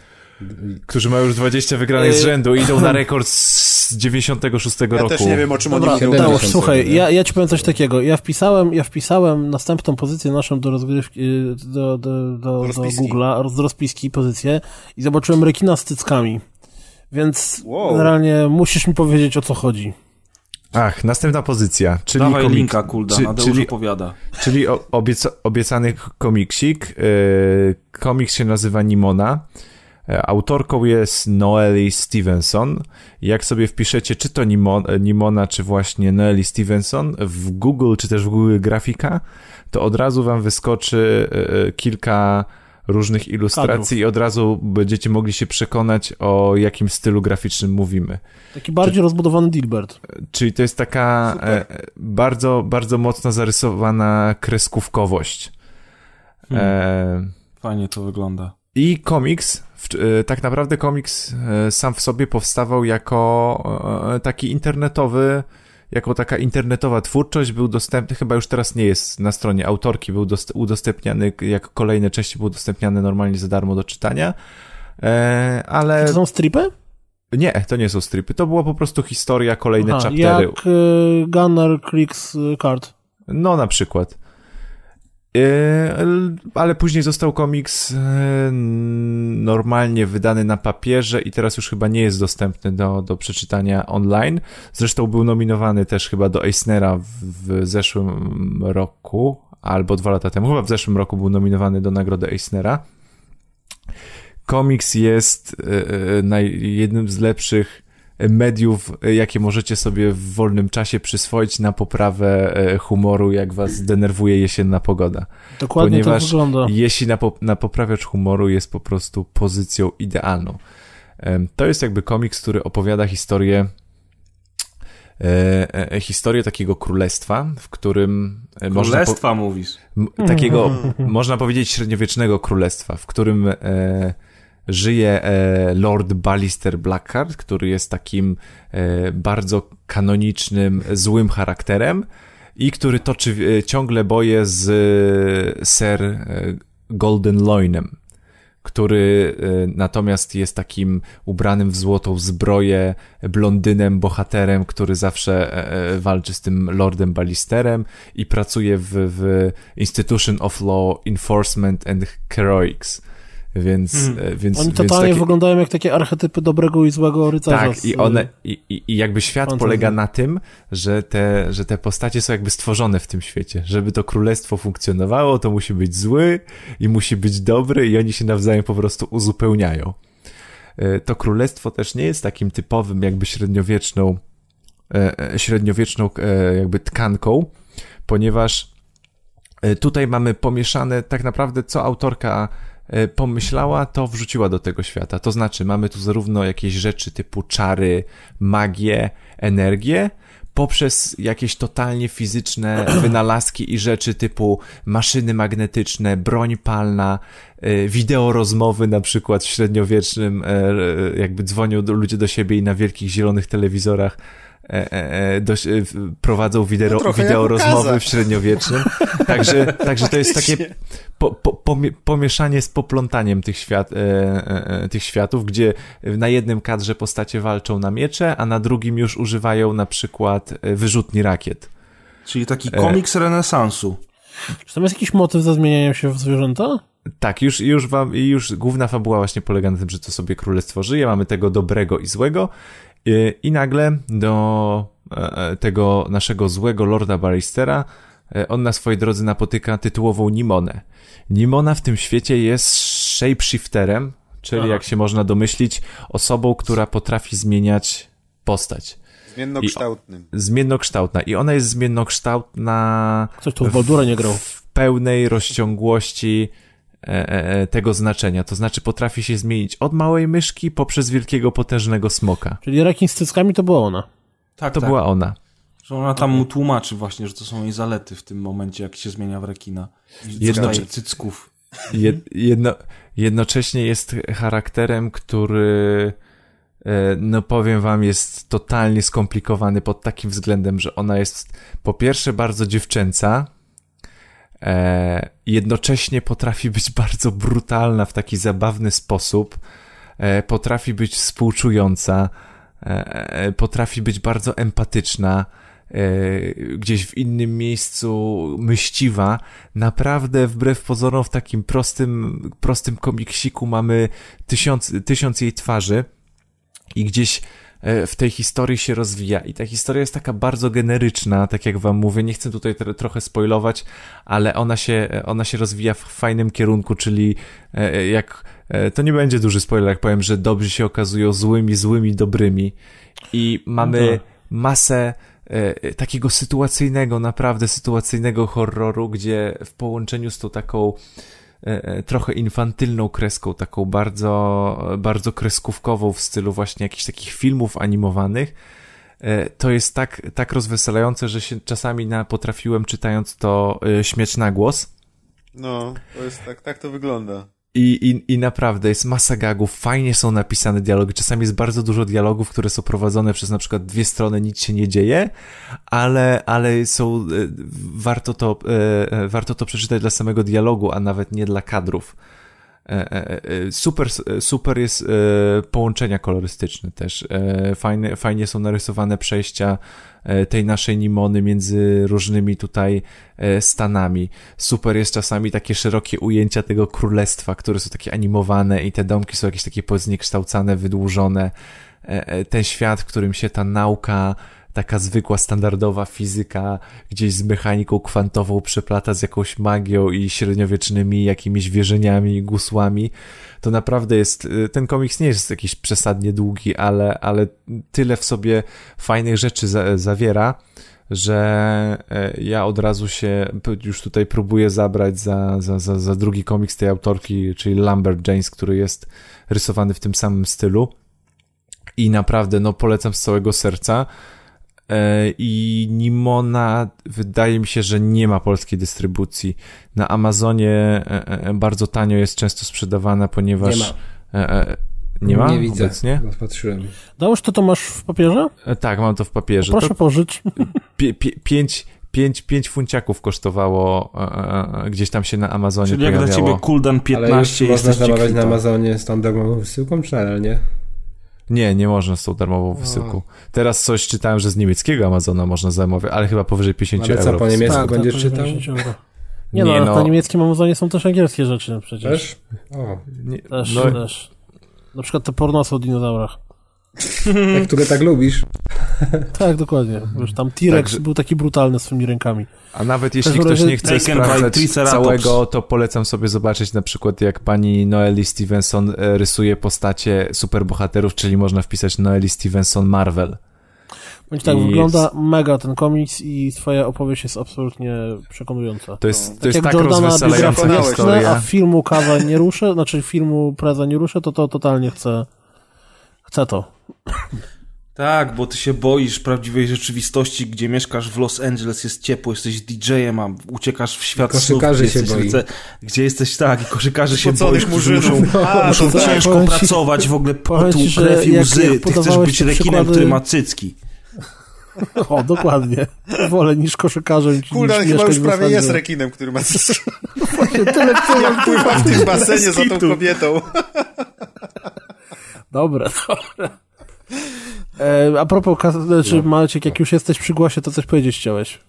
Którzy mają już 20 wygranych z rzędu i idą na rekord z 96 Ja roku. też nie wiem, o czym Dobra, oni mówią. 70 Dałusz, słuchaj, nie? ja, ja ci powiem coś takiego. Ja wpisałem, ja wpisałem następną pozycję naszą do rozgrywki, y, do, do, do, do rozpiski. Google'a, z rozpiski pozycję i zobaczyłem rekina z cyckami. Więc Wow. generalnie musisz mi powiedzieć, o co chodzi. Ach, następna pozycja, czyli Dawaj komik- linka, kulda, czy- Nadeusz czyli, opowiada. czyli obieca, obiecany komiksik. Yy, komiks się nazywa Nimona. E, Autorką jest Noeli Stevenson. Jak sobie wpiszecie, czy to Nimon, Nimona, czy właśnie Noeli Stevenson w Google, czy też w Google Grafika, to od razu wam wyskoczy e, e, kilka różnych ilustracji i od razu będziecie mogli się przekonać, o jakim stylu graficznym mówimy. Taki bardziej rozbudowany Dilbert. Czyli to jest taka e, e, bardzo, bardzo mocno zarysowana kreskówkowość. E, Fajnie to wygląda. I komiks, w, e, tak naprawdę komiks e, sam w sobie powstawał jako e, taki internetowy, jako taka internetowa twórczość, był dostępny, chyba już teraz nie jest na stronie autorki, był dost, udostępniany, jako kolejne części były udostępniane normalnie za darmo do czytania. E, ale To są stripy? nie, to nie są stripy, to była po prostu historia, kolejne Aha, chaptery. jak y, Gunner y, Card. No, na przykład. L- ale później został komiks yy, normalnie wydany na papierze i teraz już chyba nie jest dostępny do, do przeczytania online. Zresztą był nominowany też chyba do Eisnera w, zeszłym roku, albo dwa lata temu. Chyba w zeszłym roku był nominowany do nagrody Eisnera. Komiks jest naj, jednym z lepszych mediów, y, jakie możecie sobie w wolnym czasie przyswoić na poprawę e, humoru, jak was denerwuje jesienna pogoda. Dokładnie Ponieważ to wygląda. Jeśli na, po, na poprawiacz humoru jest po prostu pozycją idealną. To jest jakby komiks, który opowiada historię e, e, historię takiego królestwa, w którym e, można po, Królestwa mówisz. takiego, można powiedzieć, średniowiecznego królestwa, w którym e, żyje e, Lord Ballister Blackheart, który jest takim e, bardzo kanonicznym, złym charakterem i który toczy e, ciągle boje z Sir Golden Loinem, który natomiast jest takim ubranym w złotą zbroję blondynem, bohaterem, który zawsze walczy z tym Lordem Ballisterem i pracuje w, w Institution of Law Enforcement and Heroics. Więc, e, więc, Oni więc totalnie takie- wyglądają jak takie archetypy dobrego i złego rycerza. tak, z- i one, i, i, jakby świat Fantasy. polega na tym, że te, że te postacie są jakby stworzone w tym świecie. Żeby to królestwo funkcjonowało, to musi być zły i musi być dobry i oni się nawzajem po prostu uzupełniają. E, To królestwo też nie jest takim typowym jakby średniowieczną, e, e, średniowieczną e, jakby tkanką, ponieważ e, tutaj mamy pomieszane tak naprawdę, co autorka e, pomyślała, to wrzuciła do tego świata. To znaczy, mamy tu zarówno jakieś rzeczy typu czary, magię, energię, poprzez jakieś totalnie fizyczne wynalazki i rzeczy typu maszyny magnetyczne, broń palna, e, wideo rozmowy na przykład w średniowiecznym, e, e, jakby dzwonią ludzie do siebie i na wielkich zielonych telewizorach e, e, e, do, e, w- prowadzą wideo, No wideo rozmowy w średniowiecznym. Także, także to jest takie po, po, pomie- pomieszanie z poplątaniem tych, świat, tych światów, gdzie na jednym kadrze postacie walczą na miecze, a na drugim już używają na przykład wyrzutni rakiet. Czyli taki komiks renesansu. Czy tam jest jakiś motyw za zmienianiem się w zwierzęta? Tak, już, już wam, i już główna fabuła właśnie polega na tym, że to sobie królestwo żyje, mamy tego dobrego i złego i, i nagle do e, e, tego naszego złego Lorda Barristera e, on na swojej drodze napotyka tytułową Nimonę. Nimona w tym świecie jest shapeshifterem, czyli Aha. jak się można domyślić, osobą, która potrafi zmieniać postać. Zmiennokształtnym. Zmiennokształtna. I ona jest zmiennokształtna Ktoś tu w Baldura nie grał. w pełnej rozciągłości tego znaczenia. To znaczy potrafi się zmienić od małej myszki poprzez wielkiego, potężnego smoka. Czyli rekin z cyckami to była ona. Tak, To tak. była ona. Że ona tam mu tłumaczy właśnie, że to są jej zalety w tym momencie, jak się zmienia w rekina. Jedno- Jedno... cycków. Jed, jedno, jednocześnie jest charakterem, który e, no powiem wam, jest totalnie skomplikowany pod takim względem, że ona jest po pierwsze bardzo dziewczęca, e, jednocześnie potrafi być bardzo brutalna w taki zabawny sposób, e, potrafi być współczująca, e, e, potrafi być bardzo empatyczna, e, gdzieś w innym miejscu myśliwa. Naprawdę wbrew pozorom w takim prostym, prostym komiksiku mamy tysiąc, tysiąc jej twarzy. I gdzieś e, w tej historii się rozwija. I ta historia jest taka bardzo generyczna, tak jak wam mówię, nie chcę tutaj tro- trochę spoilować, ale ona się, ona się rozwija w fajnym kierunku, czyli e, jak, e, to nie będzie duży spoiler, jak powiem, że dobrzy się okazują złymi, złymi, dobrymi. I mamy Tak. masę e, takiego sytuacyjnego, naprawdę sytuacyjnego horroru, gdzie w połączeniu z tą taką e, e, trochę infantylną kreską, taką bardzo, bardzo kreskówkową w stylu właśnie jakichś takich filmów animowanych, e, to jest tak, tak rozweselające, że się czasami na, potrafiłem czytając to e, śmiać na głos. No, to jest tak, tak to wygląda. I, i, I naprawdę jest masa gagów, fajnie są napisane dialogi. Czasami jest bardzo dużo dialogów, które są prowadzone przez na przykład dwie strony, nic się nie dzieje, ale, ale są, e, warto to, e, e, warto to przeczytać dla samego dialogu, a nawet nie dla kadrów. E, e, e, Super, super jest połączenia kolorystyczne też. Fajne, fajnie są narysowane przejścia tej naszej Nimony między różnymi tutaj stanami. Super jest czasami takie szerokie ujęcia tego królestwa, które są takie animowane i te domki są jakieś takie pozniekształcane, wydłużone. Ten świat, w którym się ta nauka taka zwykła, standardowa fizyka gdzieś z mechaniką kwantową przeplata z jakąś magią i średniowiecznymi jakimiś wierzeniami gusłami, to naprawdę jest, y, ten komiks nie jest jakiś przesadnie długi, ale, ale tyle w sobie fajnych rzeczy za, zawiera, że e, ja od razu się już tutaj próbuję zabrać za, za, za, za drugi komiks tej autorki, czyli Lambert James, który jest rysowany w tym samym stylu. I naprawdę, no polecam z całego serca. E, I Nimona wydaje mi się, że nie ma polskiej dystrybucji. Na Amazonie e, e, bardzo tanio jest często sprzedawana, ponieważ. Nie ma. Nie ma Nie widzę. obecnie? No, Patrzyłem. Dałeś to, to masz w papierze? Tak, mam to w papierze. Proszę To pożycz. pie, pie, pięć, pięć, pięć funciaków kosztowało e, gdzieś tam się na Amazonie Czyli jak dla pojawiało. ciebie Kuldan Ale 15 już można zamawiać na. Amazonie z tą darmową wysyłką, czy nadal nie? Nie, nie można z tą darmową wysyłką. Teraz coś czytałem, że z niemieckiego Amazona można zamawiać, ale chyba powyżej 50 Ale co, euro. po niemiecku Tak, będziesz tak, czytał? 50 euro. Nie, Nie no, ale no. na niemieckim Amazonie są też angielskie rzeczy przecież. Też? O, Nie, Też, no, też. Na przykład te pornosy o dinozaurach. które tak lubisz. Tak, dokładnie. Już tam T-Rex Także- był taki brutalny swoimi rękami. A nawet jeśli każdym ktoś razie nie chce sprawdzać całego, to polecam sobie zobaczyć na przykład jak pani Noeli Stevenson e, rysuje postacie superbohaterów, czyli można wpisać Noeli Stevenson Marvel. Bądź tak, I wygląda mega ten komiks i twoja opowieść jest absolutnie przekonująca. To jest, No. to jest jak tak Jordana biografia a filmu kawa nie ruszę, znaczy filmu preza nie ruszę, to to totalnie chcę, chcę to. Tak, bo ty się boisz prawdziwej rzeczywistości, gdzie mieszkasz w Los Angeles, jest ciepło, jesteś DJ-em, a uciekasz w świat Koszykarzy snów, się jesteś boi. Gdzie jesteś, tak, i koszykarzy się boisz, którzy muszą, A, muszą to tak. ciężko ci- pracować, w ogóle potu, krew i łzy. jak Ty chcesz być rekinem, przykłady- który ma cycki. O, dokładnie. Wolę niż koszykarzem ale chyba już prawie jest rekinem, który ma... Tyle, tyle, Jak pływa w tym basenie za tą kobietą. Dobre, dobre. E, a propos, kas- znaczy, Maciek, jak już jesteś przy głosie, to coś powiedzieć chciałeś.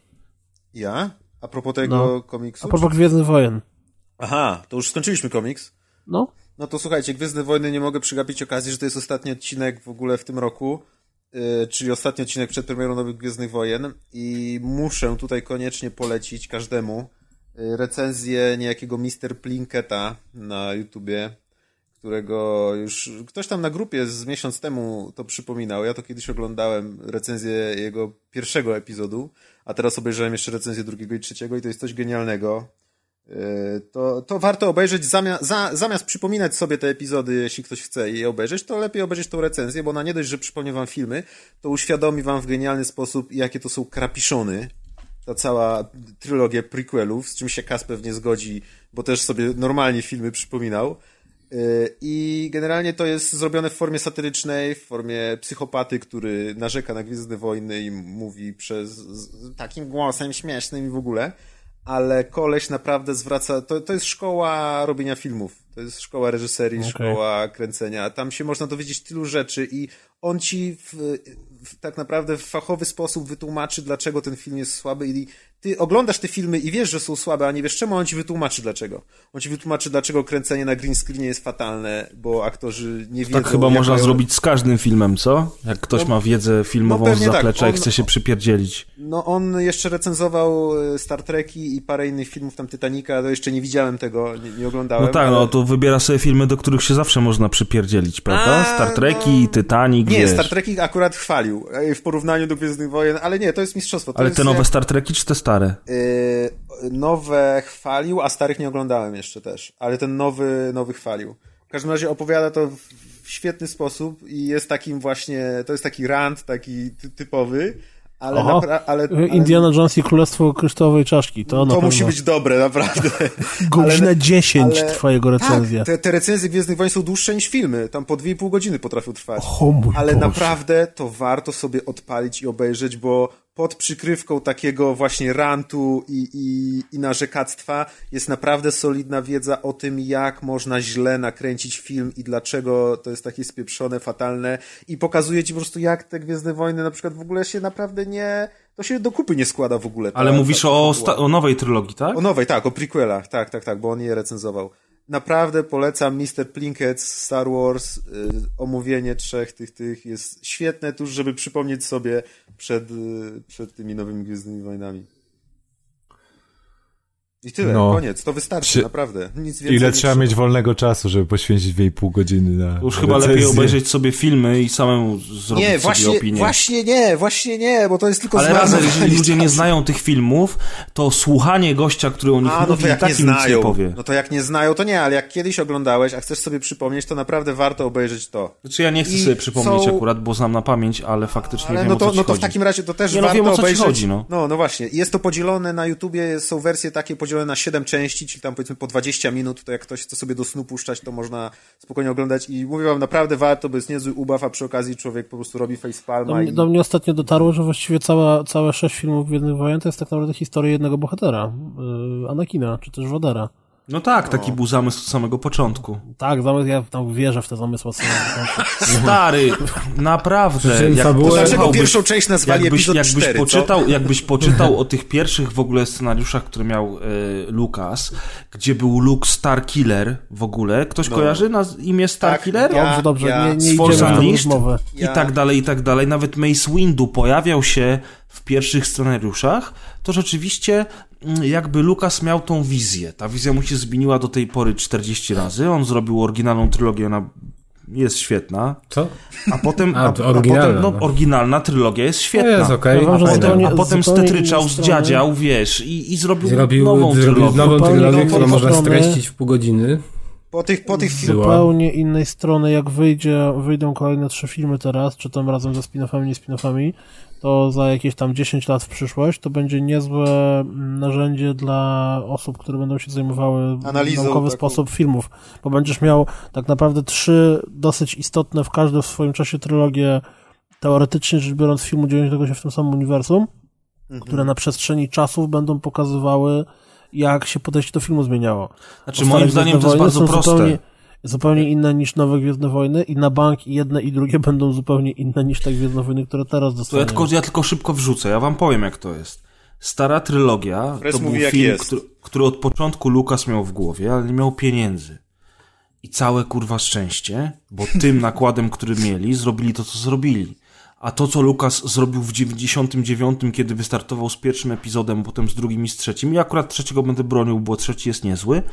Ja? A propos tego No. komiksu? A propos Gwiezdnych Wojen. Aha, to już skończyliśmy komiks. No, No to słuchajcie, Gwiezdne Wojny nie mogę przegapić okazji, że to jest ostatni odcinek w ogóle w tym roku, yy, czyli ostatni odcinek przed premierą nowych Gwiezdnych Wojen i muszę tutaj koniecznie polecić każdemu yy, recenzję niejakiego Mr. Plinketa na YouTubie, którego już ktoś tam na grupie z miesiąc temu to przypominał. Ja to kiedyś oglądałem recenzję jego pierwszego epizodu, a teraz obejrzałem jeszcze recenzję drugiego i trzeciego i to jest coś genialnego. Yy, To, to warto obejrzeć zamiast, za, zamiast przypominać sobie te epizody, jeśli ktoś chce je obejrzeć, to lepiej obejrzeć tą recenzję, bo ona nie dość, że przypomni wam filmy, to uświadomi wam w genialny sposób, jakie to są krapiszony. Ta cała trylogia prequelów, z czym się Kas pewnie zgodzi, bo też sobie normalnie filmy przypominał. Yy, I generalnie to jest zrobione w formie satyrycznej, w formie psychopaty, który narzeka na Gwiezdne Wojny i mówi przez takim głosem śmiesznym i w ogóle. Ale koleś naprawdę zwraca. To, to jest szkoła robienia filmów. To jest szkoła reżyserii, Okej. szkoła kręcenia. Tam się można dowiedzieć tylu rzeczy i on ci w, tak naprawdę w fachowy sposób wytłumaczy, dlaczego ten film jest słaby. I ty oglądasz te filmy i wiesz, że są słabe, a nie wiesz czemu, on ci wytłumaczy dlaczego. On ci wytłumaczy, dlaczego kręcenie na green screenie jest fatalne, bo aktorzy nie wiedzą. Tak chyba można mają- zrobić z każdym filmem, co? Jak ktoś No, ma wiedzę filmową no z pewnie tak. zaplecza i chce się przypierdzielić. No on jeszcze recenzował e, Star Treki i parę innych filmów, tam Titanica, to jeszcze nie widziałem tego, nie, nie oglądałem. No tak, ale... no to wybiera sobie filmy, do których się zawsze można przypierdzielić, prawda? A, Star Treki, no. Titanic, Nie, wiesz. Star Treki akurat chwalił e, w porównaniu do Gwiezdnych Wojen, ale nie, to jest mistrzostwo. To Ale jest te nowe jak- Star Treki czy te stare? e, nowe chwalił, a starych nie oglądałem jeszcze też, ale ten nowy, nowy chwalił. W każdym razie opowiada to w, świetny sposób i jest takim właśnie, to jest taki rant, taki ty, typowy, ale, Oho. napra- ale, ale Indiana Jones i Królestwo Kryształowej Czaszki. To, to musi być dobre, naprawdę. Godzina ale- 10 ale- trwa jego recenzja. Tak, te, te recenzje Gwiezdnych Wojen są dłuższe niż filmy. Tam po 2,5 godziny potrafią trwać. O mój Ale Boże. naprawdę to warto sobie odpalić i obejrzeć, bo pod przykrywką takiego właśnie rantu i, i, i narzekactwa jest naprawdę solidna wiedza o tym, jak można źle nakręcić film i dlaczego to jest takie spieprzone, fatalne i pokazuje ci po prostu, jak te Gwiezdne Wojny na przykład w ogóle się naprawdę nie... To się do kupy nie składa w ogóle. ta- Ale mówisz ta o, fabuła. sta- o nowej trylogii, tak? O nowej, tak, o prequelach, tak, tak, tak, bo on je recenzował. Naprawdę polecam Mr. Plinkett z Star Wars. Y, omówienie trzech tych, tych jest świetne tuż, żeby przypomnieć sobie przed, y, przed tymi nowymi Gwiezdnymi Wojnami. I tyle, No. koniec, to wystarczy, Czy- naprawdę. Nic więcej Ile trzeba mieć wolnego czasu, żeby poświęcić 2,5 godziny na Już chyba recenzję? lepiej obejrzeć sobie filmy i samemu zrobić Nie, sobie właśnie, opinię. właśnie nie, właśnie nie, bo to jest tylko Ale razem, jeżeli ludzie nie znają tych filmów, to słuchanie gościa, który o nich A, no mówi, to i jak tak nie znają, powie. no to jak nie znają, to nie, ale jak kiedyś oglądałeś, a chcesz sobie przypomnieć, to naprawdę warto obejrzeć to. Znaczy ja nie chcę I sobie przypomnieć są- akurat, bo znam na pamięć, ale faktycznie Ale wiem no o co to, ci no to w chodzi. takim razie to też Nie, no warto wiem, o co ci obejrzeć. chodzi, no. no, no właśnie. Jest to podzielone na YouTubie, są wersje takie podzielone na 7 części, czyli tam powiedzmy po 20 minut, to jak ktoś chce sobie do snu puszczać, to można spokojnie oglądać i mówię wam, naprawdę warto, bo jest niezły ubaw, a przy okazji człowiek po prostu robi Do facepalma mnie, i... do mnie ostatnio dotarło, że właściwie cała, całe sześć filmów Gwiezdnych Wojen to jest tak naprawdę historia jednego bohatera, yy, Anakina, czy też Wodera. No tak, taki był zamysł od samego początku. Tak, zamysł, ja tam wierzę w te zamysły od samego początku. Stary, naprawdę. Słyszałem Jak fabułę- Dlaczego pierwszą część nazwali jakbyś, epizod jakbyś 4, poczytał, jakbyś poczytał o tych pierwszych w ogóle scenariuszach, które miał e, Lucas, gdzie był Luke Starkiller w ogóle. Ktoś No. kojarzy naz- imię Starkiller? Ja- Dobrze, dobrze, ja- nie, nie idziemy w. Ja- I tak dalej, i tak dalej. Nawet Mace Windu pojawiał się w pierwszych scenariuszach, to rzeczywiście mm, jakby Lucas miał tą wizję. Ta wizja mu się zmieniła do tej pory 40 razy. On zrobił oryginalną trylogię, ona jest świetna, Co? a potem, A, a, to a oryginalna, potem no, no. oryginalna trylogia jest świetna. jest okej. Ja uważam, A potem, a potem stetryczał, zdziadział, wiesz, i, i zrobił, Zrobił, nową zrobił trylogię. nową Zupełnie trylogię, którą można streścić w pół godziny. Po tych, po tych Była. zupełnie innej strony, jak wyjdzie, wyjdą kolejne trzy filmy teraz, czy tam razem ze spin-offami, nie spin-offami, to za jakieś tam 10 lat w przyszłość to będzie niezłe mm, narzędzie dla osób, które będą się zajmowały Analizą w naukowy taką. sposób filmów, bo będziesz miał tak naprawdę trzy dosyć istotne w każdym w swoim czasie trylogie, teoretycznie rzecz biorąc filmu dziejącego się w tym samym uniwersum, Mhm. które na przestrzeni czasów będą pokazywały, jak się podejście do filmu zmieniało. Znaczy, moim zdaniem to jest bardzo proste. Zupełnie, zupełnie inne niż nowe Gwiezdne Wojny i na bank jedne i drugie będą zupełnie inne niż te Gwiezdne Wojny, które teraz To ja dostaniemy. tylko, ja tylko szybko wrzucę, ja wam powiem jak to jest. Stara trylogia Fres to był mówi, jak film, który, który od początku Lukas miał w głowie, ale nie miał pieniędzy. I całe kurwa szczęście, bo tym nakładem, który mieli, zrobili to, co zrobili. A to, co Lukas zrobił w 99, kiedy wystartował z pierwszym epizodem, potem z drugim i z trzecim, i akurat trzeciego będę bronił, bo trzeci jest niezły,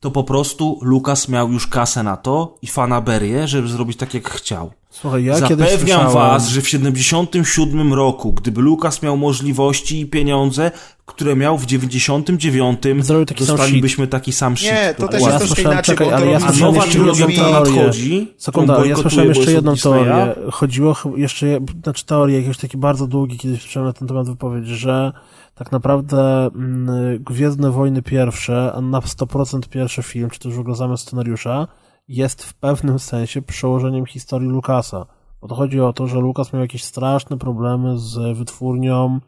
to po prostu Lukas miał już kasę na to i fanaberię, żeby zrobić tak, jak chciał. Słuchaj, ja kiedyś Zapewniam słyszałem, was, że w 77 roku, gdyby Lukas miał możliwości i pieniądze, które miał w 99, Zrobił taki sam dostalibyśmy taki sam shit. Nie, to też Ja jest troszkę słyszałem- inaczej, czekaj, ale ja słyszałem nowa jeszcze trylogia, jedną która teorię. nadchodzi, Sekunda, ja słyszałem jeszcze jedną teorię. Chodziło ch- jeszcze, znaczy teorię, jakieś takie bardzo długie, kiedyś słyszałem na ten temat wypowiedź, że tak naprawdę mm, Gwiezdne Wojny pierwsze, a na 100% pierwszy film, czy też w ogóle zamysł scenariusza, jest w pewnym sensie przełożeniem historii Lukasa. Bo to chodzi o to, że Lukas miał jakieś straszne problemy z wytwórnią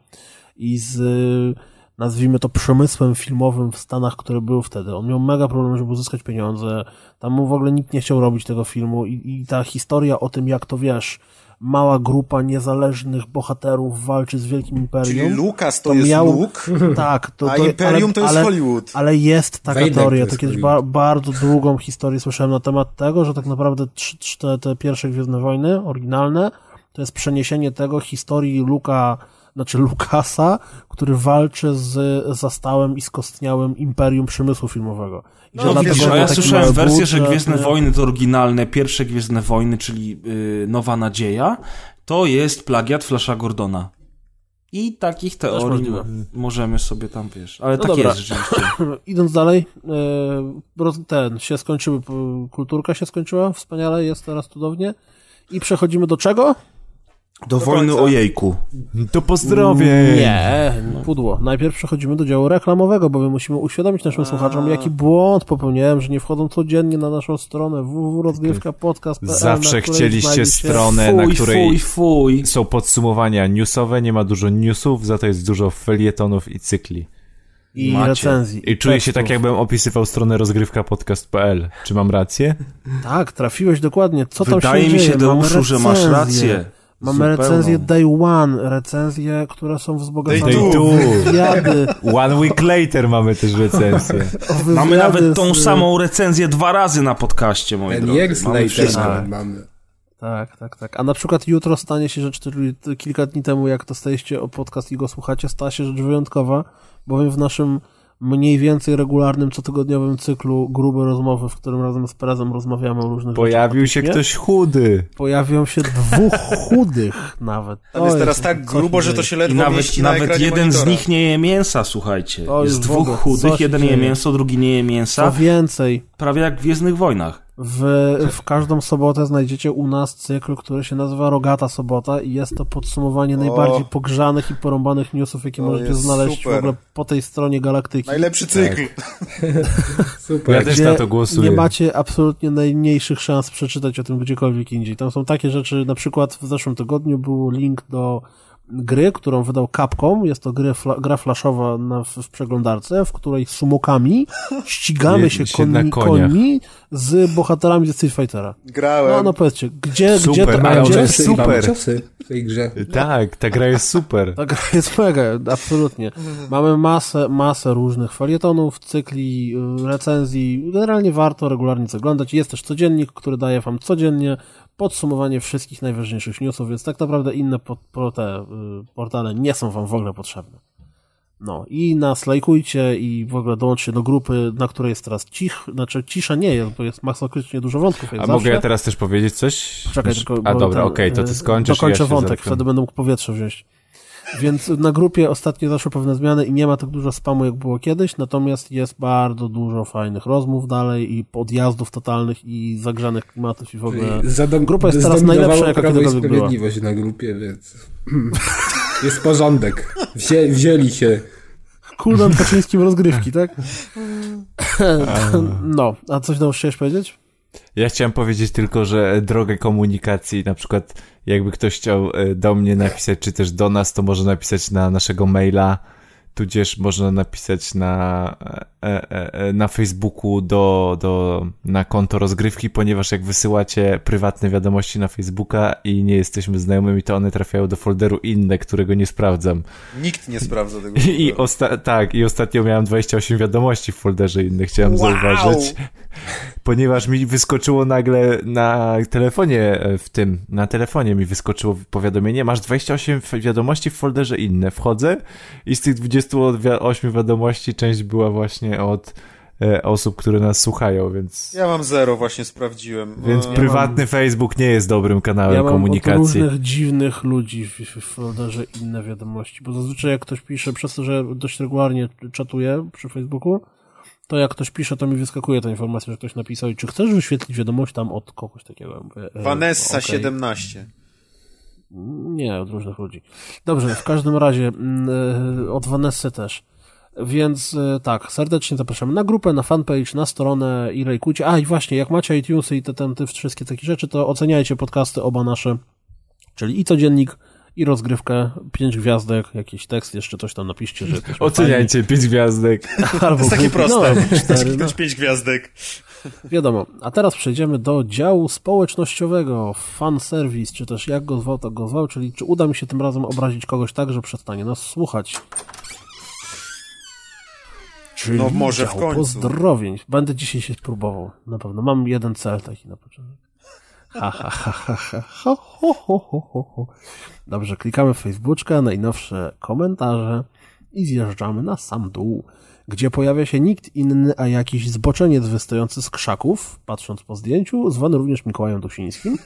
i z nazwijmy to przemysłem filmowym w Stanach, który był wtedy. On miał mega problem, żeby uzyskać pieniądze. Tam mu w ogóle nikt nie chciał robić tego filmu i, i ta historia o tym, jak to wiesz, mała grupa niezależnych bohaterów walczy z wielkim imperium. Czyli Lukas to, to jest miał- Luke, Tak, to, a to, Imperium ale, to jest ale, Hollywood. ale jest taka to teoria, jest to kiedyś ba bardzo długą historię słyszałem na temat tego, że tak naprawdę trzy, trzy, te, te pierwsze Gwiezdne Wojny, oryginalne, to jest przeniesienie tego historii Luka, znaczy Lukasa, który walczy z zastałym i skostniałym imperium przemysłu filmowego. I że No, dlatego wiesz, A ja słyszałem wersję, że Gwiezdne nie? Wojny to oryginalne, pierwsze Gwiezdne Wojny, czyli yy, Nowa Nadzieja, to jest plagiat Flasha Gordona. I takich teorii możemy sobie tam, wiesz, ale No tak dobra. jest rzeczywiście. Idąc dalej, roz- ten, się skończyły, kulturka się skończyła, wspaniale, jest teraz cudownie. I przechodzimy do czego? Do wojny o jejku. To pozdrowie! Nie, pudło. Najpierw przechodzimy do działu reklamowego, bowiem musimy uświadomić naszym słuchaczom, jaki błąd popełniłem, że nie wchodzą codziennie na naszą stronę www.rozgrywkapodcast.pl Zawsze na chcieliście stronę, na Fuj, której fuj, fuj. są podsumowania newsowe, nie ma dużo newsów, za to jest dużo felietonów i cykli. i Macie. recenzji. I czuję się tak, jakbym opisywał stronę rozgrywkapodcast.pl. Czy mam rację? Tak, trafiłeś dokładnie. Co tam Wydaje się mi się, dzieje? Mamy Deuszu, że masz recenzje. rację. Mamy Zupełną. recenzje Day One, recenzje, które są wzbogacone Day two. wywiady. One week later mamy też recenzję. Mamy nawet tą z- samą recenzję dwa razy na podcaście, moi Ten drodzy. years Mamy later nawet mamy. Tak, tak, tak. A na przykład jutro stanie się rzecz, czyli kilka dni temu, jak dostaliście o podcast i go słuchacie, stała się rzecz wyjątkowa, bowiem w naszym mniej więcej regularnym, cotygodniowym cyklu grube rozmowy, w którym razem z Prezem rozmawiamy o różnych Pojawił rzeczach. się ktoś chudy. Pojawią się dwóch chudych nawet. To jest teraz tak co grubo, że to się I ledwo nawet, mieści na nawet jeden z monitora. nich nie je mięsa, słuchajcie. To jest dwóch co chudych, jeden je mięso, drugi nie je Co mięsa. więcej, Prawie jak w Gwiezdnych Wojnach. W, w każdą sobotę znajdziecie u nas cykl, który się nazywa Rogata Sobota i jest to podsumowanie O. najbardziej pogrzanych i porąbanych newsów, jakie To możecie znaleźć w super. ogóle po tej stronie galaktyki. Najlepszy cykl. Super. Ja też na to głosuję. Nie macie absolutnie najmniejszych szans przeczytać o tym gdziekolwiek indziej. Tam są takie rzeczy, na przykład w zeszłym tygodniu był link do gry, którą wydał Capcom. Jest to gry, fla, gra flashowa na, w, w przeglądarce, w której sumokami ścigamy się się koni, końmi z bohaterami ze Street Fightera. Grałem. No, no powiedzcie, gdzie, Super, gdzie to, to gdzie, jest super. Mamy ciosy w tej grze. Tak, ta gra jest super. Ta gra jest mega, absolutnie. Mamy masę, masę różnych felietonów, cykli, y, recenzji. Generalnie warto regularnie zaglądać. Jest też codziennik, który daje wam codziennie podsumowanie wszystkich najważniejszych newsów, więc tak naprawdę inne po, po te, y, portale nie są wam w ogóle potrzebne. No i nas lajkujcie i w ogóle dołączcie do grupy, na której jest teraz cich, znaczy cisza nie jest, bo jest masakrycznie dużo wątków, A zawsze. mogę ja teraz też powiedzieć coś? Czekaj, tylko... A dobra, okej, to ty e, skończysz Dokończę ja wątek, wtedy będę mógł powietrze wziąć. Więc na grupie ostatnio zaszły pewne zmiany i nie ma tak dużo spamu, jak było kiedyś, natomiast jest bardzo dużo fajnych rozmów dalej i podjazdów totalnych i zagrzanych klimatów i w ogóle... Zadom- Grupa jest teraz najlepsza, jaka kiedykolwiek była. Sprawiedliwość na grupie, więc jest porządek. Wzię, wzięli się. Kuldan Kaczyńskim rozgrywki, tak? No, a coś tam chciałeś powiedzieć? Ja chciałem powiedzieć tylko, że drogę komunikacji, na przykład jakby ktoś chciał e, do mnie napisać, czy też do nas, to może napisać na naszego maila, tudzież można napisać na, e, e, na Facebooku do, do, na konto rozgrywki, ponieważ jak wysyłacie prywatne wiadomości na Facebooka i nie jesteśmy znajomymi, to one trafiają do folderu inne, którego nie sprawdzam. Nikt nie sprawdza tego. I, tak, i ostatnio miałem 28 wiadomości w folderze innych, chciałem Wow! zauważyć. Ponieważ mi wyskoczyło nagle na telefonie e, w tym, na telefonie mi wyskoczyło powiadomienie, masz 28 wi- wiadomości w folderze inne. Wchodzę i z tych 28 wiadomości część była właśnie od e, osób, które nas słuchają, więc, Ja mam zero, właśnie sprawdziłem. więc E, prywatny Facebook nie jest dobrym kanałem Ja mam od komunikacji. różnych dziwnych ludzi w, w folderze inne wiadomości, bo zazwyczaj jak ktoś pisze, przez to, że dość regularnie czatuję przy Facebooku, to jak ktoś pisze, to mi wyskakuje ta informacja, że ktoś napisał i czy chcesz wyświetlić wiadomość tam od kogoś takiego? Mówię, e, Vanessa okej. 17. Nie, od różnych ludzi. Dobrze, w każdym razie mm, e, od Vanessy też. Więc e, tak, serdecznie zapraszamy na grupę, na fanpage, na stronę i lajkujcie. A i właśnie, jak macie iTunesy i te, te, te wszystkie takie rzeczy, to oceniajcie podcasty oba nasze, czyli i codziennik, i rozgrywkę, pięć gwiazdek, jakiś tekst, jeszcze coś tam napiszcie, że Oceniajcie, pięć gwiazdek. Albo To jest takie głupi. proste. No, cztery, no. 5 gwiazdek. Wiadomo. A teraz przejdziemy do działu społecznościowego, fan service, czy też jak go zwał, tak go zwał, czyli czy uda mi się tym razem obrazić kogoś tak, że przestanie nas słuchać. Czyli No, może w końcu. pozdrowień. Będę dzisiaj się próbował. Na pewno. Mam jeden cel taki na początek. Ha, ha, ha, ha, ha, ho, ho, ho, ho. Dobrze, klikamy w Facebooka, najnowsze komentarze i zjeżdżamy na sam dół, gdzie pojawia się nikt inny, a jakiś zboczeniec wystający z krzaków, patrząc po zdjęciu, zwany również Mikołajem Dusińskim.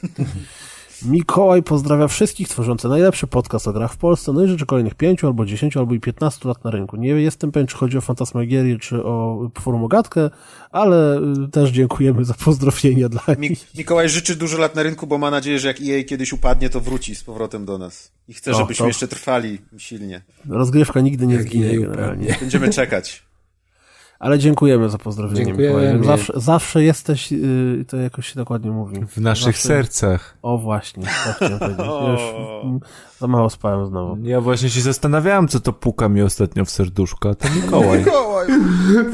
Mikołaj pozdrawia wszystkich tworzących najlepszy podcast o grach w Polsce, no i życzy kolejnych pięciu, albo dziesięciu, albo i piętnastu lat na rynku. Nie jestem pewien, czy chodzi o Fantasmagierię, czy o Forum Ogatkę, ale y, też dziękujemy za pozdrowienia dla nich. Mik- Mikołaj życzy dużo lat na rynku, bo ma nadzieję, że jak EA kiedyś upadnie, to wróci z powrotem do nas. I chce, żebyśmy to- jeszcze trwali silnie. Rozgrywka nigdy nie Jak zginie generalnie. Będziemy czekać. Ale dziękujemy za pozdrowienie, Dziękujemy. Mikołaj. Zawsze, zawsze jesteś, yy, to jakoś się dokładnie mówi. W naszych zawsze... sercach. O właśnie, tak chciałem powiedzieć. Ja już za mało spałem znowu. Ja właśnie się zastanawiałem, co to puka mi ostatnio w serduszko, a to Mikołaj.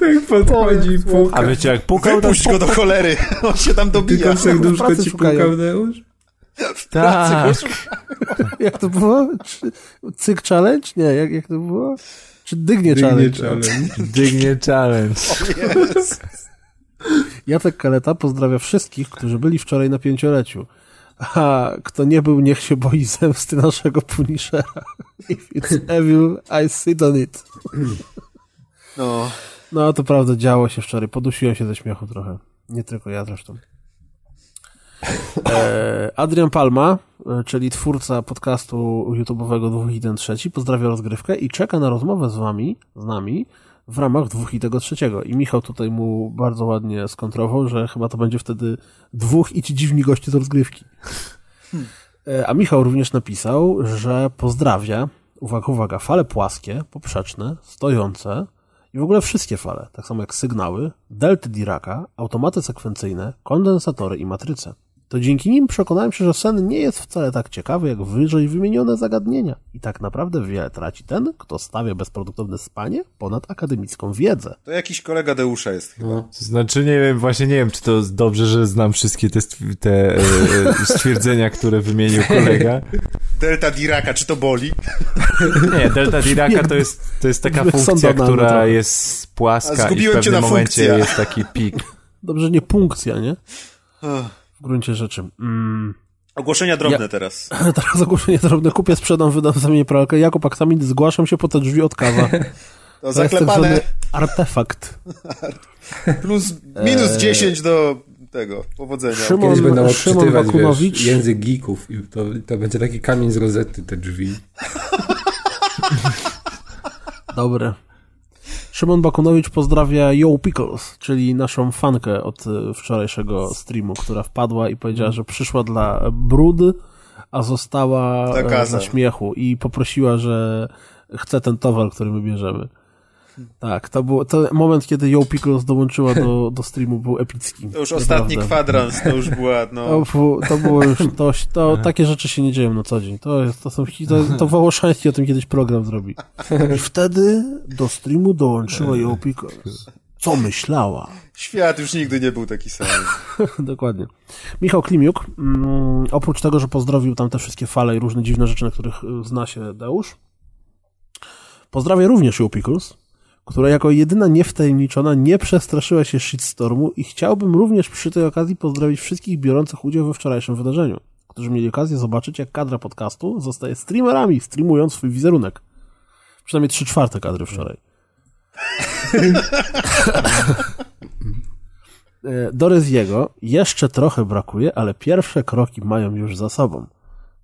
Tak podchodzi i puka. A wiecie jak pukał? Wypuść go do cholery! On się tam dobija. Tylko serduszko ci szukają. pukał, Deusz? Tak. Jak to było? Cyk challenge? Nie, jak, jak to było? Czy dygnie, Dygnie challenge? challenge. Dygnie challenge. Jacek Kaleta pozdrawia wszystkich, którzy byli wczoraj na pięcioleciu. A kto nie był, niech się boi zemsty naszego Punishera. If it's evil, I sit on it. No. No, to prawda, działo się wczoraj. Podusiłem się ze śmiechu trochę. Nie tylko ja zresztą. E, Adrian Palma, czyli twórca podcastu YouTube'owego 2 i ten trzeci, pozdrawia rozgrywkę i czeka na rozmowę z wami, z nami, w ramach dwóch i tego trzeciego. I Michał tutaj mu bardzo ładnie skontrował, że chyba to będzie wtedy dwóch i ci dziwni goście z rozgrywki. E, A Michał również napisał, że pozdrawia, uwaga, uwaga, fale płaskie, poprzeczne, stojące i w ogóle wszystkie fale, tak samo jak sygnały, delty Diraka, automaty sekwencyjne, kondensatory i matryce. To dzięki nim przekonałem się, że sen nie jest wcale tak ciekawy jak wyżej wymienione zagadnienia. I tak naprawdę wiele traci ten, kto stawia bezproduktowne spanie ponad akademicką wiedzę. To jakiś kolega Deusza jest chyba. To znaczy, nie wiem, właśnie nie wiem, czy to dobrze, że znam wszystkie te, te e, e, stwierdzenia, które wymienił kolega. Delta Diraka, czy to boli? Nie, delta Diraka to jest, to jest taka funkcja, która jest A płaska i w pewnym na momencie funkcję. jest taki pik. Dobrze, nie punkcja, nie? Gruncie rzeczy. Mm. Ogłoszenia drobne Ja- teraz. Teraz ogłoszenie drobne. Kupię, sprzedam, wydam zamienię pralkę. Jakub Aksamin, zgłaszam się po te drzwi od kawa. To To jest tak zaklepane artefakt. plus minus 10 do tego, powodzenia. Szymon- Kiedyś będą Szymon wiesz, język geeków i to, to będzie taki kamień z rozety, te drzwi. Dobre. Szymon Bakunowicz pozdrawia Yo Pickles, czyli naszą fankę od y, wczorajszego streamu, która wpadła i powiedziała, że przyszła dla brud, a została e, na śmiechu i poprosiła, że chce ten towar, który my bierzemy. Tak, to był to moment, kiedy Yo Pickles dołączyła do, do streamu, był epicki. To już ostatni kwadrans, to już była, To, no... było- to było już, to, to, takie rzeczy się nie dzieją na co dzień. To jest, to są, to, to Wołoszański o tym kiedyś program zrobi. I wtedy do streamu dołączyła Yo Pickles. Co myślała? Świat już nigdy nie był taki sam. Dokładnie. Michał Klimiuk, mm, oprócz tego, że pozdrowił tam te wszystkie fale i różne dziwne rzeczy, na których y, zna się Deusz, pozdrawia również Joe Pickles, która jako jedyna niewtajemniczona nie przestraszyła się shitstormu i chciałbym również przy tej okazji pozdrowić wszystkich biorących udział we wczorajszym wydarzeniu, którzy mieli okazję zobaczyć, jak kadra podcastu zostaje streamerami, streamując swój wizerunek. Przynajmniej trzy czwarte kadry wczoraj. E, Do Reziego jeszcze trochę brakuje, ale pierwsze kroki mają już za sobą.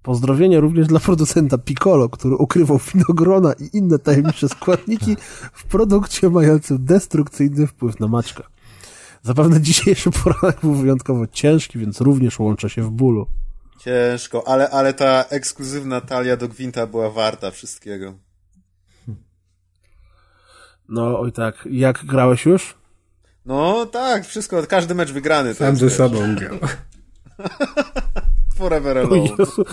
Pozdrowienia również dla producenta Piccolo, który ukrywał winogrona i inne tajemnicze składniki w produkcie mającym destrukcyjny wpływ na Maćka. Zapewne dzisiejszy poranek był wyjątkowo ciężki, więc również łączę się w bólu. Ciężko, ale, ale ta ekskluzywna talia do Gwinta była warta wszystkiego. No, oj tak. Jak grałeś już? No tak, wszystko, każdy mecz wygrany. To Sam ze sobą grał. Forever alone. Jezu,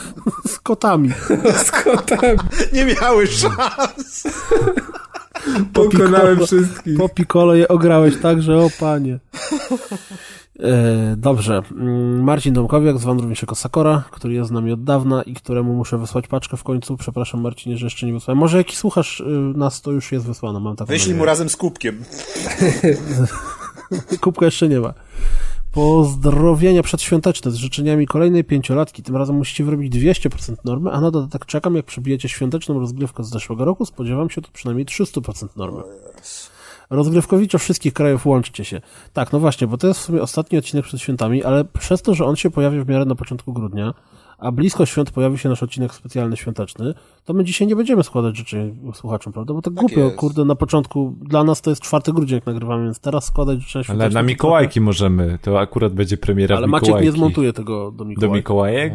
z kotami. Z kotem Nie miały szans! pokonałem wszystkich. Po Piccolo je ograłeś tak, że o panie. E, dobrze. Mm, Marcin Domkowiak, zwany również jako Sakora, który jest z nami od dawna i któremu muszę wysłać paczkę w końcu. Przepraszam Marcinie, że jeszcze nie wysłałem. Może jak słuchasz y, nas, to już jest wysłana, mam taką Wyślij mu razem z kubkiem. Kubka jeszcze nie ma. Pozdrowienia przedświąteczne z życzeniami kolejnej pięciolatki. Tym razem musicie wyrobić 200% normy, a na dodatek czekam, jak przebijecie świąteczną rozgrywkę z zeszłego roku. Spodziewam się tu przynajmniej 300% normy. Rozgrywkowicze wszystkich krajów łączcie się. Tak, no właśnie, bo to jest w sumie ostatni odcinek przed świętami, ale przez to, że on się pojawi w miarę na początku grudnia, a blisko świąt pojawi się nasz odcinek specjalny świąteczny, to my dzisiaj nie będziemy składać życzeń słuchaczom, prawda? Bo tak, głupio, jest. kurde, na początku, dla nas to jest 4 grudzień, jak nagrywamy, więc teraz składać życzenia świąteczne. Ale na to Mikołajki możemy, to akurat będzie premiera trochę- Ale Maciek nie zmontuje tego do Do Mikołajki. Mikołajek?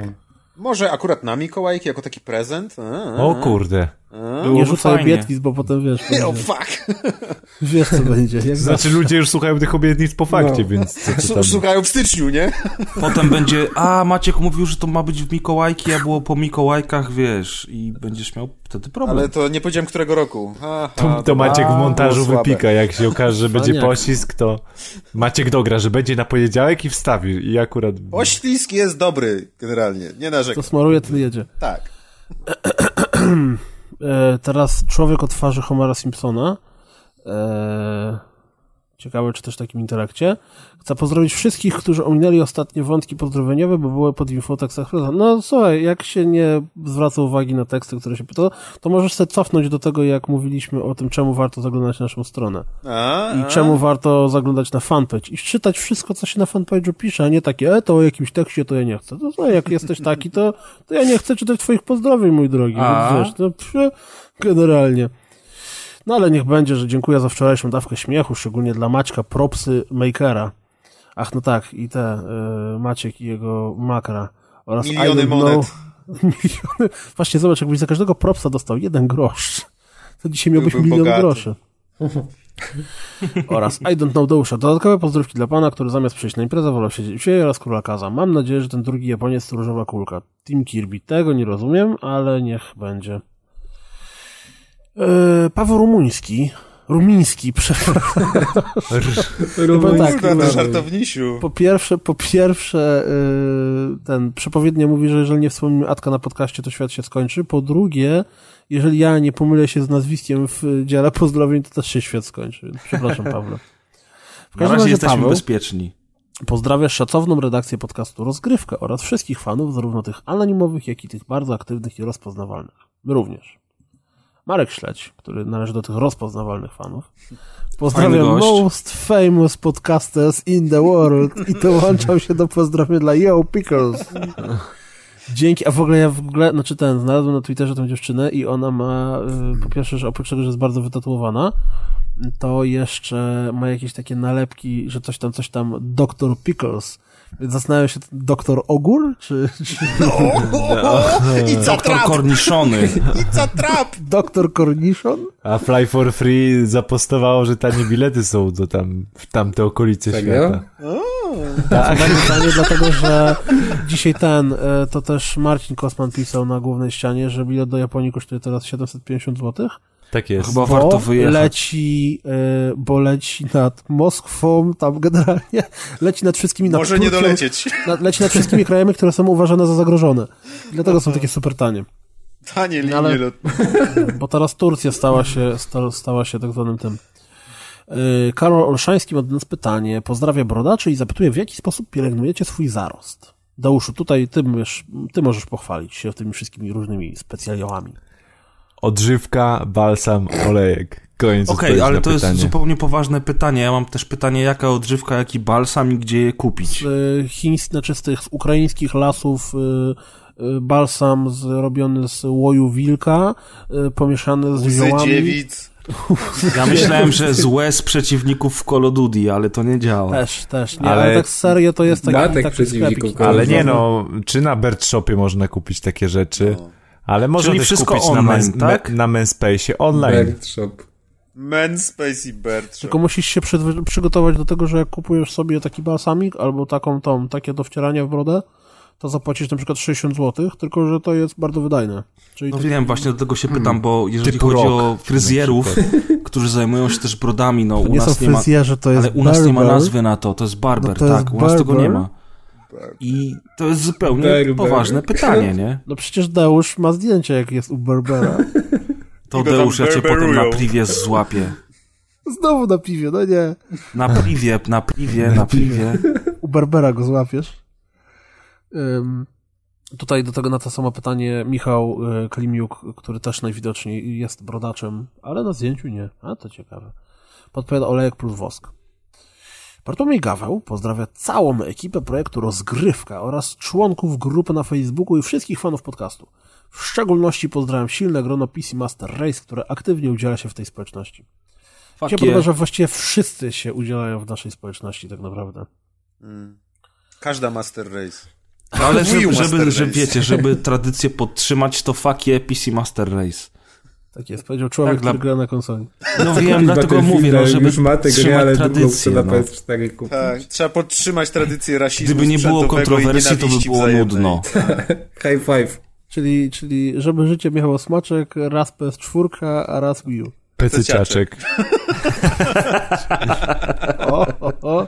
Może akurat na Mikołajki jako taki prezent? A, O kurde. Nie Byłoby rzucaj fajnie. obietnic, bo potem wiesz, O będzie, fuck! wiesz co będzie. Jak Znaczy ludzie już słuchają tych obietnic po fakcie, No. więc. Słuchają w styczniu, nie? Potem będzie, a Maciek mówił, że to ma być w Mikołajki, a było po Mikołajkach, wiesz, i będziesz miał wtedy problem. Ale to nie powiedziałem którego roku. Aha, To, to Maciek w a, montażu było słabe. wypika, jak się okaże, że będzie pościsk, to Maciek dogra, że będzie na poniedziałek i wstawi. I akurat... Poślizg jest dobry, generalnie. Nie to narzekam. smaruje, ten jedzie. Tak. E, teraz człowiek o twarzy Homera Simpsona. E, ciekawe, czy też w takim interakcie. Chcę pozdrowić wszystkich, którzy ominęli ostatnie wątki pozdrowieniowe, bo były pod infotekstach. No słuchaj, jak się nie zwraca uwagi na teksty, które się pytają, to możesz sobie cofnąć do tego, jak mówiliśmy o tym, czemu warto zaglądać na naszą stronę. A, I a. czemu warto zaglądać na fanpage. I czytać wszystko, co się na fanpage'u pisze, a nie takie, e, to o jakimś tekście to ja nie chcę. To słuchaj, jak jesteś taki, to, to ja nie chcę czytać twoich pozdrowień, mój drogi. A? Wiesz, to przy, generalnie. No ale niech będzie, że dziękuję za wczorajszą dawkę śmiechu, szczególnie dla Maćka, propsy Makera. Ach, no tak, i te, y, Maciek i jego makra. Oraz Miliony don't monet. Know. Miliony. Właśnie zobacz, jakbyś za każdego propsa dostał jeden grosz, to dzisiaj miałbyś milion bogaty. groszy. oraz I don't know Deusza. Dodatkowe pozdrówki dla pana, który zamiast przyjść na imprezę wolał siedzieć w siebie oraz króla Kaza. Mam nadzieję, że ten drugi Japoniec to różowa kulka. Team Kirby. Tego nie rozumiem, ale niech będzie. Eee, Paweł Rumuński. Rumiński, przepraszam. Rumuński tak, Kurwa, to mamy. żartownisiu. Po pierwsze, po pierwsze, yy, ten przepowiednia mówi, że jeżeli nie wspomnimy Atka na podcaście, to świat się skończy. Po drugie, jeżeli ja nie pomylę się z nazwiskiem w dziale pozdrowień, to też się świat skończy. Przepraszam, Pawle. W Na każdym razie razie jesteśmy Paweł, bezpieczni. Pozdrawia szacowną redakcję podcastu Rozgrywkę oraz wszystkich fanów, zarówno tych anonimowych, jak i tych bardzo aktywnych i rozpoznawalnych. My również. Marek Śledź, który należy do tych rozpoznawalnych fanów. Pozdrawiam most famous podcasters in the world i dołączam się do pozdrawienia dla Yo Pickles. Dzięki, a w ogóle ja w ogóle, znaczy ten, znalazłem na Twitterze tą dziewczynę i ona ma, y, po pierwsze, że oprócz tego, że jest bardzo wytatuowana, to jeszcze ma jakieś takie nalepki, że coś tam, coś tam, Dr. Pickles. Zastanawiam się, doktor Ogór, czy, czy I co Doktor trap? Korniszony. I co trap? doktor Cornichon? A Fly for Free zapostowało, że tanie bilety są do tam, w tamte okolice Serio? świata. Tak. Pytanie, dlatego, że dzisiaj ten, e, to też Marcin Kosman pisał na głównej ścianie, że bilet do Japonii kosztuje teraz 750 zł. Tak jest. Chyba bo warto wyjechać. leci, e, bo leci nad Moskwą, tam generalnie leci nad wszystkimi nad Może nie Turcją, dolecieć. Nad, leci nad wszystkimi krajami, które są uważane za zagrożone. Dlatego są takie super tanie. Tanie linie ale- lotnicze. Bo teraz Turcja stała się, sta, stała się tak zwanym tym. Yy, Karol Olszański ma do nas pytanie. Pozdrawia brodaczy i zapytuje, w jaki sposób pielęgnujecie swój zarost? Deuszu, tutaj ty, możesz, ty możesz pochwalić się tymi wszystkimi różnymi specjaliołami. Odżywka, balsam, olejek. Koniec Okej, odpowiedzi ale na to pytanie. jest zupełnie poważne pytanie. Ja mam też pytanie, jaka odżywka, jaki balsam i gdzie je kupić? Yy, chiński, znaczy z tych z ukraińskich lasów yy, yy, balsam zrobiony z łoju wilka, pomieszany z ziołami. dziewic. Ja myślałem, że złe z przeciwników w Call of Duty, ale to nie działa. Też, też. Nie, Ale ale, tak serio to jest taki, Datek taki przeciwników sklepik. Ale nie no, czy na Bird Shopie można kupić takie rzeczy? Ale można Czyli też wszystko kupić online, na, men, tak? me, na Manspace online. Bird Shop. Men Space i Bird Tylko musisz się przy, przygotować do tego, że jak kupujesz sobie taki balsamik albo taką tą, takie do wcierania w brodę, to zapłacisz na przykład 60 zł, tylko że to jest bardzo wydajne. Czyli No wiem, właśnie do tego się pytam, bo jeżeli Typu chodzi rock, o fryzjerów, którzy zajmują się też brodami, no to u nie są nas nie ma... fryzjerzy, to jest Ale u nas nie ma nazwy na to, to jest barber, No to jest tak, u nas tego nie barber. Ma. I to jest zupełnie poważne pytanie, nie? No przecież Deusz ma zdjęcie, jak jest u Berbera. To Deusz, ja cię potem na priwie złapię. Znowu na piwie, no nie. Na priwie, na priwie, na priwie. U Berbera go złapiesz. Ym, tutaj do tego na to samo pytanie Michał y, Klimiuk, który też najwidoczniej jest brodaczem, ale na zdjęciu nie. A to ciekawe. Podpowiada olejek plus wosk. Bartłomiej Gaweł pozdrawia całą ekipę projektu Rozgrywka oraz członków grupy na Facebooku i wszystkich fanów podcastu. W szczególności pozdrawiam silne grono PC Master Race, które aktywnie udziela się w tej społeczności. Fuck podoba, yeah. że właściwie wszyscy się udzielają w naszej społeczności tak naprawdę. Mm. Każda Master Race. No ale żeby, Master żeby, Race. żeby wiecie, żeby tradycję podtrzymać, to yeah, PC Master Race. Tak jest, powiedział człowiek, Tak, dla- który gra na konsoli. No wiem, dlatego Battlefielda mówię, no, żeby już ma tę grę, trzymać ale tradycję, na no. PS4 kupić. Tak, trzeba podtrzymać tradycję rasizmu Gdyby nie było kontrowersji, to by było wzajemnej. nudno. High five. Czyli, czyli żeby życie miało smaczek, raz PS4, a raz Wii U. Pecyciaczek. O, o, o.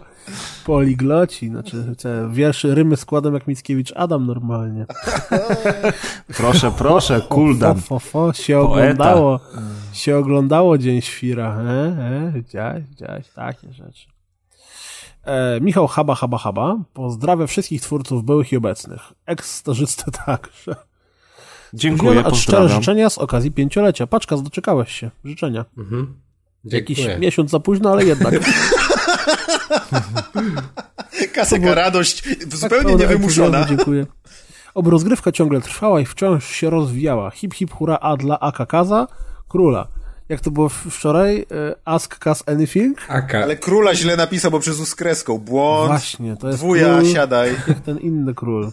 Poligloci, znaczy te wierszy, rymy składam jak Mickiewicz Adam normalnie. Proszę, proszę, Kuldan. Fo, fo, fo, się Poeta. oglądało, się oglądało Dzień Świra. E, e, widziałeś, widziałeś, takie rzeczy. E, Michał Haba, Haba, Haba pozdrawia wszystkich twórców byłych i obecnych. Eks-stażystę także. Dziękuję, a szczere pozdrawiam. życzenia z okazji pięciolecia. Paczka, doczekałeś się. Życzenia. Jakiś Dziękuję. miesiąc za późno, ale jednak. Kaseka radość, zupełnie Pełne niewymuszona. Dziękuję. Oby rozgrywka ciągle trwała i wciąż się rozwijała. Hip hip hura a dla Aka Kaza, króla. Jak to było wczoraj? E, Ask Kaz anything? Aka. Ale króla źle napisał, bo przez z kreską. Błąd. Właśnie, to jest Wuja, król, siadaj. jak ten inny król.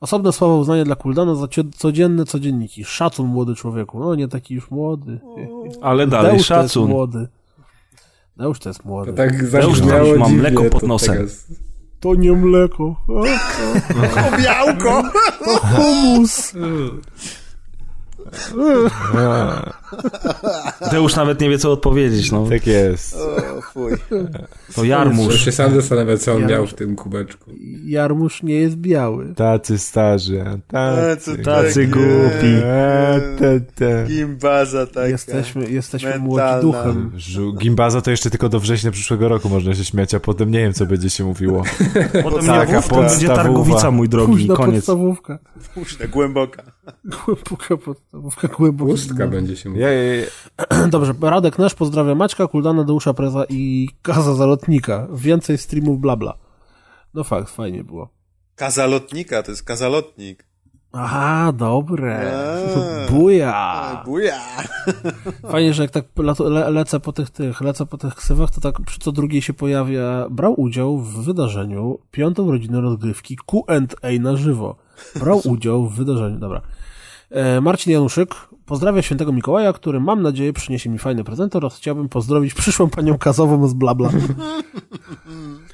Osobne słowa uznania dla Kuldana za codzienne codzienniki. Szacun, młody człowieku. No, nie taki już młody. Ale dalej Deusz to jest szacun. młody. Deusz to jest młody. To tak zabrzmiało mam mleko pod to nosem. teraz- To nie mleko. O, O, białko! humus. Deusz nawet nie wie, co odpowiedzieć, no. Tak jest. O, fuj. To Już Jarmusz. się sam zastanawiam, co on Ja miał w tym kubeczku. Jarmusz nie jest biały. Tacy starzy, tacy, co tacy takie? głupi. E, te, te. Gimbaza taka. Jesteśmy, jesteśmy młodzi duchem. Gimbaza to jeszcze tylko do września przyszłego roku można się śmiać, a potem nie wiem, co będzie się mówiło. Potem Taka jawówka, będzie targowica, mój drogi, Późna koniec. podstawówka. Późna, głęboka. Głęboka podstawówka, głęboka. Pustka będzie się mówiła. Dobrze, Radek Nasz pozdrawia Maćka, Kuldana, Deusza Preza i Kaza Zalotnika. Więcej streamów bla bla. No fakt, fajnie było. Kazalotnika, to jest kazalotnik. Aha, dobre. Eee. Buja. Buja! Fajnie, że jak tak le, lecę po tych tych, lecę po tych ksywach, to tak przy co drugiej się pojawia, brał udział w wydarzeniu piątą rodzinę rozgrywki Q&A na żywo. Brał udział w wydarzeniu, dobra. E, Marcin Januszyk pozdrawia świętego Mikołaja, który mam nadzieję przyniesie mi fajny prezent oraz chciałbym pozdrowić przyszłą panią Kazową z Blabla.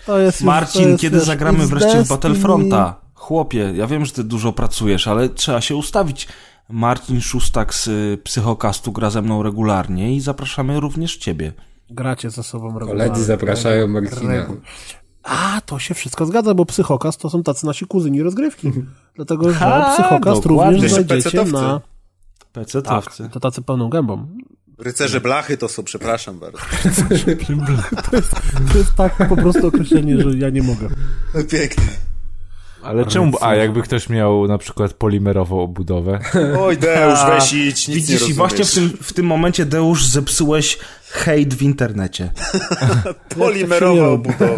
To jest już- to Marcin, jest, kiedy wiesz, zagramy wreszcie w. Battlefronta? Chłopie, ja wiem, że ty dużo pracujesz, ale trzeba się ustawić. Marcin Szustak z y, Psychokastu gra ze mną regularnie i zapraszamy również ciebie. Gracie ze sobą regularnie. Koledzy zapraszają Marcina. A, to się wszystko zgadza, bo Psychokast to są tacy nasi kuzyni rozgrywki. Dlatego, że Ha, Psychokast dokładnie. również znajdziecie na... PC-towcy. Tak, to tacy pełną gębą. Rycerze blachy to są, przepraszam bardzo. To jest tak po prostu określenie, że ja nie mogę. Pięknie. Ale czemu, a jakby ktoś miał na przykład polimerową obudowę, Oj, Deusz, weź idź, nic nie Widzisz, i właśnie w tym, w tym momencie, Deusz, zepsułeś hejt w internecie. Polimerowa obudowa.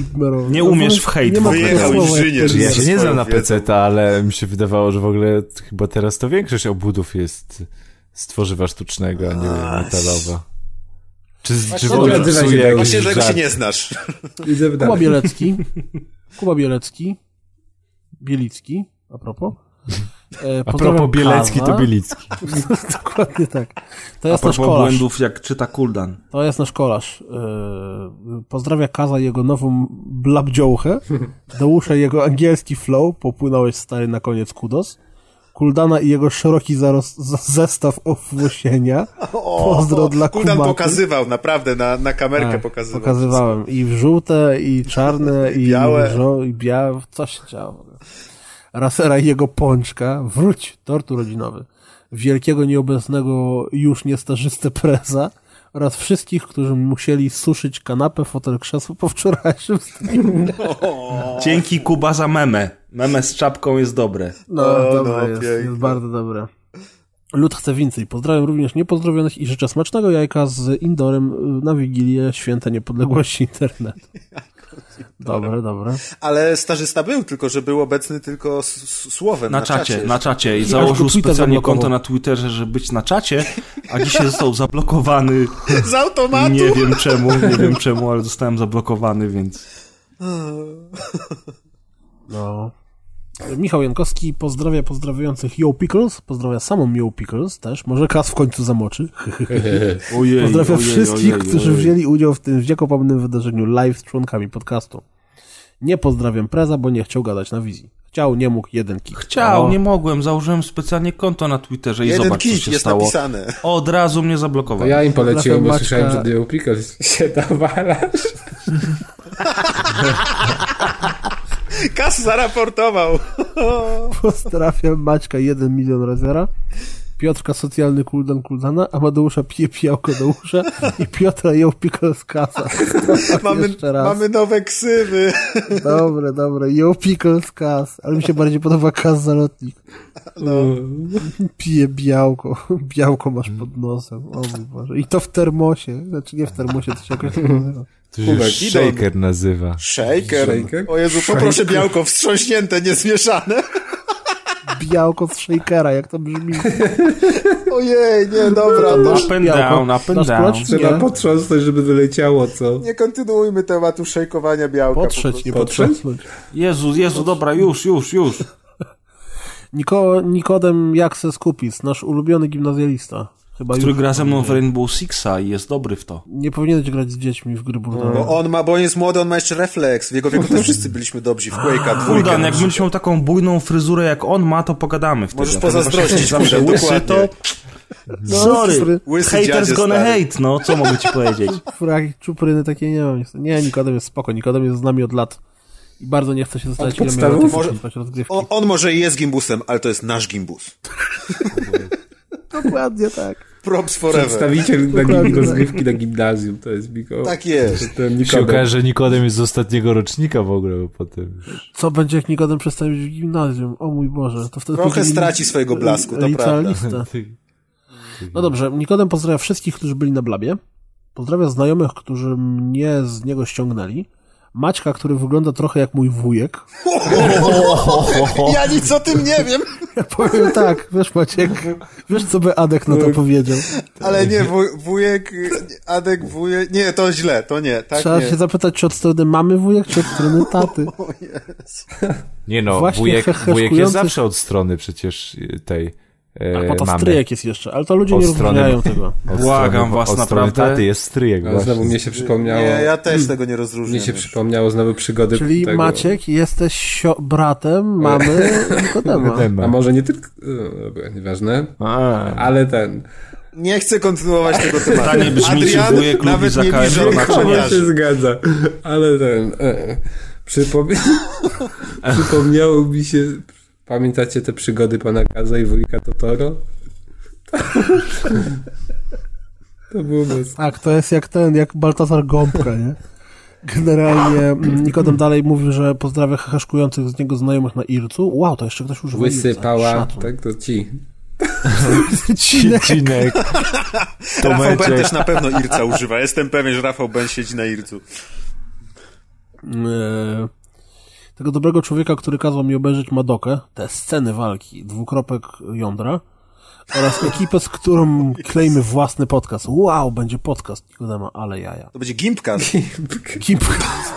Nie umiesz w hejt nie Wyjechał inżynier. ja się nie znam na. PC, ale mi się wydawało, że w ogóle chyba teraz to większość obudów jest z tworzywa sztucznego, a nie metalowa. Czy, czy w ogóle psuje jakiś Właśnie, że go się nie znasz. Kuba. Bielecki. Kuba Bielecki. Bielicki, a propos. E, A propos Bielecki, to. Bielicki. Dokładnie tak. To A jest nasz propos kolarz. błędów, jak czyta Kuldan. To jest nasz kolarz. Yy, pozdrawia Kaza jego nową blabdziołchę. Deusza jego angielski flow. Popłynąłeś stary na koniec kudos. Kuldana i jego szeroki zaros, zestaw owłosienia. Pozdro dla Kuldan kumaty. pokazywał, naprawdę, na, na kamerkę Tak, pokazywał. Pokazywałem. I w żółte, i czarne, i, białe. żo- i białe. Coś się działo. Rasera i jego pączka. Wróć, tortu rodzinowy. Wielkiego nieobecnego już niestarzystę preza oraz wszystkich, którzy musieli suszyć kanapę, fotel, krzesło po wczorajszym streamie. Dzięki Kuba za memę. Meme z czapką jest dobre. No, O, dobre no, jest, jest bardzo dobre. Lud chce więcej. Pozdrawiam również niepozdrowionych i życzę smacznego jajka z Indorem na Wigilię Święta Niepodległości Internetu. Dobre, dobre. Ale starzysta był, tylko że był obecny tylko s- s- słowem Na, na, czacie, na czacie. I założył specjalnie konto na Twitterze, żeby być na czacie, a dzisiaj został zablokowany. Z automatu! Nie wiem czemu, nie wiem czemu, ale zostałem zablokowany, więc... No. Michał Jankowski pozdrawia pozdrawiających Yo Pickles, pozdrawia samą Yo Pickles też, może kas w końcu zamoczy. Ojej, Pozdrawia ojej, wszystkich, ojej, którzy ojej. wzięli udział w tym wiekopomnym wydarzeniu live z członkami podcastu. Nie pozdrawiam Preza, bo nie chciał gadać na wizji. Chciał, nie mógł, jeden kik. Chciał, O, nie mogłem, założyłem specjalnie konto na Twitterze i Jeden zobacz, co kit się jest stało. napisane. Od razu mnie To zablokował. ja im poleciłem, bo Maćka- słyszałem, że Dio Pickles się dowalasz. Kas zaraportował. Pozdrawiam Maćka 1 milion razera. Piotrka socjalny kuldan kuldana, Amadeusza pije pijałko do usza i Piotra ją z kasa. Mamy, mamy nowe ksywy. Dobre, dobre. Ją z kas. Ale mi się bardziej podoba kas zalotnik. No. Pije białko. Białko masz pod nosem. O mój Boże. I to w termosie. Znaczy nie w termosie, to się jakoś nazywa. To się Kubek, shaker nazywa. Shaker. Shaker? O Jezu, poproszę białko wstrząśnięte, niezmieszane. Białko z shakera, jak to brzmi. Ojej, nie, dobra. To No, Up and białko. down, up and down. Trzeba potrząsnąć, żeby wyleciało, co? nie kontynuujmy tematu szejkowania białka. po Potrzeć, prostu. nie Potrzeć? potrząsnąć. Jezu, Jezu, dobra, już, już, już. Niko, Nikodem Jakse Skupis, nasz ulubiony gimnazjalista. Chyba który już gra ze mną w. Rainbow Sixa i jest dobry w to. Nie powinieneś grać z dziećmi w gry burdowe. Bo on ma, bo on jest młody, on ma jeszcze refleks. W jego wieku też wszyscy byliśmy dobrzy w Quake'a dwójkę. Jak będziesz miał taką bujną fryzurę jak on ma, to pogadamy wtedy. Możesz pozazdrościć, kurde, łysy, to... dokładnie. Sorry, Łysy haters gonna stary. hate, no, co mogę ci powiedzieć? Fragi, czupryny takie nie mam. Nie, Nikodem jest spoko. Nikodem jest z nami od lat. I bardzo nie chce się zostać, ile miał Może-. On, on może i jest gimbusem, ale to jest nasz gimbus. Dokładnie tak. Props forever. Przedstawiciel na Dokładnie tak. rozgrywki na gimnazjum, to jest Miko. Tak jest. Ten się Nikodem. okaże, że Nikodem jest z ostatniego rocznika w ogóle, bo potem... Co będzie, jak Nikodem przestawić w gimnazjum? O mój Boże. To wtedy Trochę straci swojego blasku, to licealista. No dobrze, Nikodem pozdrawia wszystkich, którzy byli na Blabie. Pozdrawia znajomych, którzy mnie z niego ściągnęli. Maćka, który wygląda trochę jak mój wujek. Ja nic o tym nie wiem, Ja powiem tak, wiesz Maciek, wiesz co by Adek na to powiedział? ale nie, wuj, wujek, Adek, wujek, nie, to źle, to nie, tak Trzeba nie. się zapytać, czy od strony mamy wujek, czy od strony taty. Nie no, Właśnie wujek, wujek jest zawsze od strony przecież tej e, Bo to mamy. stryjek jest jeszcze, ale to ludzie Od nie strony- rozróżniają tego. Błagam was, od naprawdę. taty jest stryjek Ale właśnie. znowu mnie się przypomniało, Nie, ja też tego nie rozróżniam. mnie się już. przypomniało znowu przygody Czyli tego. Maciek, jesteś sio- bratem mamy Nikodema. A może nie tylko... nieważne. A, Ale ten... Nie chcę kontynuować tego tematu. Pytanie brzmi, czy Adrian wujek lubi nawet nie czy? To ochroniarzy. się zgadza. Ale ten... E, przypom... Przypomniało mi się... Pamiętacie te przygody pana Kaza i wujka Totoro? To było bez... Tak, to jest jak ten, jak Baltazar Gąbka, nie? Generalnie mm, Nikodem dalej mówi, że pozdrawia heheszkujących z niego znajomych na Ircu. Wow, to jeszcze ktoś używa Łysy, Irca. pała, Szacun. tak? To ci. Cinek. Cinek. Rafał Ben też na pewno Irca używa. Jestem pewien, że Rafał Ben siedzi na Ircu. E, tego dobrego człowieka, który kazał mi obejrzeć Madokę, te sceny walki, dwukropek jądra oraz ekipę, z którą klejmy własny podcast. Wow, będzie podcast Nikodema, ale jaja. To będzie Gimpcast. Gimp.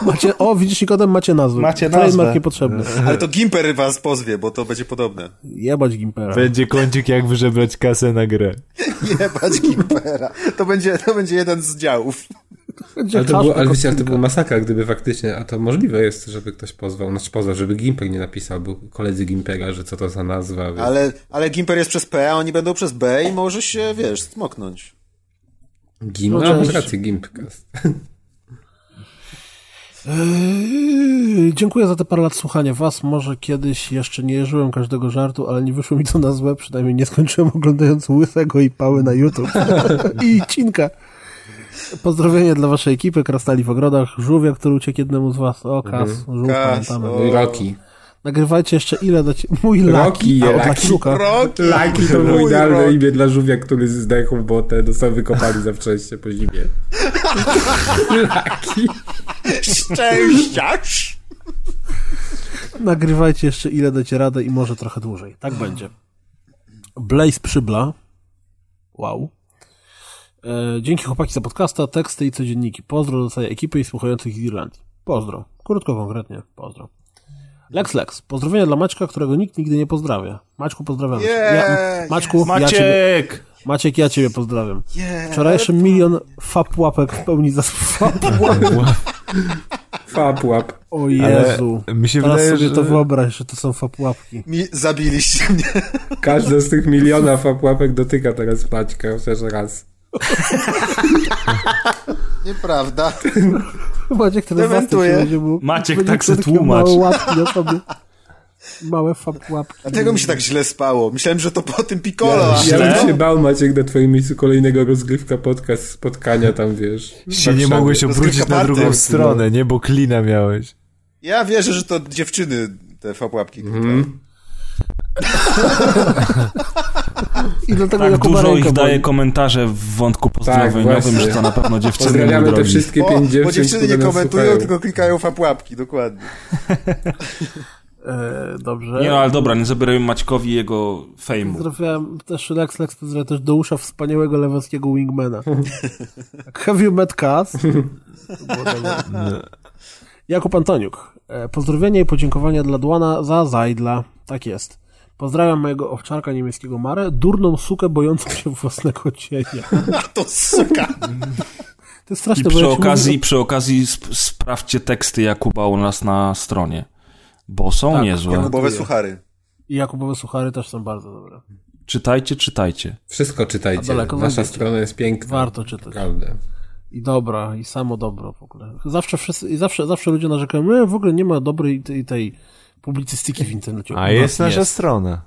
Macie, o, widzisz Nikodem, macie nazwę. Macie Trademark nazwę. niepotrzebny. Ale to Gimper was pozwie, bo to będzie podobne. Jebać Gimpera. Będzie kącik, jak wyżebrać kasę na grę. Jebać Gimpera. To będzie, to będzie jeden z działów. Ale to, było, ale wiecie, ale to było masakra, gdyby faktycznie, a to możliwe jest, żeby ktoś pozwał, znaczy pozwał, żeby Gimper nie napisał, był koledzy Gimpera, że co to za nazwa. wie- Ale, ale Gimper jest przez P, a oni będą przez B i może się, wiesz, smoknąć. Gimp, No, no, masz rację, Gimpcast. Eee, dziękuję za te parę lat słuchania was. Może kiedyś jeszcze nie jeżyłem każdego żartu, ale nie wyszło mi to na złe. Przynajmniej nie skończyłem oglądając Łysego i Pały na YouTube. I Cinka. Pozdrowienie dla waszej ekipy, Krasnali w ogrodach, Żółwia, który uciekł jednemu z was. O, Kas, Żółw, Kas, pamiętamy. o. No i Rocky. Nagrywajcie jeszcze ile dacie... Mój Rocky, Laki, a. Lucky Luka. Roki! Laki to było Mój idealne Rocky. imię dla żółwia, który zdechł, bo te dostał wykopali za wcześnie po zimie. Laki. Szczęściarz! Nagrywajcie jeszcze ile dacie radę i może trochę dłużej. Tak będzie. Blaze Przybla. Wow. E, dzięki chłopaki za podcasta, teksty i codzienniki. Pozdro do całej ekipy i słuchających z Irlandii. Pozdro. Krótko, konkretnie. Pozdro. Lex Lex. Pozdrowienia dla Maćka, którego nikt nigdy nie pozdrawia. Maćku, pozdrawiam. Yeah, Maćku, ja ciebie, Maciek! Maciek, ja ciebie pozdrawiam. Yeah, Wczorajszy milion fap łapek w pełni za fap Fap łap. O Jezu. Ale mi się Teraz wydaje, sobie że... to wyobraź, że to są fap łapki. Mi zabiliście mnie. Każda z tych miliona fap łapek dotyka teraz Maćka, chociaż raz. Nieprawda. Maciek Dementuję. mógł. Maciek, tak se tłumacz. Małe łapki na sobie. Małe fap łapki. Dlatego mi się tak źle spało. Myślałem, że to po tym Piccolo. Ja, ja bym się bał, Maciek, na twoim miejscu kolejnego rozgrywka podcast, spotkania tam, wiesz. Się nie mogłeś obrócić Rozgrywka na drugą party. stronę, nie? Bo klina miałeś. Ja wierzę, że to dziewczyny te fapłapki. Mhm. I dlatego Tak Jakuba dużo ich daje komentarze w wątku pozdrowieniowym, Tak, że to na pewno dziewczyny Pozdrawiamy te wszystkie pięć dziewczyn, bo dziewczyny nie komentują, słuchają. tylko klikają fapłapki, dokładnie. E, dobrze. Nie no, ale dobra, nie zabierajmy Maćkowi jego fejmu. Pozdrawiam też Lex Lex, pozdrawiam też do usza wspaniałego lewackiego wingmana. Tak, Have you met dobre. Jakub Antoniuk. E, Pozdrowienia i podziękowania dla Dłana za Zajdla. Tak jest. Pozdrawiam mojego owczarka niemieckiego Marę, durną sukę bojącą się własnego cienia. A to suka! To jest I straszne, bo przy ja okazji, mówię, przy okazji sp- sprawdźcie teksty Jakuba u nas na stronie, bo są Tak, niezłe. Jakubowe suchary. I Jakubowe suchary też są bardzo dobre. Czytajcie, czytajcie. Wszystko czytajcie. Nasza strona jest piękna. Warto czytać. Prawda. I dobra, i samo dobro w ogóle. Zawsze wszyscy, i zawsze, zawsze ludzie narzekają, no w ogóle nie ma dobrej tej, tej publicystyki w internecie. A jest nasza strona.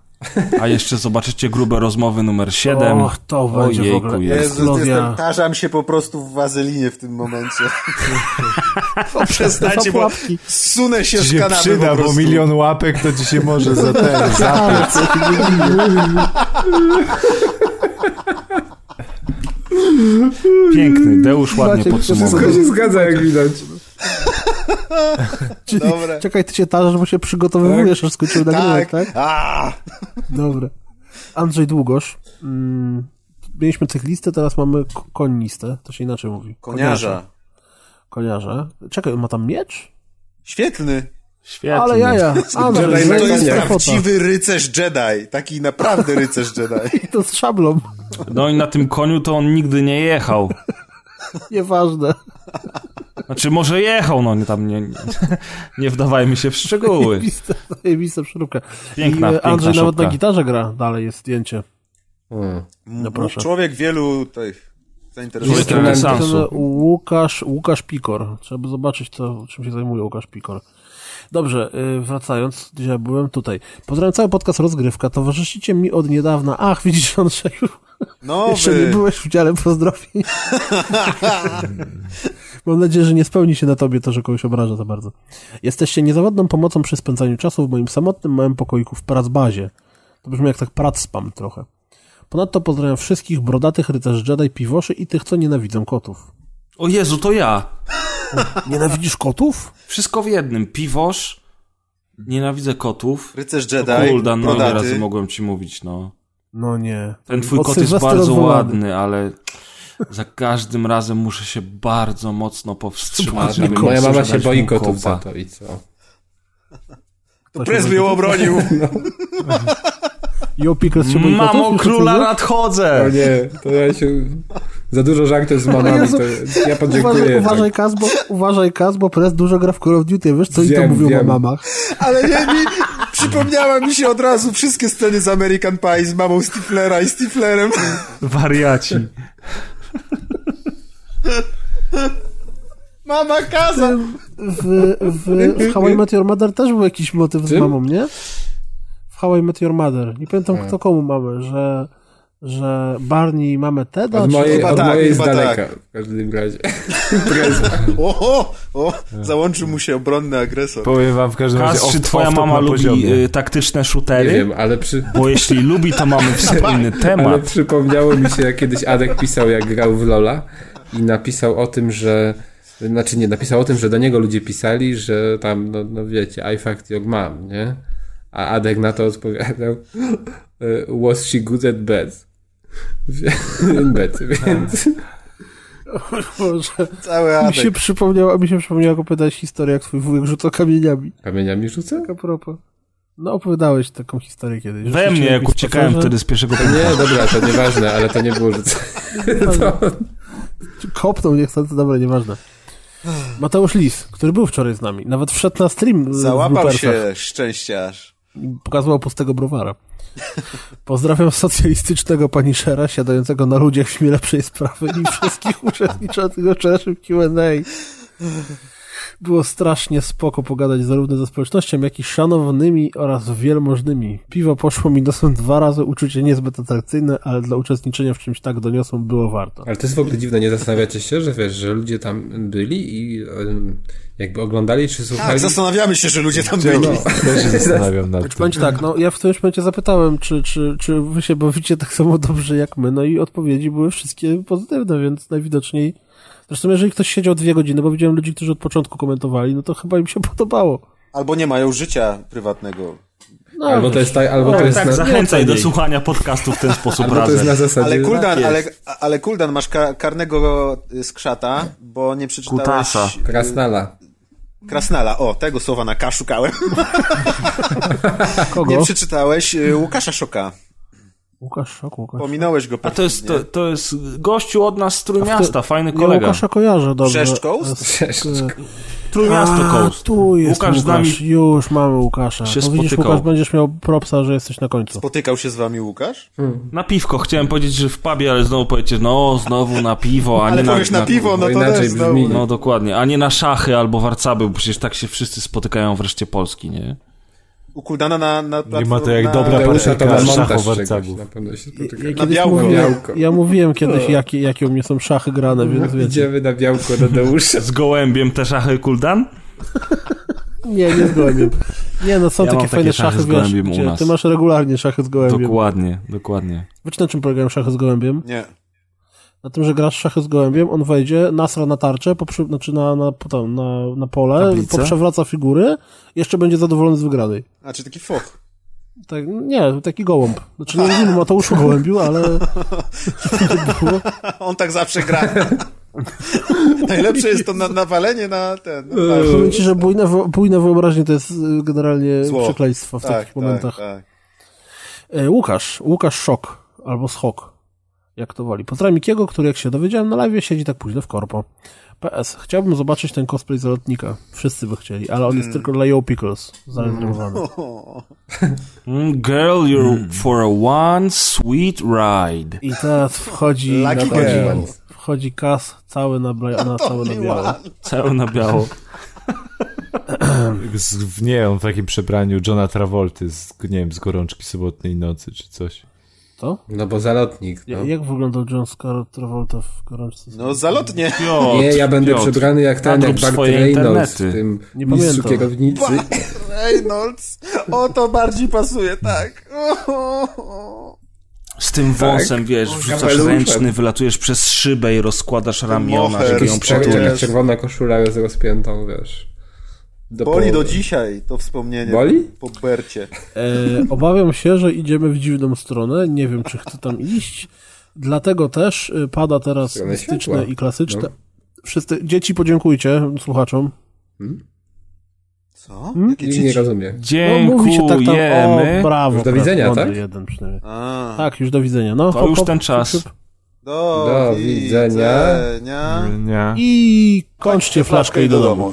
A jeszcze zobaczycie grube rozmowy numer 7. Och, to będzie w Ojejku, ogóle jest. Jezu, eksplozja. jestem, tarzam się po prostu w wazelinie w tym momencie. To Przestańcie, bo sunę się Ci z się kanapy przyda, bo milion łapek to ci się może za ten, za Piękny, Deusz ładnie Maciek, podsumował. Wszystko się zgadza, jak widać. Czyli, Dobre. czekaj, ty się tarzasz, bo się przygotowujesz, aż skończymy nagrywać, Tak. tak? A, Dobra. Andrzej Długosz. Mm, mieliśmy cyklistę, teraz mamy konistę. To się inaczej mówi. Koniarza. Koniarza. Czekaj, on ma tam miecz? Świetny. Świetnie. Ale jaja. Andrzej, Jedi To jaka jest prawdziwy rycerz Jedi. Taki naprawdę rycerz Jedi. To z szablą. No i na tym koniu to on nigdy nie jechał. Nieważne. Znaczy może jechał, no nie tam nie, nie, nie wdawajmy się w szczegóły. Zajebista, zajebista przeróbka. Piękna, I e, piękna Andrzej nawet szopka. na gitarze gra. Dalej jest zdjęcie. Hmm. No proszę. Człowiek wielu tych zainteresowanych. Łukasz, Łukasz Pikor. Trzeba by zobaczyć, to, czym się zajmuje Łukasz Pikor. Dobrze, y, wracając, gdzie byłem tutaj. Pozdrawiam cały podcast Rozgrywka. Towarzyszycie mi od niedawna. Ach, widzisz, Andrzeju, jeszcze nie byłeś w dziale pozdrowień. Mam nadzieję, że nie spełni się na tobie to, że kogoś obraża za bardzo. Jesteście niezawodną pomocą przy spędzaniu czasu w moim samotnym małym pokoiku w pracbazie. To brzmi jak tak prac spam trochę. Ponadto pozdrawiam wszystkich brodatych rycerzy Jedi, piwoszy i tych, co nienawidzą kotów. O Jezu, to ja. Nienawidzisz kotów? Wszystko w jednym. Piwosz, nienawidzę kotów. Rycerz Jedi. Kuldan, no ile razy mogłem ci mówić, no. No nie. Ten twój Od kot jest bardzo ładny, ale za każdym razem muszę się bardzo mocno powstrzymać. Moja mama się boi kotów kopa. za to i co? To Presby ją obronił. Się boi kotów? Mamo, króla nadchodzę! O nie, to ja się... Za dużo żartów z mamami, Jezu. to ja podziękuję. Uważaj, uważaj, Kaz, bo, uważaj, Kaz, bo Press dużo gra w Call of Duty, wiesz, co i to Wiem, mówią wiem. o mamach. Ale nie, mi przypomniała mi się od razu wszystkie sceny z American Pie z mamą Stiflera i Stiflerem. Wariaci. Mama kaza. W, w, w How I Met Your Mother też był jakiś motyw z mamą, nie? W How I Met Your Mother. Nie pamiętam, kto komu mamy, że, że Barney mamy Teda, Od czy... mojej, Chyba od tak, mojej z chyba daleka, tak. w każdym razie. Preza. O, załączył mu się obronny agresor. Powiem wam w każdym razie Kas, czy off- twoja mama lubi poziomie. y, taktyczne shootery? Nie wiem, ale przy... Bo jeśli lubi, to mamy wspólny Ale temat. przypomniało mi się, jak kiedyś Adek pisał, jak grał w Lola i napisał o tym, że znaczy nie, napisał o tym, że do niego ludzie pisali, że tam, no, no wiecie, I fucked your mom, nie? A Adek na to odpowiadał y, was she good at bed? In bed, więc Boże, Cały mi się Adek. przypomniała, mi się przypomniała, jak opowiadałeś historię, jak twój wujek rzucał kamieniami. kamieniami rzuca? Tak a propos. No, opowiadałeś taką historię kiedyś. We mnie, jak uciekałem spacerze- wtedy z pierwszego Nie, dobra, to nieważne, ale to nie było rzucane. To... Kopnął niechcący, dobra, nieważne. Mateusz Lis, który był wczoraj z nami, nawet wszedł na stream. w Załapał się szczęściarz. pokazywał pustego browara. Pozdrawiam socjalistycznego paniszera siadającego na ludziach w lepszej sprawy i wszystkich uczestniczących w wczorajszym Q&A. Było strasznie spoko pogadać zarówno ze społecznością, jak i szanownymi oraz wielmożnymi. Piwo poszło mi nosem dwa razy, uczucie niezbyt atrakcyjne, ale dla uczestniczenia w czymś tak doniosłym było warto. Ale to jest w ogóle dziwne, nie zastanawiacie się, że wiesz, że ludzie tam byli i jakby oglądali czy słuchali? Tak, zastanawiamy się, że ludzie tam No, byli. Też się zastanawiam nad tym. tak, no ja w tym momencie zapytałem, czy, czy, czy wy się bawicie tak samo dobrze jak my, no i odpowiedzi były wszystkie pozytywne, więc najwidoczniej... Zresztą jeżeli ktoś siedział dwie godziny, bo widziałem ludzi, którzy od początku komentowali, no to chyba im się podobało. Albo nie mają życia prywatnego. No, Albo to jest tak, albo to Tak, jest tak, na, zachęcaj do słuchania podcastu w ten sposób albo to jest na razem. zasadzie... Ale Kuldan, jest. ale, ale Kuldan, masz ka karnego skrzata, bo nie przeczytałeś... Kutasa. Krasnala. Krasnala, o, tego słowa na K szukałem. Kogo? Nie przeczytałeś y, Łukasza Szoka. Łukasz Szok, Łukasz. Pominąłeś go A to jest, to, to jest gościu od nas z Trójmiasta, fajny Ja kolega. Łukasza kojarzę dobrze. Coast? Trójmiasto A, Coast. tu jest Łukasz Łukasz, z nami już mamy Łukasza. się no widzisz, spotykał. Łukasz, będziesz miał propsa, że jesteś na końcu. Spotykał się z wami Łukasz? Na piwko. Chciałem powiedzieć, że w pubie, ale znowu powiecie, no znowu na piwo, a Ale nie na, powiesz na piwo, no to też znowu. No dokładnie, a nie na szachy albo warcaby, bo przecież tak się wszyscy spotykają wreszcie Polski, nie? U Kuldana na, na Nie ma to jak na- dobra Tadeusza to z montaż czegoś, na pewno się spotyka. ja, Na białko. mówiłem, ja mówiłem kiedyś, jakie, jakie u mnie są szachy grane, więc wiecie. Idziemy na białko Tadeusza. Z gołębiem te szachy Kuldan? Nie, nie z gołębiem. Nie, no są Ja takie mam fajne takie szachy szachy, z wiesz, gdzie nas. ty masz regularnie szachy z gołębiem. Dokładnie, dokładnie. Wiecie na czym polegają szachy z gołębiem? Nie. Na tym, że grasz w szachy z gołębiem, on wejdzie, nasra na tarczę, poprze, znaczy na, na, potem, na, na pole, Tablicę? poprzewraca figury, jeszcze będzie zadowolony z wygranej. A, czy taki foch. Tak, nie, taki gołąb. Znaczy nie mówimy o Mateuszu Gołębiu, ale On tak zawsze gra. Najlepsze jest to na, nawalenie na ten. Na powiem ci, że bujne, bujne wyobraźnie to jest y, generalnie Zło. przekleństwo w tak, takich momentach. Tak, tak. E, Łukasz, Łukasz Szok, albo Schok, jak to woli. Pozdrawiam Mikiego, który jak się dowiedziałem na live siedzi tak późno w korpo. PS, chciałbym zobaczyć ten cosplay zalotnika. Wszyscy by chcieli, ale on jest tylko dla Yo Pickles zarezerwowany. Mm, Girl, you're for a one sweet ride. I teraz wchodzi, Lucky girl. wchodzi kas cały na, bla, na, cały na biało. Cały na biało. Z, nie, on w takim przebraniu Johna Travolty z, nie wiem, z gorączki sobotniej nocy czy coś. To? No bo zalotnik, Ja, no. Jak wyglądał John Scott Travolta w gorączce? No zalotnie. Piotr, Nie, ja będę Piotr. przebrany jak ten, Nadrób jak Bart Reynolds w tym Nie mistrzu pamiętam. kierownicy. Reynolds. O, to bardziej pasuje, tak. Z tym wąsem, wiesz, wrzucasz kapeluszem. ręczny, wylatujesz przez szybę i rozkładasz ramiona, żeby ją przytulić. czerwona koszula z rozpiętą, wiesz. Do Boli do dzisiaj to wspomnienie. Boli? Po Bercie. E, obawiam się, że idziemy w dziwną stronę. Nie wiem, czy chcę tam iść. Dlatego też y, pada teraz mistyczne światła. i klasyczne. No. Wszyscy, dzieci podziękujcie słuchaczom. Co? Hmm? Jakie Nikt nie dzieci? rozumie. No, mówi się tak tam, o, Dziękujemy. brawo. Już do widzenia, tak? Jeden przynajmniej. A, Tak, już do widzenia. No, To już ten czas. Do, Do widzenia. widzenia. I kończcie flaszkę i do domu.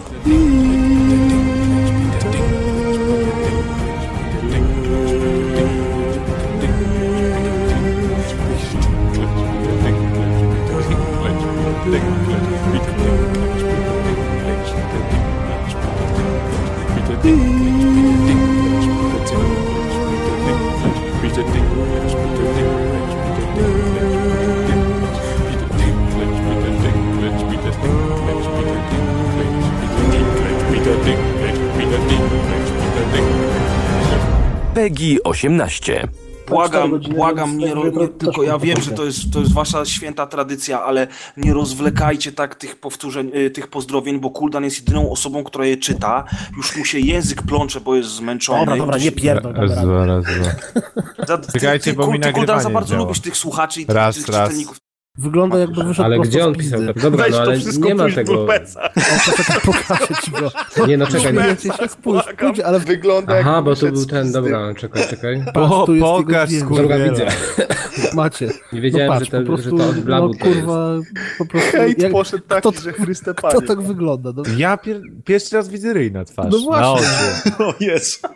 PEGI 18. Błagam, błagam, nie, nie, tylko ja wiem, że to jest, to jest wasza święta tradycja, ale nie rozwlekajcie tak tych powtórzeń, y, tych pozdrowień, bo Kuldan jest jedyną osobą, która je czyta. Już mu się język plącze, bo jest zmęczony. Dobra, dobra, nie pierdol. Raz, dobra. dwa, raz, dwa. Czekajcie, bo mi Kuldan, za bardzo lubisz tych słuchaczy i tych, Raz, tych raz. czytelników. Wygląda jakby wyszedł Ale gdzie on pisał? Dobra, Weź no to ale nie ma tego. Pokażę ci go. Nie, no czekaj. Się, spójrz, spójrz, ale Wygląda Aha, bo to był ten, dobra, czekaj, czekaj. patrz, Po- tu jest jego pokaż, Kurwiela. widzę. Macie. Nie wiedziałem, no patrz, że, prostu, że to od no, to jest. kurwa, po prostu, Hejt jak, poszedł taki, kto, że Chryste Panie. tak wygląda? No, Ja pier... pierwszy raz widzę ryj na twarz. No właśnie. Oczy. O jest.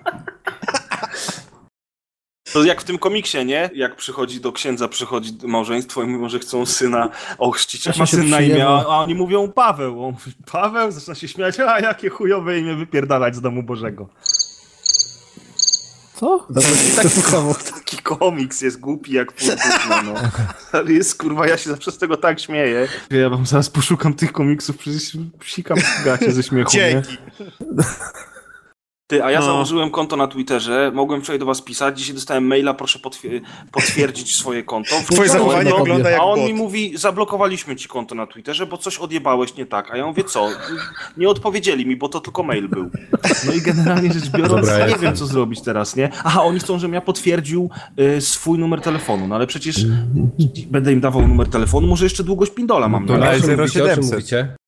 To jak w tym komiksie, nie? Jak przychodzi do księdza, przychodzi małżeństwo i mówią, że chcą syna ochrzcić. Właśnie ma syn na imię, a a oni mówią Paweł. On mówi, Paweł? Zaczyna się śmiać, a jakie chujowe imię wypierdalać z domu Bożego. co? Taki, taki komiks jest głupi jak pół gówna, no. Ale jest kurwa, ja się zawsze z tego tak śmieję. Ja wam zaraz poszukam tych komiksów, przecież psikam w gacie ze śmiechu, nie? Ty, a ja No. założyłem konto na Twitterze, mogłem wczoraj do was pisać, dzisiaj dostałem maila, proszę potwier- potwierdzić swoje konto. Twoje zachowanie wygląda jak A on bot. mi mówi, zablokowaliśmy ci konto na Twitterze, bo coś odjebałeś nie tak. A ja mówię, co? Nie odpowiedzieli mi, bo to tylko mail był. No i generalnie rzecz biorąc, Dobra, nie wiem, co zrobić teraz, nie? Aha, oni chcą, żebym ja potwierdził y, swój numer telefonu, no ale przecież będę im dawał numer telefonu, może jeszcze długość pindola mam. To no. na O czym 0700.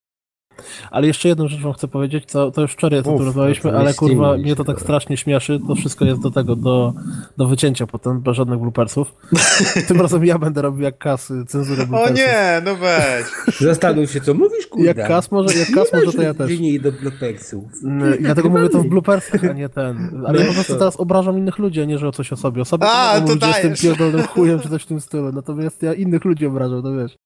Ale jeszcze jedną rzecz wam chcę powiedzieć, to, to już wczoraj o tym rozmawialiśmy, no to ale kurwa, mnie to tak dobra. strasznie śmieszy, to wszystko jest do tego, do, do wycięcia potem, bez żadnych bloopersów. Tym razem ja będę robił jak kas, y, cenzurę O bloopersów. nie, no weź. Zastanów się, co mówisz, kurde. Jak kas może, jak kas może, to ja też. Nie do blokersów. Mm, I dlatego mówię to w bloopersach, a nie ten. Ale ja po prostu teraz obrażam innych ludzi, a nie, że o coś o sobie. O sobie A, mogę to mówić, że jestem dajesz. pierdolonym chujem, czy coś w tym stylu. Natomiast ja innych ludzi obrażam, to wiesz.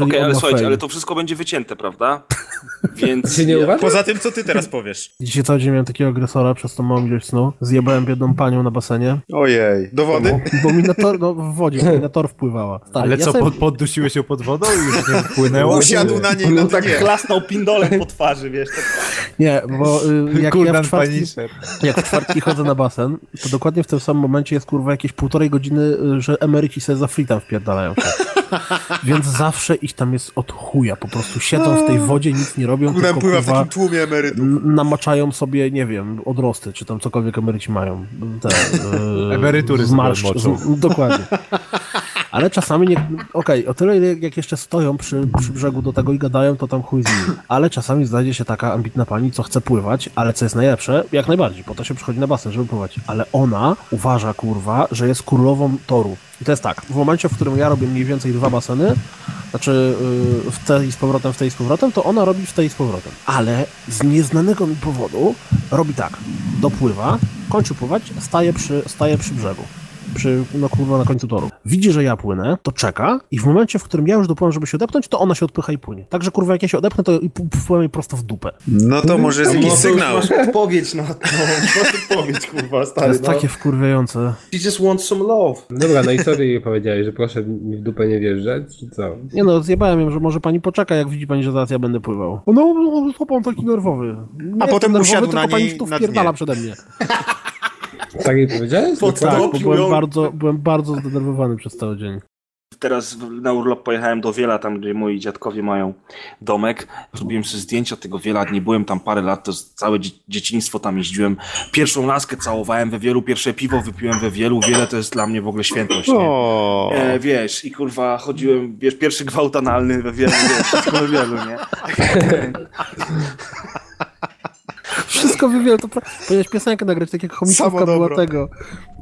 Okej, on ale słuchajcie, fame. ale to wszystko będzie wycięte, prawda? Więc... Się nie ja-? Poza tym, co ty teraz powiesz? Dzisiaj cały dzień miałem takiego agresora przez tą małą ilość snu. Zjebałem biedną panią na basenie. Ojej, do wody? Bo mi na tor, no w wodzie, mi na tor wpływała. Stary, Ale ja co, sobie- pod, poddusiłeś ją pod wodą i już nie wpłynęło? Usiadł na niej No na tak dnie. chlasnął pindolem po twarzy, wiesz. Tak... Nie, bo y, jak ja w czwartki, jak w czwartki chodzę na basen, to dokładnie w tym samym momencie jest kurwa jakieś półtorej godziny, y, że emeryci sobie za free tam wpierdalają się. Więc zawsze ich tam jest od chuja. Po prostu siedzą w tej wodzie, nic nie robią, Kurwa, tylko pływa w takim tłumie emerytów. namaczają sobie, nie wiem, odrosty, czy tam cokolwiek emeryci mają. Te, y, Emerytury z, Dokładnie. Ale czasami nie. Okej, o tyle jak jeszcze stoją przy, przy brzegu do tego i gadają, to tam chuj z nimi. Ale czasami znajdzie się taka ambitna pani, co chce pływać, ale co jest najlepsze, jak najbardziej, po to się przychodzi na basen, żeby pływać. Ale ona uważa, kurwa, że jest królową toru. I to jest tak, w momencie, w którym ja robię mniej więcej dwa baseny, znaczy yy, w tej z powrotem, w tej z powrotem, to ona robi w tej z powrotem. Ale z nieznanego mi powodu robi tak, dopływa, kończy pływać, staje przy, staje przy brzegu przy, no kurwa, na końcu toru. Widzi, że ja płynę, to czeka i w momencie, w którym ja już dopłynę, żeby się odepnąć, to ona się odpycha i płynie. Także kurwa, jak ja się odepnę, to i p- wpływam jej prosto w dupę. No to może jest jakiś No to sygnał. Masz odpowiedź na to. Masz odpowiedź, kurwa, To stary. jest no. takie wkurwiające. She just wants some love. Dobra, no i sorry jej powiedziałeś, że proszę mi w dupę nie wjeżdżać, czy co? Nie no, zjebałem ją, że może pani poczeka, jak widzi pani, że zaraz ja będę pływał. No, no, co pan taki nerwowy. Nie A potem nerwowy, usiadł tylko na pani niej się tu wpierdala przede mnie. Tak jej powiedziałeś? Pod- Tak, bo byłem bardzo, byłem bardzo zdenerwowany przez cały dzień. Teraz na urlop pojechałem do Wiela, tam gdzie moi dziadkowie mają domek. Zrobiłem sobie zdjęcia tego Wiela, nie byłem tam parę lat, to całe dzie- dzieciństwo tam jeździłem. Pierwszą laskę całowałem we Wielu, pierwsze piwo wypiłem we Wielu. Wiele to jest dla mnie w ogóle świętość, nie? O. E, wiesz, i kurwa chodziłem, wiesz, pierwszy gwałt analny we Wielu, wiesz, wszystko we Wielu, nie? Wszystko wywiele, to pra- powinieneś piosenkę nagrać, tak jak chomikówka Samo była tego.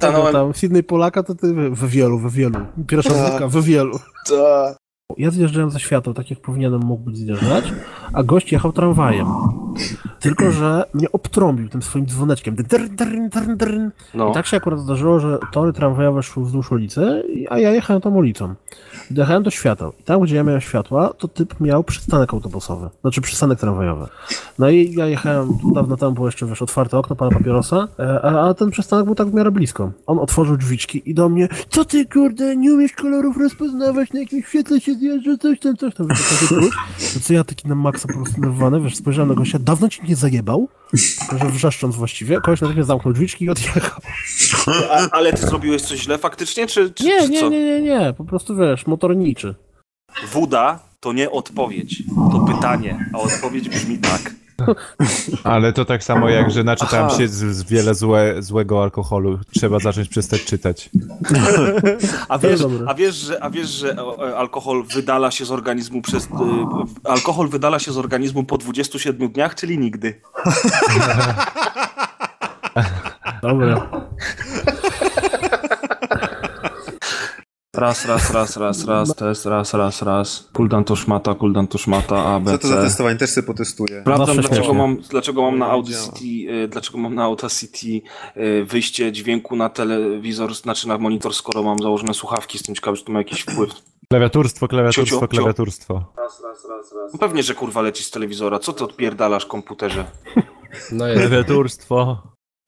Ta, tego no, tam, Sydney Polaka, to ty we wielu, we wielu. Pierwsza muzyka, we wielu. To... Ja zjeżdżałem ze światła, tak jak powinienem mógł być zjeżdżać, a gość jechał tramwajem. Tylko, że mnie obtrąbił tym swoim dzwoneczkiem. Drn, drn, drn, drn. No. I tak się akurat zdarzyło, że tory tramwajowe szły wzdłuż ulicy, a ja jechałem tą ulicą. Dojechałem do świateł. I tam, gdzie ja miałem światła, to typ miał przystanek autobusowy. Znaczy przystanek tramwajowy. No i ja jechałem, dawno temu było jeszcze, wiesz, otwarte okno pana papierosa, e, a, a ten przystanek był tak w miarę blisko. On otworzył drzwiczki i do mnie, co ty kurde, nie umiesz kolorów rozpoznawać, na jakimś świetle się zjeżdża, coś tam, coś tam. Wiesz. No co ja taki na maksa po prostu nerwowany, wiesz, spojrzałem na gościa, dawno ci nie zajebał? Tylko, że wrzeszcząc właściwie, kogoś natychmiast zamknął drzwiczki i odjechał. A, ale ty zrobiłeś coś źle faktycznie, czy, czy, Nie, czy nie, co? nie, nie, nie, po prostu wiesz, motorniczy. Wuda to nie odpowiedź, to pytanie, a odpowiedź brzmi tak. Ale to tak samo jak, że naczytałem Aha. się z, z wiele złe, złego alkoholu. Trzeba zacząć przestać czytać. A wiesz, a wiesz, że, a wiesz, że e, alkohol wydala się z organizmu przez. e, alkohol wydala się z organizmu po 27 dniach, czyli nigdy. Dobra. Raz, raz, raz, raz, raz, test, raz, raz, raz. Kuldan to szmata, kuldan to szmata, A, B, Co to za testowanie? Też sobie potestuję. Sprawdzam, Zawsze dlaczego mam, dlaczego mam na Audacity, e, dlaczego mam na Audacity e, wyjście dźwięku na telewizor, znaczy na monitor, skoro mam założone słuchawki, jestem ciekawy, czy to ma jakiś wpływ. Klawiaturstwo, klawiaturstwo, cio. klawiaturstwo. Raz, raz, raz, raz. No pewnie, że kurwa leci z telewizora. Co ty odpierdalasz komputerze? No jest. Klawiaturstwo.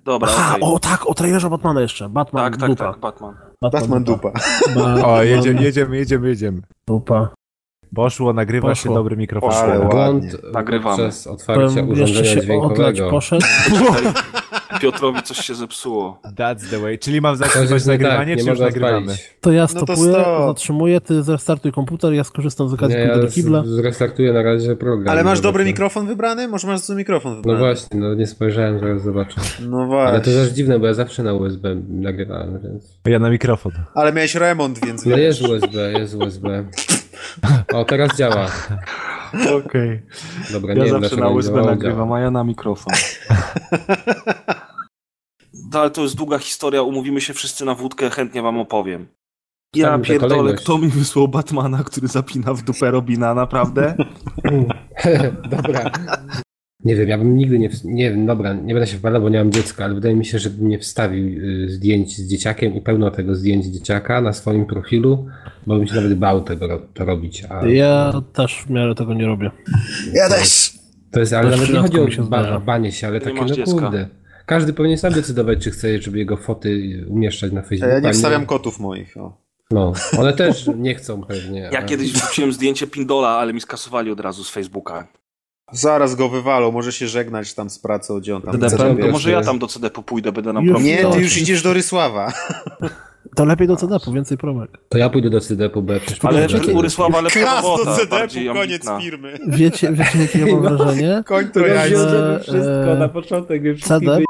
Dobra, Aha, okej. o tak, o trailerze Batmana jeszcze. Batman, Tak, tak, dupa. tak, Batman. Batman dupa. Batman O, jedziemy, jedziemy, jedziemy, jedziemy. Dupa. Poszło, nagrywa Poszło. się dobry mikrofon. Ale ładnie. Nagrywamy. przez otwarcie Powiem, urządzenia się odlać dźwiękowego. poszedł. Piotrowi coś się zepsuło. That's the way. Czyli mam nie tak, nagrywanie, nie czy już nagrywamy? To ja No to stopuję, zatrzymuję, ty zrestartuj komputer, ja skorzystam z okazji, Nie, ja do kibla. zrestartuję na razie program. Ale masz dobry mikrofon wybrany? Może masz zły mikrofon No wybrany? właśnie, no nie spojrzałem, zaraz zobaczę. No Ale właśnie. to też dziwne, bo ja zawsze na USB nagrywałem, więc... Ja na mikrofon. Ale miałeś remont, więc No jest USB, jest USB. O, teraz działa. Okej. Dobra, nie Ja wiem, zawsze na nie USB nagrywam, a ja na mikrofon. No, ale to jest długa historia, umówimy się wszyscy na wódkę, chętnie wam opowiem. Ja pierdolę, kto mi wysłał Batmana, który zapina w dupę Robina, naprawdę? Dobra. Nie wiem, ja bym nigdy nie, nie wiem, dobra, nie będę się wpadał, bo nie mam dziecka, ale wydaje mi się, że bym nie wstawił y, zdjęć z dzieciakiem i pełno tego zdjęć dzieciaka na swoim profilu, bo bym się nawet bał tego to robić. A Ja też w miarę tego nie robię. Ja też. to jest, ale nawet nie chodzi się o zdarza. ba banie się, ale Nie takie, no dziecka. kurde. Każdy powinien sam decydować, czy chce, żeby jego foty umieszczać na Facebooku. ja nie wstawiam kotów moich. O. No, one też nie chcą pewnie. Ja a- kiedyś wrzuciłem zdjęcie Pindola, ale mi skasowali od razu z Facebooka. Zaraz go wywalą, może się żegnać tam z pracą, gdzie on tam To, chce. to może ja tam do CDP pójdę, będę na Już profil. Nie, ty już idziesz do Rysława. To lepiej do CDP, więcej promek. To ja pójdę do CDP-u, bo ja przecież Ale u Rysława lepsza Klas do robota, bardziej koniec ambitna. firmy. Wiecie, wiecie jakie ja mam wrażenie? Koń to ja. że, wszystko e, na początek, więc CDP,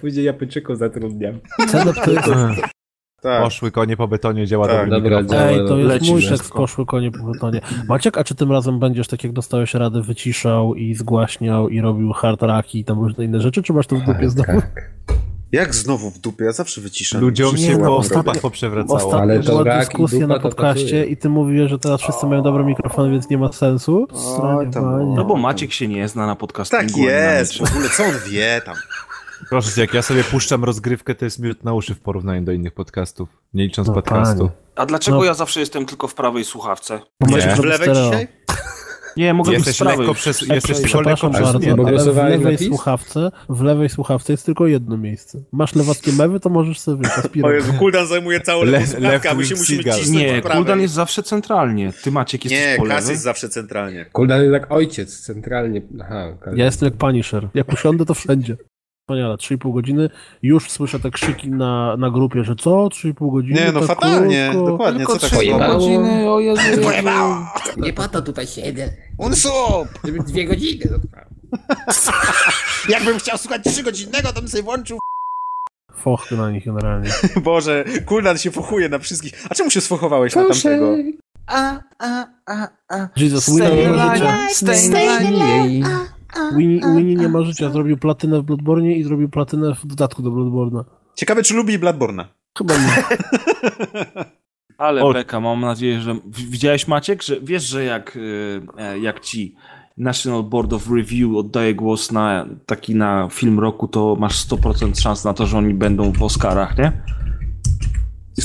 później Japończyków zatrudniam. CDP to jest... Tak. Poszły konie po betonie, działa Tak. dobry Dobra, mikrofon. Ej, to jest Lecimy. mój tekst poszły konie po betonie. Maciek, a czy tym razem będziesz tak jak dostałeś rady, wyciszał i zgłaśniał i robił hard raki i tam różne inne rzeczy, czy masz to w dupie znowu? Tak. Jak znowu w dupie? Ja zawsze wyciszam. Ludziom się Nie, po robię. poprzewracało. Ostatnio Ale to była dyskusja na podcaście i ty mówiłeś, że teraz wszyscy mają dobre mikrofony, więc nie ma sensu. Panie. No bo Maciek się nie zna na podcastingu. Tak jest, w ogóle co on wie tam. Proszę cię, jak ja sobie puszczam rozgrywkę, to jest miód na uszy w porównaniu do innych podcastów. Nie licząc No, podcastu. panie. A dlaczego No. ja zawsze jestem tylko w prawej słuchawce? Bo Nie. W lewej dzisiaj? Nie, mogę być Jesteś z prawej. lekko przez... Ej, Jesteś lekko przepraszam przez... bardzo, nie, ale w lewej słuchawce, w lewej słuchawce jest tylko jedno miejsce. Masz lewackie mewy, to możesz sobie wiesz, O aspirować. Jezu, Kuldan zajmuje całą Le- lewą słuchawkę, a my się musimy cisnąć Nie. Kuldan jest zawsze centralnie. Ty Maciek jesteś Nie, po jest zawsze centralnie. Kuldan jest jak ojciec, centralnie. Aha, Ja jestem jak Punisher. Jak usiądę, to wszędzie. Wspaniale, 3,5 godziny. Już słyszę te krzyki na, na grupie, że co? 3,5 godziny? Nie, no tak fatalnie, krótko. dokładnie, Tylko co tak trzy pojebało? godziny, o Jezu. Nie po to tutaj siedzę, Unsub! żeby dwie godziny. Jakbym chciał słuchać trzygodzinnego, to bym sobie włączył. Fochty na nich generalnie. Boże, Kuldan się fochuje na wszystkich. A czemu się sfochowałeś na tamtego? Jesus, Winnie nie ma życia. Jej. Winnie, Winnie nie ma życia. Zrobił platynę w Bloodborne i zrobił platynę w dodatku do Bloodborne. Ciekawe, czy lubi Bladborna. Chyba nie. Ale O. Beka, mam nadzieję, że... Widziałeś Maciek, że wiesz, że jak, y, e, jak ci National Board of Review oddaje głos na taki na film roku, to masz 100% szans na to, że oni będą w Oscarach, nie?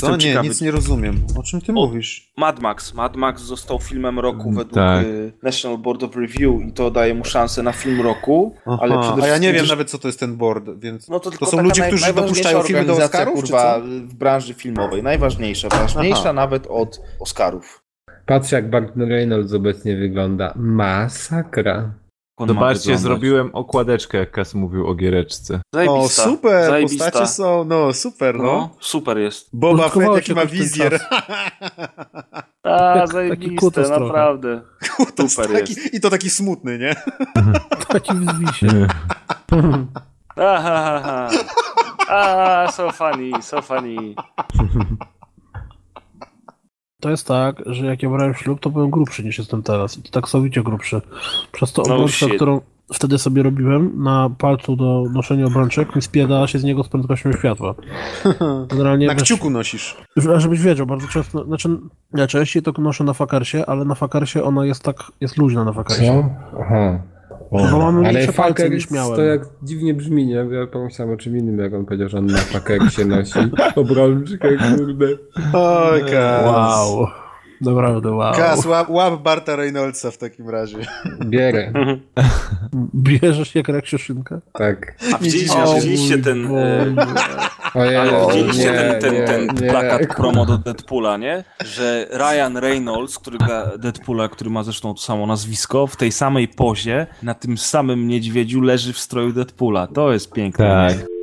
Co? Nie, ciekawy. nic nie rozumiem. O czym ty mówisz? Mad Max. Mad Max został filmem roku według tak. y, National Board of Review i to daje mu szansę na film roku, Aha, ale przede a ja nie wiem nawet, co to jest ten board, więc... No to, to są ludzie, naj- którzy dopuszczają filmy do Oscarów, czy kurwa, co? w branży filmowej. Najważniejsza, ważniejsza Aha. nawet od Oscarów. Patrz jak Barton Reynolds obecnie wygląda. Masakra. Zobaczcie, zrobiłem okładeczkę, jak Kas mówił o giereczce. Zajebista, O, super, zajebista. postacie są, no, super, no. No, super jest. Boba Fett, jaki ma wizjer. A, zajebiste, naprawdę. Kutas Super taki, jest. I to taki smutny, nie? Taki w zwisie. Aha, ha, ha. A, so funny, so funny. To jest tak, że jak ja brałem ślub, to byłem grubszy niż jestem teraz. I to taksowicie grubszy. Przez to No obrączkę, shit. którą wtedy sobie robiłem na palcu do noszenia obrączek, mi spierdala się z niego z prędkością światła. Generalnie Na wiesz, kciuku nosisz. A żebyś wiedział, bardzo często, znaczy ja częściej to noszę na fakarsie, ale na fakarsie ona jest tak, jest luźna na fakarsie. Co? Aha. Bo mamy Ale palce niż miałem. to jak dziwnie brzmi, nie? Ja pomyślałem o czym innym, jak on powiedział, że on na fuckersie nosi obrączkę, kurde. Oj, Kas. Wow. Naprawdę wow. Kas, łap, łap Barta Reynoldsa w takim razie. Bierę, Bierzesz jak reksiuszynkę? tak. A widzieliście, O widzieliście ten... Boże. e, Ojej, Ale widzieliście nie, ten, ten, nie, ten nie. plakat promo do Deadpoola, nie? Że Ryan Reynolds, który gra Deadpoola, który ma zresztą to samo nazwisko, w tej samej pozie, na tym samym niedźwiedziu leży w stroju Deadpoola. To jest piękne. Tak. nie?